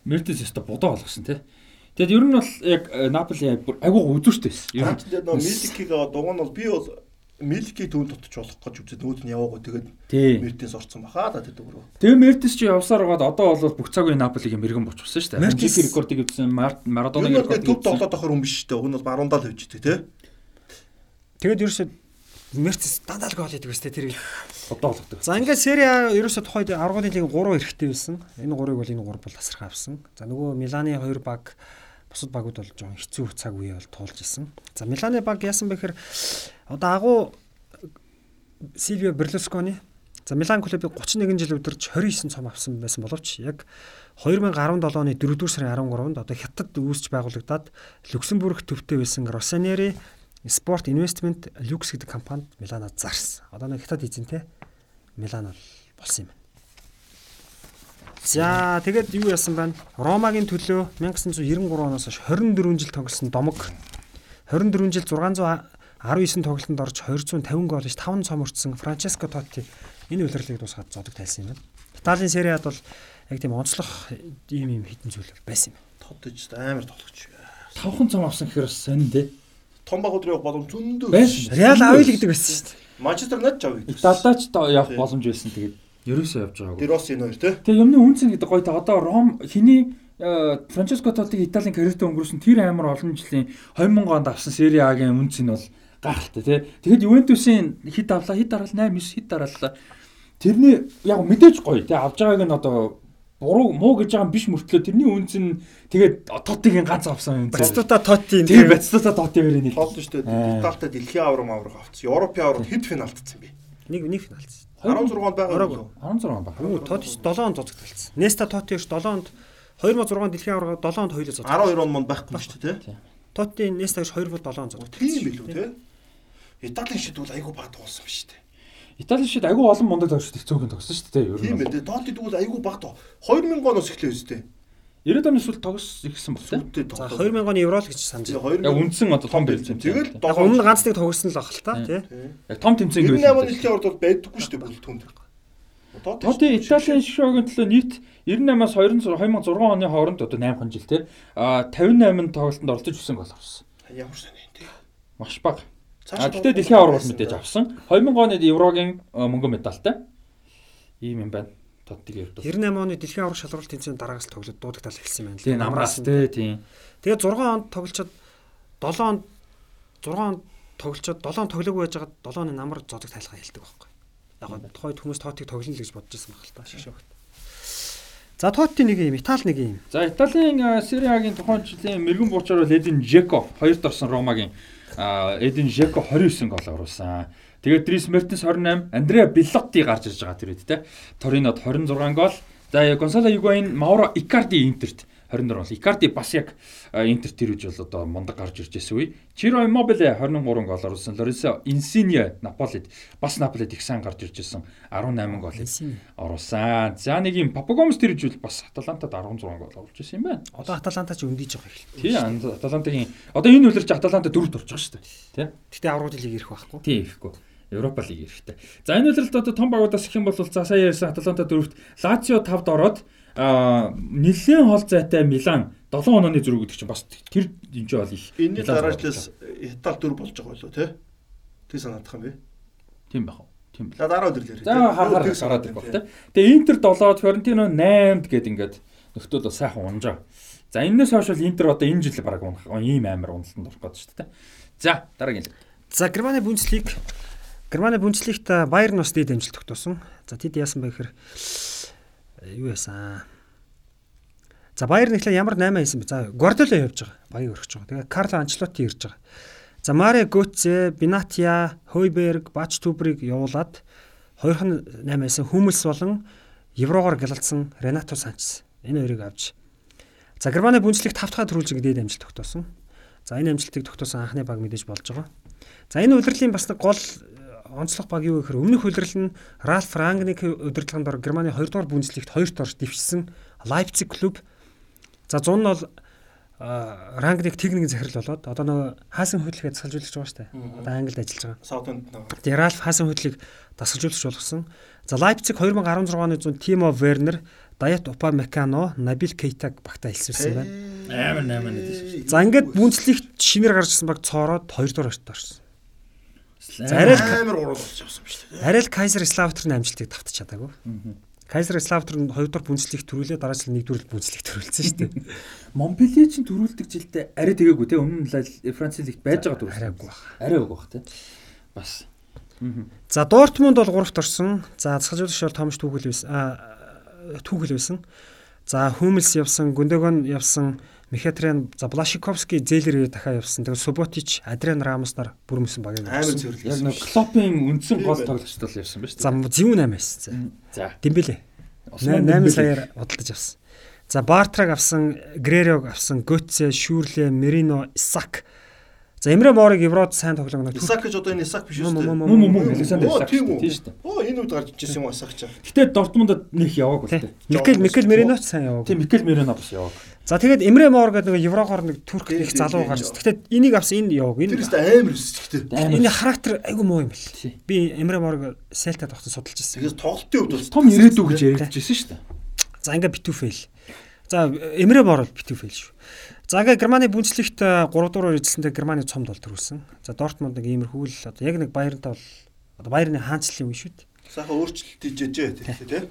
Мертенс өстө бодоо болгосон те. Тэгэд ер нь бол яг Наполи айгүй үзүүштэй байсан. Ер нь нөө Миликийг дуг нь бол би бол Миликийг төвөнд тотч болох гэж үзээд нүүд нь яваагүй тэгээд Мертенс орцсон баха да тэр дөрөв. Тэгээ Мертенс чи явсаар байгаад одоо бол бүх цагийн Наполигийн мэрэгэн болчихсон шүү дээ. Мертенс рекордыг үзсэн Марадонагийн рекордыг төв тоглоод авахар хүн биш шүү дээ. Уг нь бол баруундаа л хөвжтэй тий. Тэгээд ерөөсөө Мерцес дандаа л гол хийдэг өстэй тэр одоо болгодог. За ингээд Сери А ерөөсөө тухайд аргуулын лиг 3 эрэхтэй байсан. Энэ 3-ыг бол энэ 3 бол тасархаа авсан. За нөгөө Миланы 2 баг бусад багууд бол жоохон хэцүү цаг үе бол туулж исэн. За Миланы баг яасан бэ гэхээр одоо агуу Сильвио Берлускони за Милан клубыг 31 жил удирж 29 цом авсан байсан боловч яг 2017 оны 4-р сарын 13-нд одоо хятад үүсч байгуулагдаад Люксембург төвтэй байсан Rossoneri Sport Investment Lux гэдэг компанид Миланад зарсан. Одоо нэг хятад эзэнтэй Милан бол болсон юм байна. За тэгээд юу яасан байна? Ромагийн төлөө 1993 оноос хойш 24 жил тоглосон домог 24 жил 619 тоглолтод орж 250 гол иш 5 цом өртсөн Франческо Тотти энэ үлрэлийг дуусгаад зодог тайлсан юм байна. Италийн сериад бол яг тийм онцлог ийм юм хитэн зүйл байсан юм. Тодж амар тоглогч. 5 цом авсан гэхээр сонин дээ. Том багууд руу явах боломж зөндөө. Реал авъя л гэдэг байсан шүү дээ. Манчестер Юнайтед ч авъя. Италидаач явах боломж байсан тэгээд Ерөөсөө явж байгаагүй. Тэр бас энэ хоёр тий. Тэгээ юмны үнцэн гэдэг гоё та одоо Ром хиний Франческо Тоттиг Италийн карьертаа өнгөрөөсөн тэр амар олон жилийн 2000 онд авсан Serie A-гийн үнц нь бол гайхалтай тий. Тэгэхэд Ювентусын хит авлаа, хит дараал 8 9 хит дарааллаа. Тэрний яг мэдээж гоё тий авж байгааг нь одоо буруу муу гэж байгаа юм биш мөртлөө тэрний үнц нь тэгээд Тоттигийн ганц авсан юм. Батстута Тотти тий Батстута Тотти мөрийн нийл. Тоглож штэ. Италитай дэлхийн аврам аврах авцсан. Европын аврам хэд финалтцсан бэ? Нэг нэг финалц. 16 онд байгаа Ороогүй. юу? 16 он баг. Тотти 7 онд зоцогдолцсон. Неста Тотти ш 7 онд 2006 дэлхийн аварга 7 онд хоёулаа зоцогдсон. 12 он манд байхгүй шүү дээ, тий? Тотти Неста ш 2 бол 7 онд Тийм билүү, тий? Италийн шид бол айгүй баг туулсан биш үү? Итали шид агүй олон мундаг тогшд хэцүүхэн тогсон шүү дээ. Ер Тийм нь. ээ. Тоtti тэгвэл айгүй баг тоо. 2000 оноос эхлэв үстэй. 90-ад оны сүүл тогс ихсэн баг тийм. Сүлдээ За тоглоо. 2000 оны евро л гэж санаж Тэгээ байна. 2000 Яг үндсэн одоо том бэлзэн. Тэгэл Яг өмнө ганц нэг тоглосон л ах л та тий. яг том тэмцээн 98 оны дэлхийн аварт бол байдаггүй шүү дээ бүгд түнд. Тоти Италийн шоугийн төлөө нийт 98-аас 2006 оны хооронд одоо 8 жил тий. А 58 тоглолтод оролцож өссөн гол авсан. Ямар сайн юм тий. Маш бага. А гэтээ дэлхийн авар бол мэдээж авсан. 2000 оны Еврогийн а, мөнгө медальтай. Ийм юм байна. Тоттиг явдал. 98 оны дэлхийн аварга шалралт тэмцээний дараагаас тоглоод дуудагдал эхэлсэн байна. Тийм намраас тий тийм. Тэгээд 6 онд тоглолцоод 7 онд 6 онд тоглолцоод 7 он тоглоогүй байж хагаад 7 оны намар зодог тайлгаа хэлдэг байхгүй. Яг гоо тухайд хүмүүс тоотыг тоглоно л гэж бодож байсан баг л та шишээ багт. За тооти нэг юм, Итали нэг юм. За Италийн Serie A-гийн тухайн жилийн мэрэгэн буучаар бол Эдин Жеко хоёрт орсон Ромагийн Эдин Жеко 29 гол оруулсан. Тэгээд Дрис Мертенс 28, Андреа Биллотти гарч ирж байгаа тэр үед те. Торинод 26 гол. За Гонсало Игуайн, Мауро Икарди Интерт 24 гол. Икарди бас яг а, Интерт тэр үж бол одоо мундаг гарч ирж байсан үе. Чиро Иммобиле 23 гол оруулсан. Лоренцо Инсинье Наполид бас Наполид их сайн гарч ирж байсан 18 гол оруулсан. За нэг юм Папагомс тэр үж бол бас Аталантад 16 гол оруулж ирсэн юм байна. Одоо Аталанта ч өндийж байгаа хэл. Тий Аталантагийн одоо энэ үлэрч Аталанта дөрөвт орж байгаа шүү дээ. Тий. Гэтэ аврагын лиг ирэх байхгүй. Тий ихгүй. Европа лиг ирэхтэй. За энэ үлрэлт одоо том багуудаас их юм бол за сая ярьсан Аталанта дөрөвт Лацио 5-д ороод а нэлээд хол зайтай Милан 7 онооны зөрүү гэдэг чинь бас тэр энэ ч бол их. Энэний дараачлаас Итали дөрв болж байгаа болоо тий. Тэг санаадах юм бэ? Тийм байх уу? Тийм бэл. За дараа өдөр л яриа. За харахаар гараад ирэх баг тий. Тэгээ Интер 7-д Фьорентино 8-д гээд ингээд нөхдөл бол сайхан унжаа. За энэс хойш бол Интер одоо энэ жил баг унах ийм амар уналтанд орох гэдэг шүү дээ. За дараагийн. За Германы Бундслиг Германы Бундслигт Баерн бас дэд амжилт тогтоосон. За тэд яасан бэ гэхээр юу яасан? За Баерн ихлэ ямар 8 хийсэн бэ? За Гвардиола явж байгаа. Баяг өргөж байгаа. Тэгээ Карло Анчлоти ирж байгаа. За Маре Гоце, Бинатия, Хойберг, Бач Тубриг явуулаад 2-8 хийсэн Хүмэлс болон Еврогоор гялалцсан Ренато Санчес. Энэ хоёрыг авч. За Германы Бундслиг 5 дахь төрүүлж дэд амжилт тогтоосон. За энэ амжилтыг тогтоосон анхны баг мэдээж болж байгаа. За энэ удирдлагын бас нэг гол э, онцлог баг юу гэхээр өмнөх удирдал нь Ральф Рангник удирдлагын дор Германы 2 дугаар Бундслигт 2-т орж дэвшсэн Лайпциг клуб. За 100 нь бол Рангник техникийн захирал болоод одоо нөгөө хаасан хөдөлгөөд дасгалжуулагч байгаа шүү дээ. Одоо Англид ажиллаж байгаа. Саутанд нэг. Тэгээ Ральф хаасан хөдлөгийг дасгалжуулагч болгосон. За Лайпциг 2016 оны 100 Тимо Вернер, Даят Упамекано, Набил Кейтаг багтаа хэлсвэрсэн байна. Амар 8 нэдэж шүү. За ингээд Бундслигт шинээр гарч ирсэн баг цоороод 2 дугаар орчт орсон. Арай л амар авсан юм шүү дээ. Арай л Кайзер Славтрын амжилтыг давтаж чадаагүй. Кайзер Славтр нь 2 дугаар бүнцлийг төрүүлээ дараа жил 1 дугаар бүнцлийг төрүүлсэн шүү дээ. Монпелье ч төрүүлдэг жилдээ арай тэгээгүй те өмнө нь Франц лигт байж байгаа төрүүлсэн. Арайгүй баг. Арай үг бах те. Бас. За Дортмунд бол 3-т орсон. За засгалжуулагч бол Томш түүхэл байсан. Түүхэл байсан. За Хүмэлс явсан, Гүндөгөн явсан, Мехатрен, за Блашиковский Зээлэр дахиад явсан. Тэгээд Суботич, Адриан Рамос нар бүрмсэн багийг Амар явсан. зөвлөсөн. Яг нэг Клопын үндсэн гол тоглогчд бол явсан ба шүү За зэвүүн 8 байсан. За. Дембеле. Осман 8 Дембеле. саяар худалдаж авсан. За Бартраг авсан, Грерог авсан, Götze, Шүрле, Мерино, Исак. За Эмре Морыг Еврод сайн тоглоно. Исак гэж одоо энэ Исак биш үү? Мм, Мөн мөн Александр Исак тийм шүү үү? дээ. Дээ. Оо энэ үед гарч ижсэн юм Исак ч. Гэтэ Дортмундад нэх яваагүй Тий. те. Микел Микел Мериноч сайн яваг. Тийм Микел Мерено бас яваагүй. За тэгээд Эмре Мор гэдэг нэг Еврогоор нэг турк их залуу гарч. Тэгэхдээ энийг авсан энэ яваг. Тэр Энэ амар өсчихтэй. Амар. энэ характер айгүй муу юм бэл. Би Эмре Морыг Селтад тогтсон судалж ирсэн. Тэгээс тоглолтын хувьд бол Том ирээдүү гэж яригдчихсэн шүү дээ. За ингээ битүү фейл. За Эмре Мор бол битүү фейл шүү. За ингээ Германы бүнцлэгт 3 дуурайр эзэлсэндээ Германы цомд бол төрүүлсэн. За Дортмунд нэг иймэрхүү л одоо яг нэг Баернтай бол одоо Баерны хаанчлалын үе шүү дээ. сайхан өөрчлөлт хийжээ тэр тий.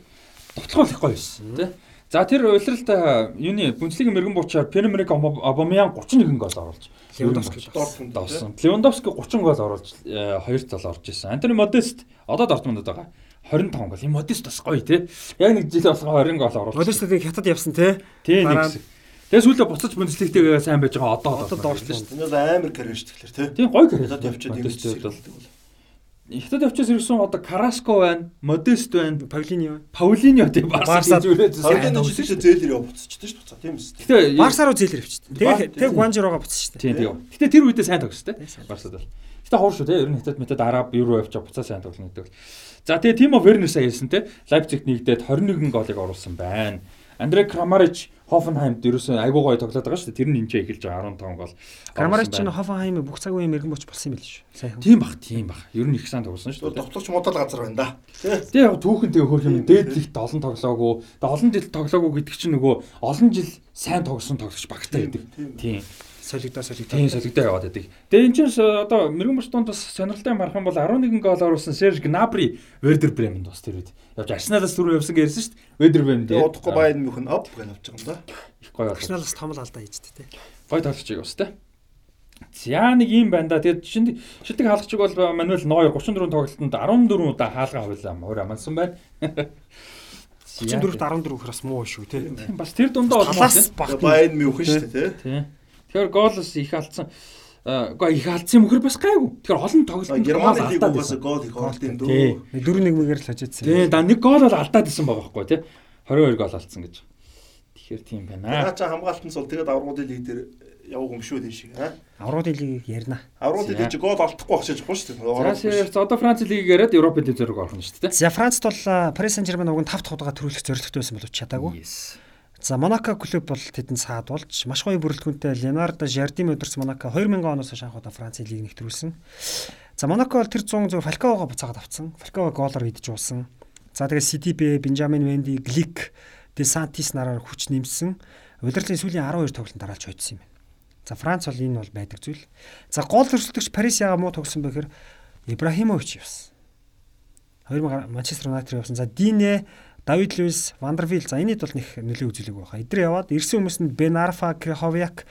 Тоглоом их гоё байсан тий. За тэр улиралд а, юуны Бундслигийн мэрэгэн буучаар Пьер-Эмерик Абамян 31 гол оруулж Левандовски Дортмунд доосон. Левандовски 30 гол оруулж 2 зал орж исэн. Антони Модест одоо Дортмундд байгаа. 25 гол. Энэ Модест бас гоё тий. Яг нэг жил болгоо 20 гол оруулж. Модестыг хятад явсан те. тий нэг хэсэг. Тэгээ сүүлдээ буцаж Бундслигтэйгээ сайн байж байгаа одоо Одоо доошлоо шүү Энэ бол амар карьер шүү тэгэхээр тий. Тийм гоё карьер. Хятад явчихад ингэж Модесттэй бол. Хятад явчаас ирсэн одоо Караско байна, Модест байна, Павлини юу? Паулиньо тийм Барса Сарын нэг жишээ зээлэр яв буцчихдаг шүү дээ. Тийм үст. Гэтэ Барса руу зээлэр авчихдээ. Бар- Тэгээ тэг Гуанжирога буцсан шүү дээ. Тийм тийм. Гэтэ тэр үедээ сайн тогстой. сайн. Барсад бол. Гэтэ хоор шүү те. Ер нь хятад метод араб евро явчаа буцаа сайн тоглоно гэдэг бол. За тэгээ Тимо Вернер сая хэлсэн те. Лайпцигт нэгдээд 21 голыг оруулсан байна. Андре Крамарич Хофенхаймд ерөөсөө айгуу гоё тоглоод байгаа шүү дээ. Тэр нь энэ эхэлж байгаа 15 гол. Оруулсан чинь. Хофенхайм бүх цаг үеийн мэрэгэн боч болсон юм байл шүү. Сайн. Тийм бах, тийм бах. Ер нь их сайн тоглосон шүү дээ. Довтлогч модал газар байна да. Тий. Тэгээ яг түүхэн тэгээ хөрх юм дээдлэгт олон тоглоогүй. Олон жил тоглоогүй гэдэг чинь нөгөө олон жил сайн тоглосон тоглогч багтай байдаг. тийм. Солигдоо солигдоо. Тийм солигдоо яваад байдаг. Тэгээ энэ чинь с- одоо мэрэгэн бочтонд бас сонирхолтой марах юм бол 11 гол оруулсан Серж Гнабри Вердер Бремэнд бас тэр үед явж Арсеналаас түрүү явсан гэсэн шүү дээ. Вердер Бремэнд удахгүй Баерн Мюнхен оп гэж авч байгаа юм да. их гоё. Арсеналаас том л алдаа хийжтэй те. Гоё тоглож байгаа бас тэ. За нэг юм байна да. Тэгээд шинэ шилдэг хаалгачиг бол Мануэл Нойер 34 тоглолтод 14 удаа хаалгаа хавлаа. Мөр амансан байна. 34-т 14 гэхээс муу шүү те. Бас тэр дундаа бол Талаас баг. Баерн Мюнхен шүү тий. Тийм. Тэгэхээр гоолос их алдсан. Гаа их алдсан юм хөр бас гайгүй. Тэгэхээр олон тоглолтод лиг алдаад байсан. гол их орлын дөө. Тий. 4-1 мэгээр л хажаадсан. Тийм, да нэг гол бол алдаад исэн байгаа байхгүй тий. 22 гол алдсан гэж. Тэгэхээр тийм байна. Наа чи хамгаалтан цул тэгээд аврагуудын лиг дээр яваг юм шүү дээ шиг аа. Авруудын лигийг ярина. Аврагуудын лиг чи гол алдахгүй багчиж байгаа шүү дээ. Одоо Франц лигийг яриад Европын төв зэрэг орно шүү дээ. За Францд бол Paris Saint-Germain уг нь 5 тоглоо төрүүлэх зорилготой байсан боловч чадаагүй. Yes. За Монако клуб бол тэдэнд саад болж маш гоё бүрэлдэхүүнтэй Леонардо Жардим өдөрс Монако 2000 оноос хойш анх удаа Францын лиг нэвтрүүлсэн. За Монако бол тэр 100 зөв Фалкаогоо буцаагаад авцсан. Фалкаого гоолоор идэж уусан. За тэгээ Ситибе, Бенжамин Венди, Глик, Де Сантис нараар хүч нэмсэн. Удирдлын сүүлийн 12 тоглолтод дараалж хоцсон юм байна. За Франц бол энэ бол байдаг зүйл. За гол өрсөлдөгч Парис яга муу тогсон бэхээр Ибрахимович явсан. 2000 Манчестер Юнайтед явсан. За Дине, Давид Луис, Вандервил за энэд бол нэг нөлөө үзүүлэг байгаа. Эдгээр яваад ирсэн хүмүүс нь Бен Арфа, Криховяк,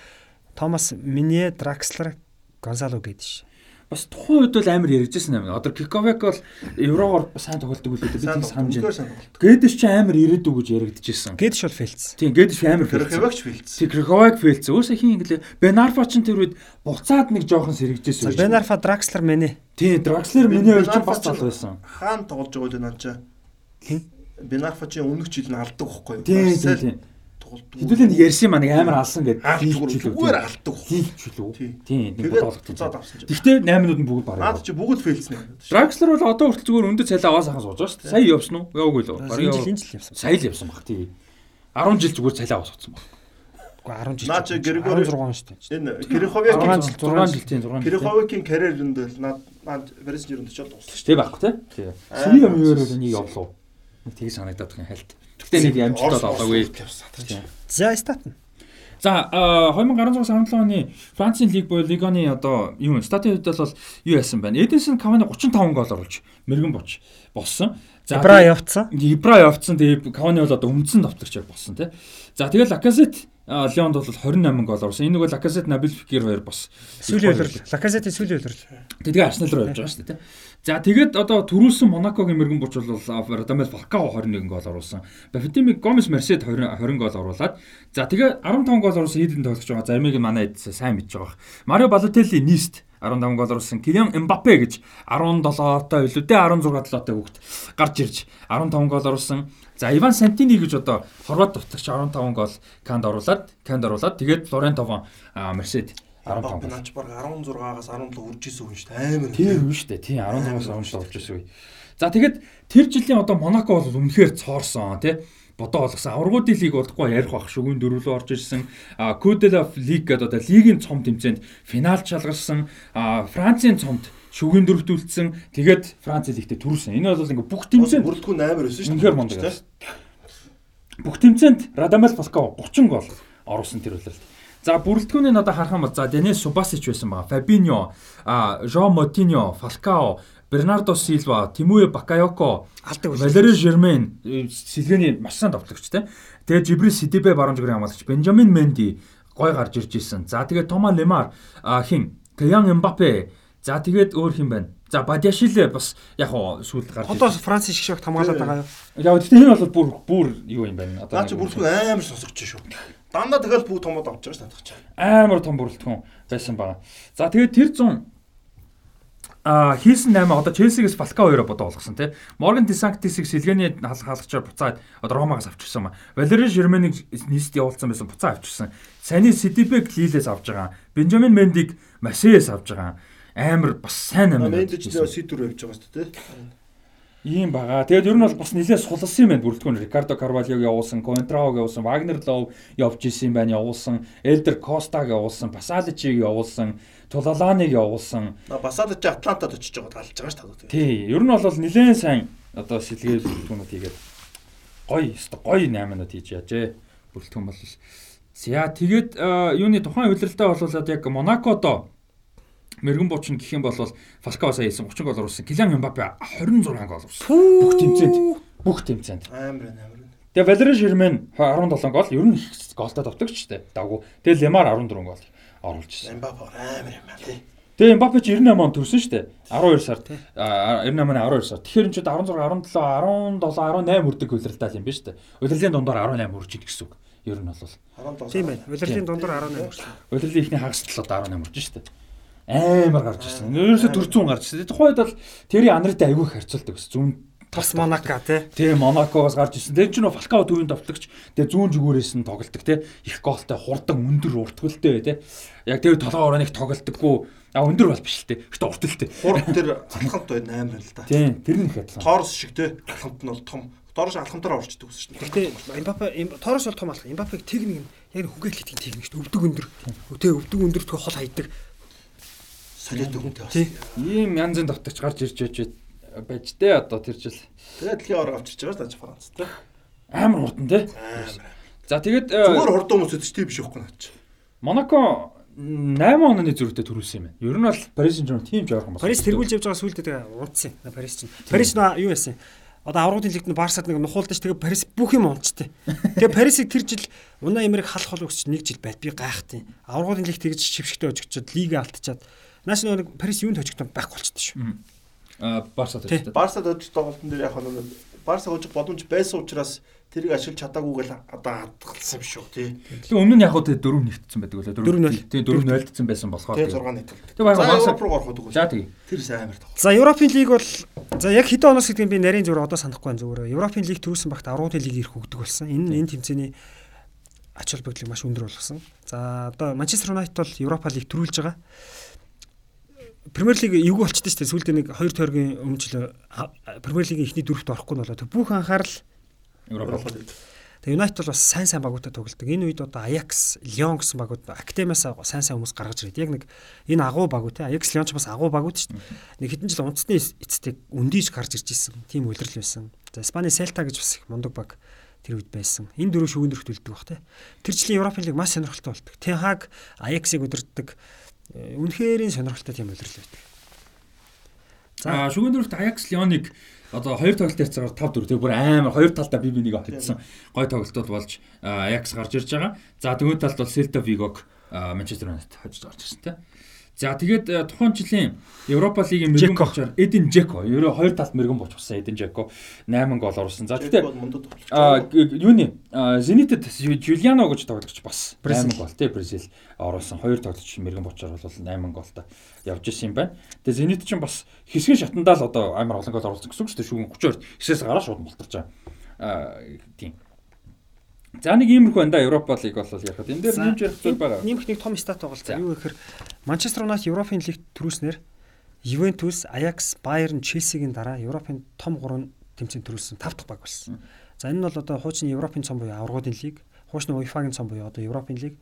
Томас Минье, Дракслер, Гонсало гэдэг ш. Бас тухайн үед бол амар ярьжсэн юм. Одоо Киковек бол еврогоор сайн тоглолтог үлээ бид тийм байна. Гэдэш чи амар ирээдүг гэж яригдчихсэн. Гэдэж бол фэлц. Тийм гэдэш амар фэлцсэн. Тэрхэвэгч филц. Криховек фэлцсэн. Өөсөө хин инглээ Бенарфа ч тэр үед буцаад нэг жоохон сэрэгжсэн. Бен Арфа, Дракслер мэнэ. Тийм Дракслер миний ойлж бас зал байсан. Хаан тоглож байгаа л наа чи. Бенарфа чи өмнөх жил нь алдаг байхгүй юу? Тийм тийм. тоглодог. Хэдүүлээ нэг ярьсан юм аа нэг амар алсан гэдэг. Зүгээр алдаг. Хийлчлүү. Тийм. Тийм нэг Тэгээд бодлого буцаад авсан чи. Гэхдээ 8-нууд нь бүгд бараг. Наад чи бүгд фейлсэн юм. Дракслер бол одоо хүртэл зүгээр өндөр цалиа аваа сайхан сууж байгаа шүү дээ. Сая явсан уу? Яваагүй л. Бараг Энэ жил яв- энэ жил явсан. Сая л явсан баг тий. 10 жил зүгээр цалиа аваа суудсан баг. Үгүй 10 жил. Наа чи Григори- 16 шүү дээ. Энэ 6 Криховякийн жил 6 жил тийм 6 жил. Криховякийн карьерэнд л наад наад Парис жирэнд очиод дууссан шүү Тэ байхгүй тий. Тий. Аа, Сэрийн юмэр бол нэг явлаа. Нэг тгий санагдаад байгаа юм хальт. Гэхдээ нэг амжилтад олоогүй. явсан. За стат нь. За а, 2016 17 оны Францын лиг буюу Лигоны одоо юу статын хувьд бол юу яасан байна? Эдинсон Кавани 35 гол оруулж мэрэгэн боч болсон. Ибра явцсан. Ибра явцсан. Тэгээ Кавани бол одоо үндсэн давтагч болсон тий. За тэгэл Лаказет Леонд бол 28 гол оруулсан. Энэ нэг бол Лаказет Набил Фикер хоёр бас Сүүлийн үйлрэл. Лаказетийн сүүлийн үйлрэл. Тэгээ Арсенал руу явж байгаа шүү дээ тий. За тэгээд одоо төрүүлсэн Монакогийн мэрэгэн буч бол Радамел Фалкао 21 гол оруулсан. Бафетими Гомес Марсед 20 20 гол оруулаад за тэгээ 15 гол оруулсан хэдэн тоглож байгаа. Заримыг манай эд сайн мэдж байгаа. Марио Балотелли Нист 15 гол оруулсан. Килиан Эмбапе гэж 17-той илүү дээ 16 толоотой хүүхд гарч ирж 15 гол оруулсан. За Иван Сантини гэж одоо хорват давтагч 15 гол Канд оруулаад Канд оруулаад тэгээд Флорентовон Марсед 15 15 гол. наач баг 16-аас 17 үрж исэн хүн шүү дээ. Амар. Тийм үү шүү дээ. Тийм 15-аас 17 орж ирсэн үе. За тэгэд тэр жилийн одоо Монако бол үнэхээр цоорсон тий. Бодоо болгосон. Аврагуудын лиг болохгүй ярих бах шүгэн дөрвөлөө орж ирсэн. А Кудела лиг гэдэг одоо лигийн цом тэмцээнд финалд шалгарсан. Францын цомд шүгэн дөрвөлтүүлсэн. Тэгээд Франц лигтээ төрүүлсэн. Энэ бол ингээ бүх тэмцээнд бүрэлдэхүүн амар өссөн шүү үнэхээр мундаг байсан. Бүх тэмцээнд Радамел Фалкао 30 гол оруулсан тэр үлрэлт. За бүрэлдэхүүнийг одоо харах юм бол за Денис Субасич байсан байгаа. Фабиньо, а Жо Мотиньо, Фалкао, Бернардо Силва, Тимуэ Бакайоко. Валери Жермен сэлгээний маш сайн давтлагч те. Тэгээд Жибрил Сидибе баруун зүгрийн хамгаалагч Бенжамин Менди гой гарч ирж исэн. За тэгээд Тома Лемар хин Каян Мбаппе за тэгээд өөр хин байна. За Бадяшиле бас яг хоо сүүлд гарч Одоо Франц шиг шогт хамгаалаад байгаа юу? Яг гэхдээ энэ бол бүр бүр юу юм байна. Наа чи бүрэлдэхүүн амар сонсогч шүү. Дандаа тэгэл бүх томод авч байгаа ш ч. Амар том бүрэлдэхүүн байсан байгаа. За тэгээд тэр 100 А хийсэн 8 одоо Челсигээс Фалка 2-оо бодоо болгосон тий. Морган Десантисыг сэлгээний хаалгачаар буцаад одоо Ромагаас авчихсан ба. Валери Жерменийг нийст явуулсан байсан буцаа авчихсан. Сани Сидибек Лилээс авж байгаа. Бенжамин Мендиг Масеэс авж байгаа. Амар бас сайн амин. Мендич нөө сэтүр явж байгаа шүү дээ тий. Ийм бага. Тэгээд ер нь бол бас нэлээд сулсан юм байна бүрэлдэхүүн. Рикардо Карвальог явуулсан, Контраог явуулсан, Вагнер Лов явж исэн юм байна явуулсан, Элдер Костаг явуулсан, Пасаличиг явуулсан, Тулаланыг явуулсан. Басалич Атлантад очиж байгаа талж байгаа шүү дээ. Тий. Ер нь бол нэлээд сайн одоо сэлгээ бүрэлдэхүүнүүд хийгээд гоё, гоё 8-нууд хийж яажээ. Бүрэлдэхүүн бол. За тэгээд юуны тухайн удирдалтаа болуулаад яг Монакодо мэрэгэн буучин гэх юм бол Фалкао сая хийсэн 30 гол оруулсан. Килиан Мбаппе 26 гол оруулсан. Бүх тэмцээнд бүх тэмцээнд. Амар амар. Тэгээ Валери Жермен 17 гол ер нь их голтой товтогчтэй. Дагуу. Тэгээ Лемар 14 гол оруулж ирсэн. Мбаппе амар юм аа тий. Тэгээ Мбаппе ч 98 он төрсөн шүү дээ. 12 сард. 98 оны 12 сард. Тэгэхээр энэ ч 16, 17, 17, 18 хүрдэг удирдал юм байна шүү дээ. Удирдлын дундаар 18 хүрч ид гэсэн үг. Ер нь бол 17. Тийм байна. Удирдлагын дундуур 18 хүрсэн. Удирдлын ихний хагас талууд 18 хүрч шүү дээ амар гарч ирсэн. Ерөөсө 400 гарч ирсэн. Тухайд бол тэрийн анартай аягүй харьцуулдаг ус. Зүүн Бас Монако тий. Тэгээ Монакогоос гарч ирсэн. Тэр чинь Фалкао төвийн товтлогч тэгээ зүүн зүгээрээс нь тоглолдог тий. Их гоолтой хурдан өндөр уртгалтай тий. Яг тэгээ толгой ороо нэг тоглолдоггүй. А өндөр бол биш л тий. Гэтэ урталтай. Хурд тэр алхамт байна амар л да. Тий. Тэр нь их адилхан. Торс шиг тий. Алхамт нь бол том. Дорош алхамтараа орчдөг ус шүү дээ. Гэтэ Мбаппе Торос бол том алхам. Мбаппег техник нь яг хүгээл хийх техник шүү дээ. Өвдөг өндөр. Тэ өвдөг өндөр тгөө хол хайдаг солиод өгөнтэй бас. Ийм янзын давтагч гарч ирж байж байж тээ одоо тэр жил. Тэгээд дэлхийн ор авчирч байгаа ч Франц тий. Амар хурдан тий. За тэгээд зүгээр хурдан хүмүүс өдөж тийм биш байхгүй наач. Монако 8 оны зүрхтэй төрүүлсэн юм байна. Ер нь бол Парис Сен-Жермен тийм ч ойрхон байна. Парис тэргүүлж явж байгаа сүулдэ тэгээ унтсан. Парис чинь. Парис нөө юу яасан? Одоо аврагын лигт нь Барсад нэг нухуулдаж тэгээ Парис бүх юм унцтай. Тэгээ Парисыг тэр жил унаа эмэрэг халах хол өгч нэг жил байт би гайхтیں۔ Аврагын лигт тэгж шившгтэй өжөгчөд лигээ алтчаад Нааш нэг Парис юунд хожигдсон байхгүй болчихсон шүү. Аа Барсад хожигдсон. Барсад хожиж тоглолтын дээр яг нэг Барса хожих боломж байсан учраас тэрийг ашиглаж чадаагүй гэл одоо хадгалсан юм шүү тий. Тэгээ өмнө нь яг хөө дөрөв нэгтсэн байдаг үлээ. 4-0. Тэгээ 4-0 байсан болохоор. Тэгээ 6 нэгтэл. Тэгээ баян Барса руу орох гэдэг. За тэгээ. Тэр сайн амар тоглолт. За Европын лиг бол за яг хэдэн оноос гэдгийг би нарийн зүгээр одоо санахгүй байна зүгээр. Европын лиг төрүүлсэн багт 10 лиг ирэх хөгдөг болсон. Энэ энэ тэмцээний ач холбогдлыг маш өндөр болгосон. За одоо Манчестер Юнайтед бол Европа лиг төрүүлж байгаа. Премьер лиг эвгүй болчихдээ шүү дээ. Сүүлдээ нэг 2 тойргийн өмнө Премьер лигийн эхний дөрөвт орохгүй нь болоо. Бүх анхаарал Европ. Тэгээ Юнайтед бол бас сайн сайн багуудтай тоглодог. Энэ үед одоо Аякс, Лион гэсэн багууд Академиас сайн сайн хүмүүс гаргаж ирээд яг нэг энэ агуу багуу те Аякс, Лион ч бас агуу багууд шүү дээ. Нэг хэдэн жил унцны эцэстэг өндийж гарч ирж исэн. Тим үйлрэл байсан. За Испани Селта гэж бас их мундаг баг тэр үед байсан. Энэ дөрөв шүүгэнэрхт үлддэг бах те. Тэр жилийн Европын лиг маш сонирхолтой болдог. Hag Аяксыг удирддаг үнэхэрийн сонирхолтой тийм үлрэл байдаг. За шүгэн дөрөвт Аякс Леоныг одоо хоёр тоглолт ярьцгаар 5 4 тэг бүр амар хоёр талдаа бие бинийг авчихсан гой тоглолтууд болж Аякс гарч ирж байгаа. За дөрөв талд бол Селта Вигог Манчестер Юнайтед хожиж гарч ирсэн тийм. За тэгээд э, тухайн жилийн Европа лигийн мэрэгэн болчоор Эдин Жеко ерөө хоёр талд мэрэгэн болч болсон Эдин Жеко 8 гол оруулсан. За тэгтээ юуны Зенитэд Жулиано гэж тоглогч бас 8 гол тий Бразил оруулсан. Хоёр тоглогч мэрэгэн болчоор бол 8 голтой явж исэн юм байна. Тэгээ Зенит ч бас хэсгийн шатандаа л одоо амар олон гол оруулсан гэсэн үг шүү дээ. Шүүгэн 32 9-ээс гараа шууд мултарч байгаа. Аа тийм За нэг иймэрхүү байна да Европа лиг бол ярихад энэ дээр нэмж ярих зүйл байгаа. Нэмэх нэг том стат байгаа л за. Юу гэхээр Манчестер Юнайтед Европын лигт төрүүлснээр Ювентус, Аякс, Баерн, Челсигийн дараа Европын том 3 тэмцээнд төрүүлсэн 5 дахь баг болсон. За энэ нь бол одоо хуучны Европын цом буюу аврагуудын лиг, хуучны УЕФА-гийн цом буюу одоо Европын лиг.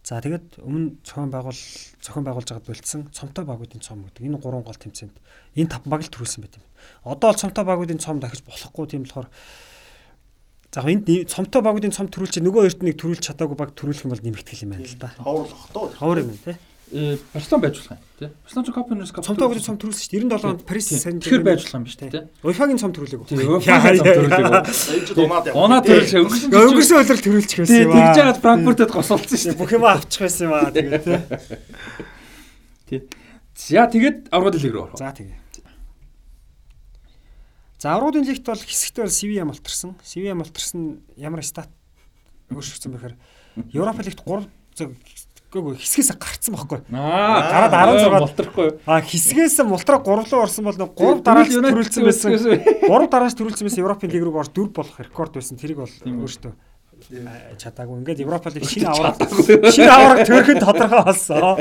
За тэгээд өмнө зохион байгуул зохион байгуулж байгаад болцсон цомтой багуудын цом гэдэг. Энэ 3 гол тэмцээнд энэ 5 баг л төрүүлсэн байт юм. Одоо бол цомтой багуудын цом дахиж болохгүй тийм болохоор За энд цомтой багуудын цом төрүүлж нөгөө эрт нэг төрүүлж чадаагүй баг төрүүлэх юм бол нэмэгдэх юм байна л да. Ховрлох тоо. Ховор юм тий. э, Барселон байж болох юм тий. Барселон ч Copa Cup Цомтой гэж цом төрүүлсэн шүү дээ. 97 онд Парис Сан Тэгэхээр байж болох юм биш тий. UEFA-гийн цом төрүүлээг. Тий, UEFA-гийн цом төрүүлээг. Ээж унаад яваа. Унаа төрүүлж өнгөрсөн. Өдөр төрүүлчих байсан юм тэгж яагаад Франкфуртод госолцсон шүү дээ. Бүх юм авчих байсан юм аа тэгээд тий. Тий. За тэгээд аврагын лиг рүү орох. За тэгээ. За аврагын лигт бол хэсэгт бол Севиа малтарсан. Севиа малтарсан ямар стат өөрчлөгдсөн бэхээр Европа лигт 3 гэгүй хэсгээс гарцсан байхгүй. Аа, Гараад 16 болтрохгүй. А хэсгээс мултраа 3 руу орсон бол 3 дараач төрүүлсэн байсан. 3 дараач төрүүлсэн байсан Европын лиг рүү орж 4 болох рекорд байсан. Тэрийг бол өөртөө чадаагүй. Ингээд Европа лиг шинэ авраг шинэ авраг төрөхөд тодорхой болсон.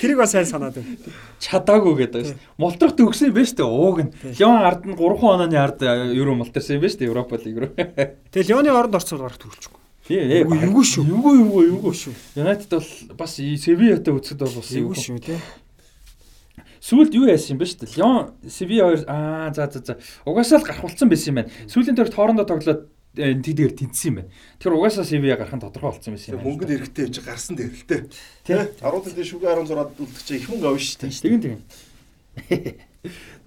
Тэрийг бас сайн санаад байна. чадаагүй гэдэг шүү. Мултрах төгсөн юм байна шүү. Ууг нь. Леон ард нь 3 онооны ард евро мултарсан юм байна шүү лиг рүү. Тэгээ Леоны оронд орцол барах төрүүлчихгүй. Тий, ээ. Эвгүй шүү. Эвгүй эвгүй эвгүй шүү. United бол бас Sevilla-тай үзэхэд бол бас Эвгүй шүү тий. Сүүлд юу яасан юм бэ шүү дээ. Леон Sevilla хоёр аа за за за. Угаасаа л гарах болсон байсан юм байна. Сүүлийн төрөлд хоорондоо тоглоод тэдгээр тэнцсэн юм байна. Тэгэхээр угаасаа Sevilla гарах нь тодорхой болсон байсан юм байна. Мөнгөд эрэхтэй гэж гарсан дээрэлтэй. Тий. 10 төлөө шүгэ 16-ад үлдчих их мөнгө авна шүү дээ. Тэгин тэгин.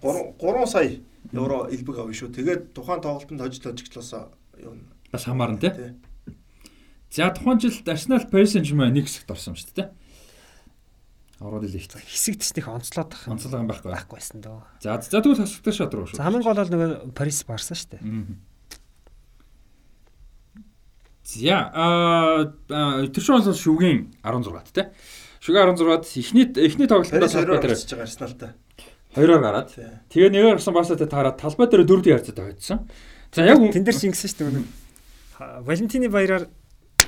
3 3 сая евро элбэг авна шүү. Тэгээд тухайн тоглолтод хожид хожигдлоосоо юу Бас хамаарна тий. За тухайн жилд Arsenal Paris Saint-Germain нэг хэсэгт орсон шүү дээ. Аврал лигт. Хэсэгт теснийх онцлоод ах Онцлог юм байхгүй. байхгүй байсан дөө. За за тэгвэл хасагтай шат руу шүү. За хамгийн гол бол нөгөө Парис барсан шүү дээ. Мгм. За а тэр шиг бол шүгийн 16-т тий. Шүгийн 16-д эхний эхний хоёроор дээр гарч байгаа Арсеналтай. хоёроор гараад тэгээ нэгээр гарсан Барсатай таараад талбай дээр дөрөвдүгээр харьцаад тавьчихсан. За яг үн- Тэн дээр шингэсэн шүү дээ. Валентины баяраар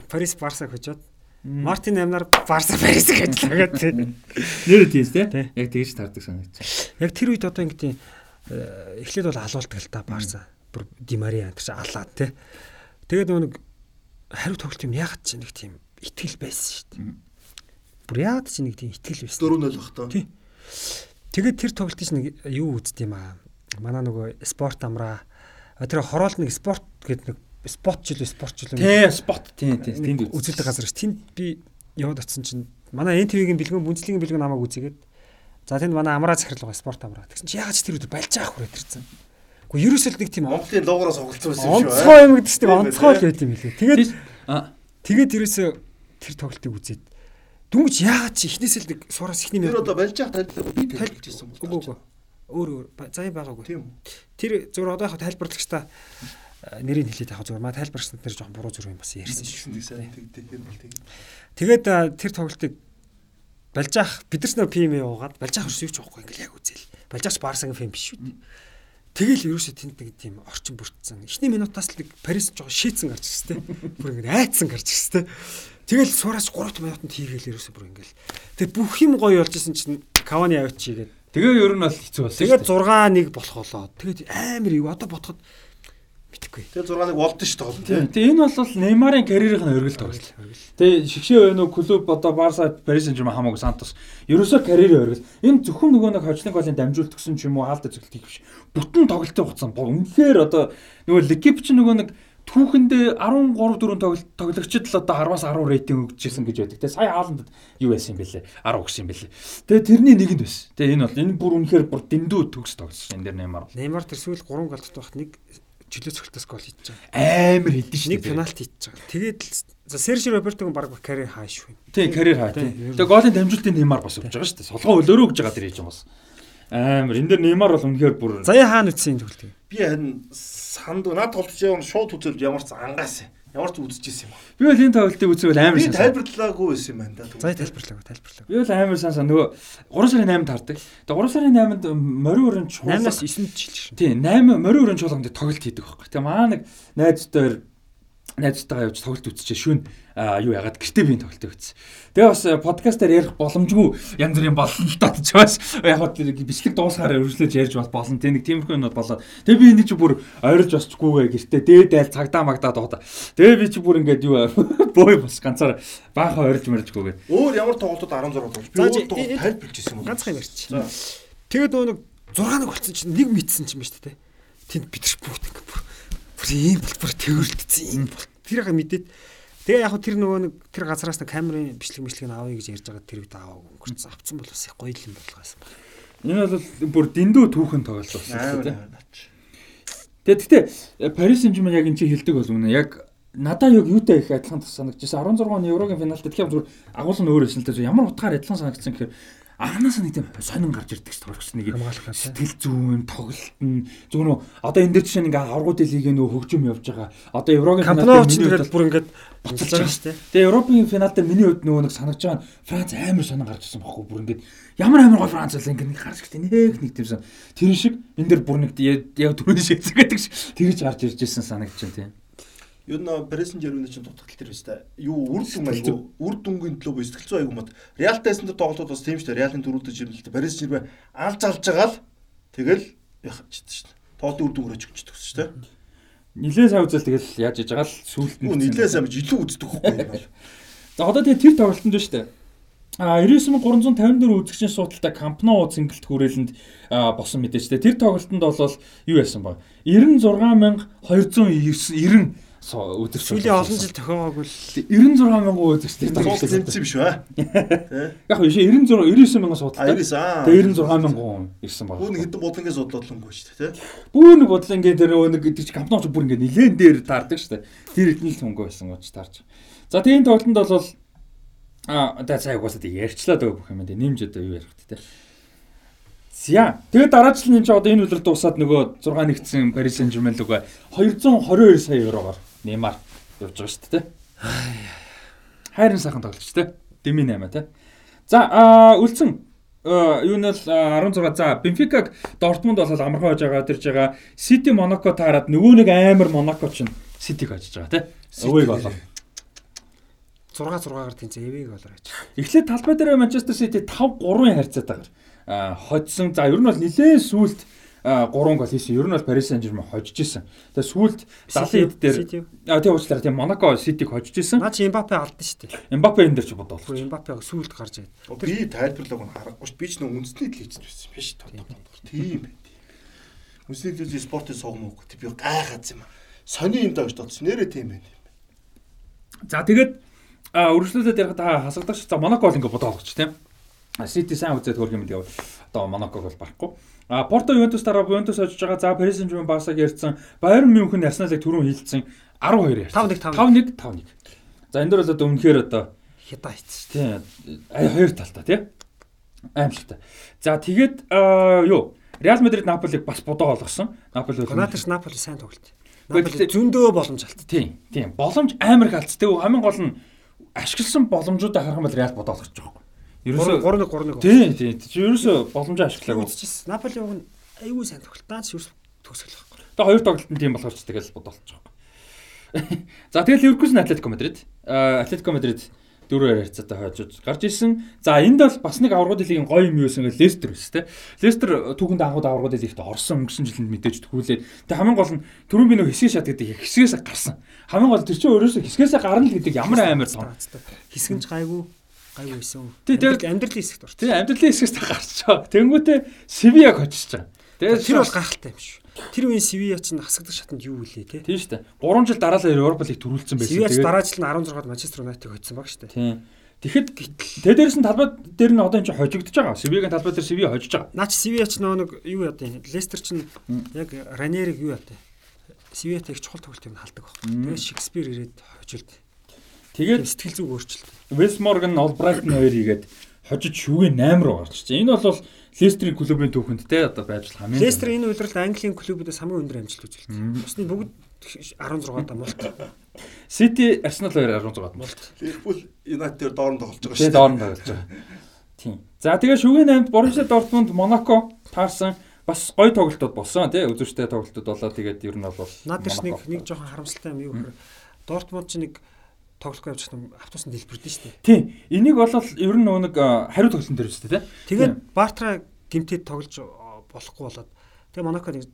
Парис Барсаг хожоод Мартин амнаар Барса Парис гэж лагаад тий. нэр тийс тий. Тий. Яг тэгж таардаг санагдчих. Яг тэр үед одоо ингэдیں۔ эхлээд бол алуулдаг л та Барса. Бүр Ди Мария энэ чинь алаад тий. Тэгээд нэг хариу тоглолт юм ягаад ч нэг тийм итгэл байсан шүү дээ. Бүр ягаад ч нэг тийм итгэл байсан. 4-0 бах тоо. Тий. Тэгээд тэр тоглолтын чинь юу үзт юм аа. Манай нөгөө спорт амраа. Тэр хороолт нэг спорт гэдэг нэг спот жилүү спорт жилүү. Тий, спот тий, тий. Тэнд үз. үзүүлдэг газар ш. Тэнд би яваад очсон чинь манай НТВ-гийн бэлгэн бүнцлигийн бэлгэн намайг үзээгээд за тэнд манай амраа захирал байгаа спорт амраа. Тэгсэн чи ягаад ч тэр өдөр балж аах хүрээд ирсэн. Гэхдээ ерөөсөө л нэг тийм Монголын логоороо соголцсон байсан юм шүү. онцгой юм гэдэг чинь онцгой л байт юм хэлээ. Тэгээд тэгээд ерөөсөө тэр тоглолтыг үзээд дүнгийн ягаад чи эхнээсээ л нэг сураас эхний Тэр минут одоо балж яах тайлбар би тайлбарлаж ирсэн Үгүй үгүй. Өөр өөр заяа байгаагүй. Тийм. Тэр зөвөр одоо яг тайлбарлагчтай э, нэрийг хэлээд яг зөвөр маа тайлбарчсан тэр жоохон буруу зүрх юм бас ярьсан шүү. Тэр бол. Тэгээд тэр тоглолтыг балжаах бид нар нэр ПМ яваад балжаах өрс юу ч байхгүй ингээл яг үзэл. Балжаач Барсагийн фэм биш шүү дээ. Тэгэл ерөөсөө тэнд нэг тийм орчин бүрдсэн. Эхний минутаас л нэг Парис жоо шийдсэн гарч ирсэн тэ. Бүр ингээд айцсан гарч ирсэн тэ. Тэгэл суураас 3 минутанд хийгээл ерөөсөө бүр ингээл. Тэгээд бүх юм гоё болж исэн чинь Кавани авч чигээд тэгээ ер нь бол хэцүү болсон. Тэгээд 6 1 болох болоо. Тэгээд амар юу одоо бодоход мэдхгүй. Тэгээ 6-ыг болдсон шүү дээ. Тэгээ энэ бол Неймарын карьерийн өргөл тоглолт. Тэгээ шигшээ байна уу клуб одоо Барса Paris Saint-Germain хамаагүй Сантос. Ерөөсөө карьерийн өргөл. Энэ зөвхөн нөгөө нэг хожлын голын дамжуулт гэсэн ч юм уу хаалт зөвлөлт хийх биш. Бүтэн тоглолтын хугацаанд боо үнэхээр одоо нөгөө Ликип ч нөгөө нэг түүхэндээ 13 4 тоглолт тоглогчид л одоо 10-аас 10 рейтинг өгчээсэн гэж байдаг. Тэгээ сая хааландд юу байсан юм бэлээ? 10 өгсөн юм бэлээ. Тэгээ тэрний нэгэнд байсан. Тэгээ энэ бол энэ бүр үнэхээр бүр дэндүү төгс тоглосон энэ дэр Неймар. Неймар тэр сүүл 3 гол дотоох нэг чөлөө цогтос гол хийж байгаа. Амар хэдэн шүү. Нэг пенальти хийж байгаа. Тэгээд л за Серж Робертог баг карьер хааш шүү. Тий, карьер хаа тий. Тэгээ голын дамжуултын Неймар бас өгч байгаа шүү. Солгоо өлөөрөө өгж байгаа тэр хийж байгаа бас. Амар энэ дэр Неймар бол үнэхээр бүр Заяа хаана үтсэн төлтөг. Би харин санд над толч явна шууд үзэл ямар ч ангаас ямар ч үзчихсэн юм. би бол энэ тоглолтыг үзвэл амар Би сайн. тайлбарлаагүй байсан юм байна да. Заяа тайлбарлаагүй тайлбарлаагүй. Би бол амар сайн сан нөгөө 3 сарын 8-нд хардаг. Тэгээ 3 сарын 8-нд морин өрön чуулга 8-аас 9-нд жил шин. Тий, 8 морин өрön чуулганд тоглолт хийдэг байхгүй. Тэгээ маа нэг найзтайр найзтайгаа явж тоглолт үзчихээ шүн а юу ягаад гэртээ би тоглолт үзсэн. Тэгээ бас э, подкастаар ярих боломжгүй янз бүрийн болно л татж бас яг хаа тэр бичлэг дуусахаар өргөжлөж ярьж бас болно. Тэ нэг тиймэрхүү юмуд болоод. Тэгээ би энийг чи бүр ойролж осчгүйгээ гэртээ дээд айл цагдаа магдаа дуудаа. Тэгээ би чи бүр ингээд юу бой бас ганцаар баахан ойролж мэржгүйгээ. Өөр ямар тоглолтод 16 болж. Би өөр тоглолт энэ- тайлбарлаж ирсэн юм. Ганцхан ярьч. За. Тэгээд нөгөө нэг 6 нэг болцсон чинь нэг мэдсэн юм ба шүү дээ. Тэнд Питербург ингээ бүр бүр ийм бүр төвөрлөлдсөн ийм бол. Тэр яга мэдээд Тэгээ яг тэр нөгөө нэг тэр газараас нэг камерын бичлэг мэтлэг нь авъя гэж ярьж байгаа тэр үед аваагүй. Өнгөрцөн авцсан бол бас их гоё юм байна. Энэ бол бүр дэндүү түүхэн тоглолт болсон тийм. Тэгээ гэхдээ Paris Saint-Germain яг энэ чи хэлдэг бол үнэ. Яг надаа яг юутай их адилхан санагдчихсан 16 оны Еврогийн финалд тэгэхээр зүгээр агуулсан өөр байсан л дээ ямар утгаар адилхан санагдсан гэхээр анханаас нэг тийм сонин гарч ирдэг ч тоглогч нэг сэтгэл зүйн тоглолт нь. Зүгээр нөө одоо энэ дээр жишээ нь ингээ аврагуудын лигийн нөө хөгжим явж байгаа. Одоо Еврогийн ч миний хувьд бүр ингээд буцалж байгаа шүү. Тэгээ Европын финал дээр миний хувьд нөгөө нэг санагдж байгаа нь Франц амар сонин гарч ирсэн байхгүй бүр ингээд. Ямар амар гол Франц вэ ингээд нэг гарч ирсэн. Нэг нэг тиймсэн тэр шиг энэ дээр бүр нэг яг түрүүний шиг шиг. Тэгж гарч ирж ирсэн санагдаж байна тийм. Юу нэ Пресен Жерманы чинь дутагдал тэр өстэй. Юу үр дүн айгу үр дүнгийн төлөө бо сэтгэл зүй айгу мод. Реалтайсан дээр тоглолтууд бас тийм шүү дээ. Реалын л дээ. Пресен Жерман алж алж байгаа л тэгэл гэж шүү дээ. Тоолын үр дүн өрөөж өгч төгс шүү дээ. Нилээ сая үзэл тэгэл яаж иж байгаа л сүулт нь. Үу нилээс амж илүү үздэг хөхгүй юм байна. За одоо тэгээ тэр тоглолтонд шүү дээ. А 99354 үзэгчийн суудалтай Кампно цэнгэлт хүрээлэнд босон мэдээж дээ. Тэр тоглолтонд бол юу яасан ба? 96290 үзэгч. Сүүлийн олон жил тохиогоогүй л 96000 үзэгч тэр Тоглолт тоглолт. тэмцсэн биш үү? Тэ? Яг нь 96 99000 А суудалтай. 90 аа. Тэгээ 96000 ирсэн баг. Бүүн хэдэн бодлонгийн судлалангүй шүү дээ, тэ? Бүүн нэг бодлонгийн дээр нөгөө нэг гэдэг чи кампноч бүр ингэ нилээн дээр таардаг шүү дээ. Тэр эднэл хөнгө байсан гоч таарч. За тийм тоглолтод бол а одоо цаа угаасаа тэг ярьчлаа дөө бүх юм дэ нэмж одоо юу ярих вэ те. За тэгээд дараачлал нэмж одоо энэ үлрэл дуусаад нөгөө 6 нэгдсэн Paris Saint-Germain лугаа 222 сая евроор Неймар явж байгаа шүү дээ. Хайрын сайхан тоглогч те. Деми 8 те. За үлдсэн юу нь л 16 за Бенфикаг Дортмунд бол амархан хож байгаа тэрж байгаа Сити Монако таарад нөгөө нэг амар Монако ч Ситиг хожиж байгаа те. Өвөг болоо. 6 6-аар тэнцээ эвэг болоо гэж. Эхлээд талбай дээр Манчестер Сити 5-3-ын харьцаатайгаар а хоцсон. За ер нь бол нилээн сүулт 3 гол хийсэн. Ер нь бол Paris Saint-Germain хожиж исэн. Тэгээ 70 хэд дээр а тэгээ уучлаарай тийм Монако Ситиг хожиж исэн. Наа чи Эмбапе алдсан шүү дээ. Эмбапе энэ дээр ч. Гэхдээ Эмбапе сүүлд гарч ирээд. Би тайлбарлаг нь харахгүй ш. Би ч нэг үндэсний телевизэд байсан биш. Тийм байт. Үндэсний телевиз спортын согмог гэдэг би гайхаад юм. Сони юм даа гэж бодсон. Нэрээ тийм байна. За тэгээд а өргөжлүүлээд ярих та хасагдах ш. За Монако бол ингээ бодоолгоч тийм. Сити сайн үзээд хөрх юм л одоо Монаког бол барахгүй. А Порто Ювентус дараа Ювентус очиж байгаа. За Paris Saint-Germain Барсаг ярьсан. Bayern Мюнхен Арсеналыг түрүүн хилцсэн 12 ярьсан. 5-1 5-1 5-1. За энэ дөр бол одоо үнэхээр одоо хятаа хийсэн. тийм хоёр талтай тийм аимшигтай. За тэгээд юу Реал Мадрид Наполиг бас бодоо олгосон. Наполи бол Гонаташ Наполи сайн тоглолт. Наполи зөндөө боломж алт. Тийм, тийм. Боломж амар их алдс. Тэг хамгийн гол нь ашигласан боломжуудыг харах юм бол Реал бодоо олгож байгаа. Ерөөсөө 3-1 3-1. Тийм, тийм. Чи ерөөсөө боломжоо ашиглаагүй. үзчихсэн. Наполи уг нь айгүй сайн тоглолт. Наач ерөөс төгсгөл байхгүй. Тэгээ хоёр тоглолтын тийм болохоор ч тэгэл бодоо олж байгаа. За тэгэл Ливерпул Атлетико Мадрид. Атлетико Мадрид дөрөөр харьцаатай хойж гарч ирсэн. За энд бол бас нэг аврагууд лигийн гоё юм юу гэсэн ингээ Лестер биш те. Лестер түүхэнд анхуд аврагууд лигт орсон өнгөрсөн жилд мэдээж тгүүлээд. Тэг хамгийн гол нь түрүүн би нэг хэсэг шат гэдэг хэсгээс гарсан. Хамгийн гол тэр чинь өөрөөсөө хэсгээс гарна л гэдэг ямар амар том. Хэсгэнж гайгүй байсан. Тий, тэгээд- амьдралын хэсэгт орсон. Тэгээ амьдралын хэсгээс та гарч байгаа. Тэнгүүтээ Севиаг хочиж байгаа. Тэгээ Тэр бол гайхалтай юм шүү. Тэр үеийн Севиа чинь хасагдах шатанд юу вүлээ те. Тийм шүү дээ. 3 жил дараалал Европа лиг төрүүлсэн байсан. Севиач Тэгээд- дараа жил нь 16-д Манчестер Юнайтед хоцсон баг шүү дээ. Тийм. Тэгэхэд тэгээ дээрээс нь талбай дээр нь одоо энэ чинь хожигдож байгаа. Севигийн талбай дээр Севи хожиж байгаа. Наач Севиач нөө нэг юу яа дээ. Лестер чинь яг Ранериг юу яа. Севиатай их чухал тоглолт юм халдаг баг. Тэгээд Шекспир ирээд хожилд. Тэгээд сэтгэл зүг өөрчлөлт. Вестморган Олбрайтн хоёр игээд хожиж шүгэ 8 руу гарч ирсэн. Энэ бол Лестерийн клубын түүхэнд те одоо байж хамгийн Лестер энэ үйлрэлт Английн клубудаас хамгийн өндөр амжилт үзүүлсэн. Бусны бүгд 16 да мулт. Сити Арсенал хоёр 16 мулт. Ливерпул Юнайтед доорн тоглож байгаа шүү. доорн тоглож байгаа. Тийм. За тэгээ шүгэ 8-д Боруссия Дортмунд Монако таарсан бас гоё тоглолтууд болсон тий үзүүштэй тоглолтууд болоо тэгээд ер нь бол Надад нэг Монако. нэг жоохон харамсалтай юм юу гэхээр Дортмунд ч нэг тоглохгүй явж байгаа автобусны дэлбэрдэн шүү дээ. Тийм. Энийг бол ер нь нэг хариу тоглолтын дээр үстэй тий. Тэгээд Бартра гимтэд тоглож болохгүй болоод тэгээ Монако нэг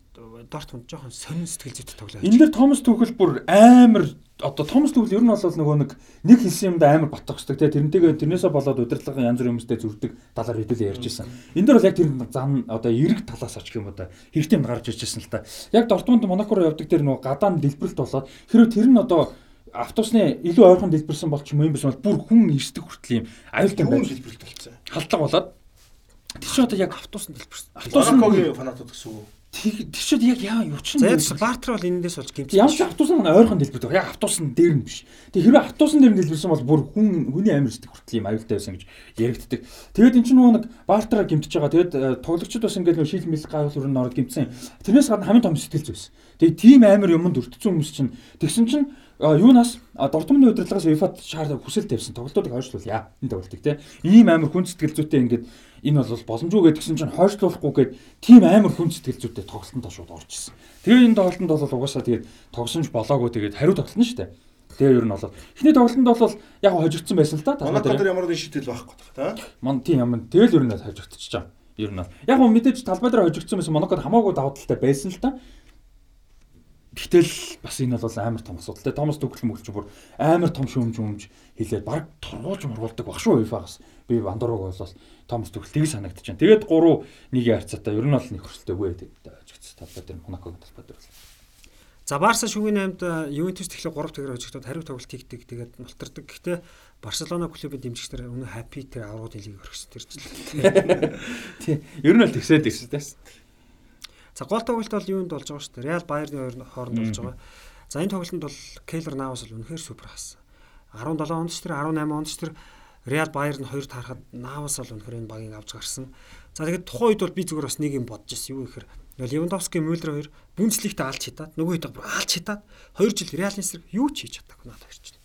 Дортмунд жоохон сонин сэтгэл зүйтэй тоглоо. Энэ дээр Томас Түхэл бүр амар одоо Томас Түхэл ер нь бол нөгөө нэг нэг хэлсэн юмда амар батгахдаг тий тэрнтэйгээ тэрнээсээ болоод удирдлагын янз бүрийн хүмүүстэй зүрдэг талаар хэдүүлээ ярьж исэн. Энэ дээр бол яг тэр зан одоо эрэг талаас очих юм да хэрэгтэй юм гарч ирж ирсэн л та. Яг Дортмунд Монако руу явдаг тэр нөгөө гадаа нь дэлбэрэлт болоод хэрвээ тэр нь одоо автобусны илүү ойрхон дэлбэрсэн бол ч юм юм биш бол бүр хүн ирсдэг хүртэл юм аюултай Юу байж хэлбэрэлт болсон. халдлага болоод чинь одоо яг автобусанд дэлбэрсэн. автобусны фанатууд гэсэн тэр чинь яг яа юу ч За яа бартер бол энэндээс болж гимт. Ямар ч автобусны ойрхон дэлбэрдэг. Яг автобусны дээр нь биш. Тэг хэрвээ автобусны дээр нь дэлбэрсэн бол бүр хүн хүний амир сдэг хүртэл юм аюултай байсан гэж яригддаг. Тэгээд эн чинь нөгөө нэг баартраар гимтэж байгаа. Тэгээд тоглогчид бас ингээд нөгөө шил мэл гайвал өрн ороод гимтсэн. Тэрнээс гадна хамгийн том сэтгэл зүйс. Тэгээд тийм амир юмд өртсөн хүмүүс чинь тэгсэн чинь юунаас Дортмундын удирдлагаас UEFA-д шаар хүсэл тавьсан тоглолтуудыг хойшлуулъя. Энэ тоглолтыг те. Ийм амар хүн сэтгэл зүйтэй ингээд энэ бол боломжгүй гэдгсэн чинь хойшлуулахгүйгээд тийм амар хүн сэтгэл зүйтэй тоглолтонд шууд орж ирсэн. Тэгээ энэ тоглолтонд бол угаасаа тэгээд тогсон ч болоогүй тэгээд хариу тоглолт нь шүү дээ. Тэгээ ер нь бол эхний тоглолтонд бол яг хожигдсан байсан л та. Монако дээр ямар нэгэн шийдэл байхгүй та. Ман тийм юм. Тэгэл ер нь хожигдчихж байгаа. Ер нь. Яг мэдээж талбай дээр хожигдсан байсан Монакод хамаагүй давуу талтай байсан л та. Гэтэл бас энэ бол амар том асуудал. Тэ Томас Түгэл мөлч бүр амар том шүүмж өмж хэлээд баг тургуулж мургуулдаг баг шүү UEFA-гаас. Би Вандорог болол Томас Түгэл тийг байна. Тэгээд 3 1-ийн харьцаатай ер нь бол нэг хөрсөлтөөгүй тэгээд ажигдсан талбай дээр Монакогийн талбай дээр бол. За Барса шүгэний 8-д Ювентус тэгэхээр 3 тэгэр хожигдоод хариу тоглолт хийгдэг. Тэгээд мултардаг. Гэхдээ Барселона клубын дэмжигчдэр өнөө хаппи тэр аврагын лиг орхисон тэр жил. Тийм. Ер нь бол тэгсээд ирсэн тест. За гол тоглолт бол юунд болж байгаа шүү дээ. Реал Байерны хоёр хооронд болж байгаа. За энэ тоглолтод бол Кейлер Навас бол үнэхээр супер хасан. 17 онд ч тэр 18 онд ч тэр Реал Байерн хоёр таарахад Навас бол үнэхээр энэ багийг авч гарсан. За тэгээд тухайн үед бол би зүгээр бас нэг юм бодож ирсэн. Юу гэхээр Левандовски Мюллер хоёр Бундслигт алж хитаад нөгөө хэд бүр алж хитаад 2 жил Реалын эсрэг юу ч хийж чадаагүй надад хоёр жил.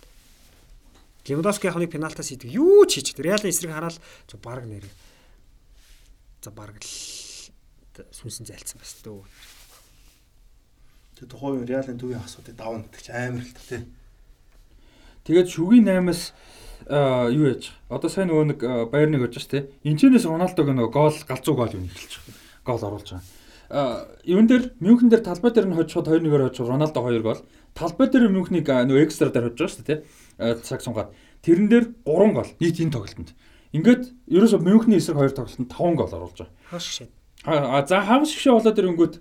Левандовски яг нэг пенальтаас хийдэг юу ч хийж чаддаг. Реалын эсрэг хараад зөв баг нэр. За баг л сүнсэн зайлцсан бас дөө. Тэгээ тухайн үе Реалын төвийн асуудыг давна гэдэг чи амар л та тий. Тэгээд шүгийн 8-аас юу яаж. Одоо сайн нөгөө нэг Байерныг орж ш тий. Энчнээс Роналдог нөгөө гол галзуу гол юм эхэлж байгаа. Гол оруулж байгаа. А юун дээр Мюнхен дээр талбай дээр нь хожиход 2-1-ээр хожих Роналдо 2 гол. Талбай дээр Мюнхнийг нөгөө экстра дээр хожиж байгаа шүү дээ тий. Цаг сунгаад. Тэрэн дээр 3 гол нийт энэ тоглолтод. Ингээд ерөөсө Мюнхний эсрэг 2 тоглолтод 5 гол оруулж байгаа. Хаш шээ. А за хагас шгшээ болоод ирэнгүүт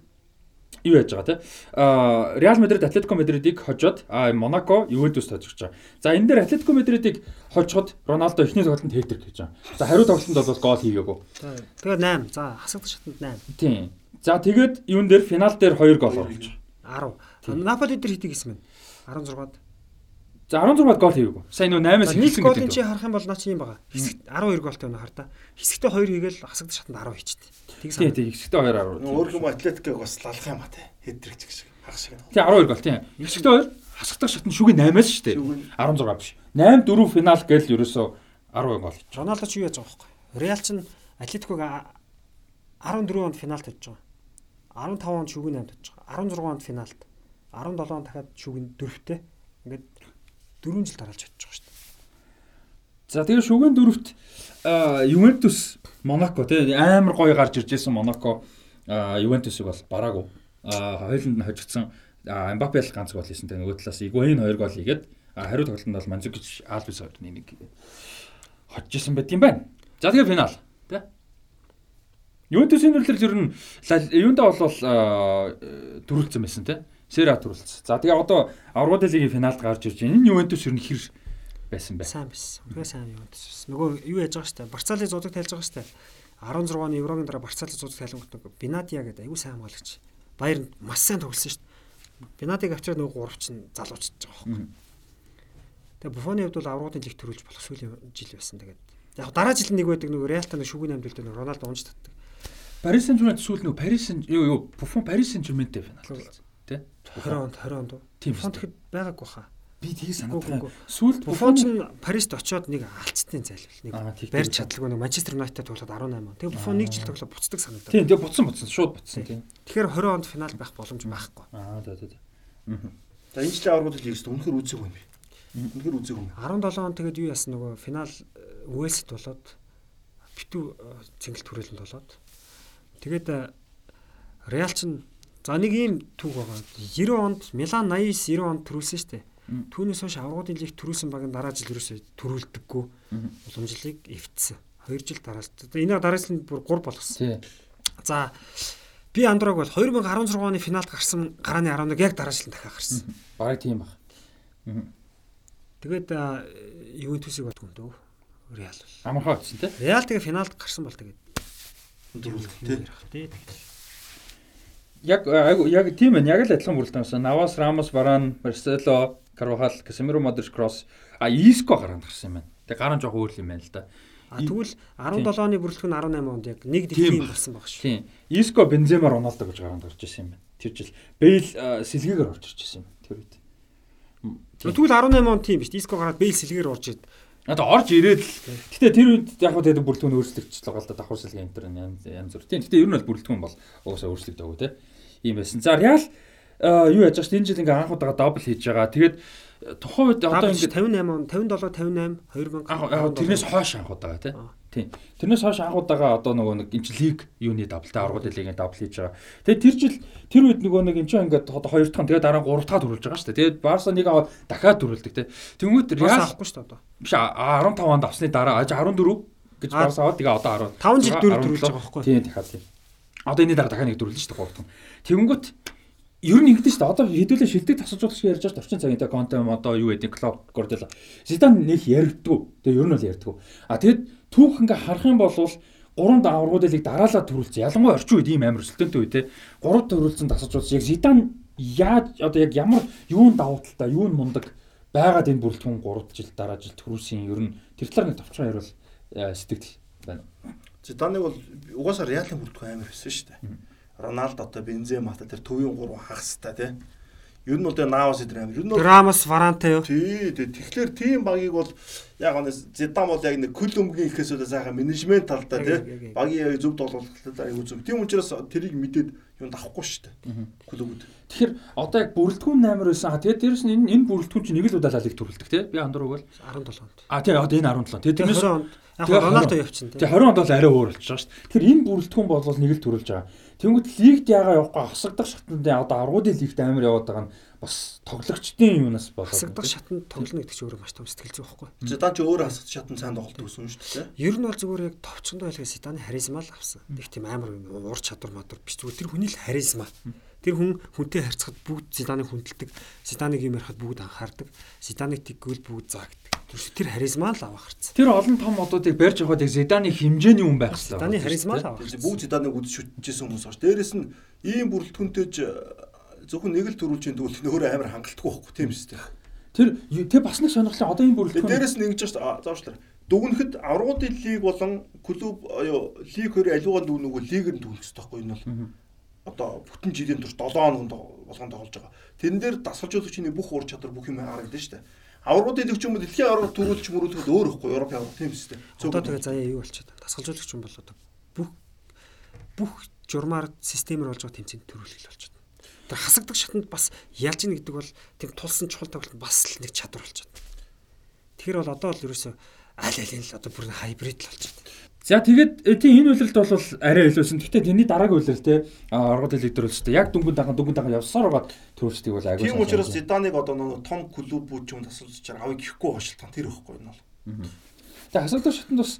юу яаж байгаа те а Реал Мадрид Атлетико Мадридыг хожоод Монако Ювентус тожиж байгаа. За энэ дээр Атлетико Мадридыг хожоход Роналдо эхний тоглолтод хэтрик гэж байгаа. За хариу тоглолтод бол гол хийгээгүй. Тэгээд 8. За хасагдах шатнд 8. Тийм. За тэгээд юун дээр финал дээр 2 гол оруулж байгаа. 10. Наполи дээр хитий гэсэн мэн. 16-д. За 16-д гол хийгээгүй. Сайн нөө 8-аас эхэлсэн гэдэг. Голын чи харах юм бол наа чи юм байгаа. Хэсэгт 12 голтой байна хартаа. Хэсэгтээ 2 хийгээл хасагдах шатнд 10 хийчихдээ. Тийг сан. Тийм хэсэгтээ 2 10. Өөр юм Атлетиког бас лалах юм а тий. Хэдрэг ч шиг. Хагас шиг. Тийм 12 гол тийм. Хэсэгтээ 2 хасагдах шатнд шүгийн 8-аас шүү дээ. 16 биш. 8 4 финал гээл ерөөсөө 10 гол. Роналдо ч юу яаж байгаа байхгүй. Реал ч Атлетиког 14 онд финалд очиж байгаа. 15 онд шүгийн 8-д очиж байгаа. 16 онд финалд. 17 онд дахиад шүгийн 4-т. Ингээд 4 жил дараалж байгаа шүү дээ. За тэгээ шүгэн дөрөвт Ювентус Монако тий амар гоё гарч ирж байсан Монако Ювентусыг бол бараагүй. Хоёуланд нь хожигдсан Мбаппе л ганц гол хийсэн. Тэгээ нөгөө талаас Игуайн 2 гол хийгээд хариу тоглолтод бол Манзукич Альвис хоёрны нэг хожиж исэн байт юм байна. За тэгээ финал тий Ювентусын нөлөөлөл ер нь юунда бол дөрүлцсэн байсан тий Сера төрүүлсэн. За тэгээ одоо Аврагын лигийн финалд гарч ирж байна. Энэ Ювентус ер нь хэр байсан бэ? Сайн байсан. Үнэхээр сайн Ювентус байсан. Нөгөө юу яаж байгаа штэ? Барцаалын зуудаг тайлж байгаа штэ. 16 оны Еврогийн дараа Барцаалын зуудаг тайлангууд Бинадиа гэдэг аюу сайн хамгаалагч. Баяр маш сайн тоглосон штэ. Бинадиг авчираад нөгөө гурав чинь залуучж байгаа байхгүй. Тэгээ Буфоны хувьд бол Аврагын лиг төрүүлж болох сүүлийн жил байсан. Тэгээд яг дараа жил нэг байдаг нөгөө Реалта нэг шүгэн амдэлд нөгөө Роналдо унж татдаг. Парис Сен-Жермен сүүл нөгөө Парис юу юу Буфон Парис Сен-Жерментэй финал 20 онд 20 онд? Тийм. Буфон тэгэхэд байгаагүй хаа. Би тийг санагдав. Сүүлд Буфон ч Парист очоод нэг алцтын зайлвал нэг барьж чадлаггүй нэг Манчестер Юнайтед тоглоод 18 он. Тэгээ Буфон нэг жил тоглоод буцдаг санагдав. Тийм, тэгээ буцсан буцсан шууд буцсан тийм. Тэгэхээр 20 онд финал байх боломж байхгүй. Аа за за за. За энэ жилийн аврагууд лигээс үнэхээр үзээгүй юм би. Үнэхээр үзээгүй юм. 17 он тэгээд юу яасан нөгөө финал Уэльсд болоод битүү цэнгэлт хүрээлэнд болоод тэгээд Реал чинь За нэг ийм түүх байгаа. 90 онд Милан 89 90 онд төрүүлсэн шүү дээ. Түүнээс хойш аврагын лиг төрүүлсэн баг дараа жил ерөөсөө төрүүлдэггүй. Уламжлалыг эвтсэн. 2 жил дараалж. Энэ дараас нь бүр 3 болгосон. За би Андрог бол 2016 оны финалд гарсан гарааны 11 яг дараа жил дахиад гарсан. Бараг тийм баг. Тэгээд Ювентусыг бодгүй юм дөө. Реал бол. Амархаа утсан тий. Реал тэгээ финалд гарсан бол тэгээд дөрвөлт тий. Яг яг тийм ээ яг л адилхан бүрэлдэхүүн байсан. Навас, Рамос, Варан, Марсело, Карвахал, Касемиро, Модрич, Кросс а Иско гараад гарсан юм байна. Тэг гаран жоох өөр юм байна л да. А тэгвэл 17 оны бүрэлдэхүүн 18 онд яг нэг дэлхийн болсон баг шүү. Тийм. Иско, Бензема, Роналдо гэж гараад гарч ирсэн юм байна. Тэр жил Бейл сэлгээгээр орж ирж ирсэн юм тэр үед. Тэгвэл 18 он тийм биш. Иско гараад Бейл сэлгээр орж ирд. Одоо орж ирээд л. Гэтэ тэр үед яг хөө тэгээд бүрэлдэхүүн өөрчлөгдөж байгаа л да давхар сэлгээ энэ төр янз янз бүр. Тийм. Гэтэ ер нь бол бүрэлдэхүүн бол угаасаа өөрчлөгдөв те. Ийм байсан. За Реал юу яаж дээ энэ жил ингээ анх удаага дабл хийж байгаа. Тэгээд тухайн үед одоо ингэ 58 он 57 58 2000 яг тэрнээс хойш анх удаага тий. Тийм. Тэрнээс хойш анх удаага одоо нөгөө нэг энэ лиг юуны даблтай аргууд лигийн дабл хийж байгаа. Тэгээд тэр жил тэр үед нөгөө нэг энэ чинь ингээд одоо хоёр дахь тэгээд дараа гурав дахь төрүүлж байгаа шүү дээ. Тэгээд Барса нэг аваад дахиад төрүүлдэг тий. Тэнгүүт Реал авахгүй шүү дээ одоо. Биш 15 онд авсны дараа 14 гэж Барса аваад тэгээ одоо 10 5 жил дөрөв төрүүлж байгаа байхгүй. Тийм дахиад тийм. Одоо энэ дараа дахиад нэг төрүүлж шүү дээ гурав дахь. Тэнгүүт ер нь ингэдэж шүү дээ. Одоо хэдүүлээ шилдэг тасалжуулагч ярьж байгаа орчин цагийн та контент одоо юу гэдэг Клоп Гордела. Зидан нэг яригдгүй. Тэгээ ер нь бол яригдгүй. А тэгэд түүх ингээ харах юм бол гурван давргуудыг дараалал төрүүлсэн. Ялангуяа орчин үед ийм амар өсөлтөнтэй үе те. Гурав төрүүлсэн тасалжуулагч яг Зидан яаж одоо яг ямар юун давуу талтай, юун мундаг байгаад энэ бүрэлдэхүүн 3 жил дараа жил төрүүлсэн ер нь тэр талаар нэг товчхон ярил сэтгэл байна. Зиданыг бол угаасаа Реалын бүрэлдэхүүн амар байсан шүү дээ Роналдотой Бензематай тэр төвийн гурван хагастай тий. Ер нь бол тэр Навас эдэр амир. Ер нь бол Рамос Варантай юу? Тий, тий. Тэгэхээр тийм багийг бол яг нэг Зидан бол яг нэг көл өмгийн ихээс үл сайхан менежмент талдаа тий. Багийн зөв тоглолттой аюу зөв. Тийм учраас тэрийг мэдээд юунд авахгүй шүү дээ. Клубүүд. Тэгэхээр одоо яг бүрэлдэхүүн 8 байсан. Тэгээд дээрэс нь энэ энэ бүрэлдэхүүн чинь нэг л удаа лалыг төрүүлдэг тий. Би андуур бол 17 онд. А тий одоо энэ 17. Тэгээд тэрнээс Яг Роналдо явчихсан тий. Тэгээ 20 онд бол арай өөр болчихж байгаа шүү дээ. Тэр энэ бүрэлдэхүүн бол нэг л төрүүлж байгаа. Тэнгүүт лигт ягаа явахгүй хасагдах шатнд одоо аргуудын лигт амар яваад байгаа нь бас тоглогчдын юунаас болоод. Хасагдах шатнд тоглоно гэдэг чинь өөрөө маш том сэтгэл зүй байхгүй. Зидан ч өөрөө хасагдах шатнд сайн тоглолт өгсөн шүү дээ. Ер нь бол зүгээр яг товчондоо байлгаа Зиданы харизма л авсан. Нэг тийм амар ур чадвар мадар биш зүгээр тэр хүний л харизма. Тэр хүн хүнтэй харьцахад бүгд Зиданыг хүндэлдэг. Зиданыг юм ярихад бүгд анхаардаг. Зиданыг тэгвэл бүгд заагдаг. Тэр харизма л авах хэрэг. Тэр олон том одуудыг барьж явахад Зиданы хэмжээний хүн байх хэрэгтэй. Зиданы харизма л авах. Бүгд Зиданыг үдшиж шүтжсэн хүмүүс байна. Дээрэс нь ийм бүрэлдэхүүнтэй зөвхөн нэг л төрүүлж тэгвэл өөрөө амар хангалтгүй байхгүй тийм үстэй. Тэр тэр бас нэг сонирхолтой одоо энэ бүрэлдэхүүн дээрэс нь ингэж заавчлаа дүгнэхэд аврагуудын лиг болон клуб лиг хоёр аливаа дүгнэгүй лигэр дүгнэх хэрэгтэй байхгүй энэ бол одоо бүтэн жилийн турш 7 хоногт болгон тоглож байгаа. Тэрэн дээр дасгалжуулагчны бүх ур чадвар бүх юм харагдана шүү дээ. Аврагуудын лиг ч юм уу дэлхийн авраг төрүүлж мөрүүлэхэд өөр ихгүй Европын авраг тийм үстэй. Одоо тэгээ заяа юу болчиход дасгалжуулагч юм бол одоо бүх бүх журмаар системээр болж байгаа тэмцээнд төрүүлэх болчиход. Тэр хасагдах шатнд бас ялж ийн гэдэг бол тийм тулсан чухал тоглолт бас л нэг чадвар болчиход. Тэгэхээр бол одоо л ерөөсөө аль аль л одоо бүр хайбрид л болчиход. За тэгээд э, тийм энэ үйлрэлт бол арай илүүсэн. Гэхдээ тэрний дараагийн үйлрэл те оргод хэлэг дөрөлчтэй. Яг дүнгийн дахан дүнгийн дахан явсаар байгаа төрөлчдгийг бол агуу. Тийм учраас Зиданыг одоо нөгөө том клубүүд ч юм тасалж чаар авыг гэхгүй хошилтон тэр ихгүй энэ бол. Тэгээд хасагдах шатнд бас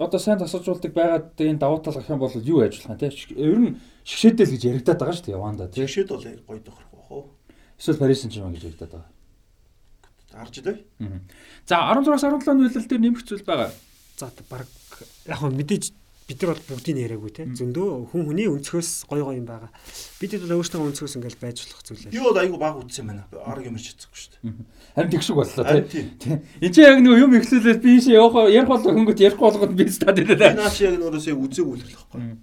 одоо сайн тасалжуулдаг байгаад энэ давуу тал гэх юм бол юу ажиллах юм те. Ер нь шгшээдэл гэж яригадаад байгаа шүү дээ Яванда те. Шгшээд бол гоё дохрох байх уу? Эсвэл Парис Сен-Жермен гэж яригадаад байгаа. Харж дээ. За 16-аас 17 үйлрэл дээр нэмэх зүйл байгаа. За баг яг хөө мэдээж бид нар бол бүгдийг яриаггүй те зөндөө хүн хүний өнцгөөс гой гой юм байгаа. Бид хэд бол өөрсдөө өнцгөөс ингээл байж болох зүйлээ. Би бол айгүй баг үтсэн байна. Арга юм ирч чадахгүй шүү дээ. Харин тэгшгүй боллоо те. Энд чинь яг нэг юм ихлүүлээд би ийшээ явах ярих бол хөнгөт ярих болгоод би стад хэлээ. Наач яг нөрөөсөө үзег үлэрлэх байхгүй.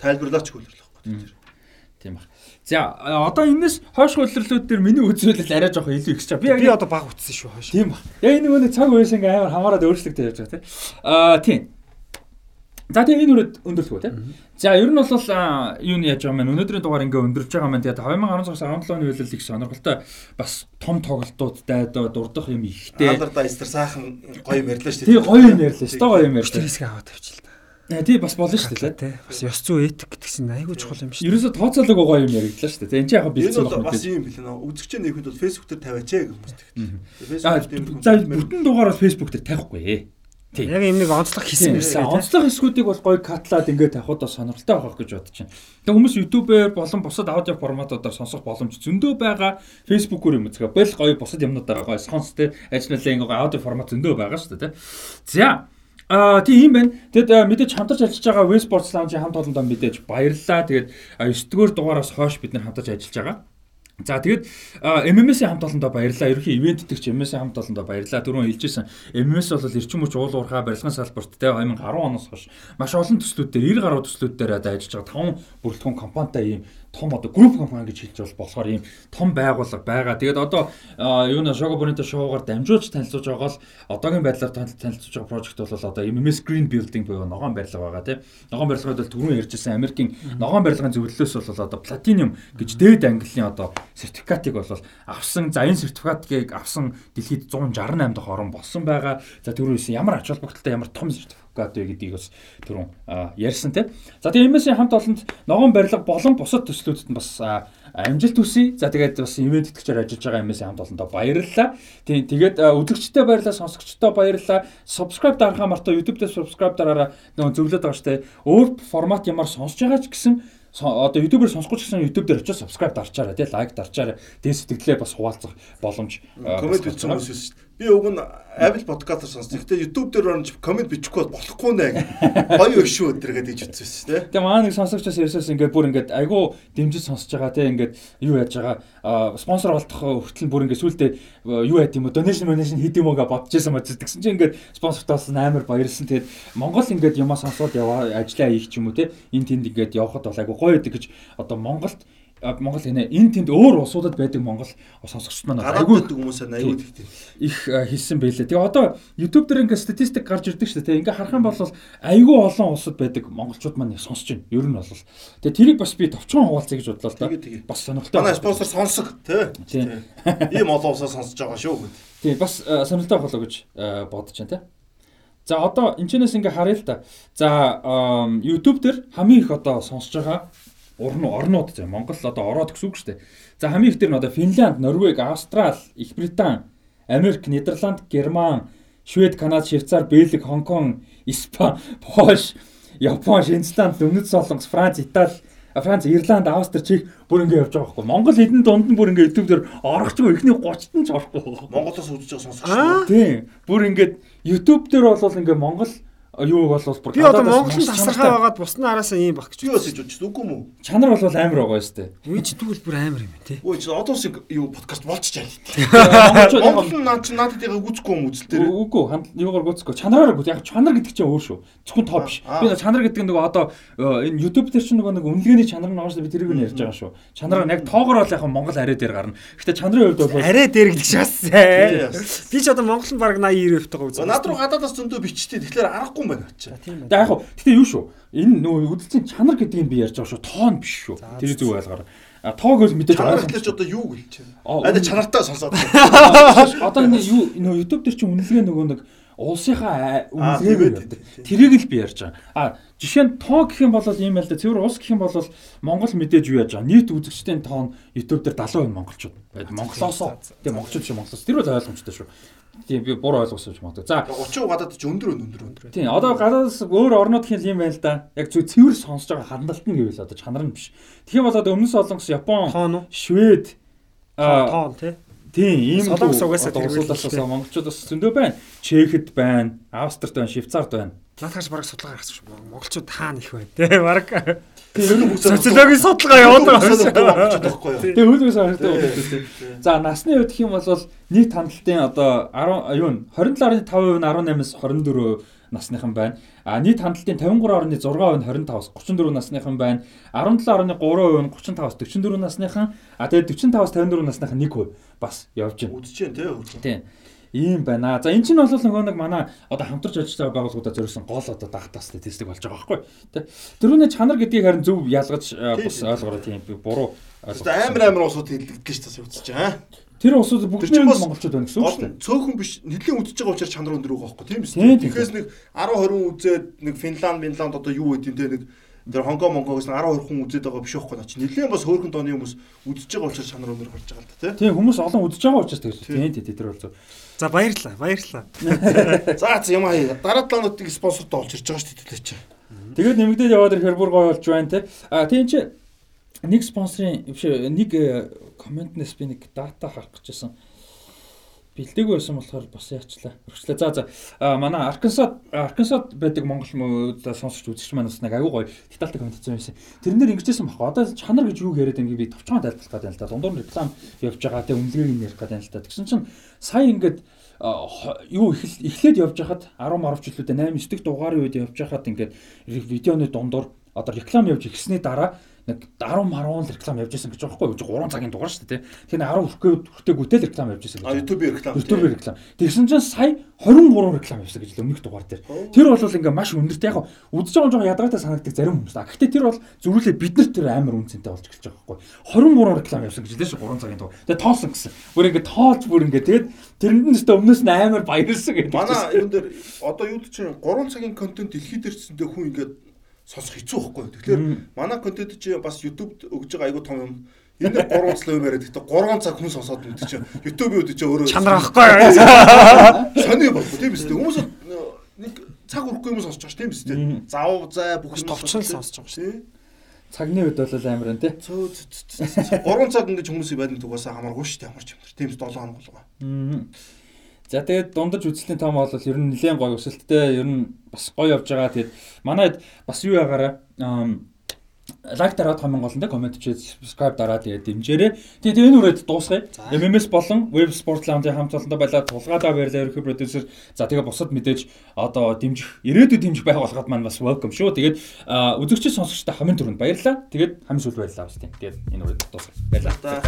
Тайлбарлаач хүлэрлэх байхгүй. Тийм баг. За одоо энэс хойш хөдөлрлүүд дээр миний үзүүлэлт арай жоох илүү ихсэж байгаа. Би яг одоо баг утсан шүү хойш. Тийм баг. Яг нэг нэг цаг үеэс ингээм амар хамаарад өөрчлөгдөж явж байгаа тийм. Аа тийм. За тэгээ энэ үрээд өндөрлөх үү те. За ер нь бол юу нь яаж байгаа юм өнөөдрийн дугаар ингээ өндөрж байгаа юм. Тэгээд 2016-аас 17 оны үеэл их сонирхолтой бас том тоглолтуудтай дурдах юм ихтэй. Алдарда эстер сайхан гоё юм ярьлаа шүү дээ. Тий гоё юм ярьлаа шүү. Гоё юм ярьлаа. Стрессгээ аваад тавьчих л та. Тий бас болно шүү дээ тий. Бас ёс зүй этик гэдэг чинь айгүй чухал юм шүү. Ерөөсө тооцоолог гоё юм яриглаа шүү дээ. Энд чинь яг бэлдсэн байна. Бас юм билээ нөө. Үзэгчээ нэхэд бол Facebook дээр тавиач ээ гэж дээр за бүтэн дугаараас Facebook дээр тавихгүй ээ. Яг юм нэг онцлог хийсэн байсан. Онцлог хэсгүүдийг бол гоё катлаад ингээд тавихад бас сонирхолтой байх гэж бодож байна. Тэгээ хүмүүс YouTube-ээр болон бусад аудио форматуудаар сонсох боломж зөндөө байгаа. Facebook-оор юм үзгээ. Бол гоё бусад юмнуудаар гоё сонс тэ ажлын гоё аудио формат зөндөө байгаа шүү дээ. тэ. За Аа тийм юм байна. Тэгэд мэдээж хамтарч ажиллаж байгаа West Sports Lounge-ийн хамт олондоо мэдээж баярлалаа. Тэгээд 9-р дугаараас хойш бид нар хамтарч ажиллаж байгаа. За тэгээд MMS-ийн хамт олондоо баярлалаа. Ерөнхий ивент итгэгч MMS-ийн хамт олондоо баярлалаа. Түрүүн хэлжсэн MMS бол эрчим хүч уул уурхай барилгын салбарт те 2010 оноос хойш маш олон төслүүд дээр 90 гаруй төслүүд дээр одоо ажиллаж байгаа 5 бүрэлдэхүүн компанитай ийм том одоо групп компани гэж хэлж бол болохоор ийм том байгууллага байгаа. Тэгээд одоо юу нэ Shogo Bonito шоугаар дамжуулж танилцуулж байгаа л одоогийн байдлаар танилцуулж байгаа project бол одоо MMS Green Building буюу ногоон барилга байгаа тийм. Ногоон барилгад бол түрүүн ярьжсэн Америкийн ногоон барилгын зөвлөлөөс бол одоо Platinum гэж дээд ангиллын одоо сертификатыг бол авсан. За энэ сертификатыг авсан дэлхийд 168 дахь орн болсон байгаа. За түрүүнээс ямар ач холбогдолтой ямар том сертификат вэ гэдгийг бас түрүүн ярьсан тийм. За тэгээ MS-ийн хамт олонд ногоон барилга болон бусад төслүүдэд нь бас амжилт хүсье. За тэгээд бас ивент итгэгчээр ажиллаж байгаа MS-ийн хамт олондоо баярлалаа. Тийм тэгээд үзэгчтэй баярлалаа, сонсогчтой баярлалаа. Subscribe дарахаа мартаа YouTube дээр subscribe дараараа нөгөө зөвлөд байгаа штэ. Өөр формат ямар сонсож байгаа ч гэсэн одоо YouTube-ээр сонсохгүй ч гэсэн YouTube дээр очиж subscribe дарчаарай тий лайк дарчаарай. Тэгээ сэтгэлээ бас хуваалцах боломж коммент бичсэн хүмүүс шүү дээ. Би уг нь Apple podcast-аар сонссон. Гэтэ YouTube дээр орж коммент бичихгүй болохгүй нэ. Гоё өг шүү өдрөгээд гэж ütсэн шүү дээ. Тэгээ маань нэг сонсогчоос ярьсаас ингээд бүр ингээд айгүй дэмжиж сонсож байгаа тий ингээд юу яаж байгаа спонсор олдох хүртэл бүр ингээд сүултээ юу яд юм уу donation donation хийд юм ууга бодож байсан бодсон. Тэгсэн чинь ингээд спонсортоос амар баярлсан. Тэгээд Монгол ингээд юмаа сонсоод яваа ажиллаа хийх ч юм уу тий энэ тэнд ингээд явхад бол айгүй гоё гэдэг гэж одоо Монголд Монгол гинэ энэ тэнд өөр улсуудад байдаг Монгол сонсогчд маань айгүй байдаг хүмүүс айгүй тэгтэй их хэлсэн байлээ. Тэгээ одоо YouTube дээр ингээ статистик гарч ирдэг шүү дээ. Ингээ харах юм бол айгүй олон улсад байдаг монголчууд маань сонсож байна. Ер нь бол. Тэгээ тэрийг бас би товчхон хуваалцъя гэж бодлоо л да. Бас сонирхолтой. Манай спонсор сонсог тий. Ийм олон улсаа сонсож байгаа шүү гэд. Тий бас сонирхолтой болоо гэж бодож байна тий. За одоо энэчнээс ингээ харъя л да. За YouTube дээр хамгийн их одоо сонсож байгаа урн орнууд зэ Монгол одоо ороод гэсэн үг шүү дээ. За хамгийн ихтер нь одоо Финланд, Норвег, Австрал, Их Британь, Америк, Нидерланд, Герман, Швед, Канада, Швейцар, Бельги, Хонконг, Испани, Польш, Япон, Шинзланд, Өмнөд Солонгос, Франц, Итали, Франц, Ирланд, Австри, Чех бүр ингэ явж байгаа байхгүй. Монгол хэдэн дунд нь бүр ингэ YouTube дээр орохчгүй эхний 30-т нь ч орохгүй. Монголоос үзэж байгаа сонсогч. Тийм. Бүр ингэ YouTube дээр бол ингэ Монгол юу бол бүр би одоо Монголын тасархаа байгаад бусны араасаа ийм баг гэж юу өсөж үзэж үгүй мүү чанар бол амар байгаа шүү дээ. Үе чи тэгвэл бүр амар юм тий үе чи одоо шиг юу подкаст болчихжээ. Монгол нь наад чи надад яг үзэхгүй юм үзэл дээр үгүй юугаар гүцэхгүй. Чанараар гүц яг чанар гэдэг чинь өөр шүү. Зөвхөн топ биш би чанар гэдэг нь нөгөө одоо энэ YouTube дээр чинь нөгөө нэг үнэлгээний чанар нь шүү би тэрийг нь ярьж байгаа шүү. Чанар нь яг тоогоор бол яг Монгол арай дээр гарна. Гэхдээ чанарын хувьд бол арай дээр гэдэг шээс би ч одоо Монгол нь баг 80 90% тагаа үзсэн над руу гадаадаас зөндөө бичтэй тэгэхээр аргагүй юм байна ачаа Тэгээ яг хөө гэтээ юу шүү. Энэ нөгөө үдэлцийн чанар гэдгийг би ярьж байгаа шүү. Тоон биш шүү. Тэр зүг ойлгоорой. А тоог бол мэдээж чанар гэхэлж одоо юу гэлж байна. Аа чанартай сонсоод. Одоо энэ юу нөгөө YouTube дээр чи үнэлгээ нөгөө нэг улсынхаа үнэлгээ тэрийг л би ярьж байгаа. А жишээ нь тоо гэх юм бол ийм байл да. Цэвэр улс гэх юм бол Монгол мэдээж юу яаж байгаа. Нийт үзэгчдийн тоон YouTube дээр 70% монголчууд байд. Монголоос. Тэгээ монголчууд шиг монголоос. Тэр бол ойлгомжтой шүү. Тийм би буруу ойлгосон юм байна. За 30% гадаад ч өндөр өндөр өндөр. Тийм одоо гадаадас өөр орнууд хэл юм байл да. Яг зөв цэвэр сонсож байгаа хандлт нь гэвэл одоо чанар нь биш. Тэгэх юм бол одоо өмнөс солонгос, Япон, Швед аа тоон тий. Тийм ийм солонгос угаасаа тэргүүлсэн монголчууд бас зөндөө байна. Чехэд байна, Австрид байна, Швейцард байна. Наадхаас бараг судалгаа гаргасан шүү. Монголчууд хаана их байна тий. Бараг социологийн судалгаа явуулдаг байхгүй юу. Тэгээ хөлөөс харагдав. За насны хувьд гэх юм бол нийт хандлтын одоо 10 юу н 27.5% нь 18-аас 24 насныхан байна. А нийт хандлтын 53.6% нь 25-аас 34 насныхан байна. 17.3% нь 35-аас 44 насныхан. А тэгээд 45-аас 54 насныхан 1% бас явж байна. Үдчихээн тий. Тийм ийм байна. За эн чинь бол нөгөө нэг манай одоо хамтарч ажиллаж байгаа байгууллагуудад зориулсан гол одоо дата статистик болж байгаа байхгүй. Тэ. Тэрүүний чанар гэдгийг харин зөв ялгаж бас ойлгоорой тийм би буруу ойлгоо. Амар амар усууд хэлдэг гэж tas үзэж байгаа. Тэр усууд бүгд монголчууд байна гэсэн үг шүү дээ. Цөөхөн биш нэлийн үдчихэж байгаа учраас чанар өндөр байгаа байхгүй тийм биз. Тэгэхээр нэг 10 20 үзээд нэг Финланд, Финланд одоо юу гэдэг те нэг Тэр Хонконг Монгоос 12 хүн үзээд байгаа биш байхгүй наа чи нэлээд бас хөөрхөн дооны хүмүүс үзэж байгаа учраас шанар өнөр гарч байгаа л да тий. Тийм хүмүүс олон үзэж байгаа учраас тэгж тийм тийм тэр бол зөв. За баярлалаа. Баярлалаа. За за юм аа дараа талаануудыг спонсортой олж ирж байгаа шүү дээ төлөөч. Тэгээд нэмэгдээд яваад ирэхээр бүр гоё болж байна те. А тийм чи нэг спонсорын биш нэг комментнес би нэг дата харах гэжсэн бэлдээгүй байсан болохоор бас яачлаа. Өрчлээ. За за манай Arkansas Arkansas байдаг Монгол сонсогч үзэгч маань бас нэг аягүй гоё детальтай комент хийсэн байсан. Тэрнэр ингэжсэн баг. Одоо чанар гэж юу яриад байгааг би товчхон тайлбарлах гэдэг юм л да. Дундуур реклам явж байгаа те үнэлгээг нь ярих гэдэг юм л да. Тэгсэн чинь сая ингээд юу эхлээд явж хахад 10 10 жилүүдэд 8 9 дэх дугаарын үед явж хахад ингээд видеоны дундуур одоо реклам явж ирсний дараа нэг 10 маруун реклам явж исэн гэж байгаа байхгүй юу? 3 цагийн дугаар шүү дээ тэгэхээр 10 хүрхээ хүртээгүйтэй реклам явж исэн гэж YouTube реклам YouTube реклам. Тэгсэн чинь сая 23 реклам явсан гэж өмнөх дугаар дээр. Тэр бол ингээ маш өндөртэй яг үдж байгаа жоохон ядгатай санагддаг зарим хүмүүс. А гэхдээ тэр бол зүрүүлээ бид нар тэр амар үнцэнтэй болж эхэлж байгаа байхгүй 23 реклам явсан гэж лээ шүү 3 цагийн дугаар. Тэгээ тоосон гэсэн. Бүр ингээ тоолж бүр ингээ тэгээд тэрэнд нь өстө өмнөөс нь амар баярлсан гэдэг манай юм дээр одоо юу чинь 3 цагийн контент дэлхийд ирсэндээ хүн ингээ сонсох хэцүү байхгүй. Тэгэхээр манай контент чи бас YouTube-д өгж байгаа айгуу том юм. Энэ дээр 3 цал юм яриад гэхдээ 3 цаг хүн сонсоод үдчих чи YouTube-ийн үдчих өөрөө чанар ахгүй. Сони болов тийм биз дээ. Хүмүүс нэг цаг үрхгүй юм сонсож байгаа ш тийм биз дээ. Зав зай бүх юм товчхон сонсож байгаа ш. Цагны үед бол амар энэ тий. 3 цаг ингэж хүмүүс байдаг тугаасаа хамааргүй ш тийм ямар ч юм. Тийм 7 хоног болгоо. Аа. За тэгээд дундаж үзэлтийн том бол ер нь нэлээд гоё өсөлттэй ер нь бас гоё явж байгаа. Тэгээд манайд бас юу ягаараа лайк дараад хамгийн гол нь коммент чи subscribe дараад тэгээд дэмжээрэй. Тэгээд энэ үрээд дуусгая. MMS болон Web Sport Lounge хамт олондоо байлаа тулгаадаа баярлалаа ерхий продюсер. За тэгээд бусад мэдээж одоо дэмжих ирээдүйд дэмжих байгууллагад маань бас welcome шүү. Тэгээд үзэгч сонсогчтой хамгийн түрүүнд баярлалаа. Тэгээд хамгийн сүүл баярлалаа бас тийм. Тэгээд энэ үрээд дуусгая. Баярлалаа.